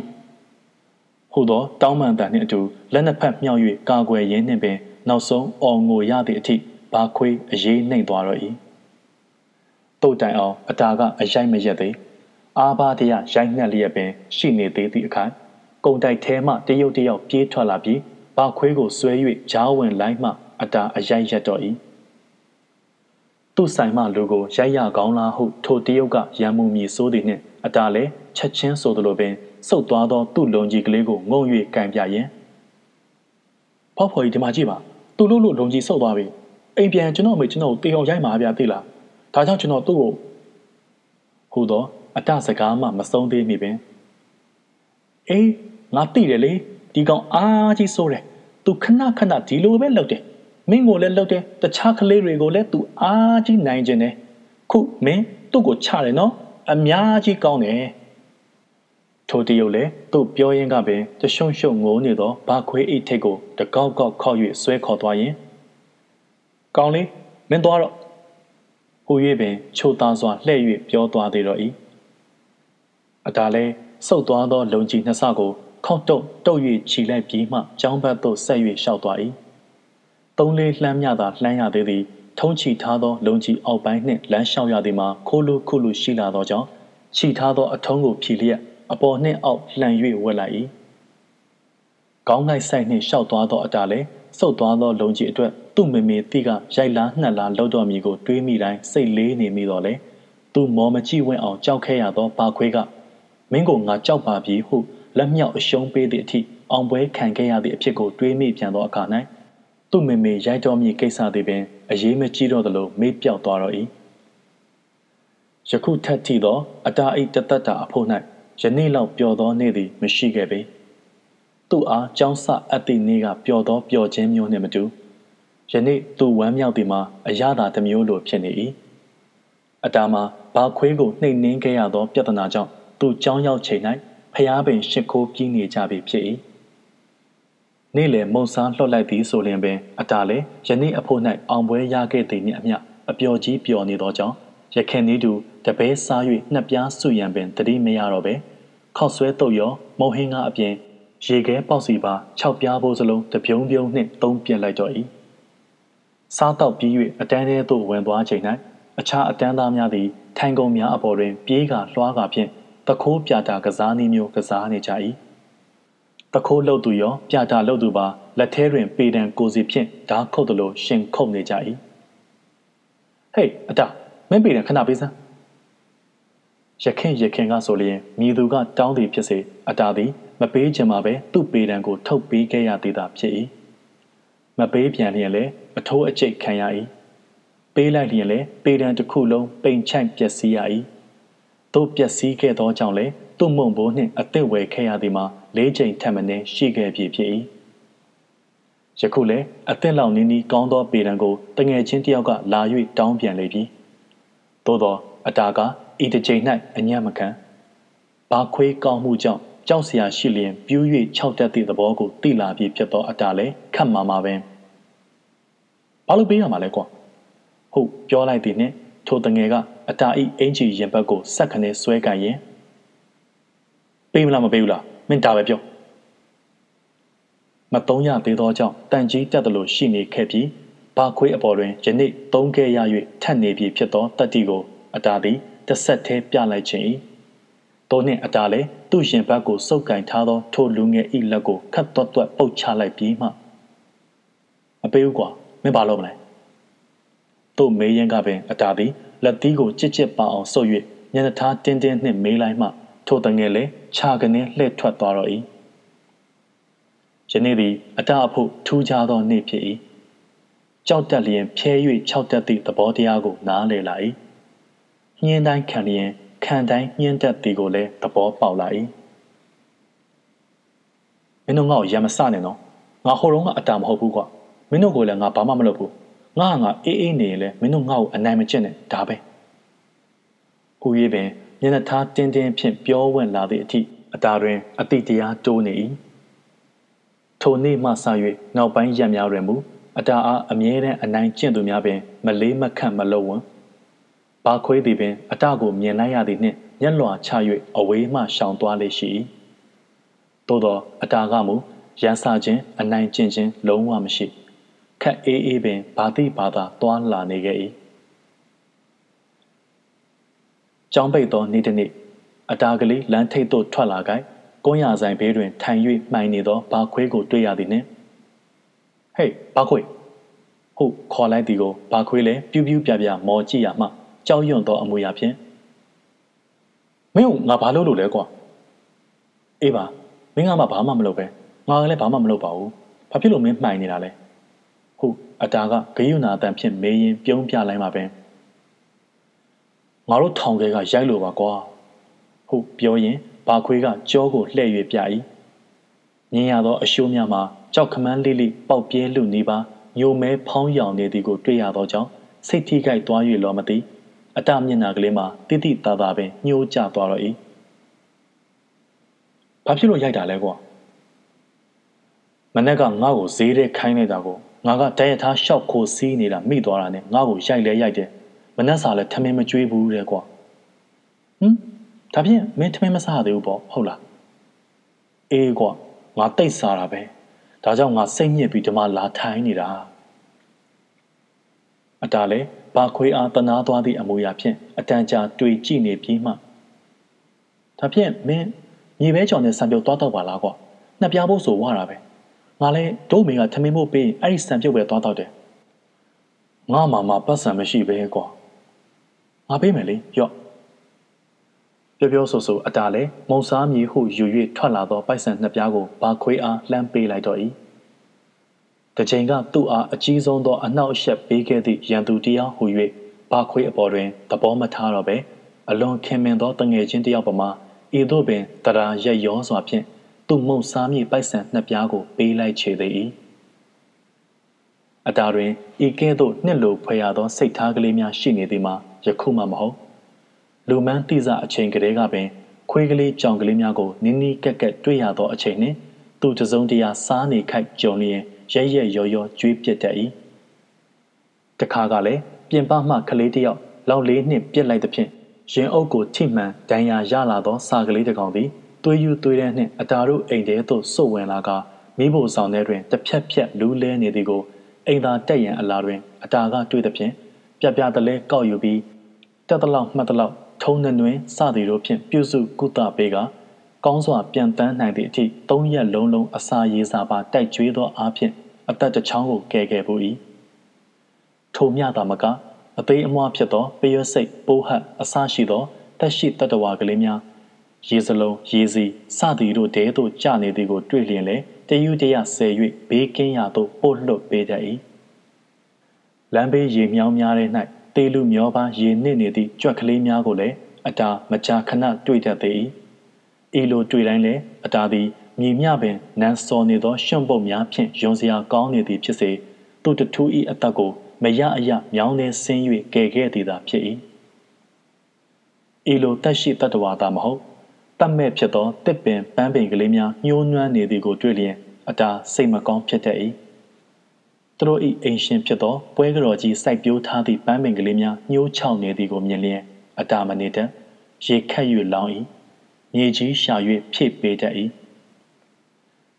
Speaker 2: ဟိုသောတောင်းပန်တန်နှင့်အတူလက်နှစ်ဖက်မြောက်၍ကာကွယ်ရင်းနှင့်ပင် နောက်ဆုံးအော်ငိုရသည့်အထိဘာခွေးအရေးနှိမ်သွားတော့၏တုတ်တိုင်အောင်အတာကအရိုက်မရက်သေးအာဘာတရရိုက်နှက်လျက်ပင် ရှိနေသေးသည့်အခါကုံတိုက်ထဲမှတရုတ်တယောက်ပြေးထွက်လာပြီးဘာခွေးကိုဆွဲ၍ဂျားဝင်လိုက်မှအတာအရိုက်ရက်တော့၏သူ့ဆိုင်မှလူကိုရိုက်ရကောင်းလားဟုထိုတရုတ်ကရံမှုမြည်စိုးသည်နှင့်အတာလည်းချက်ချင်းဆိုသလိုပင်စုပ်သွားသောသူ့လုံကြီးကလေးကိုငုံ၍ကန်ပြရင်ဖောက်ဖော်ကြီးဒီမှာကြည့်ပါ သူ့လို့လို့လုံကြီးဆုပ်သွားပြီအိမ်ပြန်ကျွန်တော်အမေကျွန်တော်ကိုတေအောင်ရိုက်မှာဗျာသိလားဒါကြောင့်ကျွန်တော်သူ့ကိုဟူသောအတစကားမှမဆုံးသေးမိပင်အေးငါသိတယ်လေဒီကောင်အားကြီးဆိုးတယ်သူခဏခဏဒီလိုပဲလုပ်တယ်မင်းကိုလည်းလုပ်တယ်တခြားကလေးတွေကိုလည်းသူအားကြီးနိုင်ခြင်းတယ်ခုမင်းသူ့ကိုချတယ်နော်အများကြီးကောင်းတယ် ထိုတရုတ်လည်းသူ့ပြောရင်းကပင်တရှုံရှုံငိုးနေသောဘာခွေးအိတ်ထိတ်ကိုတကောက်ကောက်ခောက်၍ဆွဲခေါ်သွားရင်ကောင်းလေမင်းသွားတော့ဟူ၍ပင်ချိုသားစွာလှဲ့၍ပြောသွားသေးတော့၏အတားလဲစုပ်သွားသောလုံကြီးနှစ်ဆကိုခေါတုတ်တုတ်၍ခြီလိုက်ပြီးမှကျောင်းဘက်သို့ဆက်၍ရှောက်သွား၏သုံးလေးလှမ်းမြသာလှမ်းရသေးသည်ထုံးချီထားသောလုံကြီးအောက်ပိုင်းနှင့်လမ်းလျှောက်ရသည်မှာခိုးလူခုလူရှိလာသောကြောင့်ခြီထားသောအထုံးကိုဖြီလျက် အပေါ်နှင့်အောက်လှန်၍ဝက်လိုက်၏ကောင်းလိုက်ဆိုင်နှင့်ရှောက်သွားသောအတားလည်းစုပ်သွားသောလုံကြီးအတွက်သူ့မေမေတိကရိုက်လားနှက်လားလှုပ်တော်မူကိုတွေးမိတိုင်းစိတ်လေးနေမိတော့လေသူမော်မကြည့်ဝင့်အောင်ကြောက်ခဲရသောပါခွေးကမင်းကိုငါကြောက်ပါပြီဟုလက်မြောက်အရှုံးပေးသည့်အထိအောင်ပွဲခံခဲ့ရသည့်အဖြစ်ကိုတွေးမိပြန်သောအခါ၌သူ့မေမေရိုက်တော်မူကိစ္စသည်ပင်အရေးမကြီးတော့သလိုမေ့ပြောက်သွားတော့၏ယခုထက်ထိသောအတာအိတ်တသက်တာအဖို့၌ ယနေ့လောက်ပျော်သောနေ့သည်မရှိခဲ့ပေသူ့အားကြောင်းဆအပ်သည့်နေ့ကပျော်သောပျော်ခြင်းမျိုးနှင့်မတူယနေ့သူဝမ်းမြောက်သည်မှာအရသာတစ်မျိုးလိုဖြစ်နေ၏အတာမှာဘာခွေးကိုနှိမ်နှင်းခဲ့ရသော ပြဿနာကြောင့်သူကြောင်းရောက်ချိန်၌ဖျားပင်ရှ िख ိုးပြီးနေကြပြီဖြစ်၏နေ့လယ်မုံစားလှော့လိုက်သည်ဆိုလျင်ပင်အတာလည်းယနေ့အဖို့၌အောင်ပွဲရခဲ့သည်နှင့်အမျှအပျော်ကြီးပျော်နေသောကြောင့် ရခင်နီးတူတပဲစား၍နှစ်ပြားစုရံပင်တတိမရတော့ပဲခောက်ဆွဲတုတ်ရောမုံဟင်းကားအပြင်ရေခဲပေါက်စီပါ6ပြားဖို့စလုံးတပြုံးပြုံးနှင့်သုံးပြက်လိုက်တော့၏စားတော့ပြီး၍အတန်းထဲသို့ဝင်သွားချိန်၌အခြားအတန်းသားများသည်ထိုင်ကုန်များအပေါ်တွင် ပြေးကလွှားကဖြင့်တခိုးပြတာကစားနည်းမျိုးကစားနေကြ၏တခိုးလှုပ်သူရော ပြတာလှုပ်သူပါလက်ထဲတွင် ပေတံကိုစီဖြင့်ဓာခုတ်သလိုရှင်ခုတ်နေကြ၏ဟေးအတာ မင်းပေတံခဏပေးစမ်းရခင်ရခင်ကဆိုလျင်မိသူကတောင်းသည်ဖြစ်စေအတာသည်မပေးချင်မှာပဲသူ့ပေတံကိုထုတ်ပေးခဲ့ရသေးတာဖြစ်၏မပေးပြန်လျင်လည်းအထိုးအကျိတ်ခံရ၏ပေးလိုက်လျင်လည်းပေတံတစ်ခုလုံးပိန်ချိုက်ပျက်စီးရ၏တို့ပျက်စီးခဲ့သောကြောင့်လည်းသူ့မုံဘိုးနှင့်အသက်ဝယ်ခဲ့ရသည်မှာလေးချိန်ထက်မနည်းရှိခဲ့ပြီဖြစ်၏ယခုလည်းအသက်လောက်နင်းနီးကောင်းသောပေတံကိုတငယ်ချင်းတယောက်ကလာ၍တောင်းပြန်လေပြီ သို့သောအတာကဤတစ်ချိန်၌အညံ့မခံဘာခွေးကောင်းမှုကြောင့်ကြောက်စရာရှိလျင်ပြူး၍ခြောက်တက်သည့်သဘောကိုသိလာပြီးဖြစ်သောအတာလည်းခတ်မာမာပင်ဘာလို့ပေးရမှာလဲကွာဟုတ်ပြောလိုက်သည်နှင့်ထိုတငယ်ကအတာဤအင်ကြီးရင်ဘတ်ကိုစက်ခနဲ့ဆွဲကန်ရင်ပေးမလားမပေးဘူးလားမင်းဒါပဲပြောမတုံးရသေးသောကြောင့်တန်ကြီးတက်တယ်လို့ရှိနေခဲ့ပြီး ဘာခွေးအပေါ်တွင်ယနေ့သုံးခဲ့ရ၍ထက်နေပြီဖြစ်သောတတိကိုအတာသည်တစ်ဆက်သေးပြလိုက်ခြင်း၏တိုးနှင့်အတာလည်းသူ့ရင်ဘတ်ကိုစုပ်ကင်ထားသောထိုလူငယ်ဤလက်ကိုခတ်သွက်သွက်ပုတ်ချလိုက်ပြီးမှမပေးဘူးကွာမင်းဘာလုပ်မလဲတို့မေးရင်ကပင်အတာသည်လက်သီးကိုကြစ်ကြစ်ပါအောင်ဆုပ်၍ညနေသားတင်းတင်းနှင့်မေးလိုက်မှထိုတငယ်လည်းခြာကနေလှည့်ထွက်သွားတော့၏ယနေ့သည်အတအဖို့ထူးခြားသောနေ့ဖြစ်၏ ကြောက်တက်လျင်ဖြဲ၍ခြောက်တက်သည့်သဘောတရားကိုနားလည်လာ၏ညင်းတိုင်းခံလျင်ခံတိုင်းညှင်းတက်သည်ကိုလည်းသဘောပေါက်လာ၏မင်းတို့ငါ့ကိုရမစနဲ့နော်ငါဟိုတုန်းကအတာမဟုတ်ဘူးကွာမင်းတို့ကိုလည်းငါဘာမှမလုပ်ဘူးငါငါအေးအေးနေရင်လည်းမင်းတို့ငါ့ကိုအနိုင်မကျင့်နဲ့ဒါပဲ။ကိုရေးပင်မျက်နှာထားတင်းတင်းဖြင့်ပြောဝင့်လာသည့်အထိအတာတွင်အတိတရားတိုးနေ၏ထိုနေ့မှစ၍နောက်ပိုင်းရက်များတွင်မူ အတာအားအမြဲတမ်းအနိုင်ကျင့်သူများပင် မလေးမခန့်မလုံးဝန်းဘာခွေးသည်ပင် အတကိုမြင်လိုက်ရသည်နှင့်ညက်လွာချ၍အဝေးမှရှောင်သွားလေရှိ၏သို့သောအတာကမူရန်စာခြင်းအနိုင်ကျင့်ခြင်းလုံးဝမရှိခက်အေးအေးပင်ဘာတိဘာသာသွားလာနေခဲ့၏ကြောင်းပိတ်သောနေ့တစ်နေ့အတာကလေးလမ်းထိပ်သို့ထွက်လာကြကုန်းရဆိုင်ဘေးတွင်ထိုင်၍မှိုင်နေသောဘာခွေးကိုတွေ့ရသည်နှင့် ဟေးဘာခွေးဟုတ်ခေါ်လိုက်သည်ကိုဘာခွေးလည်းပြူးပြူးပြပြမော်ကြည့်ရမှကြောက်ရွံ့သောအမူအရာဖြင့်မင်းငါဘာလုပ်လို့လဲကွာအေးပါမင်းကမှဘာမှမလုပ်ပဲငါကလည်းဘာမှမလုပ်ပါဘူးဘာဖြစ်လို့မင်းမှိုင်နေတာလဲဟုတ်အတာကဂယုဏအတန်ဖြင့်မေးရင်ပြုံးပြလိုက်မှာပဲငါတို့ထောင်ကဲကရိုက်လို့ပါကွာဟုတ်ပြောရင်ဘာခွေးကကြောကိုလှဲ့၍ပြ၏မြင်ရသောအရှိုးများမှာ ကြောက်ခမန်းလေးလေးပေါက်ပြဲလူနေပါညိုမဲဖောင်းရောင်နေသည်ကိုတွေ့ရသောကြောင့်စိတ်ထိခိုက်သွား၍လောမသိအတမျက်နာကလေးမှာတိတိတသာပင်ညှိုးကျသွားတော့၏ဘာဖြစ်လို့ရိုက်တာလဲကွာမနေ့ကငါ့ကိုဈေးထဲခိုင်းလိုက်တာကိုငါကတရထားရှောက်ခိုစီးနေတာမိသွားတာနဲ့ငါ့ကိုရိုက်လဲရိုက်တယ်မနှက်စာလဲထမင်းမကျွေးဘူးတဲ့ကွာဟမ်ဒါဖြင့်မင်းထမင်းမစားသေးဘူးပေါ့ဟုတ်လားအေးကွာငါတိတ်စားတာပဲ ဒါကြောင့်ငါစိတ်ညစ်ပြီးဒီမှာလာထိုင်နေတာအတားလဲဘာခွေးအားတနာသွားသည့်အမူအရာဖြင့်အတန်ကြာတွေ့ကြည့်နေပြီးမှဒါဖြင့်မင်းမြေပဲကြော်နဲ့ဆံပြုတ်သွားတော့ပါလားကွာနှစ်ပြားဖို့ဆိုဝါတာပဲငါလဲဒုမေကထမင်းဖို့ပေးအဲ့ဒီဆံပြုတ်ပဲသွားတော့တယ်ငါမှမှပတ်စံမရှိပဲကွာငါပေးမယ်လေရော့ ပြောပြောဆိုဆိုအတားလဲမုံစားမြေဟုယူ၍ထွက်လာသောပိုက်ဆံနှစ်ပြားကိုဘာခွေးအားလှမ်းပေးလိုက်တော့၏တချိန်ကသူ့အားအကြီးဆုံးသောအနှောက်အယှက်ပေးခဲ့သည့်ရန်သူတရားဟူ၍ဘာခွေးအပေါ်တွင်သဘောမထားတော့ပဲအလွန်ခင်မင်သောတငယ်ချင်းတယောက်ပမာဤသို့ပင်တရာရက်ရောစွာဖြင့်သူ့မုံစားမြေပိုက်ဆံနှစ်ပြားကိုပေးလိုက်ချေသည်၏အတာတွင်ဤကဲ့သို့နှစ်လိုဖွယ်ရသောစိတ်ထားကလေးများရှိနေသည်မှာယခုမှမဟုတ် လူမန်းတိစအချိန်ကလေးကပင်ခွေးကလေးကြောင်ကလေးများကိုနင်းနီးကက်ကက်တွေ့ရသောအချိန်နှင့်သူတစုံတရာစားနေခိုက်ကြုံလျင်ရဲရဲရောရောကျွေးပြစ်တတ်၏တခါကလည်းပြင်ပမှကလေးတယောက်လောက်လေးနှင့်ပြစ်လိုက်သဖြင့်ရင်အုပ်ကိုထိမှန်ဒဏ်ရာရလာသောစာကလေးတစ်ကောင်သည်သွေးယူသွေးထဲနှင့်အတာတို့အိမ်ထဲသို့စုပ်ဝင်လာကမိဖို့ဆောင်ထဲတွင်တစ်ဖြက်ဖြက်လူးလဲနေသည်ကိုအိမ်သာတက်ရန်အလားတွင် အတာကတွေ့သဖြင့်ပြပြတလဲကောက်ယူပြီးတက်တလောက်မှတ်တလောက် ထုံနှနှွင်းစသည်တို့ဖြင့်ပြုစုကုသပေးကကောင်းစွာပြန်တန်းနိုင်သည့်အထိသုံးရက်လုံးလုံးအစာရေးစာပါတိုက်ကျွေးသောအားဖြင့်အသက်တစ်ချောင်းကိုကယ်ခဲ့ပူ၏ထိုမြတာမကအသေးအမွားဖြစ်သောပရွတ်စိတ်ပိုးဟတ်အဆရှိသောတက်ရှိတတဝါကလေးများရေစလုံးရေစီစသည်တို့တဲသို့ကျနေသည်ကိုတွေ့လျင်လေတယူတရဆယ်၍ဘေးကင်းရာသို့ပို့လွတ်ပေးတတ်၏လမ်းဘေးရေမြောင်းများထဲ၌ တေလူမျောပါရေနစ်နေသည့်ကြွက်ကလေးများကိုလည်းအတာမကြာခဏတွေ့တတ်သေး၏ဤလိုတွေ့တိုင်းလည်းအတာသည်မြေမြပင်နန်းစော်နေသောရှွန့်ပုတ်များဖြင့်ယွန်စရာကောင်းနေသည်ဖြစ်စေသူတထူးဤအသက်ကိုမရအရမြောင်းနေဆင်း၍ကယ်ခဲ့သည်သာဖြစ်၏ဤလိုတက်ရှိတတ္တဝါသာမဟုတ်တတ်မဲ့ဖြစ်သောတစ်ပင်ပန်းပင်ကလေးများညှိုးနွမ်းနေသည်ကိုတွေ့လျင်အတာစိတ်မကောင်းဖြစ်တတ်၏ သူတို့၏အိမ်ရှင်ဖြစ်သောပွဲကတော်ကြီးစိုက်ပျိုးထားသည့်ပန်းပင်ကလေးများညှိုးချောင်နေသည်ကိုမြင်လျင်အတာမနေတတ်ရေခတ်၍လောင်း၏မြေကြီးရှာ၍ဖြည့်ပေးတတ်၏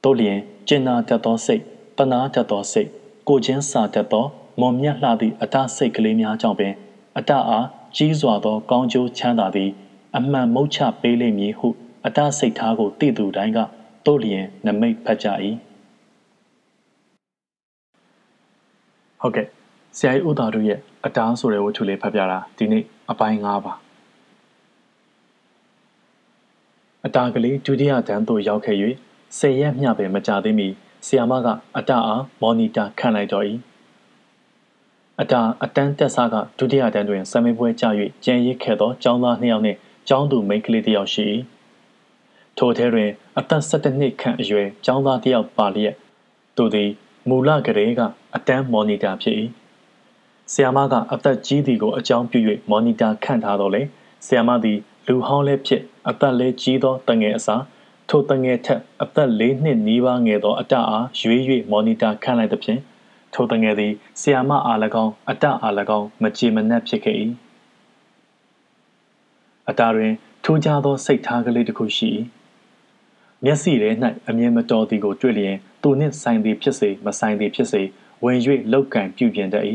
Speaker 2: တို့လျင်ကျင်နာတတ်သောစိတ်တနာတတ်သောစိတ်ကိုချင်းစာတတ်သောမွန်မြတ်လှသည့်အတစိတ်ကလေးများကြောင့်ပင်အတအားကြီးစွာသော ကောင်းကျိုးချမ်းသာသည် အမှန်မုတ်ချပေးလိမ့်မည်ဟု အတစိတ်ထားကိုသိသူတိုင်းကတို့လျင်နမိတ်ဖတ်ကြ၏ ဟုတ်ကဲ့ဆရာကြီးဥတာတို့ရဲ့အတားဆိုတဲ့ဝတ္ထုလေးဖတ်ပြတာဒီနေ့အပိုင်း၅ပါအတားကလေးဒုတိယတန်းသို့ရောက်ခဲ့၍ဆယ်ရက်မျှပဲမကြသေးမီဆီယာမကအတအားမော်နီတာခန့်လိုက်တော့၏အတာအတန်းတက်စားကဒုတိယတန်းတွင်ဆံမေးပွဲကျ၍ကြံရစ်ခဲ့သောကျောင်းသားနှစ်ယောက်နှင့်ကျောင်းသူမိန်းကလေးတစ်ယောက်ရှိ၏ထိုထဲတွင်အသက်17နှစ်ခန့်အရွယ်ကျောင်းသားတစ်ယောက်ပါလျက်သူသည်မူလကလေးက အတန်းမော်နီတာဖြစ်၏ဆီယာမကအသက်ကြီးသည်ကိုအကြောင်းပြု၍မော်နီတာခန့်ထားတော့လေဆီယာမသည်
Speaker 1: လူဟောင်းလည်းဖြစ်အသက်လည်းကြီးသောတငယ်အစားထိုတငယ်ထက်အသက်၄နှစ်နီးပါးငယ်သောအတအားရွေး၍မော်နီတာခန့်လိုက်သဖြင့်ထိုတငယ်သည်ဆီယာမအား၎င်းအတအား၎င်းမကြေမနက်ဖြစ်ခဲ့၏အတာတွင်ထူးခြားသောစိတ်ထားကလေးတစ်ခုရှိ၏မျက်စိထဲ၌အမြင်မတော်သည်ကိုတွေ့လျင်သူနှင့်ဆိုင်သည်ဖြစ်စေမဆိုင်သည်ဖြစ်စေ ဝင်၍လောက်ကံပြုပြင်တတ်၏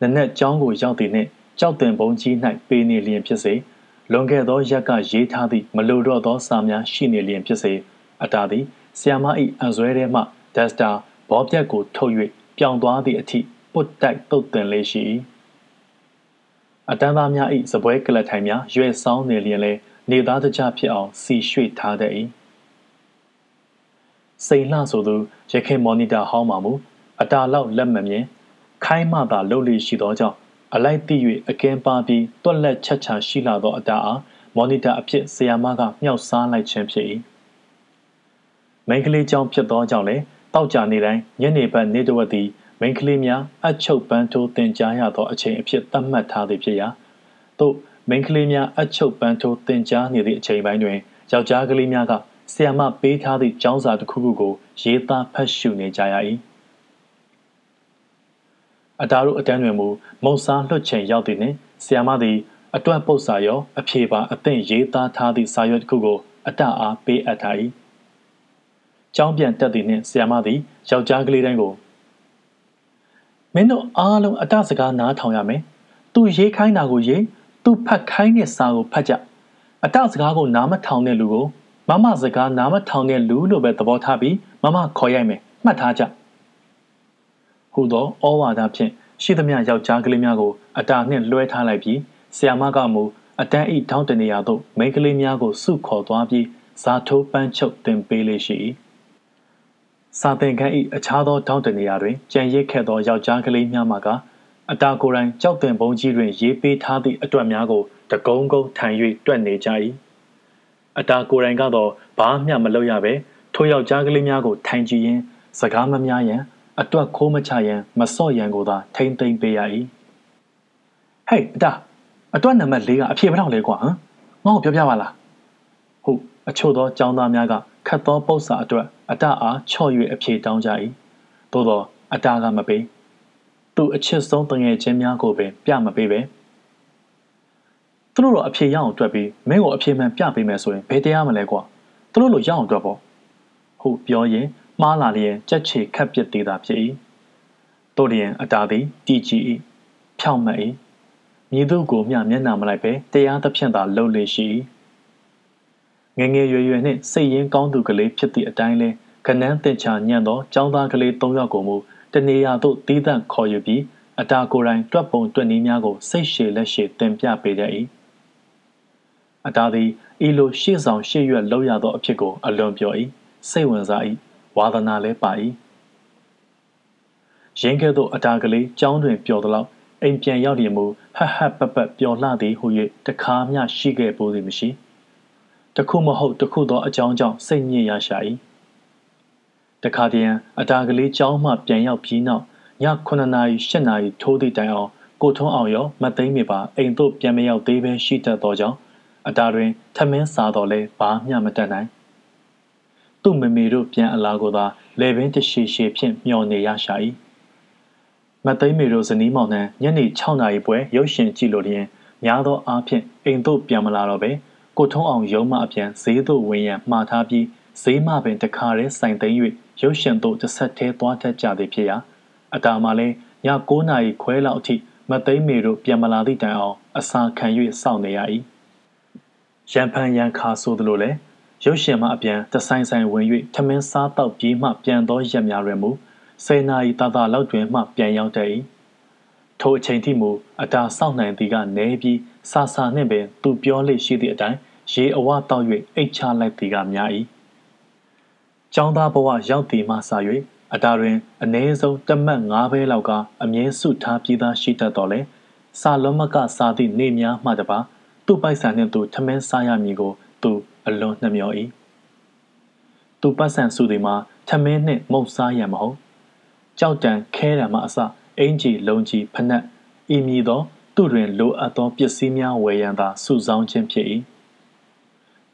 Speaker 1: နနက်ကျောင်းကိုရောက်သည်နှင့်ကြောက်တင်ပုံကြီး၌ပေးနေလျင်ဖြစ်စေလွန်ခဲ့သောရက်ကရေးထားသည့်မလိုတော့သောစာများရှိနေလျင်ဖြစ်စေအတာသည်ဆီယာမ၏အံဆွဲထဲမှဒက်စတာဘောပြက်ကိုထုတ်၍ပြောင်းသွားသည့်အထိပုတ်တိုက်တုတ်တင်လေးရှိ၏အတန်းသားများ၏စပွဲကလထိုင်များရွယ်ဆောင်နေလျင်လဲနေသားတကြဖြစ်အောင်စီရွှေ့ထားတတ်၏စိန်လှဆိုသူရခင်မော်နီတာဟောင်းမှာမူ အတာလောက်လက်မမြင်ခိုင်းမှသာလှုပ်လေရှိသောကြောင့်အလိုက်တိ၍အကင်းပါပြီးတွက်လက်ချက်ချာရှိလာသောအတာအားမော်နီတာအဖြစ်ဆီယာမကမြောက်စားလိုက်ခြင်းဖြစ်၏မိန်းကလေးကြောင့်ဖြစ်သောကြောင့်လည်းတောက်ကြနေတိုင်းညနေဘက်နေတဝက်သည်မိန်းကလေးများအချုပ်ပန်းထိုးတင်ကြားရသောအချိန်အဖြစ်သတ်မှတ်ထားသည်ဖြစ်ရာသို့မိန်းကလေးများအချုပ်ပန်းထိုးတင်ကြားနေသည့်အချိန်ပိုင်းတွင်ယောက်ျားကလေးများကဆီယာမပေးထားသည့်ကျောင်းစာတစ်ခုခုကိုရေးသားဖတ်ရှုနေကြရ၏ အတားတို့အတန်းတွင်မူမုံစားလွှတ်ချိန်ရောက်သည်နှင့်ဆီယာမသည်အတွက်ပုတ်စာရောအဖြေပါအသင့်ရေးသားထားသည့်စာရွက်တစ်ခုကိုအတအားပေးအပ်ထား၏ကျောင်းပြန်တက်သည်နှင့်ဆီယာမသည်ယောက်ျားကလေးတိုင်းကိုမင်းတို့အားလုံးအတစကားနားထောင်ရမယ်သူရေးခိုင်းတာကိုရေးသူဖတ်ခိုင်းတဲ့စာကိုဖတ်ကြအတစကားကိုနားမထောင်တဲ့လူကိုမမစကားနားမထောင်တဲ့လူလို့ပဲသဘောထားပြီးမမခေါ်ရိုက်မယ်မှတ်ထားကြ ဟူသောဩဝါဒဖြင့်ရှိသမျှယောက်ျားကလေးများကိုအတာနှင့်လွှဲထားလိုက်ပြီးဆီယာမကမူအတန်းဤထောင်းတနေရာသို့မိန်းကလေးများကိုစုခေါ်သွားပြီးဇာထိုးပန်းချုပ်တင်ပေးလေးရှိ၏စာသင်ခန်း၏အခြားသောထောင်းတနေရာတွင်ကြံရစ်ခဲ့သောယောက်ျားကလေးများမှကအတာကိုယ်တိုင်ကြောက်တင်ပုံကြီးတွင်ရေးပေးထားသည့်အတွက်များကိုတကုံကုံထိုင်၍တွက်နေကြ၏အတာကိုယ်တိုင်ကတော့ဘာမှမလုပ်ရပဲထိုယောက်ျားကလေးများကိုထိုင်ကြည့်ရင်းစကားမများရန် အတွက်ခိုးမချရန်မစော့ရန်ကိုသာထိမ့်သိမ့်ပေးရ၏ဟေးအတာအတွက်နံပါတ်၄ကအဖြေဘယ်တော့လဲကွာဟမ်ငါ့ကိုပြောပြပါလားဟုတ်အချို့သောចောင်းသားများကခတ်သောပု္ပ္ပစာအတွက်အတအားချော့၍အဖြေတောင်းကြ၏သို့သောအတာကမပေးသူအချစ်ဆုံးတငယ်ချင်းများကိုပင် ပြမပေးပဲသူတို့တော့အဖြေရအောင်တွက်ပြီးမင်းကိုအဖြေမှန်ပြပေးမယ်ဆိုရင်ဘယ်တရားမလဲကွာသူတို့လိုရအောင်တွက်ပေါ့ဟုတ်ပြောရင် မှားလာလျင်ကြက်ချေခက်ပစ်သေးတာဖြစ်၏တို့လျင်အတာသည်တီကြည်၏ဖြောင့်မတ်၏မြည်သူကိုမျှမျက်နှာမလိုက်ပဲတရားသဖြင့်သာလှုပ်လေရှိငငယ်ရွယ်ရွယ်နှင့်စိတ်ရင်းကောင်းသူကလေးဖြစ်သည့်အတိုင်းလဲကနန်းတင်ချာညံ့သောចောင်းသားကလေး၃ယောက်ကိုမူတနေရာသို့တီးသန့်ခေါ်ယူပြီးအတာကိုယ်တိုင်တွက်ပုံတွက်နည်းများကိုစိတ်ရှည်လက်ရှည်တင်ပြပေးတတ်၏အတာသည်ဤလိုရှေ့ဆောင်ရှေ့ရွက်လောက်ရသောအဖြစ်ကိုအလွန်ပြော၏စိတ်ဝင်စား၏ ဝါသနာလည်းပါ၏ရင်းကဲ့သို့အတာကလေးကြောင်းတွင်ပျော်သလောက်အိမ်ပြန်ရောက်ရင်မူဟတ်ဟတ်ပပပပျော်လှသည်ဟု၍တခါမျှရှိခဲ့ပိုးသည်မရှိတခုမဟုတ်တခုသောအကြောင်းကြောင့်စိတ်ညစ်ရရှာ၏တခါတည်းအတာကလေးကျောင်းမှပြန်ရောက်ပြီးနောက်ည9နာရီ10နာရီထိုးသည့်တိုင်အောင်ကိုထွန်းအောင်ရောမသိမ့်မိပါအိမ်သို့ပြန်မရောက်သေးဘဲရှိတတ်သောကြောင့်အတာတွင်ထမင်းစားတော်လဲဘာမျှမတတ်နိုင် သူ့မမေတို့ပြန်အလာကိုသာလေပင်တရှိရှိဖြင့်မျောနေရရှာ၏မသိမ့်မေတို့ဇနီးမောင်နှံညနေ6နာရီပွဲရုပ်ရှင်ကြည့်လို့လျင်များသောအားဖြင့်အိမ်သို့ပြန်မလာတော့ပဲကိုထုံးအောင်ရုံးမှအပြန်ဈေးသို့ဝင်ရန်မှားထားပြီးဈေးမှပင်တခါတည်းစိုင်သိမ်း၍ရုပ်ရှင်သို့တစ်ဆက်တည်းသွားတတ်ကြသည်ဖြစ်ရာအတာမှလည်းည9နာရီခွဲလောက်အထိမသိမ့်မေတို့ပြန်မလာသည့်တိုင်အောင်အစာခံ၍စောင့်နေရ၏ရန်ဖန်ရန်ခါဆိုသလိုလဲ ရုပ်ရှင်မှအပြန်တဆိုင်ဆိုင်ဝင်၍ထမင်းစားတောက်ပြေးမှပြန်သောရက်များတွင်မူဆယ်နာရီတာတာလောက်တွင်မှပြန်ရောက်တတ်၏ထိုအချိန်ထိမူအတာစောင့်နိုင်သည်ကနေပြီးဆာဆာနှင့်ပင်သူပြောလေရှိသည့်အတိုင်းရေအဝတောက်၍အိတ်ချလိုက်သည်ကများ၏ကျောင်းသားဘဝရောက်သည်မှစ၍အတာတွင်အ ਨੇ ဆုံးတမတ်၅ဘဲလောက်ကအမြဲစုထားပြီးသားရှိတတ်တော်လဲစာလုံးမကစာသည့်နေများမှတပါသူ့ပိုက်ဆံနှင့်သူထမင်းစားရမည်ကိုသူ အလွန်နှမျော၏သူပတ်ဆံစုသည်မှာထမင်းနှင့်မုတ်စားရန်မဟုတ်ကြောက်တံခဲတံမှအစအင်ကြီးလုံကြီးဖနက်ဤမည်သော သူတွင်လိုအပ်သောပစ္စည်းများဝယ်ရန်သာစုဆောင်းခြင်းဖြစ်၏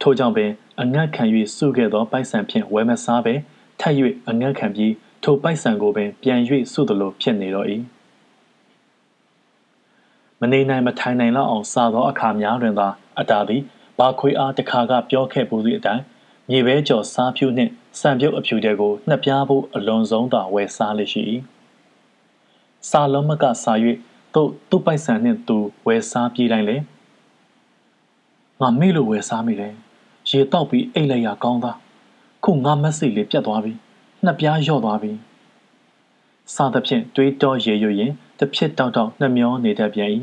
Speaker 1: ထို့ကြောင့်ပင်အငတ်ခံ၍စုခဲ့သောပိုက်ဆံဖြင့်ဝယ်မစားပဲထပ်၍အငတ်ခံပြီးထိုပိုက်ဆံကိုပင်ပြန်၍စုသလိုဖြစ်နေတော့၏မနေနိုင်မထိုင်နိုင်လောက်အောင်စားသောအခါများတွင်သာအတားသည် ဘာခွေအားတခါကပြောခဲ့ပူသည့်အတိုင်းမြေပဲကြော်စားဖြူနှင့်စံပြုတ်အဖြူတဲကိုနှစ်ပြားဖို့အလွန်ဆုံးသာဝယ်စားလိမ့်ရှိ၏စာလုံးမကစာ၍သူ့သူ့ပိုက်ဆံနှင့်သူဝယ်စားပြေးတိုင်းလေငါမေ့လို့ဝယ်စားမိတယ်ရေတောက်ပြီးအိတ်လိုက်ရကောင်းသားခုငါမက်စိလေးပြတ်သွားပြီနှစ်ပြားလျော့သွားပြီစားသဖြင့်တွေးတောရေရွရင်တစ်ဖြစ်တောက်တောက်နှမျောနေတတ်ပြန်၏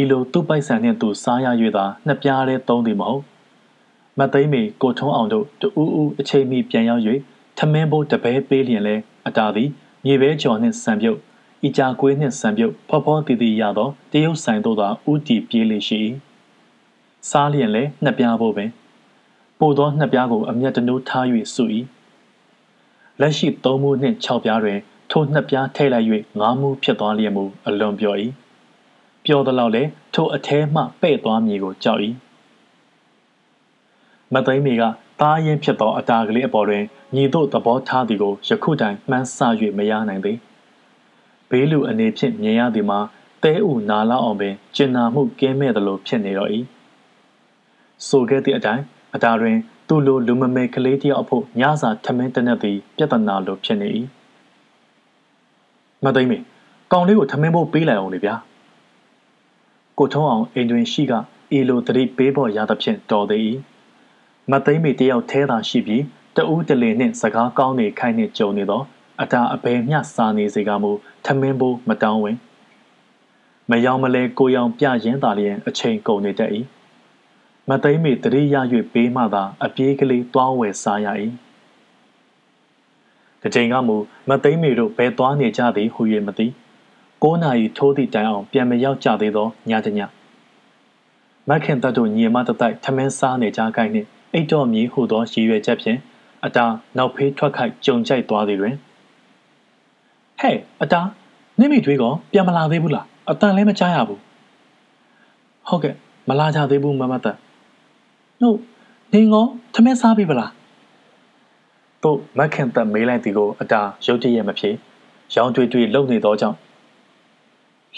Speaker 1: ဤလိုသူ့ပိုက်ဆံနှင့်သူစားရ၍သာနှစ်ပြားလေးသုံးသည်မဟုတ်မသိမ့်မီကိုထုံးအောင်တို့တူးဦးအချိန်မီပြန်ရောက်၍ထမင်းဘိုးတပဲပေးလျင်လဲအတာသည်မြေပဲကြော်နှင့်ဆံပြုတ်ဤကြကွေးနှင့်ဆံပြုတ်ဖောဖောတီတီရသောတရုတ်ဆိုင်တို့သာဥတီပြေးလေရှိ၏စားလျင်လဲနှစ်ပြားဖို့ပင်ပို့သောနှစ်ပြားကိုအမျက်တနိုးထား၍စု၏လက်ရှိသုံးမှုနှင့်၆ပြားတွင်ထိုနှစ်ပြားထည့်လိုက်၍ငါးမှုဖြစ်သွားလျက်မူအလွန်ပြော၏ ပြောသလောက်လဲထိုအထဲမှပဲ့သွားမည်ကိုကြောက်၏မသိမ့်မီကသားရင်ဖြစ်သောအတာကလေးအပေါ်တွင်ညီတို့သဘောထားသည်ကိုယခုတိုင်မှန်းဆ၍မရနိုင်သည်ဘေးလူအနေဖြင့်မြင်ရသည်မှာတဲဥနာလောက်အောင်ပင်ကျင်နာမှုကင်းမဲ့သလိုဖြစ်နေတော့၏ဆိုခဲ့သည့်အတိုင်းအတာတွင်သူ့လိုလူမမဲကလေးတယောက်အဖို့ညစာထမင်းတနက်သည်ပြဿနာလိုဖြစ်နေ၏မသိမ့်မေကောင်လေးကိုထမင်းဖို့ပေးလိုက်အောင်လေဗျာ ကိုထုံးအောင်အိမ်တွင်ရှိကအေလိုတရိပေးပေါ်ရသဖြင့်တော်သေး၏မသိမ့်မေတယောက်သေးသာရှိပြီးတဦးတလေနှင့်စကားကောင်းနေခိုင်းနှင့်ကြုံနေသောအတာအဘယ်မျှစာနေစေကမူထမင်းဖို့မတောင်းဝင်မယောင်မလဲကိုယောင်ပြရင်းသာလျင်အချိန်ကုန်နေတတ်၏မသိမ့်မေတရိရ၍ပေးမှသာအပြေးကလေးတွားဝယ်စားရ၏တချိန်ကမူမသိမ့်မေတို့ဘယ်သွားနေကြသည်ဟု၍မသိ 9နာရီထိုးသည့်တိုင်အောင်ပြန်မရောက်ကြသေးသောညတညမခင်တတ်တို့ညီမတတိုက်ထမင်းစားနေကြကိုင်းနှင့်အိတ်တော်မြည်ဟုသောရည်ရွယ်ချက်ဖြင့်အတာနောက်ဖေးထွက်ခိုက်ကြုံကြိုက်သွားသည်တွင်ဟဲ့အတာနိမိတွေးကောပြန်မလာသေးဘူးလားအတန်လည်းမကြားရဘူးဟုတ်ကဲ့မလာကြသေးဘူးမမတ်ဟုတ်နေငေါထမင်းစားပြီဗလားတို့မက်ခင်သက်မေးလိုက်သည်ကိုအတာရုတ်တရက်မဖြစ်ရောင်တွေ့တွေ့လုံနေသောကြောင့်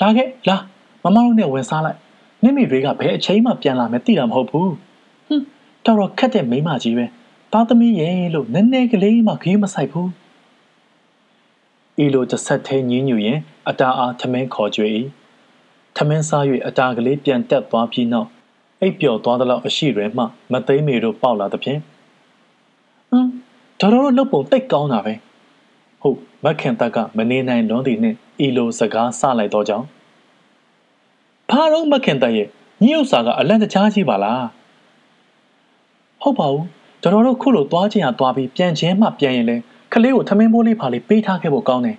Speaker 1: လာခဲ့လာမမတို့နဲ့ဝင်စားလိုက်နိမိတွေကဘယ်အချိန်မှပြန်လာမယ်သိတာမဟုတ်ဘူးဟွန်းတော်တော်ခက်တဲ့မိမကြီးပဲသားသမီးရဲ့လို့နည်းနည်းကလေးမှခင်းမဆိုင်ဘူးဤလိုတစ်ဆက်သေးညင်းညူရင်အတာအားထမင်းခေါ်ကြွေ၏ထမင်းစား၍အတာကလေးပြန်တက်သွားပြီးနောက်အိပ်ပျော်သွားသလောက်အရှိတွင်မှမသိမေတို့ပေါက်လာသဖြင့်ဟမ်တော်တော်လှုပ်ပုံတိတ်ကောင်းတာပဲဟုတ်မခင်တက်ကမနေနိုင်လွန်းသည်နှင့် ဤလိုစကားဆလိုက်တော့ကြောင်းဘာတော့မခင်တက်ရဲ့ညဥ်စာကအလန့်တကြားကြီးပါလားဟုတ်ပါဘူးတော်တော်တို့ခုလိုသွားချင်းရသွားပြီးပြန်ချင်းမှပြန်ရင်လဲခလေးကိုထမင်းပိုးလေးဖာလေးပေးထားခဲ့ဖို့ကောင်းတယ်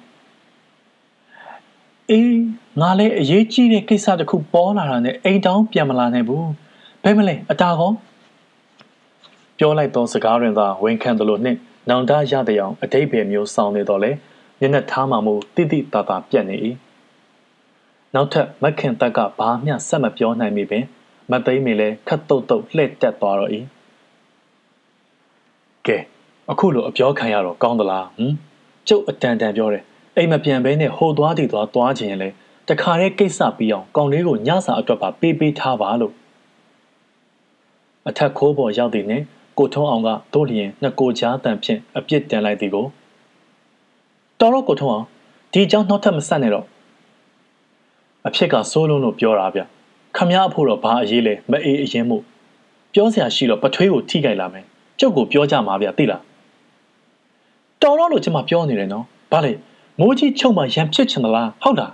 Speaker 1: အေးငါလည်းအရေးကြီးတဲ့ကိစ္စတစ်ခုပေါ်လာတာနဲ့အိမ်တောင်ပြန်မလာနိုင်ဘူးဘယ်မလဲအတာကောပြောလိုက်သောစကားတွင်သာဝန်ခံသလိုနှင့်နောင်တရတဲ့အောင်အတိတ်ပဲမျိုးဆောင်နေတော့လေ မျက်နှာထားမှမူတိတိတတာပြက်နေ၏နောက်ထပ်မခင်တက်ကဘာမျှဆက်မပြောနိုင်မိပင်မသိမ့်မီလဲခတ်တုတ်တုတ်လှည့်တက်သွားတော့၏ကဲအခုလိုအပြောခံရတော့ကောင်းသလားဟမ်ကျုပ်အတန်တန်ပြောတယ်အိမ်မပြန်ဘဲနဲ့ဟိုသွားတီသွားသွားခြင်းလဲတခါတည်းကိစ္စပြီးအောင်ကောင်လေးကိုညစာအတွက်ပါပေးပေးထားပါလို့အထက်ခိုးပေါ်ရောက်သည်နှင့်ကိုထုံးအောင်ကတို့လျင်နှစ်ကိုကြားတန်ဖြင့်အပြစ်တင်လိုက်သည်ကို တော်တော့ကိုထုံးအောင်ဒီအကြောင်းနောက်ထပ်မဆက်နဲ့တော့အဖြစ်ကစိုးလုံးလို့ပြောတာဗျခမရအဖို့တော့ဘာအရေးလဲမအေးအရင်မို့ပြောစရာရှိတော့ပထွေးကိုထိခိုက်လာမယ်ကျုပ်ကိုပြောကြမှာဗျသိလားတော်တော့လို့ကျမပြောနေတယ်နော်ဘာလဲမိုးကြီးချုပ်မှရံဖြစ်ချင်သလားဟုတ်လား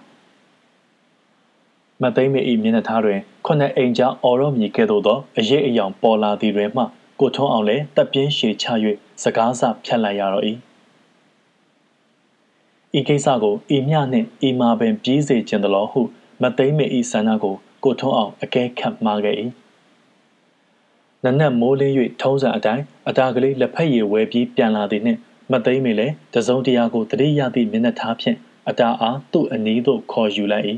Speaker 1: မသိမ့်မေဤမျက်နှာထားတွင်ခုနှစ်အိမ်ကြားအော်ရောမြည်ကဲ့သို့သောအရေးအယောင်ပေါ်လာသည်တွင်မှကိုထုံးအောင်လည်းတပ်ပြင်းရှည်ချ၍စကားစဖြတ်လိုက်ရတော့၏ ဤကိစ္စကိုဤမြနှင့်ဤမာပင်ပြေးစေခြင်းသလိုဟု မသိမ့်မေဤဆန္ဒကိုကိုထုံးအောင်အကဲခတ်မှားခဲ့၏နနက်မိုးလင်း၍ထုံးစံအတိုင်းအတာကလေးလက်ဖက်ရည်ဝဲပြီးပြန်လာသည်နှင့်မသိမ့်မေလည်းတစုံတရာကိုတတိယသည့်မျက်နှာထားဖြင့်အတာအားသူ့အနီးသို့ခေါ်ယူလိုက်၏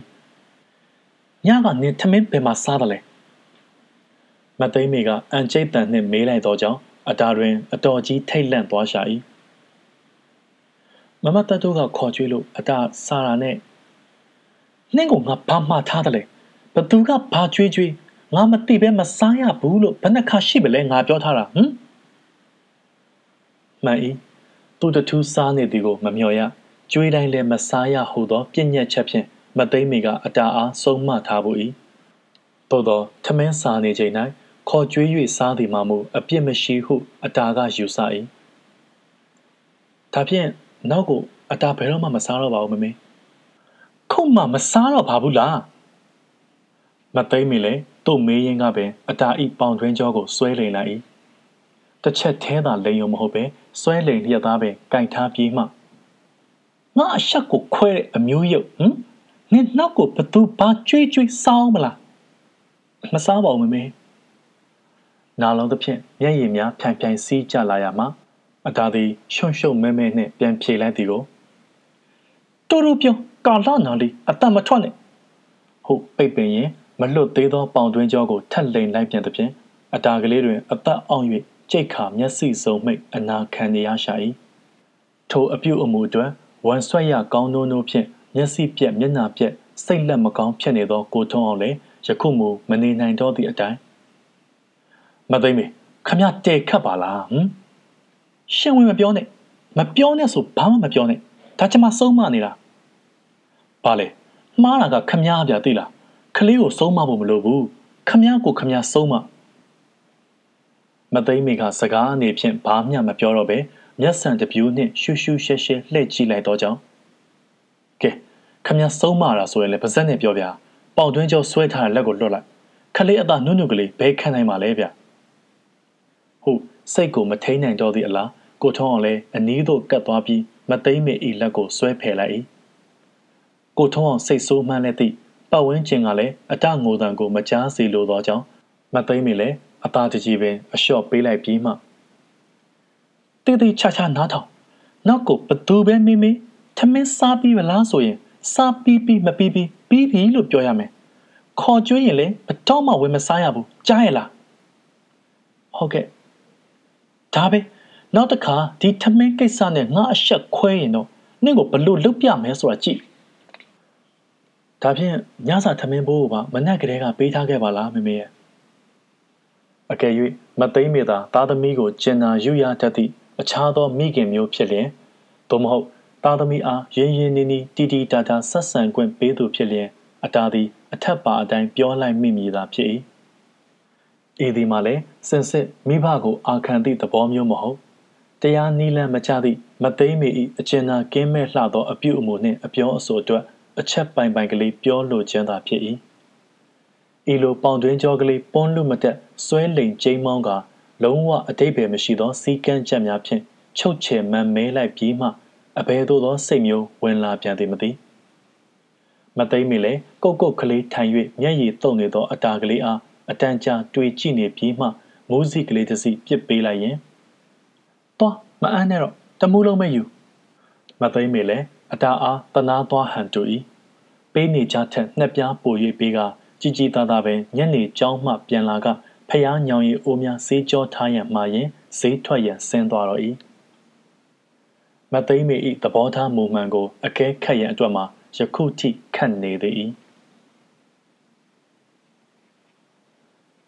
Speaker 2: ညကနင်ထမင်းဘယ်မှာစားတယ်လဲမသိမေကအန်ကျိတ်တန်နှင့်မေးလိုက်သောကြောင့်အတာတွင်အတော်ကြီးထိတ်လန့်သွားရှာ၏ မမတတ်တို့ကခေါ်ကြွေးလို့အတာစားတာနဲ့နှင်းကိုငါဘာမှထားတယ်လဲဘသူကဘာကြွေးကြွေးငါမသိပဲမစားရဘူးလို့ဘယ်နှခါရှိပလဲငါပြောထားတာဟမ်မှန်၏သူတထူးစားနေသည်ကိုမမျှော်ရကြွေးတိုင်းလည်းမစားရဟုသောပြည့်ညက်ချက်ဖြင့်မသိမ့်မီကအတာအားဆုံးမထားဖို့၏သို့သောထမင်းစားနေချိန်၌ခေါ်ကြွေး၍စားသည်မှမူအပြစ်မရှိဟု အတာကယူဆ၏ဒါဖြင့် နောက်ကိုအတာဘယ်တော့မှမစားတော့ပါဘူးမမေခုမှမစားတော့ပါဘူးလားမသိမ့်မီလေသူ့မေးရင်ကပင်အတာဤပေါင်တွင်းကြောကိုဆွဲလိန်လိုက်၏တစ်ချက်သေးသာလိန်ုံမဟုတ်ပဲဆွဲလိန်လျက်သားပင်ကင်ထားပြေးမှငါအဆက်ကိုခွဲတဲ့အမျိုးရုပ်ဟမ်နင်နောက်ကိုဘသူဘာကြွေးကြွေးစောင်းမလားမစားပါဘူးမမေနာလုံးသဖြင့်မျက်ရည်များဖြိုင်ဖြိုင်စီးကျလာရမှာ အတားသည်ရှုံရှုံမဲမဲနှင့်ပြန်ဖြေလိုက်သည်ကိုတူတူပြောကာလနာလီအတမထွက်နဲ့ဟုတ်ပိတ်ပင်ရင်မလွတ်သေးသောပေါင်တွင်းကြောကိုထက်လိန်လိုက်ပြန်သဖြင့်အတာကလေးတွင်အသက်အောင်၍ကြိတ်ခါမျက်စိစုံမိတ်အနာခံနေရရှာ၏ထိုအပြုတ်အမူအတွက်ဝန်ဆွဲရကောင်းနိုးနိုးဖြင့်မျက်စိပြက်မျက်နှာပြက်စိတ်လက်မကောင်းဖြစ်နေသောကိုထုံးအောင်လည်းယခုမူမနေနိုင်တော့သည့်အတိုင်းမသိမေခမတဲခတ်ပါလားဟမ် ရှင်ဝင်မပြောနဲ့မပြောနဲ့ဆိုဘာမှမပြောနဲ့ဒါချမဆုံးမနေတာဘာလဲမှားတာကခမပြသိလားခလေးကိုဆုံးမဖို့မလိုဘူးခမကိုခမဆုံးမမသိမေကစကားအနေဖြင့်ဘာမှမပြောတော့ပဲမျက်စံတပြူးနှင့်ရှူရှူရှဲရှဲလှည့်ကြည့်လိုက်တော့ကြောင်းကဲခမဆုံးမတာဆိုရင်လည်းပါဇက်နဲ့ပြောပြပေါင်တွင်းကျော်ဆွဲထားတဲ့လက်ကိုလွတ်လိုက်ခလေးအသာနုနုကလေးဘဲခံနိုင်ပါလဲဗျဟုတ် စိတ်ကိုမထိန်နိုင်တော့သည့်အလားကိုထုံးအောင်လဲအနီးသို့ကတ်သွားပြီးမသိမ့်မေဤလက်ကိုဆွဲဖယ်လိုက်၏ကိုထုံးအောင်စိတ်ဆိုးမှန်းလက်သည့်ပတ်ဝန်းကျင်ကလည်းအတငိုတံကိုမကြားစေလိုသောကြောင့်မသိမ့်မေလည်းအသာတကြီးပင်အလျှော့ပေးလိုက်ပြီးမှတေးသေးချာချာနားထောင်နောက်ကိုဘသူပဲမိမိထမင်းစားပြီးမလားဆိုရင်စားပြီးပြီးမပြီးပြီးပြီးပြီလို့ပြောရမယ်ခေါ်ကျွေးရင်လည်းဘတော့မှဝင်မစားရဘူးကြားရလားဟုတ်ကဲ့ ဒါပဲနောက်တစ်ခါဒီထမင်းကိစ္စနဲ့ငါအဆက်ခွဲရင်တော့နင့်ကိုဘလို့လုတ်ပြမယ်ဆိုတာကြည့်ဒါဖြင့်ညစာထမင်းဘိုးကမနက်ကလေးကပေးထားခဲ့ပါလားမမေရဲ့အကယ်၍မသိမ့်မေသာသားသမီးကိုကျင်နာယူရတတ်သည့်အခြားသောမိခင်မျိုးဖြစ်လျင်သို့မဟုတ်သားသမီးအားရင်းရင်းနှီးနှီးတီတီတာတာဆက်ဆံခွင့်ပေးသူဖြစ်လျင်အတားသည်အထက်ပါအတိုင်းပြောလိုက်မိမိသာဖြစ်၏ ဤသည်မှာလည်းစင်စစ်မိဘကိုအာခံသည့်သဘောမျိုးမဟုတ်တရားနီးလန်းမချသည့်မသိမ့်မီ၏အကျဉ်းသာကင်းမဲ့လှသောအပြုအမူနှင့်အပြောအဆိုအတွက်အချက်ပိုင်ပိုင်ကလေးပြောလိုခြင်းသာဖြစ်၏ဤလိုပေါင်တွင်းကြောကလေးပွန်းလူမတက်ဆွဲလိန်ကျိမ်းမောင်းကလုံးဝအတိတ်ပဲမရှိသောစီကန်းချက်များဖြင့်ချုပ်ချယ်မှန်မဲလိုက်ပြီးမှအဘယ်သို့သောစိတ်မျိုးဝင်လာပြန်သည်မသိမသိမီလေကုတ်ကုတ်ကလေးထိုင်၍မျက်ရည်တုံနေသောအတာကလေးအား အတန်ကြာတွေ့ကြည့်နေပြီးမှမိုးစီကလေးတစ်စီပြစ်ပေးလိုက်ရင်သွားမအမ်းနဲ့တော့တမူးလုံးမယူမသိမီလေအတာအားတနာသွားဟန်တူ၏ပေးနေကြထက်နှစ်ပြားပို၍ပေးကကြည်ကြည်သာသာပဲညနေကျောင်းမှပြန်လာကဖျားညောင်ရီအိုးများဈေးကြောထားရန်မှာရင်ဈေးထွက်ရန်ဆင်းသွားတော့၏မသိမေ၏သဘောထားမူမှန်ကိုအကဲခတ်ရန်အတွက်မှာယခုထိခတ်နေသည်၏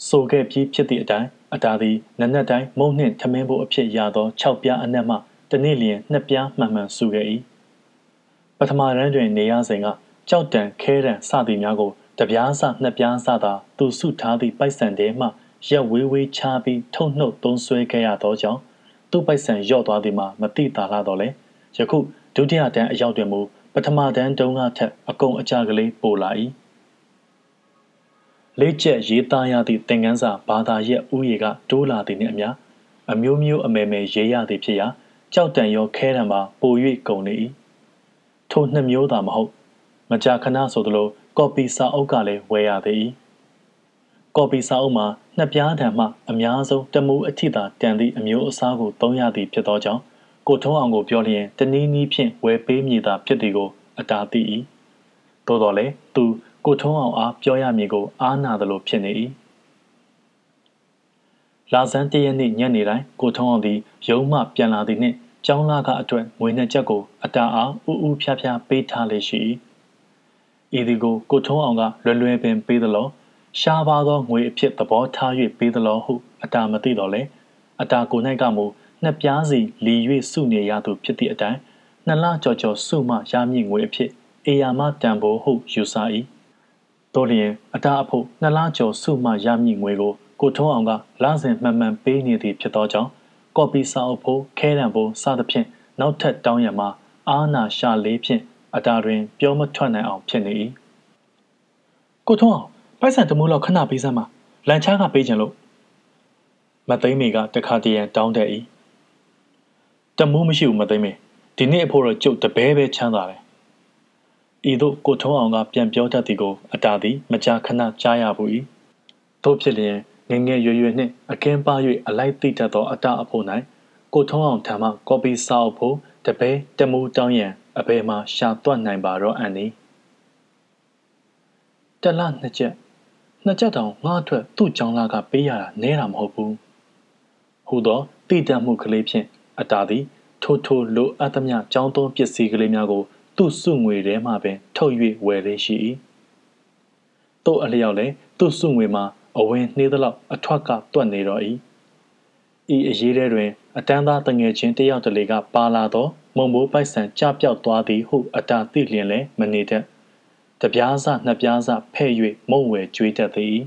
Speaker 2: ဆိုခဲ့ပြီးဖြစ်သည့်အတိုင်းအတားသည်နက်နက်တိုင်းမုံနှင့်ထမင်းဖို့အဖြစ်ရသော6ပြားအနက်မှတနေ့လျင်2ပြားမှန်မှန်ဆူခဲ့၏ပထမရန်တွင်နေရစဉ်ကကြောက်တံခဲတံစသည်များကိုတပြားစနှစ်ပြားစသာသူစုထားသည့်ပိုက်ဆံထဲမှရက်ဝေးဝေးချပြီးထုတ်နှုတ်သုံးဆွဲခဲ့ရသောကြောင့်သူ့ပိုက်ဆံလျော့သွားသည်မှာမတိတာလာတော့လေယခုဒုတိယတန်းအရောက်တွင်မူပထမတန်းတုံးကထက်အကုန်အကြကလေးပိုလာ၏ လေးချက်ရေးသားရသည့်သင်ခန်းစာဘာသာရက်ဥယေကတိုးလာသည်နှင့်အမျှအမျိုးမျိုးအမယ်မယ်ရေးရသည်ဖြစ်ရာကြောက်တန်ရောခဲတံပါပို၍ကုန်နေ၏ထိုနှစ်မျိုးသာမဟုတ် မကြာခဏဆိုသလိုကော်ပီစာအုပ်ကလည်းဝယ်ရသည်ကော်ပီစာအုပ်မှာနှစ်ပြားတံမှအများဆုံးတမူအထိသာတန်သည့်အမျိုးအစားကိုသုံးရသည်ဖြစ်သောကြောင့်ကိုထုံးအောင်ကိုပြောလျင်တနည်းနည်းဖြင့်ဝယ်ပေးမည်သာဖြစ်သည်ကိုအတားသိ၏သို့တော်လည်းသူ ကိုထုံးအောင်အားပြောရမည်ကိုအားနာသလိုဖြစ်နေ၏လာဇန်တရက်နေ့ညနေတိုင်းကိုထုံးအောင်သည်ရုံးမှပြန်လာသည်နှင့်ကျောင်းလာကအတွက်ငွေနှစ်ချက်ကိုအတာအားဥဥဖြားဖြားပေးထားလေရှိ၏ဤသည်ကိုကိုထုံးအောင်ကလွယ်လွယ်ပင်ပေးသလိုရှားပါသောငွေအဖြစ်သဘောထား၍ပေးသလိုဟုအတာမသိတော့လေအတာကို၌ကမူနှစ်ပြားစီလီ၍စုနေရသူဖြစ်သည့်အတိုင်းနှစ်လကြော်ကြော်စုမှရမည့်ငွေအဖြစ်အေယာမတန်ဖိုးဟုယူဆ၏ တို့လျင်အတာအဖို့နှစ်လကျော်စုမှရမည့်ငွေကိုကိုထုံးအောင်ကလစဉ်မှန်မှန်ပေးနေသည်ဖြစ်သောကြောင့်ကော်ပီစာအုပ်ဖို့ခဲတံဖို့စသဖြင့်နောက်ထပ်တောင်းရမှာအာနာရှာလေးဖြင့်အတာတွင် ပြောမထွက်နိုင်အောင်ဖြစ်နေ၏ကိုထုံးအောင်ပိုက်ဆံတမိုးလောက်ခဏပေးစမ်းပါလန်ချားကပေးခြင်းလို့မသိမ်းမီကတခါတည်းရန်တောင်းတဲ့၏တမိုးမရှိဘူးမသိမ်းမီဒီနေ့အဖို့တော့ကျုပ်တပဲပဲချမ်းသာတယ် ဤသို့ကိုထုံးအောင်ကပြန်ပြောတတ်သည်ကိုအတာသည်မကြာခဏကြားရဘူး၏တို့ဖြစ်လျင်ငငယ်ရွယ်ရွယ်နှင့်အကင်းပါ၍အလိုက်သိတတ်သောအတာအဖို့၌ကိုထုံးအောင်ထံမှကော်ပီစာအုပ်ဖို့တပဲတမူတောင်းရန်အဘယ်မှရှာတွက်နိုင်ပါတော့အန်နီတလနှစ်ချက်နှစ်ချက်တောင်ငါအတွက်သူ့ကြောင်းလာကပေးရတာနဲတာမဟုတ်ဘူးဟူသောတိတတ်မှုကလေးဖြင့်အတာသည်ထိုထိုလိုအပ်သမျှကြောင်းသုံးပစ္စည်းကလေးများကို သူ့စုငွေထဲမှပင်ထုတ်၍ဝယ်လေးရှိ၏တို့အလျောက်လည်းသူ့စုငွေမှာအဝင်နှေးသလောက်အထွက်ကတွက်နေတော့၏ဤအရေးထဲတွင် အတန်းသားတငယ်ချင်းတယောက်တလေကပါလာသောမုံမိုးပိုက်ဆံကြပြောက်သွားသည်ဟုအတာသိလျင်လည်းမနေတတ်တပြားစနှစ်ပြားစဖဲ့၍မုံဝယ်ကြွေးတတ်သည်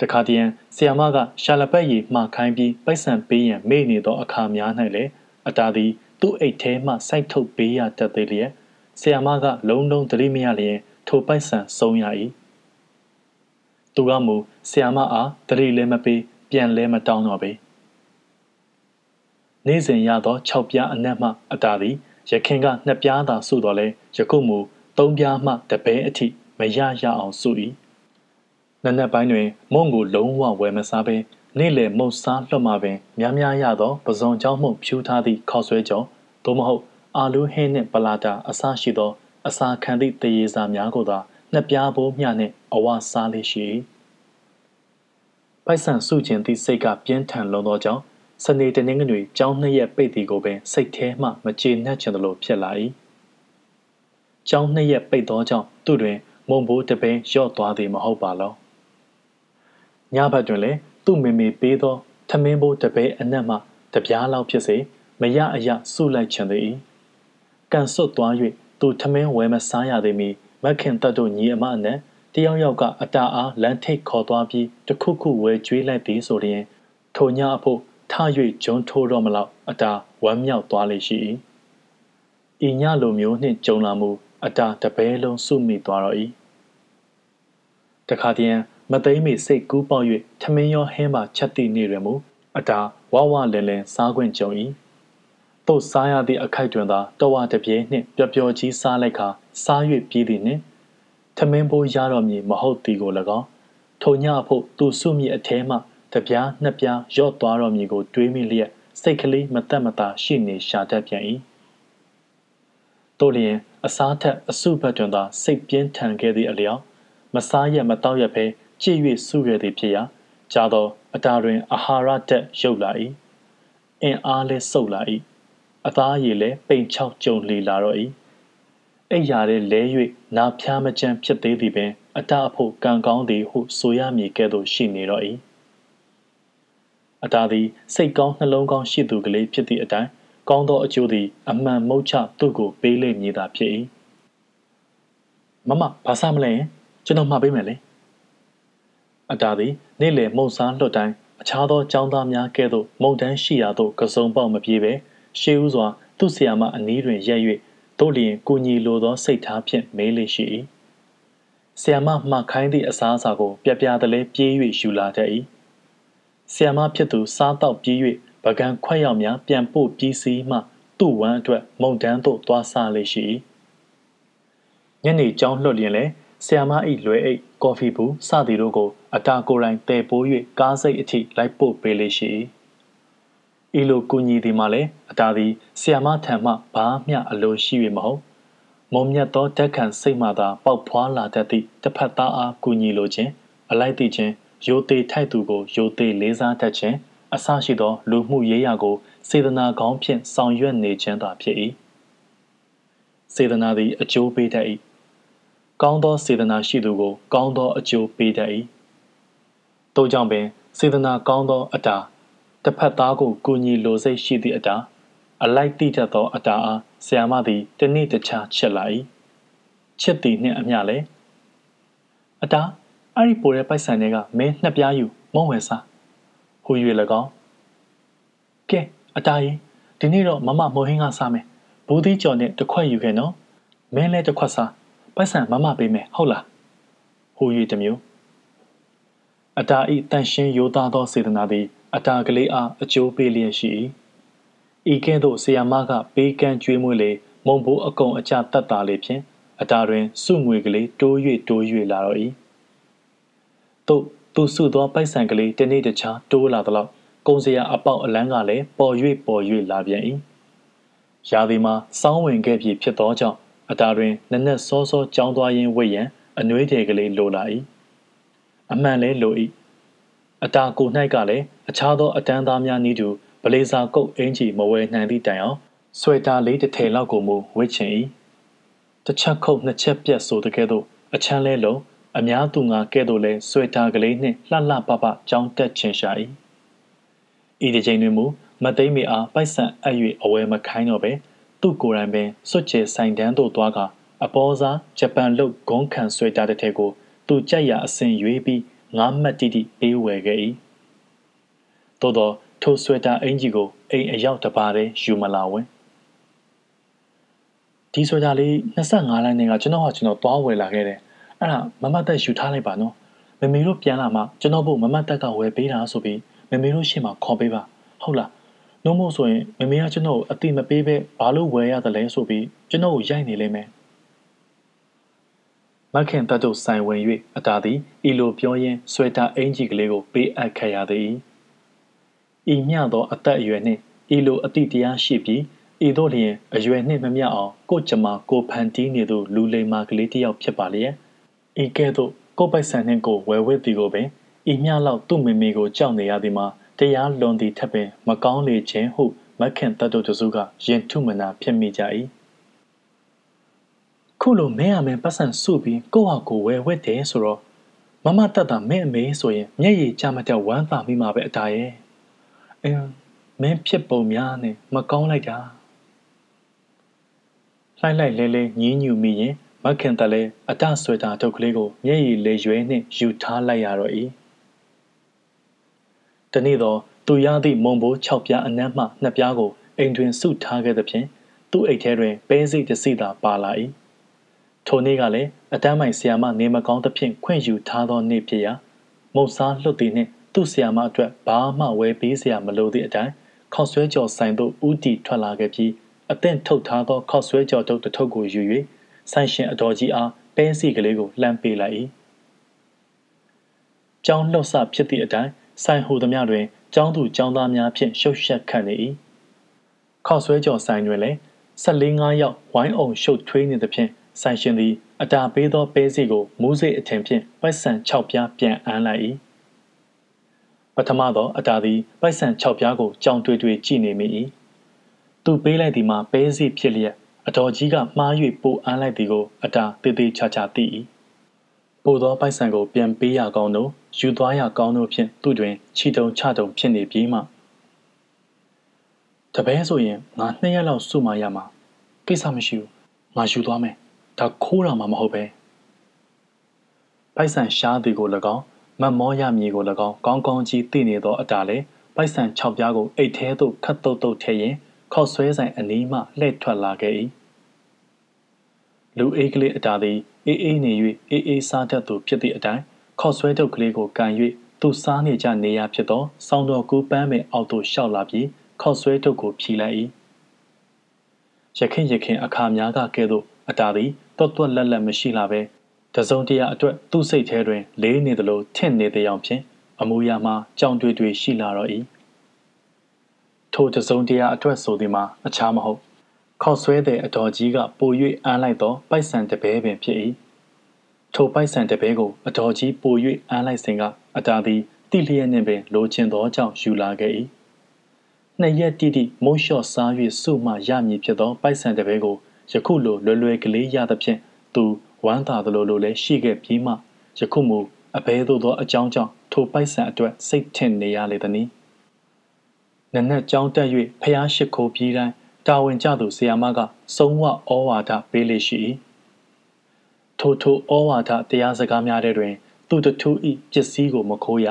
Speaker 2: တခါတည်းဆီယမကရှာလပတ်ရီမှားခိုင်းပြီးပိုက်ဆံပေးရန်မေ့နေသောအခါများ၌လည်းအတာသည် သူ့အိတ်ထဲမှစိုက်ထုတ်ပေးရတတ်သေးလျက်ဆီယမက လုံးလုံးသတိမရလျင်ထိုပိုက်ဆံဆုံးရ၏သူကမူဆီယမအားသတိလည်းမပေးပြန်လဲမတောင်းတော့ပေနေ့စဉ်ရသော6ပြားအနက်မှအတာသည်ရခင်က2ပြားသာစုတော်လဲယခုမူ3ပြားမှတပဲအထိမရရအောင်စု၏နက်နက်ပိုင်းတွင်မုံကိုလုံးဝဝယ်မစားဘဲ နေ့လယ်မုတ်စားလွှတ်မှပင်များများရသောပဇွန်ကြောင်းမှုဖြူထားသည့်ခေါက်ဆွဲကြောသို့မဟုတ်အာလူးဟင်းနှင့်ပလာတာအစရှိသော အစာခံသည့်တရေစာများကိုသာနှစ်ပြားဘိုးမျှနှင့်အဝစားလေးရှိပိုက်ဆံစုခြင်းသည့်စိတ်ကပြင်းထန်လွန်သောကြောင့်စနေတနင်္ဂနွေကျောင်းနှစ်ရက်ပိတ်သည်ကိုပင်စိတ်ထဲမှမကျေနပ်ချင်သလိုဖြစ်လာ၏ကျောင်းနှစ်ရက်ပိတ်သောကြောင့်သူ့တွင်မုံဘိုးတပင်ရော့သွားသည်မဟုတ်ပါလောညဘက်တွင်လည်း သူ့မေမေပေးသောထမင်းဘိုးတပဲအနက်မှတပြားလောက်ဖြစ်စေမရအရစုလိုက်ချင်သည်ကန်စွတ်သွား၍သူထမင်းဝဲမစားရသည်မီမခင်တတ်တို့ညီအမအနက်တယောက်ယောက်ကအတာအားလမ်းထိတ်ခေါ်သွားပြီးတခုခုဝဲကျွေးလိုက်သည်ဆိုရင်ထိုညအဖို့ထ၍ဂျွန်းထိုးတော့မလောက်အတာဝမ်းမြောက်သွားလေရှိ၏ဤညလိုမျိုးနှင့်ကြုံလာမှုအတာတပဲလုံးစုမိသွားတော့၏တခါတည်း မသိမ်းမီစိတ်ကူးပေါက်၍ထမင်းရောဟင်းပါချက်သည့်နေ့တွင်မူအတာဝဝလင်လင်စားခွင့်ကြုံ၏သို့စားရသည့်အခိုက်တွင်သာတဝတပြေးနှင့်ပျော်ပျော်ကြီးစားလိုက်ခါစား၍ပြီးသည်နှင့်ထမင်းပိုးရတော်မည်မဟုတ်သည်ကို၎င်းထိုညအဖို့သူစုမိအထဲမှတပြားနှစ်ပြားရော့သွားတော်မည်ကိုတွေးမိလျက်စိတ်ကလေးမတက်မတာရှိနေရှာတတ်ပြန်၏တို့လျင်အစားထက်အစုဘက်တွင်သာစိတ်ပြင်းထန်ခဲ့သည့်အလျောက်မစားရမတောက်ရဘဲ ကြည်၍စုခဲ့သည်ဖြစ်ရာကြာသောအတာတွင်အာဟာရတက်ရုပ်လာ၏အင်အားလဲဆုပ်လာ၏အသားရည်လဲပိန်ချောက်ကြုံလီလာတော့၏အိယာတဲ့လဲ၍နာဖျားမကြမ်းဖြစ်သေးသည်ပင်အတာအဖို့ကံကောင်းသည်ဟုဆိုရမည်ကဲ့သို့ရှိနေတော့၏အတာသည်စိတ်ကောင်းနှလုံးကောင်းရှိသူကလေးဖြစ်သည့်အတိုင်းကောင်းသောအကျိုးသည် အမှန်မုတ်ချသူ့ကိုပေးလိမ့်မည်သာဖြစ်၏မမဘာစားမလဲကျွန်တော်မှာပေးမယ်လေ အတာသည်နေ့လယ်မုံစားလွတ်တိုင်းအခြားသောចောင်းသားများကဲ့သို့မုံတန်းရှိရာသို့ကစုံပေါက်မပြေပဲရှေးဥစွာသူ့ဆရာမအနီးတွင်ရက်၍တို့လျင်ကိုညီလိုသောစိတ်ထားဖြင့်မေးလေရှိ၏ဆရာမမှခိုင်းသည့်အစားအစာကိုပြပြတလဲပြေး၍ယူလာတတ်၏ဆီယမဖြစ်သူစားတော့ပြီး၍ပကံခွက်ရောက်များပြန်ပို့ပြီးစီးမှသူ့ဝမ်းအတွက်မုံတန်းသို့သွားစားလေရှိညနေကြောင်းလွတ်လျင်လဲဆီယမအိလွယ်အိတ်ကော်ဖီဘူးစသည်တို့ကို အတာကိုယ်တိုင်တည်ပိုး၍ကားစိတ်အထိလိုက်ပို့ပေးလေရှိဤလိုကူညီသည်မှလည်းအတာသည်ဆီယမထံမှဘာမျှအလိုရှိ၍မဟုတ်မုံမြတ်သောတက်ခံစိတ်မှသာပေါက်ဖွာလာတတ်သည့်တစ်ဖက်သားအားကူညီလိုခြင်းအလိုက်သိခြင်းရိုသေထိုက်သူကိုရိုသေလေးစားတတ်ခြင်းအစရှိသောလူမှုရေးရာကိုစေတနာကောင်းဖြင့်ဆောင်ရွက်နေခြင်းသာဖြစ်၏စေတနာသည်အကျိုးပေးတတ်၏ကောင်းသောစေတနာရှိသူကို ကောင်းသောအကျိုးပေးတတ်၏ ထို့ကြောင့်ပင်စေတနာကောင်းသောအတာတစ်ဖက်သားကိုကူညီလိုစိတ်ရှိသည့်အတာအလိုက်တိတတ်သောအတာအားဆရာမသည်တနေ့တခြားချစ်လာ၏ချစ်သည်နှင့်အမျှလည်းအတာအဲ့ဒီပိုတဲ့ပိုက်ဆံတွေကမင်းနှစ်ပြားယူမုံဝယ်စားဟူ၍၎င်းကဲအတာကြီးဒီနေ့တော့မမမိုဟင်းကစားမယ်ဘူသီးကြော်နဲ့တစ်ခွက်ယူခဲ့နော်မင်းလည်းတစ်ခွက်စားပိုက်ဆံမမပေးမယ်ဟုတ်လားဟူ၍တမျိုး အတာဤတန်ရှင်းရိုးသားသောစေတနာသည် အတာကလေးအားအကျိုးပေးလျက်ရှိ၏ဤကဲ့သို့ဆီယာမကပေးကမ်းကျွေးမွေးလေမုံဘိုးအကုံအကြတတ်တာလေဖြင့်အတာတွင်စုငွေကလေးတိုး၍တိုး၍လာတော့၏သို့သူစုသောပိုက်ဆံကလေးတနေ့တခြားတိုးလာသလောက်ကုံစရာအပေါက်အလန်းကလည်းပေါ်၍ပေါ်၍လာပြန်၏ရာသီမှာစောင်းဝင်ခဲ့ပြီဖြစ်သောကြောင့်အတာတွင်နက်နက်စောစောကြောင်းသွားရင်းဝိတ်ရန်အနှွေးတယ်ကလေးလိုလာ၏ အမှန်လဲလို၏အတာကို၌ကလည်းအခြားသောအတန်းသားများနည်းတူဗလေစာကုတ်အင်ကြီးမဝယ်နိုင်သည့်တိုင်အောင်ဆွဲတာလေးတစ်ထည်လောက်ကိုမူဝစ်ချင်၏တစ်ချက်ခုတ်နှစ်ချက်ပြတ်ဆိုတကဲ့သို့အချမ်းလဲလုံးအများသူငါကဲ့သို့လဲဆွဲတာကလေးနှင့်လှလှပပကြောင်းတက်ချင်ရှာ၏ဤတစ်ချိန်တွင်မူမသိမ့်မီအားပိုက်ဆံအပ်၍အဝယ်မခိုင်းတော့ပဲသူ့ကိုယ်တိုင်ပင်စွတ်ကျဲဆိုင်တန်းသို့သွားကအပေါ်စားဂျပန်လုတ်ဂုံးခံဆွဲတာတစ်ထည်ကို သူကြိုက်ရအစဉ်ရွေးပြီးငါးမှတ်တိတိပေးဝယ်ခဲ့၏သို့သောထိုဆွဲတာအင်ကြီးကိုအိမ်အရောက်တပါးတည်းယူမလာဝင်ဒီဆွဲတာလေး25လမ်းနေကကျွန်တော်ကကျွန်တော်သွားဝယ်လာခဲ့တယ်အဲ့ဒါမမတက်ယူထားလိုက်ပါနော်မမေတို့ပြန်လာမှကျွန်တော်ဖို့မမတက်ကဝယ်ပေးတာဆိုပြီးမမေတို့ရှေ့မှာခေါ်ပေးပါဟုတ်လားနှုံးမို့ဆိုရင်မမေကကျွန်တော်အတိမပေးပဲဘာလို့ဝယ်ရတယ်လဲဆိုပြီးကျွန်တော်ကိုရိုက်နေလိမ့်မယ် မခင်တတ်တို့ဆိုင်ဝင်၍အတာသည်ဤလိုပြောရင်းဆွဲတာအင်ကြီးကလေးကိုပေးအပ်ခဲ့ရသည်ဤမျှသောအသက်အရွယ်နှင့်ဤလိုအတိတရားရှိပြီးဤသို့လျင်အရွယ်နှင့်မမျှအောင်ကိုကြမကိုဖန်တီးနေသူလူလိမ္မာကလေးတစ်ယောက်ဖြစ်ပါလျက်ဤကဲ့သို့ကိုပိုက်ဆံနှင့်ကိုဝယ်ဝဲသည်ကိုပင်ဤမျှလောက်သူ့မိမိကိုကြောက်နေရသည်မှာတရားလွန်သည်ထက်ပင် မကောင်းလေခြင်းဟုမခင်တတ်တို့တစုကယင်ထုမနာဖြစ်မိကြ၏ ခုလိုမဲရမယ်ပတ်စံစုပြီးကိုယ့်ဟာကိုယ်ဝယ်ဝက်တယ်ဆိုတော့မမတတ်တာမဲအမေဆိုရင်မျက်ရည်ကျမတက်ဝမ်းသာမိမှာပဲအတားရဲ့အင်းမင်းဖြစ်ပုံများနဲ့မကောင်းလိုက်တာလှိုက်လိုက်လဲလဲညင်းညူမိရင်မခင်တလည်းအတဆွဲတာထုတ်ကလေးကိုမျက်ရည်လေရွဲနှင့်ယူထားလိုက်ရတော့၏တနေ့တော့သူရသည့်မုံဘိုး6ပြားအနက်မှ2ပြားကိုအိမ်တွင်စုထားခဲ့သဖြင့်သူ့အိတ်ထဲတွင်ပဲစိတ်တစ်စီသာပါလာ၏ ထိုနေ့ကလည်းအတန်းမိုင်ဆီယာမနေမကောင်းသဖြင့်ခွင့်ယူထားသောနေ့ဖြစ်ရာမုံစားလွတ်သည်နှင့်သူ့ဆီယာမအတွက်ဘာမှဝယ်ပေးစရာမလိုသည့်အတိုင်းခောက်ဆွဲကြော်ဆိုင်သို့ဦးတီထွက်လာခဲ့ပြီးအသင့်ထုတ်ထားသောခောက်ဆွဲကြော်တုပ်တစ်ထုပ်ကိုယူ၍ဆိုင်ရှင်အတော်ကြီးအားပဲစီကလေးကိုလှမ်းပေးလိုက်၏။ကြောင်းလှုပ်ဆဖြစ်သည့်အတိုင်းဆိုင်ဟူသမျှတွင်ကျောင်းသူကျောင်းသားများဖြင့်ရှုပ်ရှက်ခတ်နေ၏။ခောက်ဆွဲကြော်ဆိုင်တွင်လည်း14 5ယောက်ဝိုင်းအောင်ရှုပ်ထွေးနေသဖြင့် ဆိုင်ရှင်သည်အတာပေးသောပဲစီကိုမူးစိတ်အထင်ဖြင့်ပိုက်ဆံ6ပြားပြန်အမ်းလိုက်၏ပထမသောအတာသည်ပိုက်ဆံ6ပြားကိုကြောင်တွေ့တွေ့ကြည့်နေမိ၏သူပေးလိုက်သည်မှာပဲစီဖြစ်လျက်အတော်ကြီးကမှား၍ပိုအမ်းလိုက်သည်ကိုအတာတေးသေးချာချာသိ၏ပိုသောပိုက်ဆံကိုပြန်ပေးရကောင်းသောယူသွားရကောင်းသောဖြင့်သူ့တွင်ချီတုံချတုံဖြစ်နေပြီးမှတပည့်ဆိုရင်ငါနှစ်ရက်လောက်စုမှရမှာကိစ္စမရှိဘူးငါယူသွားမယ် ဒါခိုးတာမှမဟုတ်ပဲပိုက်ဆံရှားသည်ကို၎င်းမတ်မောရမည်ကို၎င်းကောင်းကောင်းကြီးသိနေသောအတားလေပိုက်ဆံ6ပြားကိုအိတ်ထဲသို့ခတ်တုတ်တုတ်ထည့်ရင်ခေါက်ဆွဲဆိုင်အနီးမှလှည့်ထွက်လာခဲ့၏လူအေးကလေးအတားသည်အေးအေးနေ၍အေးအေးစားတတ်သူဖြစ်သည့်အတိုင်းခေါက်ဆွဲတုတ်ကလေးကိုကန်၍သူစားနေကြနေရဖြစ်သောစောင်းတော်ကူပန်းပင်အောက်သို့ရှောက်လာပြီးခေါက်ဆွဲတုတ်ကိုဖြီလိုက်၏ရခင်ရခင်အခါများကကဲ့သို့ အတာသည်တွတ်တွတ်လက်လက်မရှိလာပဲတစုံတရာအတွက်သူ့စိတ်ထဲတွင် လေးနေသလိုထင့်နေတဲ့အောင်ဖြင့်အမူအရာမှာကြောင်တွေ့တွေ့ရှိလာတော့၏ထိုတစုံတရာအတွက်ဆိုသည်မှာအခြားမဟုတ်
Speaker 1: ခေါက်ဆွဲတဲ့အတော်ကြီးကပို၍အမ်းလိုက်သောပိုက်ဆံတပဲပင်ဖြစ်၏ထိုပိုက်ဆံတပဲကိုအတော်ကြီးပို၍အမ်းလိုက်စဉ်ကအတာသည်တိလျက်နှင့်ပင်လိုချင်သောကြောင့်ယူလာခဲ့၏နှစ်ရက်တိတိမိုးလျှော့စား၍စုမှရမည်ဖြစ်သောပိုက်ဆံတပဲကို ယခုလိုလွယ်လွယ်ကလေးရသဖြင့်သူဝမ်းသာသလိုလိုလည်းရှိခဲ့ပြီးမှယခုမူအဘဲသို့သောအကြောင်းကြောင့်ထိုပိုက်ဆံအတွက်စိတ်ထင်နေရလေသည်။နနက်ကြောင်းတက်၍ဖျားရှိခိုးပြီးတိုင်းတာဝန်ကျသူဆီယာမကဆုံးဝဩဝါဒပေးလေရှိ၏ထိုထိုဩဝါဒတရားစကားများတဲ့တွင် သူတထူးဤပစ္စည်းကိုမခိုးရ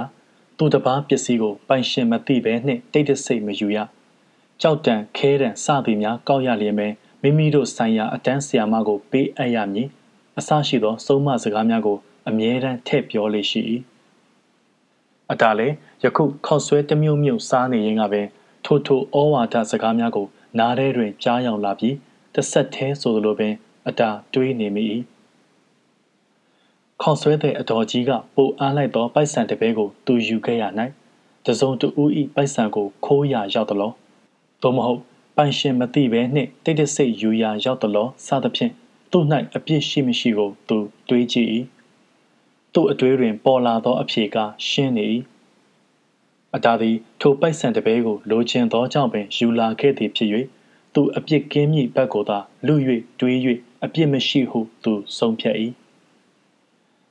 Speaker 1: သူတပားပစ္စည်းကိုပိုင်ရှင်မသိဘဲနှင့်တိတ်တဆိတ်မယူရကြောက်တန်ခဲတန်စသည်များကောက်ရလျင်ပဲ မိမိတို့ဆိုင်ရာအတန်းဆီယာမကို ပေးအပ်ရမည်အစရှိသော ဆုံးမစကားများကိုအမြဲတမ်းထည့်ပြောလေရှိ၏အတားလေယခုခောက်ဆွဲတမျိုးမျိုးစားနေရင်ကပင်ထိုထိုဩဝါဒစကားများကို နားထဲတွင်ကြားရောက်လာပြီးတစ်ဆက်သေးဆိုလိုပင် အတာတွေးနေမိ၏ခေါဆွဲတဲ့အတော်ကြီးကပိုအားလိုက်သောပိုက်ဆံတပဲကိုသူယူခဲ့ရ၌တစုံတူဦးဤပိုက်ဆံကိုခိုးရရောက်သလောသို့မဟုတ် ပိုင်ရှင်မသိဘဲနှင့်တိတ်တဆိတ်ယူရရောက်သလောစသဖြင့်သူ့၌အပြစ်ရှိမရှိကိုသူတွေးကြည့်၏သူ့အတွေးတွင် ပေါ်လာသောအဖြေကရှင်းနေ၏အတားသည်ထိုပိုက်ဆံတပဲကိုလိုချင်သောကြောင့်ပင်ယူလာခဲ့သည်ဖြစ်၍သူအပြစ်ကင်းမိဘက်ကိုသာလူ၍တွေး၍အပြစ်မရှိဟုသူဆုံးဖြတ်၏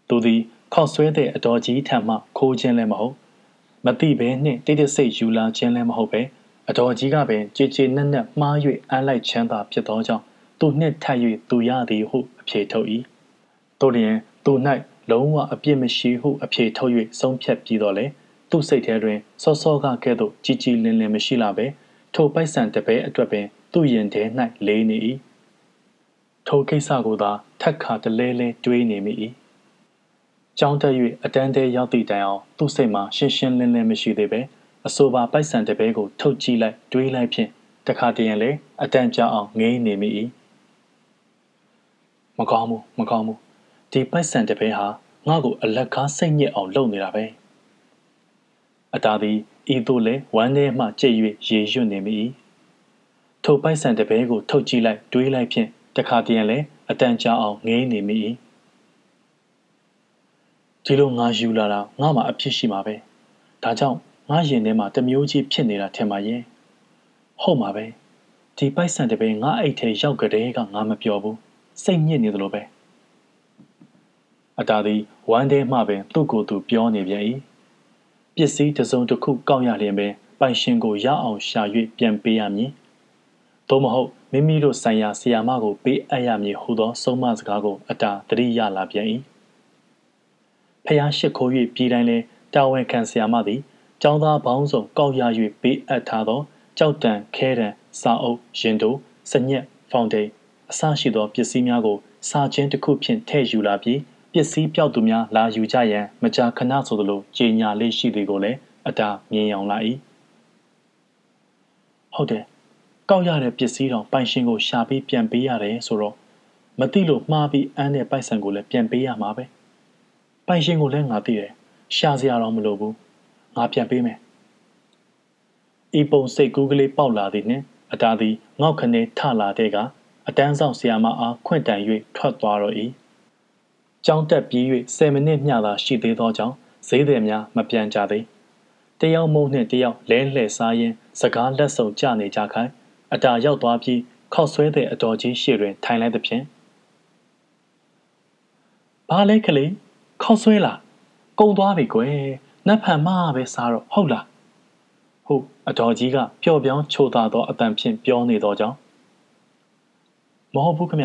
Speaker 1: သူသည်ခောက်ဆွဲတဲ့အတော်ကြီးထံမှခိုးခြင်းလည်းမဟုတ်မသိဘဲနှင့်တိတ်တဆိတ်ယူလာခြင်းလည်းမဟုတ်ပဲ အတော်ကြီးကပင်ကြည်ကြည်နက်နက်မှား၍အမ်းလိုက်ချမ်းသာဖြစ်သောကြောင့်သူနှင့်ထပ်၍သူရသည်ဟုအဖြေထုတ်၏တို့လျင်သူ၌လုံးဝအပြစ်မရှိဟုအဖြေထုတ်၍ဆုံးဖြတ်ပြီးတော့လေသူ့စိတ်ထဲတွင်စောစောကကဲ့သို့ကြည်ကြည်လင်လင်မရှိလာပဲထိုပိုက်ဆံတပဲအတွက်ပင်သူ့ရင်ထဲ၌လေးနေ၏ထိုကိစ္စကိုသာထက်ခါတလဲလဲတွေးနေမိ၏ကြောင်းတက်၍အတန်းသေးရောက်သည့်တိုင်အောင်သူ့စိတ်မှာရှင်းရှင်းလင်းလင်းမရှိသေးပဲ အဆိုပါပိုက်ဆံတပဲကိုထုတ်ကြည့်လိုက်တွေးလိုက်ဖြင့်တခါတည်းရင်လေအတန်းကြအောင်ငေးနေမိ၏မကောင်းဘူးမကောင်းဘူးဒီပိုက်ဆံတပဲဟာငါ့ကိုအလက်ကားစိတ်ညစ်အောင်လုပ်နေတာပဲအတားသည်ဤသို့လဲဝမ်းထဲမှကြိတ်၍ရေရွတ်နေမိ၏ထိုပိုက်ဆံတပဲကိုထုတ်ကြည့်လိုက်တွေးလိုက်ဖြင့်တခါတည်းလဲအတန်ကြာအောင်ငေးနေမိ၏ဒီလိုငါယူလာတာငါမှအဖြစ်ရှိမှာပဲဒါကြောင့် ငါရင်ထဲမှာတမျိုးကြီးဖြစ်နေတာထင်ပါရဲ့ဟုတ်မှာပဲဒီပိုက်ဆံတပဲငါအိတ်ထဲရောက်ကြတဲ့ကငါမပြောဘူးစိတ်ညစ်နေသလိုပဲအတားသည်ဝမ်းထဲမှပင်သူ့ကိုယ်သူပြောနေပြန်၏ပစ္စည်းတစ်စုံတစ်ခုကောက်ရလျင်ပင်ပိုင်ရှင်ကိုရအောင်ရှာ၍ပြန်ပေးရမည်သို့မဟုတ်မိမိတို့ဆိုင်ရာဆီယာမကိုပေးအပ်ရမည်ဟုသောဆုံးမစကားကိုအတာတတိရလာပြန်၏ဖျားရှိခိုး၍ပြည်တိုင်းလဲတာဝန်ခံဆီယာမသည် ကျောင်းသားပေါင်းစုံကောက်ရ၍ပေးအပ်ထားသောကြောက်တံခဲတံစာအုပ်ရင်တိုစညက်ဖောင်တိန်အစရှိသောပစ္စည်းများကိုစာချင်းတစ်ခုဖြင့်ထည့်ယူလာပြီးပစ္စည်းပြောက်သူများလာယူကြရန်မကြာခဏဆိုသလိုကြေညာလေးရှိသည်ကိုလည်းအတာမြင်အောင်လာ၏ဟုတ်တယ်ကောက်ရတဲ့ပစ္စည်းတော်ပိုင်ရှင်ကိုရှာပြီးပြန်ပေးရတယ်ဆိုတော့မသိလို့မှားပြီးအန်းတဲ့ပိုက်ဆံကိုလည်းပြန်ပေးရမှာပဲပိုင်ရှင်ကိုလည်းငါသိတယ်ရှာစရာတော့မလိုဘူး ငါပြန်ပေးမယ်ဤပုံစိတ်ကူးကလေးပေါက်လာသည်နှင့်အတားသည်ငေါက်ခနေထလာတဲ့ကအတန်းဆောင်ဆရာမအားခွင့်တန်၍ထွက်သွားတော့၏ကြောင်းတက်ပြီး၍10မိနစ်မျှသာရှိသေးသောကြောင့်ဈေးသည်များမပြန်ကြသေးတယောက်မုံနှင့်တယောက်လဲလှဲ့စားရင်းစကားလက်ဆုံကြနေကြခိုင်းအတာရောက်သွားပြီးခောက်ဆွဲတဲ့အတော်ကြီးရှေ့တွင်ထိုင်လိုက်သဖြင့်ဘာလဲကလေးခောက်ဆွဲလားကုံသွားပြီကွယ် နတ်ဖန်မပဲစားတော့ဟုတ်လားဟုတ်အတော်ကြီးကပျော့ပြောင်းချိုသာသောအတန်ဖြင့်ပြောနေသောကြောင့်မဟုတ်ဘူးခမ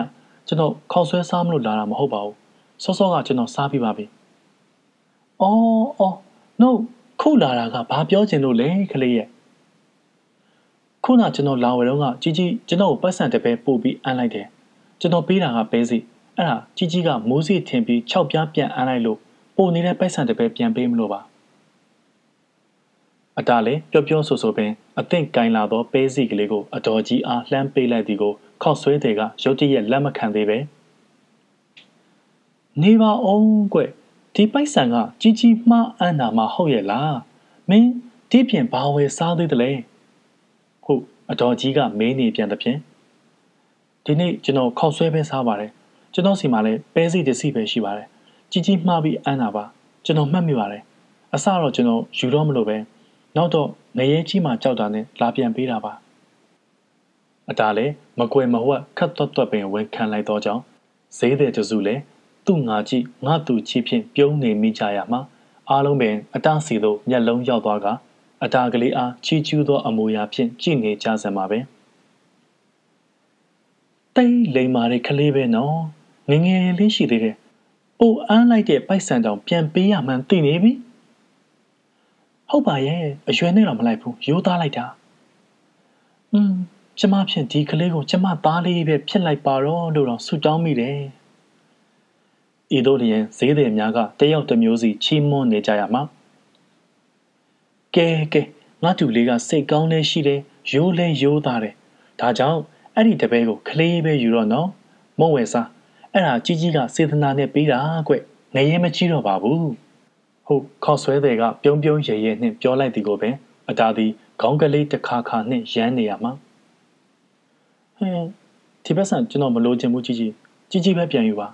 Speaker 1: ကျွန်တော်ခောက်ဆွဲစားမလို့လာတာမဟုတ်ပါဘူးစောစောကကျွန်တော်စားပြီးပါပြီ။အော်အော် no ခုလာတာကဘာပြောချင်လို့လဲခလေးရဲ့ခုနကျွန်တော်လာဝဲတော့ကကြီးကြီးကျွန်တော်ကိုပတ်စံတပဲပို့ပြီးအမ်းလိုက်တယ်ကျွန်တော်ပေးတာကပဲစီအဲ့ဒါကြီးကြီးကမိုးစီထင်ပြီး၆ပြားပြန်အမ်းလိုက်လို့ပို့နေတဲ့ပတ်စံတပဲပြန်ပေးမလို့ပါ အတားလေပျော့ပျော့ဆိုဆိုပင်အသင့်ကင်လာသောပဲစီကလေးကိုအတော်ကြီးအားလှမ်းပေးလိုက်သည်ကိုခောက်ဆွဲတဲ့ကရုတ်တရက်လက်မခံသေးပဲနေပါအောင်ကွဒီပိုက်ဆံကကြီးကြီးမှားအံ့တာမှဟုတ်ရဲ့လားမင်းဒီပြင်ဘာဝယ်စားသေးတယ်လဲဟုတ်အတော်ကြီးကမေးနေပြန်သဖြင့်
Speaker 2: ဒီနေ့ကျွန်တော်ခောက်ဆွဲပဲစားပါတယ်ကျွန်တော်စီမှာလည်းပဲစီတစီပဲရှိပါတယ်ကြီးကြီးမှားပြီးအမ်းတာပါကျွန်တော်မှတ်မိပါတယ်အစတော့ကျွန်တော်ယူတော့မလို့ပဲ နောက်တော့ငရဲကြီးမှကြောက်တာနဲ့လာပြန်ပေးတာပါအတားလည်းမကွယ်မဝက်ခတ်သွက်သွက်ပင်ဝန်ခံလိုက်တော့ကြောင်းဈေးတဲ့တစုလည်းသူ့ငါကြည့်ငါသူချီဖြင့်ပြုံးနေမိကြရမှာအားလုံးပင်အတစီသို့မျက်လုံးရောက်သွားကအတာကလေးအားချီကျူးသောအမူအရာဖြင့်ကြည်နေကြစံပါပဲတိတ်လိမ်မာတဲ့ကလေးပဲနော်ငငယ်လေးရှိသေးတယ်ပိုအမ်းလိုက်တဲ့ပိုက်ဆံတောင်ပြန်ပေးရမှန်းသိနေပြီ ဟုတ်ပါရဲ့အရွယ်နဲ့တော့မလိုက်ဘူးရိုးသားလိုက်တာอืมကျမဖြင့်ဒီကလေးကိုကျမသားလေးပဲဖြစ်လိုက်ပါတော့လို့တော့ဆူတောင်းမိတယ်ဤတို့လျင်ဈေးသည်များကတယောက်တစ်မျိုးစီချီးမွမ်းနေကြရမှာကဲကဲငါတူလေးကစိတ်ကောင်းလေးရှိတယ်ရိုးလဲရိုးသားတယ်ဒါကြောင့်အဲ့ဒီတပည့်ကိုကလေးပဲယူတော့နော်မုံဝယ်စားအဲ့ဒါကြီးကြီးကစေတနာနဲ့ပေးတာကွငရဲမကြီးတော့ပါဘူး ဟုတ်ခေါ်ဆွဲတဲ့ကပြုံးပြုံးရဲရဲနှင့်ပြောလိုက်သည်ကိုပင်အတားသည်ခေါင်းကလေးတစ်ခါခါနှင့်ရမ်းနေရမှာဟင်းဒီဘက်ဆန်ကျွန်တော်မလိုချင်ဘူးကြီးကြီးကြီးကြီးပဲပြန်ယူပါ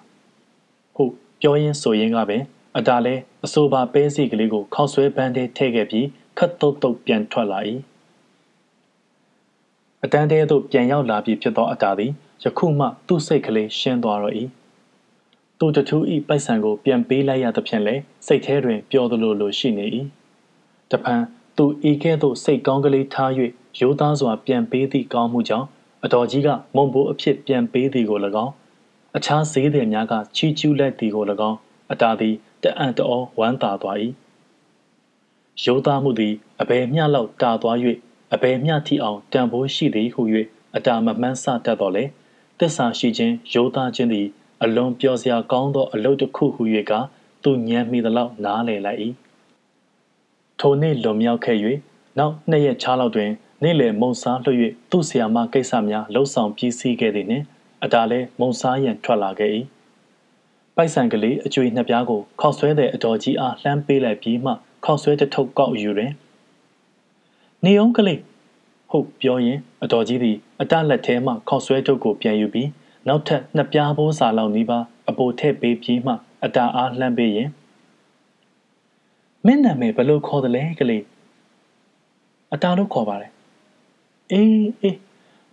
Speaker 2: ဟုတ်ပြောရင်းဆိုရင်းကပဲအတားလဲအဆိုပါပဲစီကလေးကိုခေါက်ဆွဲပန်းထဲထည့်ခဲ့ပြီးခတ်တုတ်တုတ်ပြန်ထွက်လာ၏အတန်းတဲသို့ပြန်ရောက်လာပြီဖြစ်သောအတားသည်ယခုမှသူ့စိတ်ကလေးရှင်းသွားတော့၏ သူတထူးဤပိုက်ဆံကိုပြန်ပေးလိုက်ရသဖြင့်လည်းစိတ်ထဲတွင်ပျော်သလိုလိုရှိနေ၏တဖန်သူဤကဲ့သို့စိတ်ကောင်းကလေးထား၍ရိုးသားစွာပြန်ပေးသည့်ကောင်းမှုကြောင့်အတော်ကြီးကမုံဘိုးအဖြစ်ပြန်ပေးသည်ကို၎င်းအခြားဈေးသည်များကချီးကျူးလိုက်သည်ကို၎င်းအတာသည်တအံ့တော်ဝမ်းသာသွား၏ရိုးသားမှုသည်အဘယ်မျှလောက်တာသွား၍အဘယ်မျှထိအောင်တန်ဖိုးရှိသည်ဟု၍အတာမမှန်းဆတတ်တော်လေတစ္ဆာရှိခြင်းရိုးသားခြင်းသည် အလွန်ပျော်စရာကောင်းသောအလုပ်တစ်ခုဟု၍ကသူညံမိသလောက်နားလည်လိုက်၏ထိုနေ့လွန်မြောက်ခဲ့၍နောက်နှစ်ရက်ခြားလောက်တွင် နေ့လယ်မုံစားလွှတ်၍သူ့ဆရာမကိစ္စများလှုပ်ဆောင်ပြီးစီးခဲ့သည်နှင့်အတားလဲမုံစားရန်ထွက်လာခဲ့၏ပိုက်ဆံကလေးအကျွေနှစ်ပြားကိုခောက်ဆွဲတဲ့အတော်ကြီးအားလှမ်းပေးလိုက်ပြီးမှခောက်ဆွဲတစ်ထုပ်ကောက်ယူတွင်နေအောင်ကလေးဟုတ်ပြောရင်အတော်ကြီးသည်အတလက်ထဲမှခောက်ဆွဲထုတ်ကိုပြန်ယူပြီး နောက်ထပ်နှစ်ပြားဘိုးစာလောက်နီးပါးအပိုထည့်ပေးပြီးမှအတာအားလှမ်းပေးရင်မင်းနာမည်ဘယ်လိုခေါ်တယ်လဲကလေးအတာလို့ခေါ်ပါတယ်အေးအေး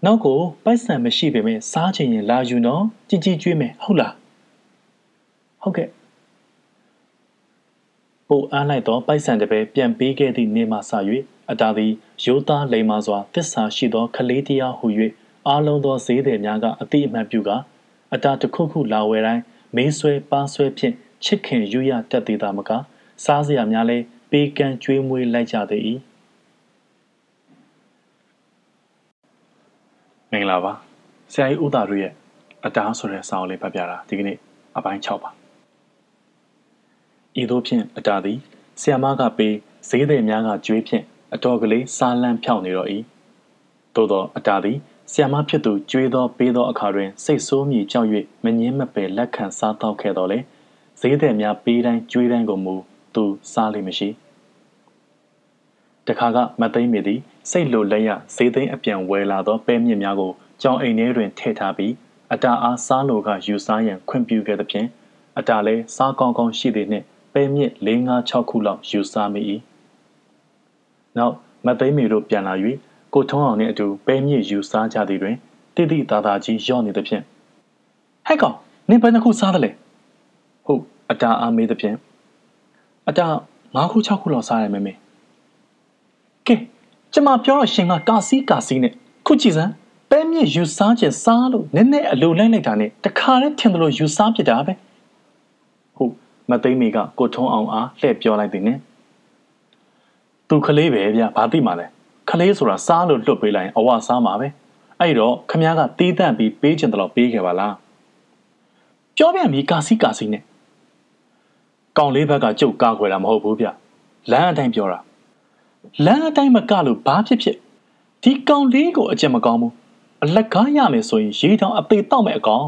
Speaker 2: နောက်ကိုပိုက်ဆံမရှိပေမဲ့စားချင်ရင်လာယူနော်ကြည်ကြည်ကျွေးမယ်ဟုတ်လားဟုတ်ကဲ့ပိုအားလိုက်တော့ပိုက်ဆံတပဲပြန်ပေးခဲ့သည့်နေ့မှစ၍အတာသည်ရိုးသားလိမ္မာစွာသစ္စာရှိသောခလေးတရားဟု၍ အားလုံးသောဈေးသည်များကအတိအမှန်ပြုကအတာတစ်ခုခုလာဝယ်တိုင်းမေးဆွဲပါဆွဲဖြင့်ချစ်ခင်ယူရတတ်သေးတာမကစားစရာများလဲပေးကမ်းကျွေးမွေးလိုက်ကြသေး၏မင်္ဂလာပါဆရာကြီးဦးတာတို့ရဲ့အတားဆိုတဲ့စာအုပ်လေးဖတ်ပြတာဒီကနေ့အပိုင်း6ပါဤသို့ဖြင့်အတားသည်ဆရာမကပေးဈေးသည်များကကျွေးဖြင့်အတော်ကလေးစားလန့်ဖြောင်းနေတော့၏သို့သောအတားသည် ဆီယမဖြစ်သူကြွေးသောပေးသောအခါတွင်စိတ်ဆိုးမြည်ကြောက်၍မငင်းမပယ်လက်ခံစားတော့ခဲ့တော်လေဈေးသည်များပေးတိုင်းကြွေးတိုင်းကိုမူသူစားလိမ့်မရှိတခါကမသိမ့်မိသည်စိတ်လိုလက်ရဈေးသိမ်းအပြန်ဝယ်လာသောပဲမြင့်များကိုကြောင်အိမ်ထဲတွင်ထည့်ထားပြီးအတာအားစားလိုကယူစားရန်ခွင့်ပြုခဲ့သဖြင့်အတာလည်းစားကောင်းကောင်းရှိသည်နှင့်ပဲမြင့်၄၅၆ခုလောက်ယူစားမိ၏နောက်မသိမ့်မီတို့ပြန်လာ၍ ကိုထုံးအောင်နှင့်အတူပဲမြင့်ယူစားကြသည်တွင်တိတိသားသားကြီးရော့နေသဖြင့်ဟဲ့ကောင်နင်ဘယ်နှခုစားသလဲဟုတ်အတာအားမေးသဖြင့်အတာ၅ခု၆ခုလောက်စားရမယ်မေကဲကျမပြောတော့ရှင်ကကာစီကာစီနဲ့ခုကြည့်စမ်းပဲမြင့်ယူစားခြင်းစားလို့နည်းနည်းအလိုလိုက်လိုက်တာနဲ့တခါတည်းထင်တယ်လို့ယူစားပြတာပဲဟုတ်မသိမီကကိုထုံးအောင်အားလှည့်ပြောလိုက်သည်နဲ့သူကလေးပဲဗျဘာသိမှလဲ ခလေးဆိုတာစားလို့လွတ်ပေးလိုက်ရင်အဝစားမှာပဲအဲ့တော့ခမ ्या ကတီးတန့်ပြီးပေးချင်တယ်လို့ပေးခဲ့ပါလားပြောပြန်ပြီကာစီကာစီနဲ့ကောင်လေးဘက်ကကြုတ်ကားခွဲတာမဟုတ်ဘူးဗျလမ်းအတိုင်းပြောတာလမ်းအတိုင်းမကလို့ဘာဖြစ်ဖြစ်ဒီကောင်လေးကိုအကျင့်မကောင်းဘူးအလက်ကားရမယ်ဆိုရင်ရေတောင်အသေးတောက်မယ်အကောင်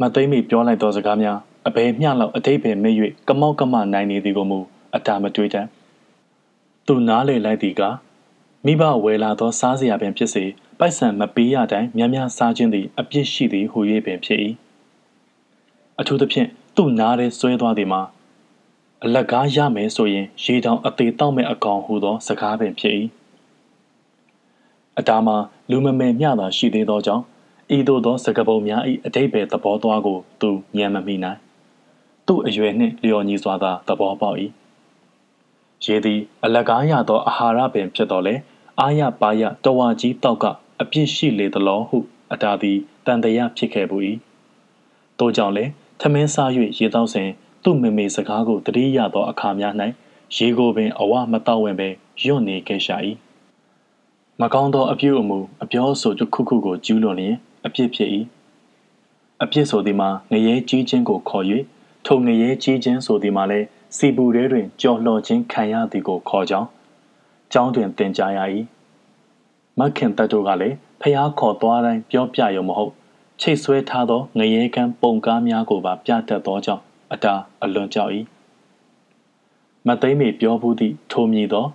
Speaker 2: မသိမိပြောလိုက်သောစကားများအဘယ်မျှလောက်အတိတ်ပဲမေ့၍ကမောက်ကမနိုင်နေသည်ကိုမူအတာမတွေးတတ် သူနားလေလိုက်သည်ကမိဘဝယ်လာသောစားစရာပင်ဖြစ်စေပိုက်ဆံမပေးရတိုင်းများများစားခြင်းသည်အပြစ်ရှိသည်ဟူ၍ပင်ဖြစ်၏အထူးသဖြင့်သူ့နားထဲဆွဲသွားသည်မှာအလက်ကားရမယ်ဆိုရင်ရေတောင်အသေးတောက်မဲ့အကောင်ဟူသော စကားပင်ဖြစ်၏အတားမှာလူမမယ်မျှသာရှိသေးသောကြောင့်ဤသို့သောစကားပုံများ၏အတိတ်ပဲသဘောသွားကိုသူညံမမိနိုင်သူ့အရွယ်နှင့်လျော်ညီစွာသာသဘောပေါက်၏ ရေသည် အလက်ကားရသောအာဟာရပင်ဖြစ်တော်လဲအာရပါရတဝါကြီးတောက်ကအပြစ်ရှိလေသလောဟု အတားသည်တန်တရာဖြစ်ခဲ့ပူ၏တို့ကြောင့်လည်းထမင်းစား၍ရေတောက်စဉ်သူ့မေမေစကားကိုတတိယသောအခါများ၌ရေကိုပင်အဝမတော့ဝင်ပဲယွန့်နေခဲ့ရှာ၏မကောင်းသောအပြုအမူအပြောဆိုတစ်ခုခုကိုကျူးလွန်လျင်အပြစ်ဖြစ်၏အပြစ်ဆိုသည်မှာငရဲကြီးခြင်းကိုခေါ်၍ထိုငရဲကြီးခြင်းဆိုသည်မှာလည်း စီပူထဲတွင်ကြော်လှော်ခြင်းခံရသည်ကိုခေါ်ကြောင်းကျောင်းတွင်သင်ကြားရ၏မခင်တတ်တို့ကလည်းဖျားခေါ်သွားတိုင်းပြောပြရုံမဟုတ်ချိတ်ဆွဲထားသောငရဲကန်းပုံကားများကိုပါပြတတ်သောကြောင့်အတာအလွန်ကြောက်၏မသိမ့်မေပြောဘူးသည့်ထိုမြည်သော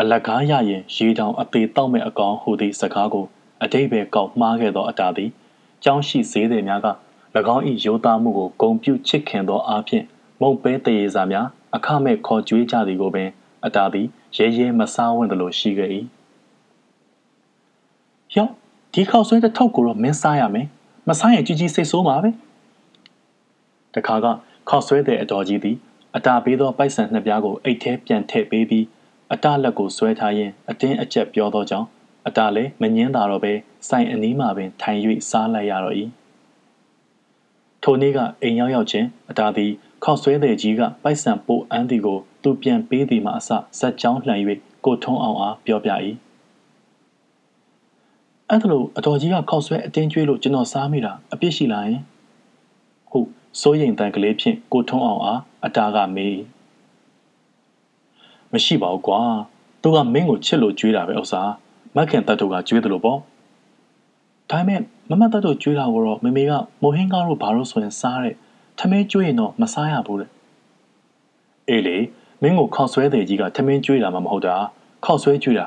Speaker 2: အလကားရရင်ရေတောင်အသေးတောက်မဲ့အကောင်ဟူသည့်စကားကိုအတိတ်ပဲကောက်မှားခဲ့သောအတာသည်ကျောင်းရှိဈေးသည်များက၎င်း၏ရိုးသားမှုကိုဂုံပြုချစ်ခင်သောအားဖြင့် မုံပဲတရေစာများအခမဲ့ခေါ်ကြွေးကြသည်ကိုပင်အတာသည်ရဲရဲမစားဝင့်သလိုရှိခဲ့၏ယောဒီခေါက်ဆွဲတဲ့ထောက်ကိုတော့မင်းစားရမယ်မစားရင်ကြီးကြီးစိတ်ဆိုးမှာပဲတခါကခေါက်ဆွဲတဲ့အတော်ကြီးသည်အတာပေးသောပိုက်ဆံနှစ်ပြားကိုအိတ်ထဲပြန်ထည့်ပေးပြီးအတာလက်ကိုဆွဲထားရင်းအတင်းအကျပ်ပြောသောကြောင့်အတာလည်းမငင်းတာတော့ပဲဆိုင်အနီးမှာပင်ထိုင်၍စားလိုက်ရတော့၏ထိုနေ့ကအိမ်ရောက်ရောက်ချင်းအတာသည် ခေါက်ဆွဲတဲ့ကြီးကပိုက်ဆံပို့အန်းသည်ကိုသူပြန်ပေးသည်မှအစဇက်ကြောင်းလှန်၍ကိုထုံးအောင်အားပြောပြ၏အဲ့ဒါလို့အတော်ကြီးကခောက်ဆွဲအတင်းကျွေးလို့ကျွန်တော်စားမိတာအပြစ်ရှိလားယင်ဟုတ်စိုးရိမ်တန်ကလေးဖြင့်ကိုထုံးအောင်အားအတားကမေးမရှိပါဘူးကွာသူကမင်းကိုချစ်လို့ကျွေးတာပဲဥစ္စာမက်ခင်တတ်တို့ကကျွေးတယ်လို့ပေါ့ဒါပေမဲ့မမတ်တတ်တို့ကျွေးတာကိုတော့မမေကမိုဟင်းကားတို့ဘာလို့ဆိုရင်စားတဲ့ ထမင်းကျွေးရင်တော့မစားရဘူးတဲ့အေးလေမင်းကိုခောက်ဆွဲတဲ့ကြီးကထမင်းကျွေးတာမှမဟုတ်တာခောက်ဆွဲကျွေးတာ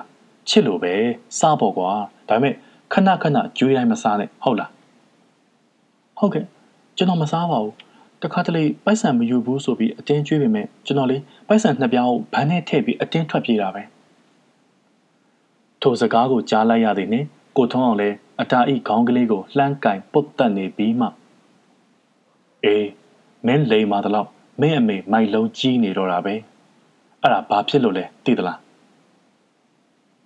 Speaker 2: ချစ်လို့ပဲစားပေါ့ကွာဒါပေမဲ့ခဏခဏကျွေးတိုင်းမစားနဲ့ဟုတ်လားဟုတ်ကဲ့ကျွန်တော်မစားပါဘူးတခါတလေပိုက်ဆံမယူဘူးဆိုပြီးအတင်းကျွေးပေမဲ့ကျွန်တော်လေပိုက်ဆံနှစ်ပြောင်းကိုဘန်းနဲ့ထည့်ပြီးအတင်းထွက်ပြေးတာပဲထိုစကားကိုကြားလိုက်ရသည်နှင့်ကိုထုံးအောင်လဲအတာဤခေါင်းကလေးကိုလှမ်းကင်ပုတ်တက်နေပြီးမှအေး မင်းလိမ်မာတော့မင်းအမေမိုက်လုံးကြီးနေတော့တာပဲအဲ့ဒါဘာဖြစ်လို့လဲသိသလား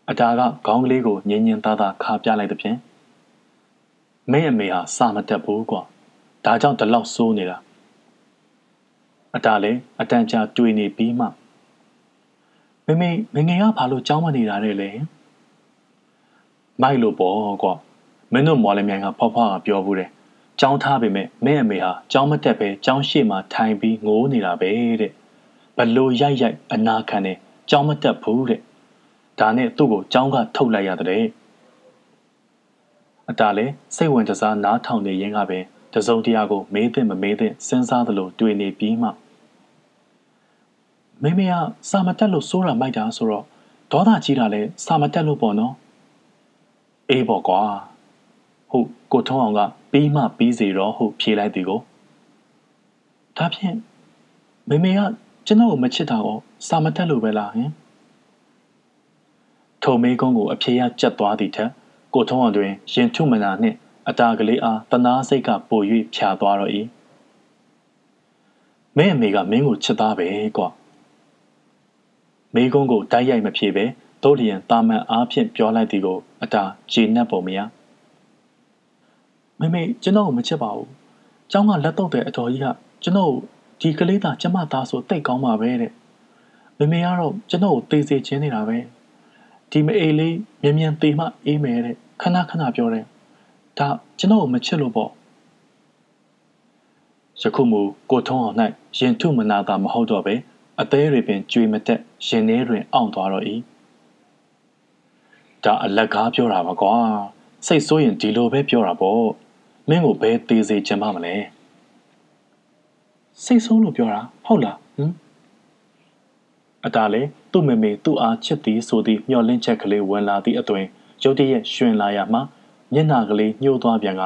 Speaker 2: အတားကခေါင်းကလေးကိုငင်းငင်းသားသားခါပြလိုက်သဖြင့်မင်းအမေဟာစာမတက်ဘူးကွာဒါကြောင့်ဒီလောက်စိုးနေတာအတားလည်းအတန်ကြာတွေ့နေပြီးမှမမေငငယ်ကဘာလို့ကြောင်းမနေတာလဲလဲမိုက်လို့ပေါ့ကွာမင်းတို့မော်လမြိုင်ကဖောက်ဖောက်ကပြောဘူးတယ် ကြောင်းထားပေမဲ့မင်းအမေဟာကြောင်းမတက်ပဲကြောင်းရှိမှထိုင်ပြီးငိုးနေတာပဲတဲ့ဘလို့ရိုက်ရိုက်အနာခံနေကြောင်းမတက်ဘူးတဲ့ဒါနဲ့သူ့ကိုကြောင်းကထုတ်လိုက်ရတဲ့အတားလည်းစိတ်ဝင်စားနားထောင်နေရင်းကပဲတစုံတရာကိုမေးသင့်မမေးသင့်စဉ်းစားသလိုတွေ့နေပြီးမှမိမေကစာမတက်လို့စိုးတာမိုက်တာဆိုတော့ဒေါသကြီးတာလဲစာမတက်လို့ပေါ့နော်အေးပေါ့ကွာဟုတ်ကိုထုံးအောင်က ပြီးမှပြီးစီတော့ဟုတ်ဖြေလိုက်သည်ကိုဒါဖြင့်မေမေကကျွန်တော်ကိုမချစ်တာကိုစာမတက်လို့ပဲလားဟင်ထုံမေးကုန်းကိုအဖြေရကြက်သွားသည့်ထက်ကိုထုံးအောင်တွင်ရင်ထုမနာနှင့်အတာကလေးအားတနာစိတ်ကပို၍ဖြာသွားတော့၏မင်းအမေကမင်းကိုချစ်သားပဲကွာမေကုန်းကိုတိုက်ရိုက်မဖြေပဲဒုတ်လျံတာမန်အားဖြင့်ပြောလိုက်သည်ကိုအတာဂျေနက်ပုံမရ မမေကျွန်တော်ကိုမချစ်ပါဘူး။ကျောင်းကလက်တော့တဲ့အတော်ကြီးကကျွန်တော်ဒီကလေးသားကျမသားဆိုတိတ်ကောင်းပါပဲတဲ့။မမေကတော့ကျွန်တော်ကိုသေစေခြင်းနေတာပဲ။ဒီမအေးလေးမြ мян သေမှအေးမယ်တဲ့။ခဏခဏပြောတယ်။ဒါကျွန်တော်ကိုမချစ်လို့ပေါ့။ယခုမူကိုထုံးအောင်၌ရင်ထုမနာတာမဟုတ်တော့ပဲအသေးတွေပင်ကြွေမတက်ရင်ထဲတွင်အောင့်သွားတော့၏ဒါအလက်ကားပြောတာပါကွာစိတ်ဆိုးရင်ဒီလိုပဲပြောတာပေါ့ မင်းကိုဘယ်သေးစေချင်မှမလဲစိတ်ဆိုးလို့ပြောတာဟုတ်လားဟင်အတားလေသူ့မမေသူ့အားချစ်သည်ဆိုသည့်မျှော်လင့်ချက်ကလေးဝင်လာသည့်အသွင်ရုတ်တရက်ရှင်လာရမှမျက်နှာကလေးညှိုးသွားပြန်က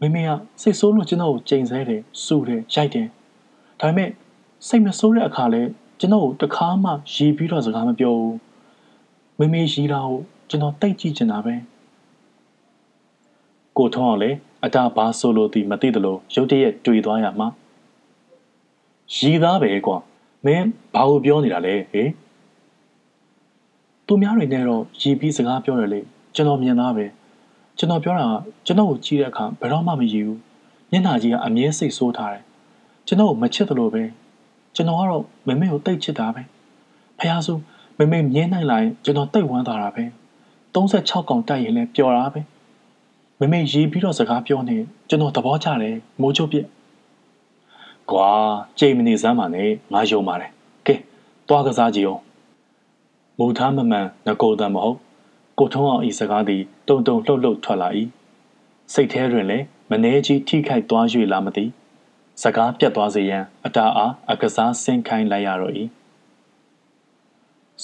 Speaker 2: မမေကစိတ်ဆိုးလို့ကျွန်တော်ကိုချိန်ဆတယ်စူတယ်ရိုက်တယ်ဒါပေမဲ့စိတ်မဆိုးတဲ့အခါလဲကျွန်တော်ကိုတခါမှရီးပြီးတော့စကားမပြောဘူးမမေရီးတာကိုကျွန်တော်တိတ်ကြည့်ချင်တာပဲ ကိုထုံးအောင်လေအတားဘာဆိုလို့ဒီမသိတယ်လို့ရုတ်တရက်တွေ့သွားရမှရီးသားပဲကွာမင်းဘာကိုပြောနေတာလဲဟေးသူများတွေနဲ့တော့ရီးပြီးစကားပြောတယ်လေကျွန်တော်မြင်သားပဲကျွန်တော်ပြောတာကကျွန်တော်ကိုကြည့်တဲ့အခါဘယ်တော့မှမရီးဘူးမျက်နှာကြီးကအမြဲစိတ်ဆိုးထားတယ်ကျွန်တော်ကိုမချစ်တယ်လို့ပဲကျွန်တော်ကတော့မမေကိုတိတ်ချစ်တာပဲဖះဆိုမမေမြင်နိုင်လာရင်ကျွန်တော်တိတ်ဝမ်းသာတာပဲ36កောင်တိုက်ရင်လည်းပျော်တာပဲ မမေရေးပြီးတော့စကားပြောနေကျွန်တော်သဘောကျတယ်မိုးချုပ်ပြက်ကွာကြိမ်မနေစမ်းပါနဲ့ငါယုံပါတယ်ကဲသွားကစားကြည့်အောင်မူထားမမှန်ငကိုတန်မဟုတ်ကိုထုံးအောင်ဤစကားသည်တုံတုံလှုပ်လှုပ်ထွက်လာ၏စိတ်ထဲတွင်လည်းမနှဲကြီးထိခိုက်သွား၍လာမသည်စကားပြတ်သွားစေရန်အတားအားအကစားဆင်းခိုင်းလိုက်ရတော့၏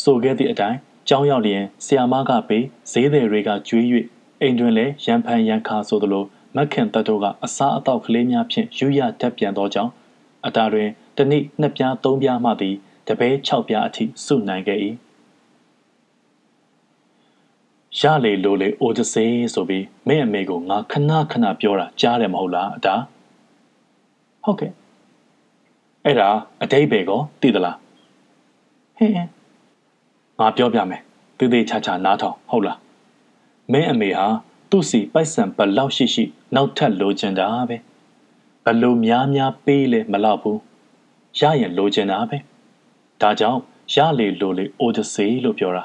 Speaker 2: ဆိုခဲ့သည့်အတိုင်းကြောင်းရောက်လျင်ဆီယာမကပေးဈေးသည်တွေကကျွေး၍ အိမ်တွင်လည်းရန်ဖန်ရန်ခါဆိုသလိုမက်ခင်တတ်တို့ကအစားအသောက်ကလေးများဖြင့်ယူရတက်ပြန်သောကြောင့်အတားတွင်တနည်းနှစ်ပြားသုံးပြားမှသည်တပဲ6ပြားအထိစုနိုင်ခဲ့၏ရလေလိုလေအိုဒစေးဆိုပြီးမင်းအမေကိုငါခဏခဏပြောတာကြားတယ်မဟုတ်လားအတားဟုတ်ကဲ့အဲ့ဒါအတိတ်ပဲကောသိသလားဟင်းငါပြောပြမယ်တေးသေးချာချာနားထောင်ဟုတ်လား မင်းအမေဟာသူ့စီပိုက်ဆံဘလောက်ရှိရှိ နောက်ထပ်လိုချင်တာပဲဘလို့များများပေးလဲမလောက်ဘူးရရင်လိုချင်တာပဲဒါကြောင့်ရလေလိုလေအိုဒစေးလို့ပြောတာ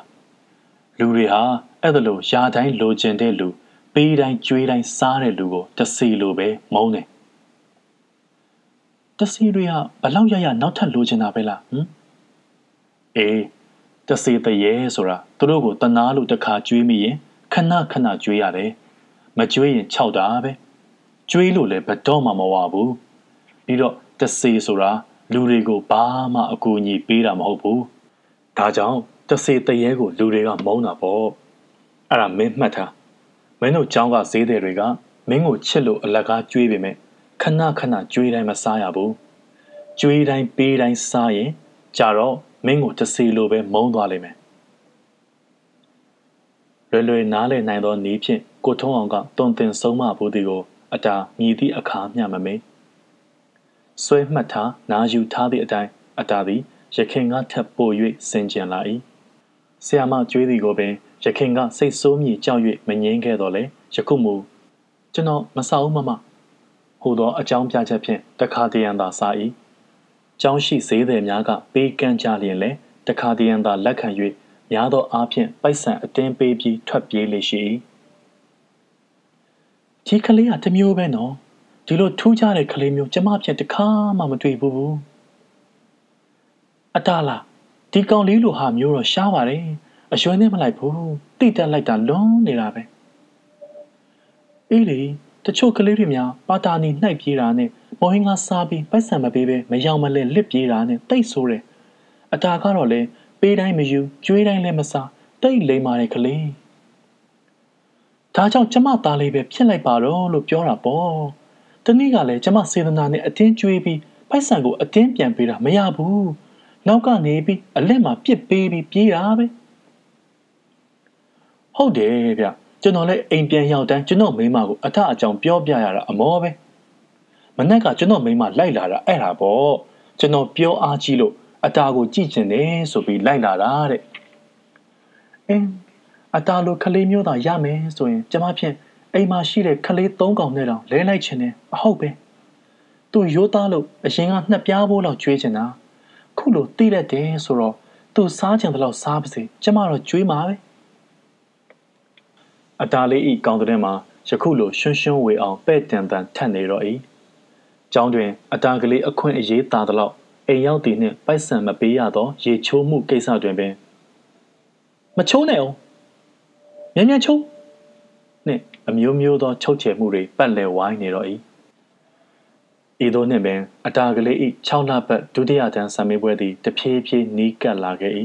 Speaker 2: လူတွေဟာအဲ့ဒါလို့ယာတိုင်းလိုချင်တဲ့လူပေးတိုင်းကြွေးတိုင်းစားတဲ့လူကိုတစီလိုပဲမုန်းတယ်တစီတွေကဘလောက်ရရနောက်ထပ်လိုချင်တာပဲလားဟမ်အေးတစီတရေဆိုတာသူတို့ကိုတနာလို့တခါကြွေးမိရင်ခ ဏခဏကြွေးရတယ်မကြွေးရင်ခြောက်တာပဲကြွေးလို့လည်းဘတော့မှမဝဘူးပြီးတော့တစေဆိုတာလူတွေကိုဘာမှအကူအညီပေးတာမဟုတ်ဘူးဒါကြောင့်တစေတရေကိုလူတွေကမုန်းတာပေါ့အဲ့ဒါမင်းမှတ်ထားမင်းတို့ကြောင်းကဈေးတဲ့တွေကမင်းကိုချစ်လို့အလကားကြွေးပေမဲ့ခဏခဏကြွေးတိုင်းမစားရဘူးကြွေးတိုင်းပေးတိုင်းစားရင်ကြတော့မင်းကိုတစေလိုပဲမုန်းသွားလိမ့်မယ် လွယ်လွယ်နားလည်နိုင်သောနည်းဖြင့်ကိုထုံးအောင်ကတုံတင်ဆုံးမဖို့ဒီကိုအတာမြည်သည့်အခါမျှမမေးဆွဲမှတ်ထားနာယူထားသည့်အတိုင်းအတာသည်ရခင်ကထပ်ပို၍စင်ကြံလာ၏ဆရာမကြွေးသည်ကိုပင်ရခင်ကစိတ်ဆိုးမြည်ကြောက်၍မငြင်းခဲ့တော့လေယခုမူကျွန်တော်မဆောက်မမဟိုသောအကြောင်းပြချက်ဖြင့်တခါတရံသာစား၏ကျောင်းရှိဈေးသည်များကပေးကမ်းကြလျင်လည်းတခါတရံသာလက်ခံ၍ များသောအားဖြင့်ပိုက်ဆံအတင်းပေးပြီးထွက်ပြေးလေရှိ၏ဒီကလေးကတမျိုးပဲနော်ဒီလိုထူးခြားတဲ့ကလေးမျိုးကျမဖြင့်တခါမှမတွေ့ဘူးအတားလားဒီကောင်လေးလိုဟာမျိုးတော့ရှားပါတယ်အရွယ်နဲ့မလိုက်ဘူးတိတက်လိုက်တာလွန်နေတာပဲအေးလေတချို့ကလေးတွေများပါတာနီနှိုက်ပြေးတာနဲ့မော်ဟင်းကစားပြီးပိုက်ဆံမပေးပဲမယောင်မလဲလစ်ပြေးတာနဲ့တိတ်ဆိုးတယ်အတာကတော့လေ ပေးတိုင်းမယူကျွေးတိုင်းလည်းမစားတိတ်လိမ်မာတဲ့ကလေးဒါကြောင့်ကျမသားလေးပဲဖြစ်လိုက်ပါတော့လို့ပြောတာပေါ့တနည်းကလည်းကျမစေတနာနဲ့အတင်းကျွေးပြီးပိုက်ဆံကိုအတင်းပြန်ပေးတာမရဘူးနောက်ကနေပြီးအလက်မှာပြစ်ပေးပြီးပြေးတာပဲဟုတ်တယ်ဗျကျွန်တော်လည်းအိမ်ပြန်ရောက်တိုင်းကျွန်တော်မိမကိုအထအကြောင်းပြောပြရတာအမောပဲမနက်ကကျွန်တော်မိမလိုက်လာတာအဲ့ဒါပေါ့ကျွန်တော်ပြောအားကြီးလို့ အတာကိုကြည့်ကျင်တယ်ဆိုပြီးလိုက်လာတာတဲ့အင်းအတာလိုခလေးမျိုးသာရမယ်ဆိုရင်ကျမဖြင့်အိမ်မှာရှိတဲ့ခလေး၃កောင်နဲ့တောင်လဲလိုက်ချင်တယ်အဟုတ်ပဲသူရိုးသားလို့အရင်ကနှစ်ပြားဖို့လောက်ကျွေးချင်တာခုလိုတိရက်တယ်ဆိုတော့သူစားချင်တဲ့လောက်စားပါစေကျမတော့ကျွေးမှာပဲအတာလေးဤကောင်းတဲ့မှာယခုလိုရွှွှွှွှဝေအောင်ပဲ့တန်တန်ထက်နေတော့၏ကျောင်းတွင်အတာကလေးအခွင့်အရေးသာသလောက် အိမ်ရောက်တည်နှင့်ပိုက်ဆံမပေးရသော ရေချိုးမှုကိစ္စတွင်ပင်မချိုးနဲ့အောင်မြန်မြန်ချိုးနှင့်အမျိုးမျိုးသောချုပ်ချယ်မှုတွေပတ်လည်ဝိုင်းနေတော့၏ဤသို့နှင့်ပင်အတာကလေး၏6လပတ်ဒုတိယတန်းဆံမေးပွဲသည်တဖြည်းဖြည်းနီးကပ်လာခဲ့၏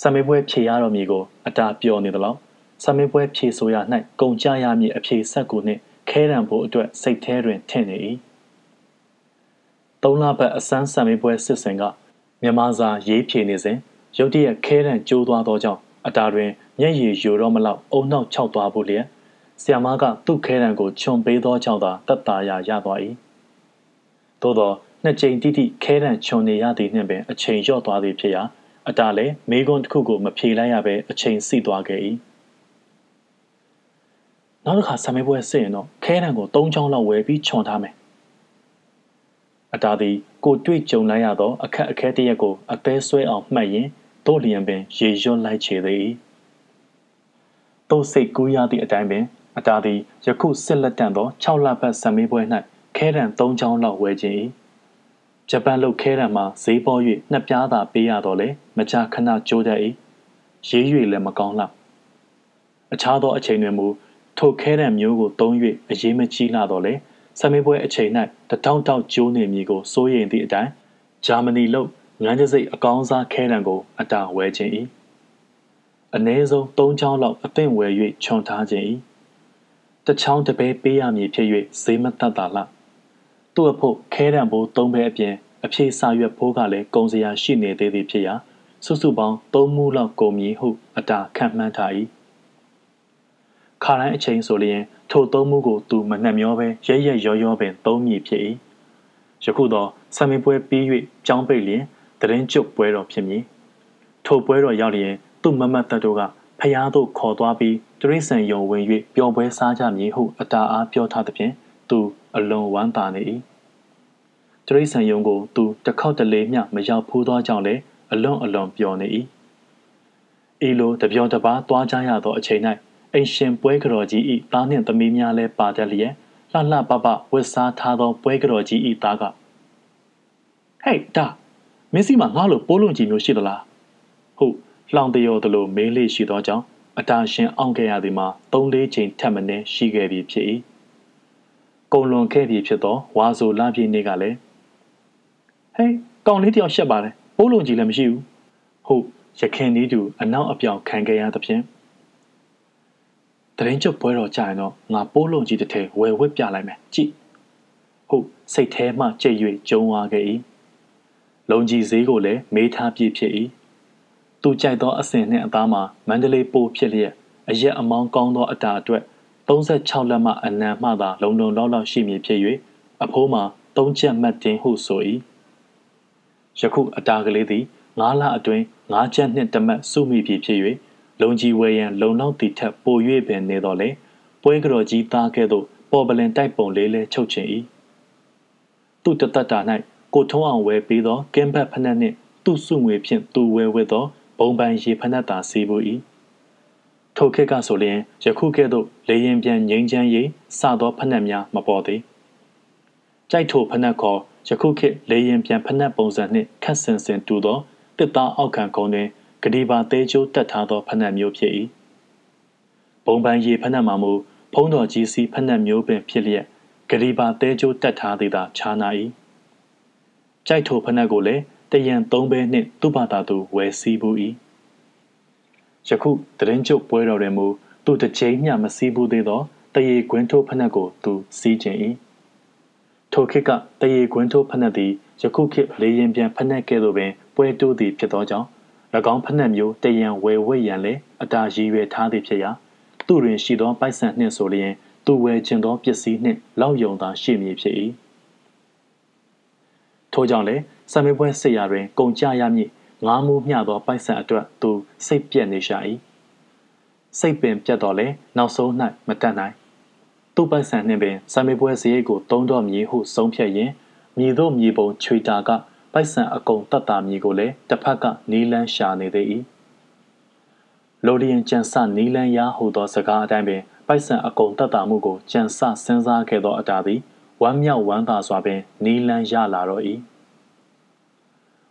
Speaker 2: ဆံမေးပွဲဖြေရတော်မူကိုအတာပျော်နေသလောက်ဆံမေးပွဲဖြေဆိုရ၌ကုန်ကြရမည်အဖြေဆက်ကိုနှင့်ခဲရန်ဖို့အတွက်စိတ်ထဲတွင်ထင်နေ၏ သုံးလပတ်အစမ်းဆံမေးပွဲစစ်စင်ကမြန်မာစာရေးဖြေနေစဉ်ရုတ်တရက်ခဲရန်ကျိုးသွားသောကြောင့်အတာတွင်မျက်ရည်ယိုတော့မလောက်အုံနောက်ခြောက်သွားဖို့လျက်ဆီယမကသူ့ခဲရန်ကိုခြုံပေးသောကြောင့်သာတတ်တာရရသွား၏သို့သောနှစ်ကြိမ်တိတိခဲရန်ခြုံနေရသည်နှင့်ပင်အချိန်လျော့သွားသည်ဖြစ်ရာအတားလည်းမေကွန်းတစ်ခုကိုမဖြေလိုက်ရဘဲအချိန်စီသွားခဲ့၏နောက်တစ်ခါဆံမေးပွဲစစ်ရင်တော့ခဲရန်ကို၃ချောင်းလောက်ဝယ်ပြီးခြုံထားမယ် အတားသည်ကိုတွေ့ကြုံလိုက်ရသောအခက်အခဲတရက်ကိုအသေးဆွဲအောင်မှတ်ရင်တို့လျင်ပင်ရေရွတ်လိုက်ချေသည်၏တို့စိတ်ကူးရသည့်အတိုင်းပင်အတားသည်ယခုစစ်လက်တန့်သော6လပတ်ဆံမေးပွဲ၌ခဲရန်၃ချောင်းလောက်ဝယ်ခြင်း၏ဂျပန်လုတ်ခဲရံမှာဈေးပေါ်၍နှစ်ပြားသာပေးရတော့လေမကြာခဏကြိုးတတ်၏ရေး၍လည်းမကောင်းလောက်အခြားသောအချိန်တွင်မူထိုခဲရံမျိုးကိုသုံး၍အရေးမကြီးလာတော့လေ ဆမေးပွဲအချိန်၌တထောင်တောက်ကျိုးနေမည်ကိုစိုးရိမ်သည့်အတိုင်းဂျာမနီလုတ်ငန်းကျစိတ်အကောင်းစားခဲရံကိုအတာဝဲခြင်း၏အ ਨੇ ဆုံး၃ချောင်းလောက်အသင့်ဝယ်၍ခြုံထားခြင်း၏တချောင်းတပဲပေးရမည်ဖြစ်၍ဈေးမတတ်တာလားသူ့အဖို့ခဲတံဘိုးသုံးဘဲအပြင်အဖြေစာရွက်ဘိုးကလည်းကုံစရာရှိနေသေးသည်ဖြစ်ရာစုစုပေါင်း၃မူလောက်ကုန်မည်ဟုအတာခံမှန်းထား၏ခါတိုင်းအချိန်ဆိုလျင် ထိုသုံးမူကိုသူမနှက်မျောပဲရဲရဲရောရောပင်သုံးမည်ဖြစ်၏ယခုတော့ဆံမင်းပွဲပြီး၍ကြောင်းပိတ်လျင်တရင်ကျုပ်ပွဲတော်ဖြစ်မည်ထိုပွဲတော်ရောက်လျင်သူ့မမတ်တတို့ကဖျားသို့ခေါ်သွားပြီးတရိษံယုံဝင်၍ပျော်ပွဲစားကြမည်ဟုအတာအားပြောထားသဖြင့်သူအလွန်ဝမ်းသာနေ၏တရိษံယုံကိုသူတစ်ခေါက်တလေမျှမရောက်ဖူးသောကြောင့်လည်းအလွန်အလွန်ပျော်နေ၏ဤလိုတပြောတပါသွားကြရသောအချိန်၌ အိမ်ရှင်ပွဲကတော်ကြီး၏သားနှင့်သမီးများလည်းပါတတ်လျက်လှလှပပဝတ်စားထားသောပွဲကတော်ကြီး၏သားကဟေးဒါမင်းစီမှာငါ့လိုပိုးလုံးကြီးမျိုးရှိသလားဟုတ်လှောင်တရော်တလိုမေးလေးရှိသောကြောင့်အတာရှင်အောင်ခဲ့ရသည်မှာ၃-၄ချိန်ထပ်မင်းရှိခဲ့ပြီဖြစ်၏ကုံလွန်ခဲ့ပြီဖြစ်သောဝါဆိုလာပြည့်နေ့ကလည်းဟေးကောင်လေးတယောက်ရှက်ပါတယ်ပိုးလုံးကြီးလည်းမရှိဘူးဟုတ်ရခင်နီးတူအနောက်အပြောင်ခံခဲ့ရသဖြင့် တရင်ကျုပ်ပွဲတော်ကြာရင်တော့ငါပိုးလုံးကြီးတစ်ထည်ဝယ်ဝက်ပြလိုက်မယ်ကြည့်ဟုတ်စိတ်แท้မှကြိတ်၍ကျုံသွားခဲ့၏လုံကြီးဈေးကိုလည်းမေးထားပြည့်ဖြစ်၏သူကြိုက်သောအစင်နှင့်အသားမှာမန္တလေးပိုးဖြစ်လျက်အရက်အမောင်းကောင်းသောအတာအတွက်36လက်မှအနံမှသာလုံလုံလောက်လောက်ရှိမည်ဖြစ်၍အဖိုးမှာ3ချက်မှတ်တင်ဟုဆို၏ယခုအတာကလေးသည်9လအတွင်း9ချက်နှင့်တမတ်စုမိပြီဖြစ်၍ လုံကြီးဝဲရန်လုံလောက်သည့်ထက်ပို၍ပင်နေတော်လေပွဲကတော်ကြီးသားကဲ့သို့ပေါ်ပလင်တိုက်ပုံလေးလဲချုပ်ချင်၏သူတတတာ၌ကိုထုံးအောင်ဝဲပြီးသောကင်းဘတ်ဖနက်နှင့်သူ့စုငွေဖြင့်သူဝဲဝဲသောဘုံပန်ရေဖနက်သာစီးပူ၏ထိုခေတ်ကဆိုလျင်ယခုကဲ့သို့လေရင်ပြန်ငိမ့်ချမ်းရေးစသောဖနက်များမပေါ်သေးကြိုက်ထိုဖနက်ခေါ်ယခုခေတ်လေရင်ပြန်ဖနက်ပုံစံနှင့်ခက်ဆင်ဆင်တူသောတစ်သားအောက်ခံကုန်းတွင် ဂဒီပါသေးချိုးတက်ထားသောဖနက်မျိုးဖြစ်၏ဘုံပန်းရေဖနက်မှာမူဖုံးတော်ကြီးစီဖနက်မျိုးပင်ဖြစ်လျက်ဂဒီပါသေးချိုးတက်ထားသည်သာခြားနာ၏ကြိုက်ထိုဖနက်ကိုလည်းတရံသုံးဘဲနှင့်သူ့ဘာသာသူဝယ်စီးဘူး၏ယခုတရင်ကျုပ်ပွဲတော်တွင်မူသူတစ်ချိန်မျှမစည်းဘူးသေးသောတရေကွင်းထိုးဖနက်ကိုသူစီးခြင်း၏ထိုခေတ်ကတရေကွင်းထိုးဖနက်သည်ယခုခေတ်လေရင်ပြန်ဖနက်ကဲ့သို့ပင်ပွဲတိုးသည်ဖြစ်သောကြောင့်၎ င်းဖနက်မျိုးတရံဝယ်ဝဲရန်လည်းအတာရည်ရွယ်ထားသည်ဖြစ်ရာသူတွင်ရှိသောပိုက်ဆံနှင့်ဆိုလျင်သူဝယ်ခြင်းသောပစ္စည်းနှင့်လောက်ယုံသာရှိမည်ဖြစ်၏ထို့ကြောင့်လည်းဆံမေးပွဲဆရာတွင်ကုန်ကြရမည်ငားမှုမျှသောပိုက်ဆံအတွက်သူစိတ်ပြက်နေရှာ၏စိတ်ပင်ပြတ်တော်လဲနောက်ဆုံး၌မတတ်နိုင်သူ့ပိုက်ဆံနှင့်ပင်ဆံမေပွဲစရိတ်ကိုတုံးတော်မည်ဟုဆုံးဖြတ်ရင်မြည်တို့မြည်ပုံချွေတာက ပိုက်ဆံအကုန်တတ်တာမည်ကိုလည်းတစ်ဖက်ကနီးလန်းရှာနေသေး၏လိုလျင်ကြံစနီးလန်းရဟုသောစကားအတိုင်းပင်ပိုက်ဆံအကုန်တတ်တာမှုကိုကြံစစဉ်းစားခဲ့သောအတာသည်ဝမ်းမြောက်ဝမ်းသာစွာပင်နီးလန်းရလာတော့၏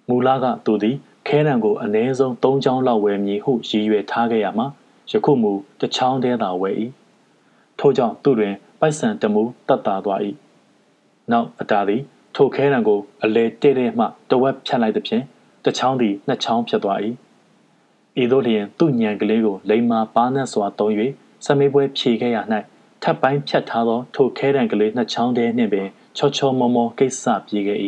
Speaker 2: မူလကသူသည်ခဲတံကိုအ ਨੇ ဆုံး၃ချောင်းလောက်ဝယ်မည်ဟုရည်ရွယ်ထားခဲ့ရမှာယခုမူတစ်ချောင်းတည်းသာဝယ်၏ထို့ကြောင့်သူတွင်ပိုက်ဆံတမူတတ်တာသွား၏နောက်အတာသည် ထိုခဲတံကိုအလဲတဲ့တဲ့မှတဝက်ဖြတ်လိုက်သဖြင့်တစ်ချောင်းသည်နှစ်ချောင်းဖြတ်သွား၏ဤသို့လျင်သူ့ညံကလေးကိုလိမ္မာပါးနှံ့စွာသုံး၍စမေးပွဲဖြေခဲ့ရ၌ထပ်ပိုင်းဖြတ်ထားသောထိုခဲတံကလေးနှစ်ချောင်းတည်းနှင့်ပင်ချောချောမောမောကိစ္စပြေခဲ့၏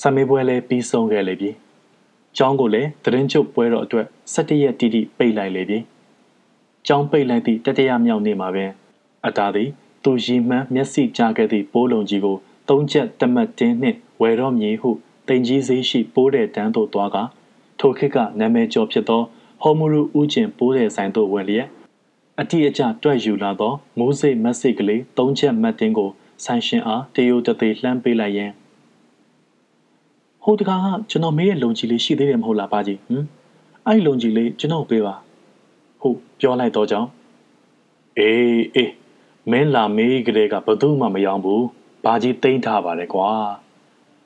Speaker 2: စမေးပွဲလည်းပြီးဆုံးခဲ့လေပြီ။ကျောင်းကိုလည်းသတင်းချုပ်ပွဲတော်အတွက်17ရက်တိတိပိတ်လိုက်လေပြီ။ကျောင်းပိတ်လိုက်သည့်တတိယမြောက်နေ့မှာပင်အတားသည် သူရီမှန်းမျက်စိကြားခဲ့သည့်ပိုးလုံးကြီးကိုသုံးချက်တမတ်တင်းနှင့်ဝယ်တော့မြေဟုတင်ကြီးစေးရှိပိုးတဲ့တန်းသို့သွားကထိုခေတ်ကနာမည်ကျော်ဖြစ်သောဟော်မူရူဦးကျင်ပိုးတဲ့ဆိုင်သို့ဝင်လျက်အတိအကျတွက်ယူလာသောမိုးစိတ်မက်စိတ်ကလေးသုံးချက်မတ်တင်းကိုဆိုင်ရှင်အားတယိုတသေးလှမ်းပေးလိုက်ရန်ဟိုတကားကကျွန်တော်မေးရဲ့လုံကြီးလေးရှိသေးတယ်မဟုတ်လားပါကြီးဟမ်အဲ့လုံကြီးလေးကျွန်တော်ပေးပါဟုတ်ပြောလိုက်တော့ကြောင်းအေးအေး မင်းလာမေးကလေးကဘယ်သူမှမယောင်းဘူးဘာကြီးတိမ့်ထားပါလေကွာ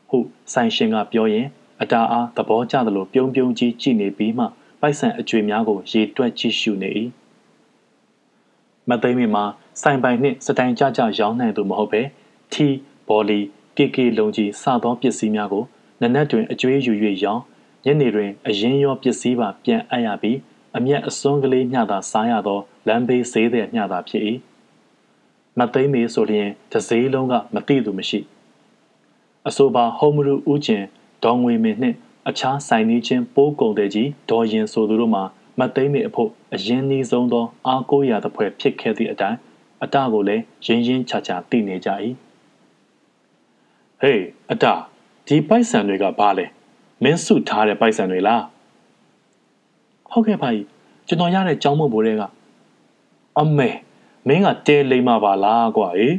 Speaker 2: ဟုတ်ဆိုင်ရှင်ကပြောရင်အတားအားသဘောကျသလိုပြုံးပြုံးကြီးကြည့်နေပြီးမှပိုက်ဆံအကျွေများကိုရေတွက်ကြည့်ရှုနေ၏မသိမ့်မီမှာဆိုင်ပိုင်နှင့်စတိုင်ကြကြရောင်းနိုင်သူမဟုတ်ပဲထီဘော်လီကေကေလုံကြီးစသောပစ္စည်းများကိုနနက်တွင်အကျွေးယူ၍ရောင်းညနေတွင်အရင်ရောပစ္စည်းပါပြန်အပ်ရပြီးအမျက်အစွန်းကလေးမျှသာစားရသောလမ်းဘေးဈေးသည်မျှသာဖြစ်၏ မသိမ့်မေဆိုလျင်တစည်းလုံးကမသိသူမရှိအဆိုပါဟုံမရူဦးကျင်ဒေါငွေမင်းနှင့်အခြားဆိုင်နေချင်းပိုးကုံတဲ့ကြီးဒေါ်ရင်ဆိုသူတို့မှာမသိမ့်မေအဖို့အရင်နီးဆုံးသောအားကိုးရာတစ်ဖွဲ့ဖြစ်ခဲ့သည့်အတိုင်းအတကိုလည်းရင်းရင်းချာချာသိနေကြ၏ဟေးအတဒီပိုက်ဆံတွေကဘာလဲမင်းစုထားတဲ့ပိုက်ဆံတွေလားဟုတ်ကဲ့ပါကြီးကျွန်တော်ရတဲ့ကြောင်းမဘိုးတွေက အမေ မင်းကတဲလိမ့်မပါလားကွာဟေး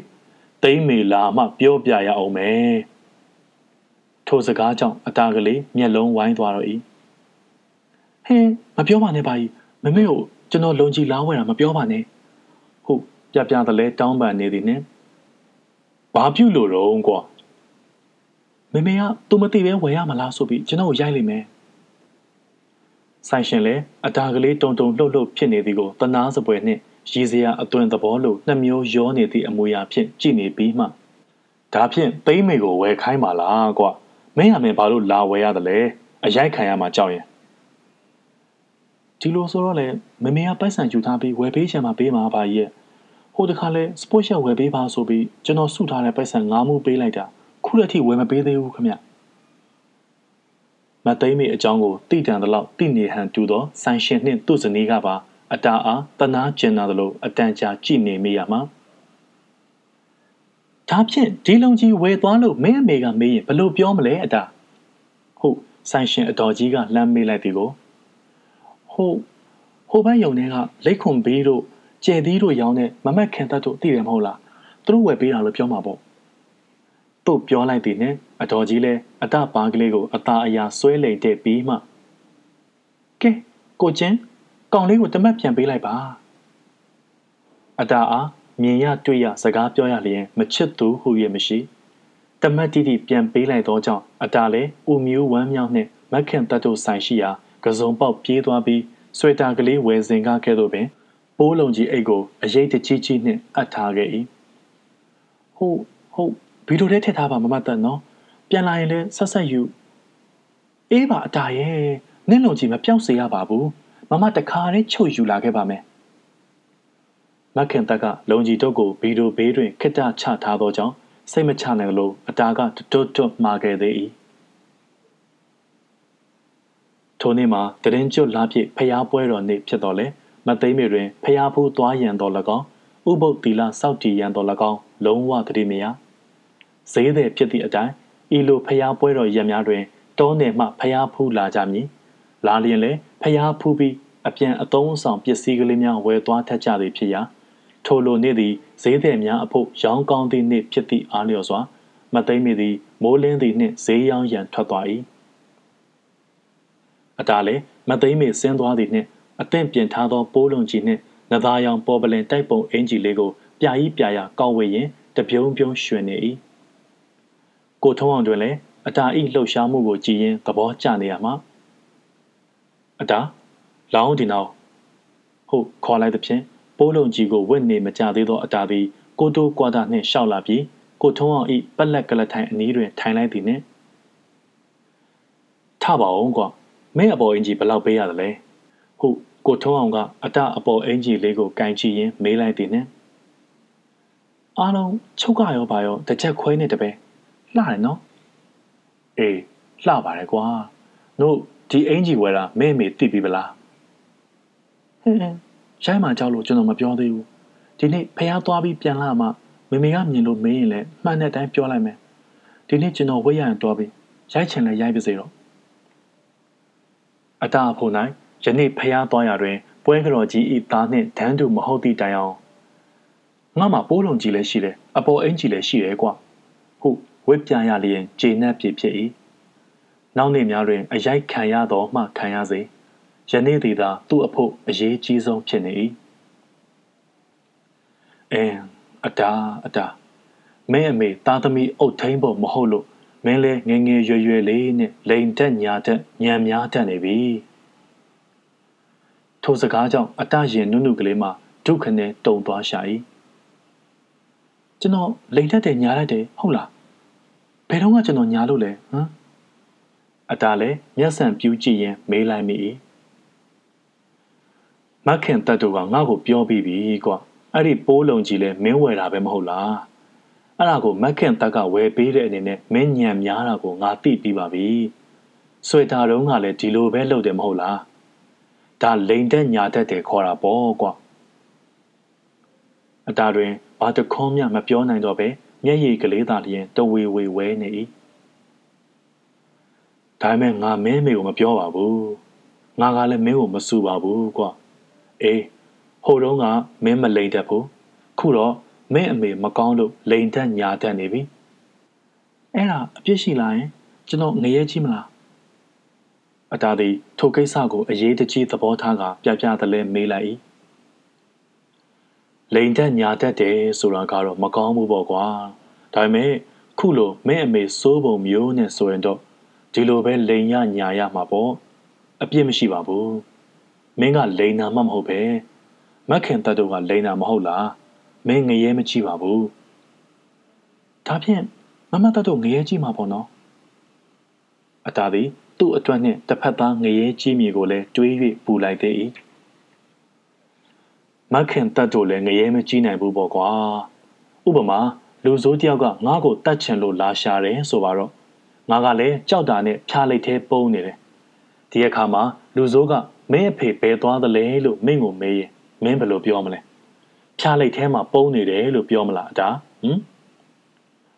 Speaker 2: တိမ့်မေလာမှပြောပြရအောင်မယ်ထိုစကားကြောင့်အတာကလေးမျက်လုံးဝိုင်းသွားတော့၏ဟင်းမပြောပါနဲ့ပါကြီးမမေကိုကျွန်တော်လုံကြီးလားဝဲတာမပြောပါနဲ့ဟုတ်ပြပြတလဲတောင်းပန်နေသည်နဲ့ဘာပြုလို့တော့ကွာမမေကသူမသိပဲဝယ်ရမလားဆိုပြီးကျွန်တော်ကိုရိုက်လိမ့်မယ်ဆိုင်ရှင်လည်းအတာကလေးတုံတုံလှုပ်လှုပ်ဖြစ်နေသည်ကိုတနာစပွဲနှင့် ရည်စရာအသွင်သဘောလိုနှစ်မျိုးရောနေသည့်အမူအရာဖြင့်ကြည်နေပြီးမှဒါဖြင့်သိမ့်မေကိုဝယ်ခိုင်းပါလားကွာမင်းရမင်းဘာလို့လာဝယ်ရတယ်လဲအရိုက်ခံရမှာကြောက်ရင်ဒီလိုဆိုတော့လေမမေကပိုက်ဆံယူထားပြီးဝယ်ပေးချင်မှပေးမှာပါကြီးရဲ့ဟိုတခါလဲစပို့ရှက်ဝယ်ပေးပါဆိုပြီးကျွန်တော်စုထားတဲ့ပိုက်ဆံ၅မှုပေးလိုက်တာခုလက်ထိဝယ်မပေးသေးဘူးခမမသိမ့်မေအကြောင်းကိုတိတန်သလောက်တိနေဟန်တူသောဆိုင်ရှင်နှင့်သူ့ဇနီးကပါ အတာအားတနာကျင်နာသလိုအတန်ကြာကြည့်နေမိရမှာဒါဖြင့်ဒီလုံကြီးဝယ်သွားလို့မင်းအမေကမေးရင်ဘလို့ပြောမလဲအတာဟုတ်ဆိုင်ရှင်အတော်ကြီးကလှမ်းမေးလိုက်ပြီကိုဟုတ်ဟိုဘက်ယုံထဲကလက်ခွန်ဘေးတို့ကျဲသီးတို့ရောင်းတဲ့မမက်ခင်သက်တို့သိတယ်မဟုတ်လားသူတို့ဝယ်ပေးတာလို့ပြောမှာပေါ့သူ့ပြောလိုက်သည်နဲ့အတော်ကြီးလဲအတပါကလေးကိုအသာအရာဆွဲလိမ်တဲ့ပြီးမှကဲကိုချင်း ကောင်လေးကိုတမက်ပြန်ပေးလိုက်ပါအတာအားမြင်ရတွေ့ရစကားပြောရလျင်မချစ်သူဟု၍မရှိတမက်တိတိပြန်ပေးလိုက်သောကြောင့်အတာလဲဦးမျိုးဝမ်းမြောက်နှင့်မက်ခင်တတ်တို့ဆိုင်ရှိရာကစုံပေါက်ပြေးသွားပြီးဆွေတာကလေးဝယ်စင်ကားခဲ့သို့ပင်ပိုးလုံးကြီးအိတ်ကိုအရေးတကြီးကြီးနှင့်အပ်ထားခဲ့၏ဟုတ်ဟုတ်ဗီဒီယိုထဲထည့်ထားပါမမတန်နော်ပြန်လာရင်လည်းဆက်ဆက်ယူအေးပါအတားရဲ့နင့်လုံကြီးမပြောက်စေရပါဘူး မမတခါနဲ့ချုပ်ယူလာခဲ့ပါမယ်မခင်တက်ကလုံကြီးတို့ကိုဗီဒီယိုဘေးတွင်ခစ်တချထားသောကြောင့်စိတ်မချနိုင်လို့အတားကတွတ်တွတ်မှာခဲ့သေး၏ထိုနေ့မှာတရင်ကျွတ်လာပြည့်ဖျားပွဲတော်နေ့ဖြစ်တော်လဲမသိမ်းမေတွင်ဖျားဖူးသွားရန်တော်၎င်းဥပုပ်တီလာစောက်တီရန်တော်၎င်းလုံးဝတတိမယဈေးသည်ဖြစ်သည့်အတိုင်းဤလိုဖျားပွဲတော်ရက်များတွင်တောနယ်မှဖျားဖူးလာကြမည်လာလျင်လည်း ဖျားဖူးပြီးအပြန်အသုံးအဆောင်ပစ္စည်းကလေးများဝယ်သွားထက်ကြသည်ဖြစ်ရာထိုလိုနေ့သည်ဈေးသည်များအဖို့ရောင်းကောင်းသည့်နေ့ဖြစ်သည့်အားလျော်စွာ မသိမ့်မီသည်မိုးလင်းသည့်နှင့်ဈေးရောင်းရန်ထွက်သွား၏အတားလည်းမသိမ့်မီဆင်းသွားသည်နှင့်အသင့်ပြင်ထားသောပိုးလုံးကြီးနှင့်နသားရောင်ပေါ်ပလင်တိုက်ပုံအင်ဂျီလေးကိုပြာကြီးပြာရကောက်ဝေရင်တပြုံးပြုံးရွှင်နေ၏ကိုထုံးအောင်တွင်လည်းအတာဤလှုပ်ရှားမှုကိုကြည်ရင်သဘောကျနေရမှာ အတာလောင်းဒီနောက်ဟုတ်ခေါ်လိုက်သဖြင့်ပိုးလုံးကြီးကိုဝင့်နေမကြသေးသောအတာသည်ကိုတိုးကွာတာနှင့်ရှောက်လာပြီးကိုထုံးအောင်ဤပက်လက်ကလထိုင်အနီးတွင်ထိုင်လိုက်သည်နှင့်ထပါအောင်ကွာမင်းအပေါ်အင်ကြီးဘယ်လောက်ပေးရသလဲဟုကိုထုံးအောင်ကအတအပေါ်အင်ကြီးလေးကိုကန်ချီရင်းမေးလိုက်သည်နှင့်အားလုံးချုပ်ကရောပါရောတစ်ချက်ခွဲနေတပဲလှတယ်နော်အေးလှပါတယ်ကွာတို့ ဒီအင်ကြီးဝယ်တာမင်းမေသိပြီဗလားဟင်းရိုင်းမှကြောက်လို့ကျွန်တော်မပြောသေးဘူးဒီနေ့ဖះသွားပြီးပြန်လာမှမေမေကမြင်လို့မင်းရင်လည်းမှန်တဲ့အတိုင်းပြောလိုက်မယ်ဒီနေ့ကျွန်တော်ဝိရရင်သွားပြီးရိုက်ချင်လဲရိုက်ပါစေတော့အတာအဖို့၌ယနေ့ဖះသွားရတွင်ပွဲကတော်ကြီးဤသားနှင့်ဒန်းတူမဟုတ်သည့်တိုင်အောင်ငါမှပိုးလုံးကြီးလည်းရှိတယ်အပေါ်အင်းကြီးလည်းရှိတယ်ကွာဟုတ်ဝစ်ပြန်ရလျင်ဂျေနက်ပြဖြစ်၏ နောက်နေ့များတွင်အရိုက်ခံရသောမှခံရစေယနေ့သည်သာသူ့အဖို့အရေးကြီးဆုံးဖြစ်နေ၏အင်းအတာအတာမင်းအမေသားသမီးအုတ်ထိန်ဖို့မဟုတ်လို့မင်းလဲငငယ်ရွယ်ရွယ်လေးနဲ့လိန်တက်ညာတက်ညံများတက်နေပြီထိုစကားကြောင့်အတရင်နုနုကလေးမှဒုက္ခနဲ့တုံသွားရှာ၏ကျွန်တော်လိန်တက်တယ်ညာတက်တယ်ဟုတ်လားဘယ်တော့မှကျွန်တော်ညာလို့လဲဟမ် အတားလဲမျက်စံပြူးကြည့်ရင်မေးလိုက်မိ၏မခင်တက်တို့ကငါ့ကိုပြောပြီးပြီကွာအဲ့ဒီပိုးလုံးကြီးလဲမင်းဝယ်တာပဲမဟုတ်လားအဲ့ဒါကိုမက်ခင်တက်ကဝယ်ပေးတဲ့အနေနဲ့မင်းညံများတာကိုငါသိပြီးပါပြီဆွေတာတုံးကလည်းဒီလိုပဲလုပ်တယ်မဟုတ်လားဒါလိန်တက်ညာတက်တယ်ခေါ်တာပေါ့ကွာအတာတွင်ဘာတခွန်းမှမပြောနိုင်တော့ပဲမျက်ရည်ကလေးသာလျင်တဝေဝေဝဲနေ၏ ဒါပေမဲ့ငါမင်းမေကိုမပြောပါဘူးငါကလည်းမင်းကိုမစူပါဘူးကွာအေးဟိုတုန်းကမင်းမလိန်တတ်ဘူးခုတော့မင်းအမေမကောင်းလို့လိန်တတ်ညာတတ်နေပြီအဲ့ဒါအပြစ်ရှိလာရင် ကျွန်တော်ငရဲကြီးမလားအတားသည်ထိုကိစ္စကိုအရေးတကြီးသဘောထားကပြပြသလဲမေးလိုက်၏လိန်တက်ညာတက်တယ်ဆိုတာကတော့မကောင်းဘူးပေါ့ကွာဒါပေမဲ့ခုလိုမင်းအမေစိုးပုံမျိုးနဲ့ဆိုရင်တော့ ဒီလိုပဲလိန်ရညာရမှာပေါ့အပြစ်မရှိပါဘူးမင်းကလိန်နာမှမဟုတ်ပဲမက်ခင်တတ်တို့ကလိန်နာမဟုတ်လားမင်းငရဲမကြည့်ပါဘူးဒါဖြင့်မမတတ်တို့ငရဲကြည့်မှာပေါ့နော်အတားသည်သူ့အတွက်နှင့်တစ်ဖက်သားငရဲကြည့်မြေကိုလည်းတွေး၍ပူလိုက်သေး၏မခင်တတ်တို့လည်းငရဲမကြည့်နိုင်ဘူးပေါ့ကွာဥပမာလူဆိုးတယောက်ကငါ့ကိုတတ်ချင်လို့လာရှာတယ်ဆိုပါတော့ ငါကလည်းကြောက်တာနဲ့ဖြားလိုက်သေးပုံနေတယ်ဒီအခါမှာလူဆိုးကမင်းအဖေဘယ်သွားသလဲလို့မင်းကိုမေးရင်မင်းဘယ်လိုပြောမလဲဖြားလိုက်သေးမှာပုံနေတယ်လို့ပြောမလားအတာဟမ်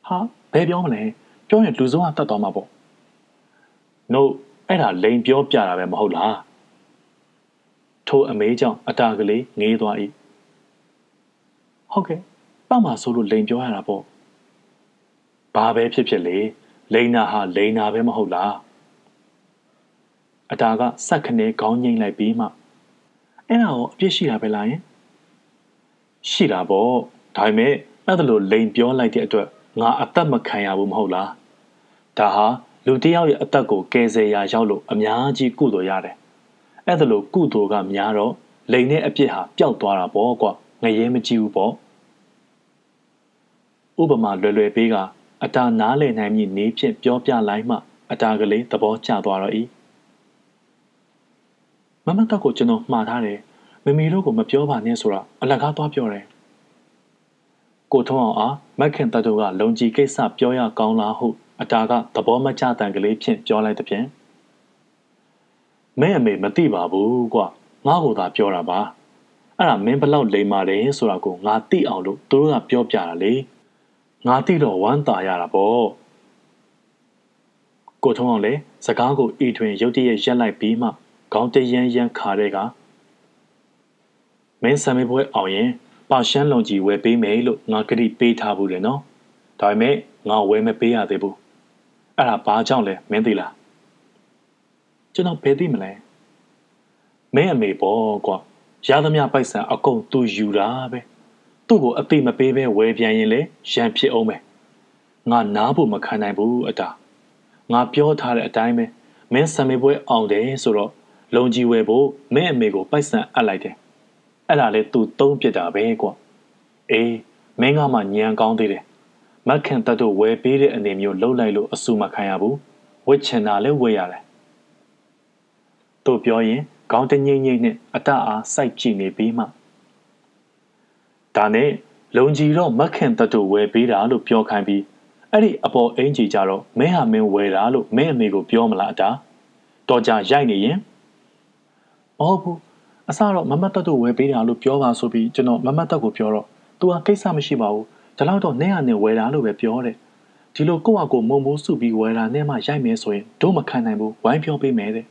Speaker 2: ဟာဘယ်ပြောမလဲပြောရင်လူဆိုးကတတ်သွားမှာပေါ့နို့အဲ့ဒါလိန်ပြောပြတာပဲမဟုတ်လားထိုအမေးကြောင့်အတာကလေးငေးသွား၏ဟုတ်ကဲ့ပတ်မှာဆိုလို့လိန်ပြောရတာပေါ့ဘာပဲဖြစ်ဖြစ်လေ လိန်နာဟာလိန်နာပဲမဟုတ်လားအတာကစက်ခနဲခေါင်းငိမ့်လိုက်ပြီးမှအဲ့ဒါကိုအပြစ်ရှိတာပဲလားယင်ရှိတာပေါ့ဒါပေမဲ့အဲ့ဒါလိုလိန်ပြောလိုက်တဲ့အတွက်ငါအသက်မခံရဘူးမဟုတ်လားဒါဟာလူတယောက်ရဲ့အသက်ကိုကယ်ဆယ်ရာရောက်လို့အများကြီးကုသိုလ်ရတယ်အဲ့ဒါလိုကုသိုလ်ကများတော့လိန်နဲ့အပြစ်ဟာပျောက်သွားတာပေါ့ကွငရဲမကြည့်ဘူးပေါ့ဥပမာလွယ်လွယ်ပေးက အတာနားလည်နိုင်မည်နေဖြင့်ပြောပြလိုက်မှ အတာကလေးသဘောကျသွားတော့၏မမတက်ကိုကျွန်တော်မှားထားတယ်မမီတို့ကိုမပြောပါနဲ့ဆိုတာအလကားသွားပြောတယ်ကိုထုံးအောင်အားမက်ခင်တတ်တို့ကလုံကြီးကိစ္စပြောရကောင်းလားဟုအတာကသဘောမကျတန်ကလေးဖြင့်ပြောလိုက်တဲ့ဖြင့်မင်းအမေမသိပါဘူးကွာငါ့ကိုသာပြောတာပါအဲ့ဒါမင်းဘလောက်လိမ်မာတယ်ဆိုတာကိုငါသိအောင်လို့သူတို့ကပြောပြတာလေ ငါသိတော့ဝမ်းသာရတာပေါ့ကိုထုံးအောင်လေစကားကိုအီထွင်ရုတ်တရက်ရက်လိုက်ပြီးမှခေါင်းတရမ်းရမ်းခါတဲ့ကမင်းဆံမေးပွဲအောင်ရင်ပါရှမ်းလုံကြီးဝယ်ပေးမယ်လို့ငါကတိပေးထားဘူးလေနော်ဒါပေမဲ့ငါဝယ်မပေးရသေးဘူးအဲ့ဒါဘာကြောင့်လဲမင်းသိလားကျွန်တော်ဘယ်သိမလဲမင်းအမေပေါ့ကွာရသမျှပိုက်ဆံအကုန်သူယူတာပဲ သူ့ကိုအသိမပေးပဲဝယ်ပြန်ရင်လေရန်ဖြစ်အောင်ပဲငါနားဖို့မခံနိုင်ဘူးအတာငါပြောထားတဲ့အတိုင်းပဲမင်းဆံမေပွဲအောင်တယ်ဆိုတော့လုံကြီးဝယ်ဖို့မင်းအမေကိုပိုက်ဆံအပ်လိုက်တယ်အဲ့ဒါလေသူသုံးပြစ်တာပဲကွာအေးမင်းကမှညံကောင်းသေးတယ်မက်ခင်တက်တို့ဝယ်ပေးတဲ့အနေမျိုးလှုပ်လိုက်လို့အဆူမခံရဘူးဝစ်ချင်တာလည်းဝယ်ရတယ်သူပြောရင်ခေါင်းတငိမ့်ငိမ့်နဲ့အတအားစိုက်ကြည့်နေပြီးမှ ဒါနဲ့လုံကြီးတော့မက်ခင်တက်တို့ဝယ်ပေးတာလို့ပြောခိုင်းပြီးအဲ့ဒီအပေါ်အင်ကြီးကြတော့မင်းဟာမင်းဝယ်တာလို့မင်းအမေကိုပြောမလားအတာတော်ကြရိုက်နေရင်မဟုတ်ဘူးအစတော့မမတ်တက်တို့ဝယ်ပေးတာလို့ပြောပါဆိုပြီးကျွန်တော်မမတ်တက်ကိုပြောတော့ तू ဟာကိစ္စမရှိပါဘူးဒါတော့တော့နဲ့ရနဲ့ဝယ်တာလို့ပဲပြောတယ်ဒီလိုကိုယ့်အကိုမုံမိုးစုပြီးဝယ်တာနဲ့မှရိုက်မယ်ဆိုရင်တို့မခံနိုင်ဘူးဝိုင်းပြောပေးမယ်တဲ့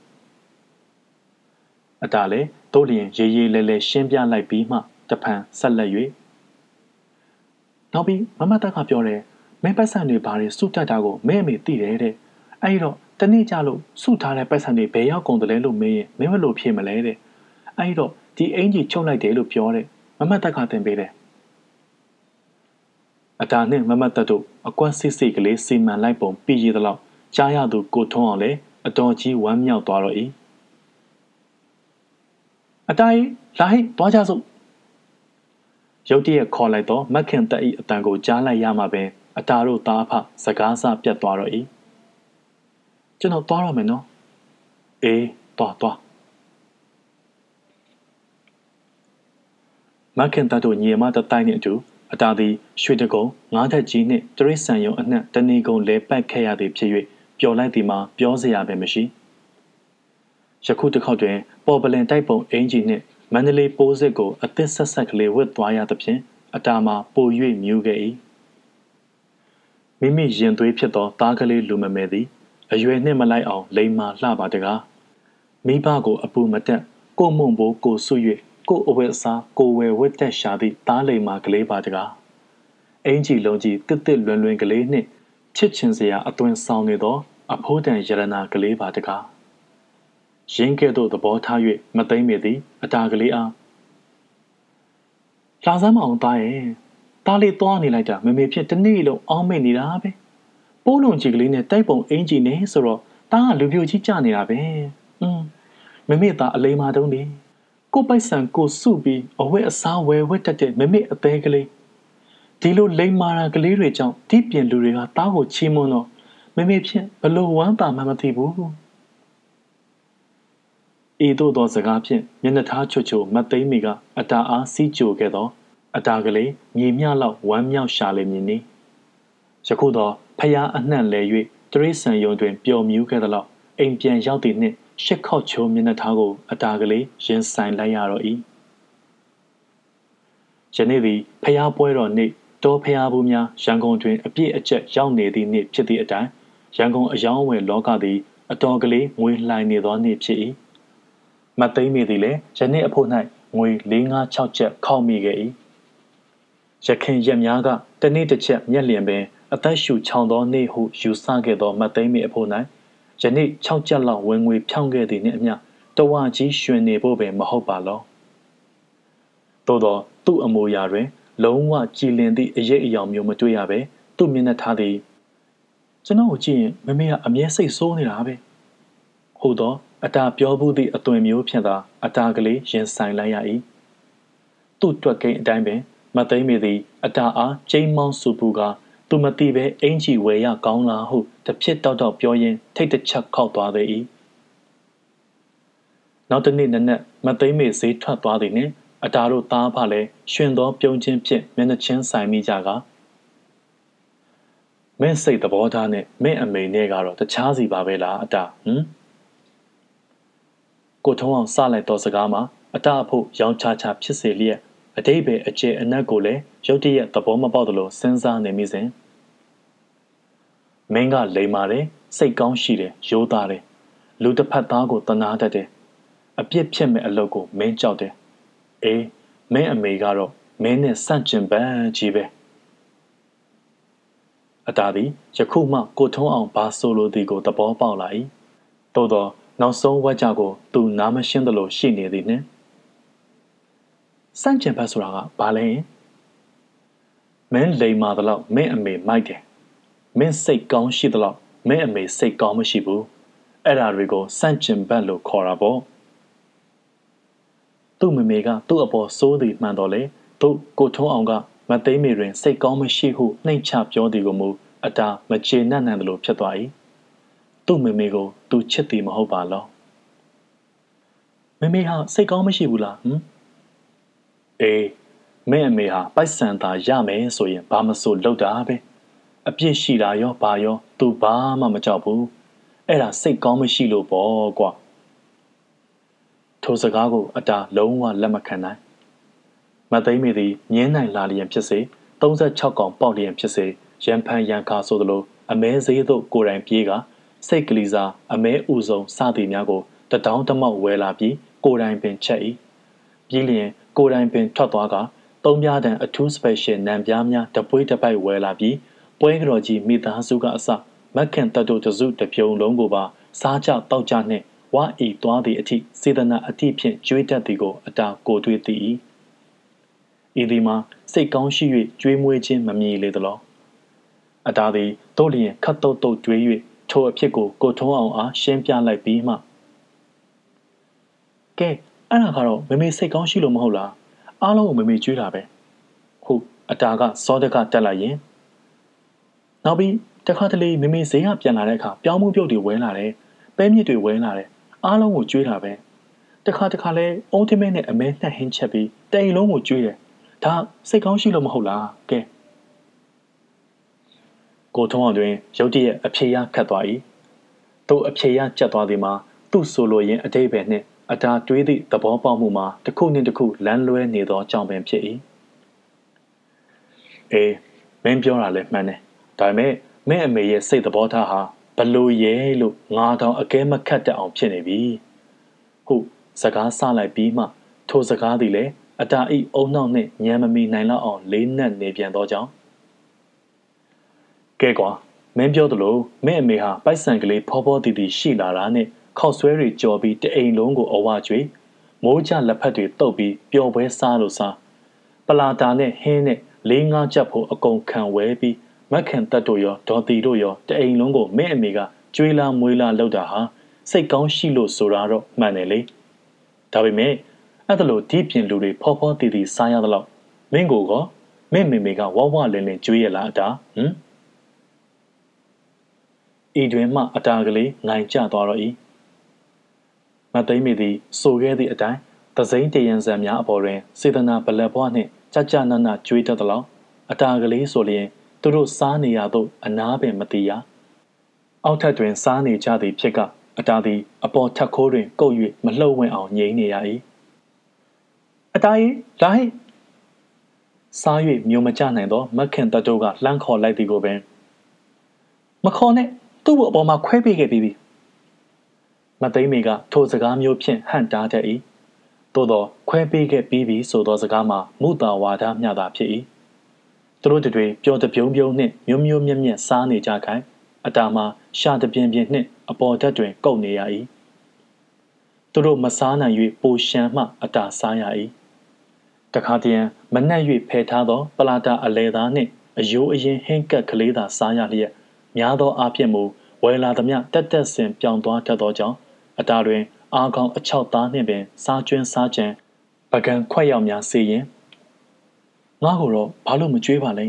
Speaker 2: အတားလေတို့လျင်ရေးရေးလဲလဲရှင်းပြလိုက်ပြီးမှ တဖန်ဆက်လက်၍နောက်ပြီးမမတက်ကပြောတယ်မင်းပတ်စံတွေဘာတွေစုတက်တာကိုမင်းအမေသိတယ်တဲ့အဲ့တော့တနေ့ကြလို့စုထားတဲ့ပတ်စံတွေဘယ်ရောက်ကုန်တယ်လဲလို့မေးရင်မင်းမလို့ဖြစ်မလဲတဲ့အဲ့တော့ဒီအင်ကြီးချုပ်လိုက်တယ်လို့ပြောတယ်မမတက်ကတင်ပေးတယ်အတာနှင့်မမတ်တက်တို့အကွက်စစ်စစ်ကလေးစီမံလိုက်ပုံပြည်ရည်သလောက်ကြားရသူကိုထုံးအောင်လဲအတော်ကြီးဝမ်းမြောက်သွားတော့၏အတားကြီးလာဟိသွားကြစို့ ရုတ်တရက်ခေါ်လိုက်တော့မက်ခင်တက်၏အတန်ကိုကြားလိုက်ရမှပင်အတာတို့သားဖစကားစပြတ်သွားတော့၏ကျွန်တော်သွားရမယ်နော်အေးသွားသွားမခင်တတ်တို့ညီမတတိုင်းနဲ့အတူအတာသည်ရွှေတကုံငါးထက်ကြီးနှင့်တရိษံယုံအနှံ့တဏီကုံလဲပတ်ခဲ့ရသည်ဖြစ်၍ပျော်လိုက်သည်မှာပြောစရာပဲမရှိယခုတစ်ခေါက်တွင်ပေါ်ပလင်တိုက်ပုံအင်ဂျီနှင့် မန္တလေးပိုးစစ်ကိုအသစ်ဆက်ဆက်ကလေးဝတ်သွားရသဖြင့်အတာမှာပို၍မြူးခဲ့၏မိမိရင်သွေးဖြစ်သောသားကလေးလူမမဲသည်အရွယ်နှင့်မလိုက်အောင်လိမ္မာလှပါတကားမိဘကိုအပူမတက်ကိုမုံဘိုးကိုဆွ၍ကိုအဝတ်အစားကိုဝယ်ဝတ်သက်ရှာသည့်သားလိမ်မာကလေးပါတကားအင်ကြီးလုံးကြီးတစ်တစ်လွင်လွင်ကလေးနှင့်ချစ်ချင်စရာအသွင်ဆောင်နေသော အဖိုးတန်ရတနာကလေးပါတကား ရင်းကဲ့သို့သဘောထား၍မသိမ့်မိသည်အတာကလေးအားလာစမ်းမအောင်သားရဲ့သားလေးသွားနေလိုက်တာမမေဖြစ်တနေ့လုံးအောင်းမိတ်နေတာပဲပိုးလုံးကြီးကလေးနဲ့တိုက်ပုံအင်ကြီးနဲ့ဆိုတော့သားကလူပြိုကြီးကြနေတာပဲอืมမမေသားအလိမ္မာတုံးနေကိုပိုက်ဆံကိုစုပြီးအဝတ်အစားဝယ်ဝတ်တတ်တဲ့မမေအသေးကလေးဒီလိုလိမ္မာရာကလေးတွေကြောင့်ဒီပြင်လူတွေကတားကိုချီးမွမ်းတော့မမေဖြင့်ဘလို့ဝမ်းသာမှမသိဘူး အေတို့သောစကားဖြင့်မျက်နှာထားချွတ်ချွတ်မတ်သိမ့်မိကအတာအားစီးကြိုခဲ့သောအတာကလေးမြေမြလောက်ဝမ်းမြောက်ရှာလေမြင်နေယခုတော့ဖျားအနှံ့လဲ၍တရိษံယုံတွင်ပျော်မြူးခဲ့သလောက်အိမ်ပြန်ရောက်သည့်နှင့်ရှစ်ခေါက်ချိုးမျက်နှာထားကိုအတာကလေးရင်ဆိုင်လိုက်ရတော့၏ယနေ့သည်ဖျားပွဲတော်နေ့တောဖျားဘူးများရန်ကုန်တွင်အပြည့်အကျက်ရောက်နေသည့်နေ့ဖြစ်သည့်အတိုင်းရန်ကုန်အယောင်းဝယ်လောကသည်အတော်ကလေးငွေလှိုင်နေသောနေ့ဖြစ်၏ မသိမ့်မိသည်လည်းယနေ့အဖို့၌ငွေ456ချက်ခောက်မိခဲ့၏ရခင်ရက်များကတနေ့တစ်ချက်မျက်လျင်ပင်အသက်ရှူချောင်သောနေ့ဟုယူဆခဲ့သောမသိမ့်မိအဖို့၌ယနေ့6ကျပ်လောက်ဝင်ငွေဖြောင်းခဲ့သည်နှင့်အမျှတဝကြီးရွှင်နေဖို့ပင်မဟုတ်ပါလောသို့သောသူ့အမူအရာတွင် လုံးဝကြည်လင်သည့်အရေးအယောင်မျိုးမတွေ့ရပဲသူ့မျက်နှာထားသည်ကျွန်တော်ကိုကြည့်ရင်မမေကအမြဲစိတ်ဆိုးနေတာပဲဟုတ်တော့ အတာပြောဘူးသည့်အသွင်မျိုးဖြင့်သာအတာကလေးရင်ဆိုင်လိုက်ရ၏သူ့တွက်ကိန်းအတိုင်းပင် မသိမ့်မိသည်အတာအားကျိမ်းမောင်းစုပူကားသူမသိပဲအင်ကြီးဝယ်ရကောင်းလားဟုတဖြစ်တောက်တောက်ပြောရင်းထိတ်တချက်ခောက်သွားသေး၏နောက်တနေ့နနက်မသိမ့်မေဈေးထွက်သွားသည်နှင့်အတာတို့သားဖလည်းရှင်သောပြုံးချင်းဖြင့်မျက်နှာချင်းဆိုင်မိကြကမင်းစိတ်သဘောထားနဲ့မင်းအမေနဲ့ကတော့တခြားစီပါပဲလားအတာဟမ် ကိုထုံးအောင်စလိုက်သောစကားမှာအတာအဖို့ရောင်ချာချာဖြစ်စေလျက်အတိတ်ပဲအကျဲအနက်ကိုလည်းရုတ်တရက်သဘောမပေါက်သလိုစဉ်းစားနေမိစဉ်မင်းကလိမ်မာတယ်စိတ်ကောင်းရှိတယ်ရိုးသားတယ်လူတစ်ဖက်သားကိုတနာတတ်တယ်အပြစ်ဖြစ်မဲ့အလုပ်ကိုမင်းကြောက်တယ်အေးမင်းအမေကတော့မင်းနဲ့စန့်ကျင်ပန်းကြီးပဲအတားသည်ယခုမှကိုထုံးအောင်ဘာဆိုလိုသည်ကိုသဘောပေါက်လာ၏သို့သော နောက်ဆုံးဝက်ကြကိုသူနားမရှင်းသလိုရှိနေသည်နှင့်စန့်ကျင်ဘက်ဆိုတာကဘာလဲမင်းလိမ်မာသလောက်မင်းအမေမိုက်တယ်မင်းစိတ်ကောင်းရှိသလောက်မင်းအမေစိတ်ကောင်းမရှိဘူးအဲ့ဓာတွေကိုစန့်ကျင်ဘက်လို့ခေါ်တာပေါ့သူ့မမေကသူ့အပေါ်စိုးသည်မှန်တော်လေသူ့ကိုထုံးအောင်ကမသိမေတွင်စိတ်ကောင်းမရှိဟုနှိမ်ချပြောသည်ကိုမူအတာမချေနှံ့နှံသလိုဖြစ်သွား၏ သူ့မမေကိုသူချစ်သည်မဟုတ်ပါလောမမေဟာစိတ်ကောင်းမရှိဘူးလားဟမ်အေးမင်းအမေဟာပိုက်ဆံသာရမယ်ဆိုရင်ဘာမဆိုလုပ်တာပဲအပြစ်ရှိတာရောဘာရော သူဘာမှမကြောက်ဘူးအဲ့ဒါစိတ်ကောင်းမရှိလို့ပေါ့ကွာထိုစကားကိုအတာလုံးဝလက်မခံနိုင်မသိမီသည်ငင်းနိုင်လာလျင်ဖြစ်စေ36កောင်ပေါက်လျင်ဖြစ်စေရန်ဖန်ရန်ခါဆိုသလိုအမဲဈေးသို့ကိုယ်တိုင်ပြေးက စိတ်ကလေးစားအမဲဥဆုံးစသည်များကိုတတောင်းတမောက်ဝဲလာပြီးကိုယ်တိုင်ပင်ချက်၏ပြီးလျင်ကိုယ်တိုင်ပင်ထွက်သွားကသုံးပြားတန်အထူး special နံပြားများတပွေးတပိုက်ဝဲလာပြီးပွဲကြော်ကြီးမိသားစုကအစမက်ခင်တတ်တို့တစုတပြုံလုံးကိုပါစားကြတောက်ကြနှင့်ဝါဤသွားသည့်အထိစေတနာအထိဖြင့်ကျွေးတတ်သည်ကိုအတာကိုတွေးသိ၏ဤသည်မှာစိတ်ကောင်းရှိ၍ကျွေးမွေးခြင်းမမြည်လေသလောအတာသည်တို့လျင်ခတ်တုတ်တုတ်ကျွေး၍ ထိုအဖြစ်ကိုကိုထုံးအောင်အားရှင်းပြလိုက်ပြီးမှကဲအဲ့ဒါကတော့မမေစိတ်ကောင်းရှိလို့မဟုတ်လားအားလုံးကိုမမေကျွေးတာပဲဟုတ်အတာကစောတကတက်လိုက်ရင်နောက်ပြီးတခါတလေမမေဈေးကပြန်လာတဲ့အခါပြောင်းမှုပြုတ်တွေဝဲလာတယ်ပဲမြစ်တွေဝဲလာတယ်အားလုံးကိုကျွေးတာပဲတခါတခါလဲအုံးထမင်းနဲ့အမဲနှက်ဟင်းချက်ပြီးတိမ်လုံးကိုကျွေးတယ်ဒါစိတ်ကောင်းရှိလို့မဟုတ်လားကဲ ကိုထုံးအောင်တွင်ရုတ်တရက်အဖြေရခတ်သွား၏သူ့အဖြေရကျက်သွားသည်မှာသူ့ဆိုလိုရင်းအတိတ်ပဲနှင့်အတာတွေးသည့်သဘောပေါက်မှုမှာတစ်ခုနှင့်တစ်ခုလမ်းလွဲနေသောကြောင့်ပင်ဖြစ်၏အေးမင်းပြောတာလည်းမှန်တယ်ဒါပေမဲ့မင်းအမေရဲ့စိတ်သဘောထားဟာဘလို့ရဲလို့ငါတောင်အကဲမခတ်တတ်အောင်ဖြစ်နေပြီဟုတ်စကားဆလိုက်ပြီးမှထိုစကားသည်လည်းအတာဤအုံနောက်နှင့်ညံမမီနိုင်လောက်အောင်လေးနက်နေပြန်သောကြောင့် ကဲကွာမင်းပြောသလိုမင်းအမေဟာပိုက်ဆံကလေးဖောဖောတီတီရှိလာတာနဲ့ခောက်ဆွဲတွေကြော်ပြီးတအိမ်လုံးကိုအဝကျွေမိုးကြလက်ဖက်တွေတုပ်ပြီးပျော်ပွဲစားလို့စားပလာတာနဲ့ဟင်းနဲ့လေးငါးချက်ဖို့အကုန်ခံဝဲပြီးမက်ခင်တက်တို့ရောဒေါ်တီတို့ရောတအိမ်လုံးကိုမင်းအမေကကျွေးလာမွေးလာလောက်တာဟာစိတ်ကောင်းရှိလို့ဆိုတာတော့မှန်တယ်လေဒါပေမဲ့အဲ့ဒါလို့ဒီပြင်လူတွေဖောဖောတီတီစားရသလောက်မင်းကိုကမင်းမေမေကဝဝလင်းလင်းကျွေးရလားအတာဟမ် ဤတွင်မှအတာကလေးငိုင်ကျသွားတော့၏မသိမ့်မိသည်ဆိုခဲ့သည့်အတိုင်းသစိမ့်တရံစံများအပေါ်တွင်စေတနာဗလက်ဘွားနှင့်ကြကြနနကျွေးတတ်သလောက်အတာကလေးဆိုလျင်သူတို့စားနေရသောအနာပင်မတိရအောက်ထပ်တွင်စားနေကြသည်ဖြစ်ကအတာသည်အပေါ်ထက်ခိုးတွင်ကုတ်၍မလှုပ်ဝင်အောင်ငြိမ်နေရ၏အတာရင်လာဟိစား၍မျိုးမကြနိုင်သောမက်ခင်တတိုးကလှမ်းခေါ်လိုက်သည်ကိုပင်မခေါ်နဲ့ သူ့အပေါ်မှာခွဲပေးခဲ့ပြီးပြီမသိမေကထိုစကားမျိုးဖြင့်ဟန့်တားတတ်၏သို့သောခွဲပေးခဲ့ပြီးပြီဆိုသောစကားမှာမုတာဝါဒမျှတာဖြစ်၏သူတို့တွေပျော်တပြုံးပြုံးနှင့်မျိုးမျိုးမြက်မြက်စားနေကြခိုင်အတာမှာရှာတပြင်းပြင်းနှင့်အပေါ်ဓာတ်တွင်ကုတ်နေရ၏သူတို့မစားနိုင်၍ပိုရှမ်းမှအတာစားရ၏တခါတည်းမနှက်၍ဖယ်ထားသော ပလာတာအလဲသားနှင့်အယိုးအရင်ဟင်းကပ်ကလေးသာစားရလျက် များသောအားဖြင့်မူဝယ်လာသမျှတက်တက်ဆင်ပြောင်းသွားတတ်သောကြောင့်အတာတွင်အာကောင်အချောက်သားနှင့်ပင်စားကျွင်းစားကြံပကံခွက်ရောက်များစေရင်ငါ့ကိုတော့ဘာလို့မကြွေးပါလဲ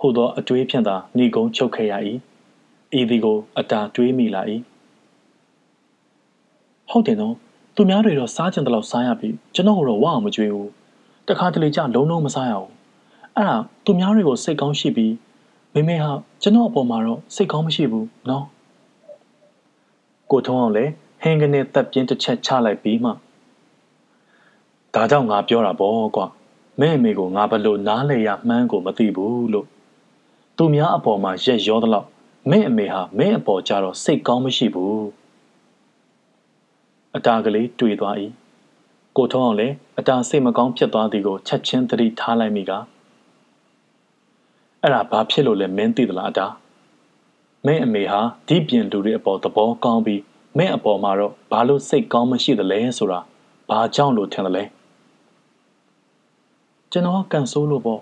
Speaker 2: ဟိုသောအတွေးဖြင့်သာဏီကုံချုပ်ခဲ့ရ၏ဤသည်ကို အတာတွေးမိလာ၏ဟုတ်တယ်နော်သူများတွေတော့စားကြံတလောက်စားရပြီကျွန်တော်ကတော့ဝအောင်မကြွေးဘူးတခါတလေကျလုံးလုံးမစားရဘူးအဲ့ဒါသူများတွေကိုစိတ်ကောင်းရှိပြီး မေမေဟာကျွန်တော်အပေါ်မှာတော့စိတ်ကောင်းမရှိဘူးနော်ကိုထုံးအောင်လည်းဟင်းကနေတပ်ပြင်းတစ်ချက်ချလိုက်ပြီးမှဒါကြောင့်ငါပြောတာပေါ့ကွာမဲအမေကိုငါဘလို့နားလေရမှန်းကိုမသိဘူးလို့သူများအပေါ်မှာရက်ရောသလောက်မဲအမေဟာမဲအပေါ်ကြတော့စိတ်ကောင်းမရှိဘူးအတာကလေးတွေ့သွား၏ကိုထုံးအောင်လည်းအတာစိတ်မကောင်းဖြစ်သွားသည်ကိုချက်ချင်းသတိထားလိုက်မိက အဲ့ဒါဘာဖြစ်လို့လဲမင်းသိသလားအတာမင်းအမေဟာဒီပြင်လူတွေအပေါ်သဘောကောင်းပြီးမင်းအပေါ်မှာတော့ဘာလို့စိတ်ကောင်းမရှိသလဲဆိုတာဘာကြောင့်လို့ထင်တယ်လဲကျွန်တော်ကန်ဆိုးလို့ပေါ့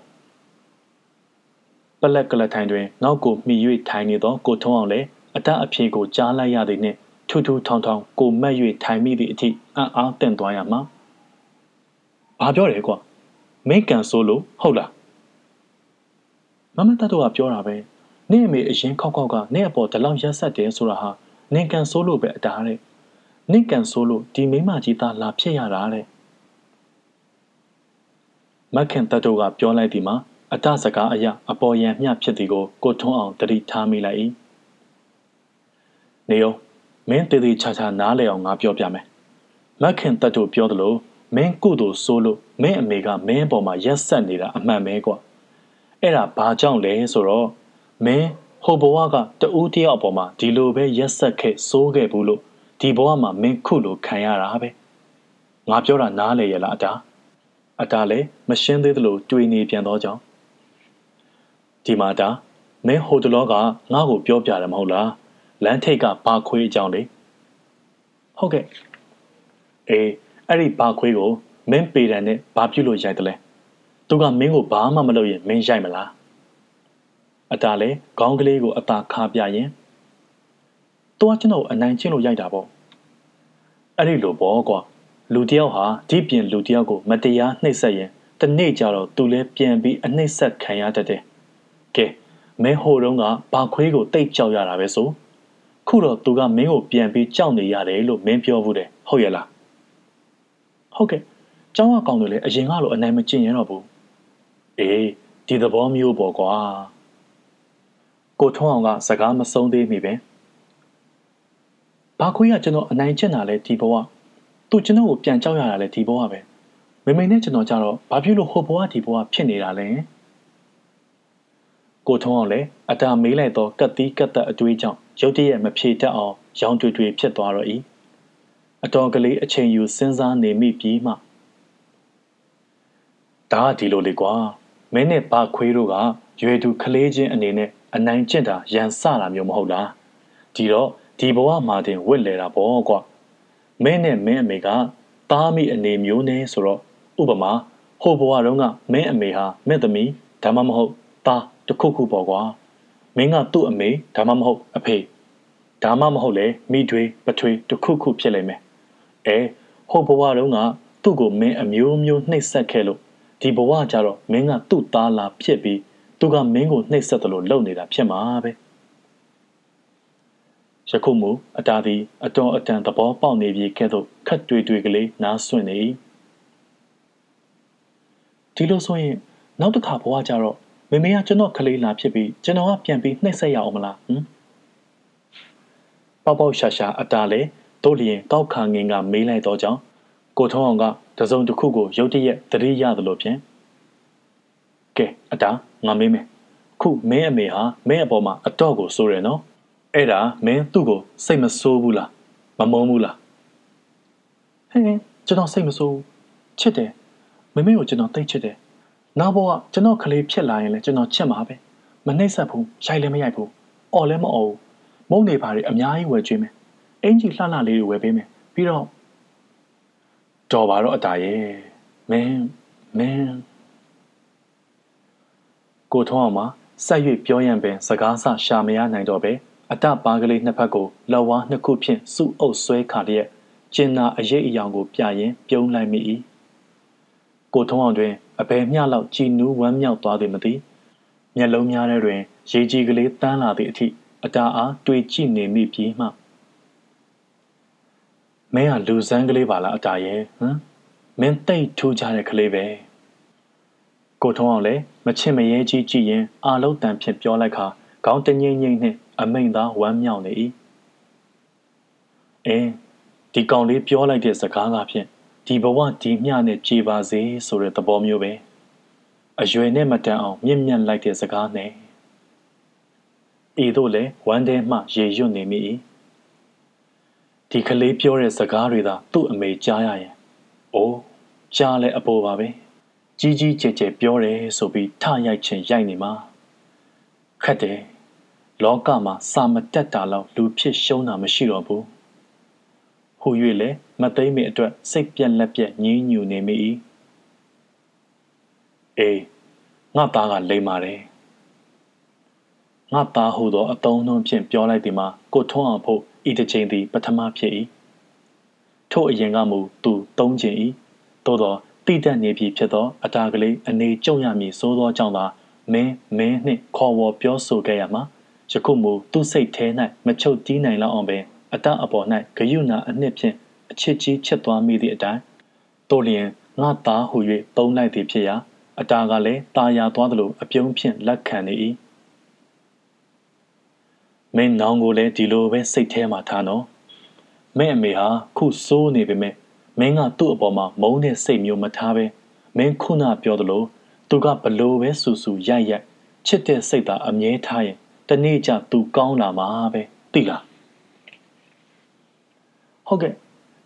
Speaker 2: ပလက်ကလထိုင်တွင်နောက်ကိုမှီ၍ထိုင်နေသောကိုထုံးအောင်လည်းအတအဖြေကိုကြားလိုက်ရသည်နှင့်ထူးထူးထောင်ထောင်ကိုမက်၍ထိုင်မိသည့်အထိအံ့အားတင့်သွားရမှာဘာပြောတယ်ကွာမင်းကန်ဆိုးလို့ဟုတ်လား မမတတ်တော့ကပြောတာပဲနင့်အမေအရင်ခောက်ခောက်ကနင့်အပေါ်ဒီလောက်ရက်ဆက်တယ်ဆိုတာဟာနင်ကန်ဆိုးလို့ပဲအတားတဲ့နင့်ကန်ဆိုးလို့ဒီမိမကြီးသားလာဖြစ်ရတာတဲ့မခင်တတ်တော့ကပြောလိုက်ဒီမှာအတစကားအရာအပေါ်ယံမျှဖြစ်သည်ကိုကိုထွန်းအောင်တတိထားမိလိုက်၏နေယောမင်းတည်တည်ချာချာနားလည်အောင်ငါပြောပြမယ်မခင်တတ်တို့ပြောသလိုမင်းကုသိုလ်ဆိုးလို့မင်းအမေကမင်းပေါ်မှာရက်ဆက်နေတာအမှန်ပဲကွာ အဲ့ဒါဘာကြောင့်လဲဆိုတော့မင်းဟိုဘဝကတူးတယောက်အပေါ်မှာဒီလိုပဲရက်ဆက်ခဲ့စိုးခဲ့ဘူးလို့ဒီဘဝမှာမင်းခုလိုခံရတာပဲငါပြောတာနားလေရလားအတားအတားလည်းမရှင်းသေးသလိုတွေးနေပြန်တော့ကြောင်းဒီမှာတာမင်းဟိုတလောကငါ့ကိုပြောပြတယ်မဟုတ်လားလမ်းထိပ်ကဘာခွေးအကြောင်းလေဟုတ်ကဲ့အေးအဲ့ဒီဘာခွေးကိုမင်းပေတံနဲ့ဘာပြုလို့ရိုက်တယ်လဲ သူကမင်းကိုဘာမှမလုပ်ရင်မင်းရိုက်မလားအတားလည်းခေါင်းကလေးကိုအသာခါပြရင်သူကကျွန်တော်အနိုင်ကျင့်လို့ရိုက်တာပေါ့အဲ့ဒီလိုပေါ့ကွာလူတယောက်ဟာဒီပြင်လူတယောက်ကိုမတရားနှိပ်စက်ရင်တနေ့ကျတော့သူလည်းပြန်ပြီးအနှိပ်စက်ခံရတတ်တယ်ကဲမင်းဟိုတုန်းကဘာခွေးကိုတိတ်ကြောက်ရတာပဲဆိုခုတော့သူကမင်းကိုပြန်ပြီးကြောက်နေရတယ်လို့မင်းပြောဘူးတယ်ဟုတ်ရဲ့လားဟုတ်ကဲ့ကျောင်းကကောင်တွေလည်းအရင်ကလိုအနိုင်မကျင့်ရတော့ဘူး အေးဒီသဘောမျိုးပေါ့ကွာကိုထွန်းအောင်ကစကားမဆုံးသေးမိပဲဘာခွေးကကျွန်တော်အနိုင်ကျင့်တာလဲဒီဘဝသူကျွန်တော်ကိုပြန်ကြောက်ရတာလဲဒီဘဝပဲမမိန်နဲ့ကျွန်တော်ကြတော့ဘာဖြစ်လို့ဟိုဘဝဒီဘဝဖြစ်နေတာလဲကိုထုံးအောင်လည်းအတာမေးလိုက်တော့ကတ်တီးကတ်သက်အတွေးကြောင့်ရုတ်တရက်မဖြေတတ်အောင်ရောင်တွေ့တွေ့ဖြစ်သွားတော့၏အတော်ကလေးအချိန်ယူစဉ်းစားနေမိပြီးမှဒါကဒီလိုလေကွာ မင်းနဲ့ဘာခွေးတို့ကရွယ်သူကလေးချင်းအနေနဲ့အနိုင်ကျင့်တာရန်စတာမျိုးမဟုတ်လားဒီတော့ဒီဘဝမှာတင်ဝစ်လေတာပေါ့ကွာမင်းနဲ့မင်းအမေကတားမိအနေမျိုးနဲ့ဆိုတော့ဥပမာဟိုဘဝတုန်းကမင်းအမေဟာမင်းသမီးဒါမှမဟုတ်သားတခုခုပေါ့ကွာမင်းကသူ့အမေဒါမှမဟုတ်အဖေဒါမှမဟုတ်လေမိထွေးပထွေးတခုခုဖြစ်လိမ့်မယ်အဲဟိုဘဝတုန်းကသူ့ကိုမင်းအမျိုးမျိုးနှိပ်စက်ခဲ့လို့ ဒီဘဝကျတော့မင်းကသူ့သားလာဖြစ်ပြီးသူကမင်းကိုနှိပ်စက်တယ်လို့လုပ်နေတာဖြစ်မှာပဲယခုမူအတားသည်အတော်အတန်သဘောပေါက်နေပြီကဲ့သို့ခတ်တွေ့တွေ့ကလေးနားဆွင့်နေဒီလိုဆိုရင်နောက်တစ်ခါဘဝကျတော့မေမေကကျွန်တော်ကလေးလာဖြစ်ပြီးကျွန်တော်ကပြန်ပြီးနှိပ်စက်ရအောင်မလားဟမ်ပေါပေါရှာရှာအတားလေတို့လျင်ကောက်ခါငင်ကမေးလိုက်တော့ကြောင်း ကိုထုံးအောင်ကတစုံတစ်ခုကိုရုတ်တရက်သတိရသလိုဖြင့်ကဲအတားငါမေးမယ်ခုမင်းအမေဟာမင်းအပေါ်မှာအတော့ကိုစိုးတယ်နော်အဲ့ဒါမင်းသူ့ကိုစိတ်မဆိုးဘူးလားမမုန်းဘူးလားဟင်းကျွန်တော်စိတ်မဆိုးချစ်တယ်မမေကိုကျွန်တော်တိတ်ချစ်တယ်နောက်ဘဝကျွန်တော်ကလေးဖြစ်လာရင်လည်းကျွန်တော်ချစ်မှာပဲမနှိမ့်ဆက်ဘူးရိုက်လည်းမရိုက်ဘူးအော်လည်းမအော်ဘူးမုန်းနေပါတွေအများကြီးဝယ်ကျွေးမယ်အင်ကြီးလှလှလေးတွေဝယ်ပေးမယ်ပြီးတော့ တော်ပါတော့အတားရဲ့မင်းမင်းကိုထုံးအောင်မှာဆက်၍ပြောရန်ပင်စကားဆရှာမရနိုင်တော့ပဲအတပါကလေးနှစ်ဖက်ကိုလက်ဝါးနှစ်ခုဖြင့်စုအုပ်ဆွဲခါလျက်ကျင်နာအရေးအယောင်ကိုပြရင်ပြုံးလိုက်မိ၏ကိုထုံးအောင်တွင်အဘယ်မျှလောက်ကြည်နူးဝမ်းမြောက်သွားသည်မသိမျက်လုံးများထဲတွင် ရေကြီးကလေးတန်းလာသည့်အထိအတာအားတွေးကြည့်နေမိပြီးမှ မင်းကလူစမ်းကလေးပါလားအတာရဲ့ဟမ်မင်းတိတ်ထူးကြတဲ့ကလေးပဲကိုထုံးအောင်လည်းမချင်မရဲကြီးကြည့်ရင်အာလုံးတန်ဖြင့်ပြောလိုက်ခါခေါင်းတငိမ့်ငိမ့်နှင့်အမိန်သားဝမ်းမြောက်နေ၏အင်းဒီကောင်လေးပြောလိုက်တဲ့စကားကဖြင့်ဒီဘဝဒီမျှနဲ့ကြည်ပါစေဆိုတဲ့သဘောမျိုးပဲအရွယ်နဲ့မတန်အောင်မြင့်မြတ်လိုက်တဲ့စကားနဲ့ဤသို့လဲဝမ်းထဲမှရေရွတ်နေမိ၏ ဒီကလေးပြောတဲ့စကားတွေသာသူ့အမေကြားရရင်အိုးကြားလဲအပေါ်ပါပဲကြီးကြီးကျယ်ကျယ်ပြောတယ်ဆိုပြီးထရိုက်ချင်ရိုက်နေမှာခက်တယ်လောကမှာစာမတက်တာလောက်လူဖြစ်ရှုံးတာမရှိတော့ဘူးဟူ၍လည်းမသိမ့်မအတွက်စိတ်ပြက်လက်ပြက်ညင်းညူနေမိ၏အေးငါသားကလိမ့်ပါတယ်ငါသားဟူသောအတုံးနှုံးဖြင့်ပြောလိုက်သည်မှာကိုထွန်းအောင်ဖို့ ဤတစ်ချိန်သည် ပထမဖြစ်၏ထို့အရင်ကမူသူသုံးခြင်း၏သို့သောတိတက်နေပြီဖြစ်သောအတာကလေးအနေကျုံရမည်စိုးသောကြောင့်သာမင်းမင်းနှင့်ခေါ်ဝေါ်ပြောဆိုခဲ့ရမှာယခုမူသူ့စိတ်ထဲ၌မချုပ်တီးနိုင်လောက်အောင်ပင်အတအပေါ်၌ဂယုဏအနှစ်ဖြင့်အချစ်ကြီးချစ်သွားမိသည့်အတိုင်းတို့လျင်ငါသားဟု၍သုံးလိုက်သည်ဖြစ်ရာအတာကလည်းตาရသွားသလိုအပြုံးဖြင့်လက်ခံနေ၏ မင်းနောင်ကိုလည်းဒီလိုပဲစိတ်ထဲမှာထားနော်မင်းအမေဟာခုစိုးနေပေမဲ့မင်းကသူ့အပေါ်မှာမုန်းတဲ့စိတ်မျိုးမထားပဲမင်းခုနပြောသလိုသူကဘလို့ပဲဆူဆူရိုက်ရိုက်ချစ်တဲ့စိတ်သာအမြဲထားရင်တနေ့ကျသူကောင်းလာမှာပဲသိလားဟုတ်ကဲ့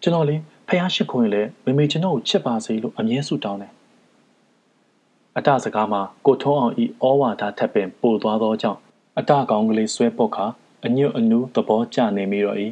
Speaker 2: ကျွန်တော်လေဖះရှိခွင်လေမမေကျွန်တော်ကိုချစ်ပါစေလို့အမြဲဆုတောင်းတယ်အတစကားမှာကိုထုံးအောင်ဤဩဝါဒထပ်ပင်ပို့သွားသောကြောင့် အတကောင်ကလေးဆွဲပုတ်ခါအညွတ်အနူးသဘောကျနေမိတော့၏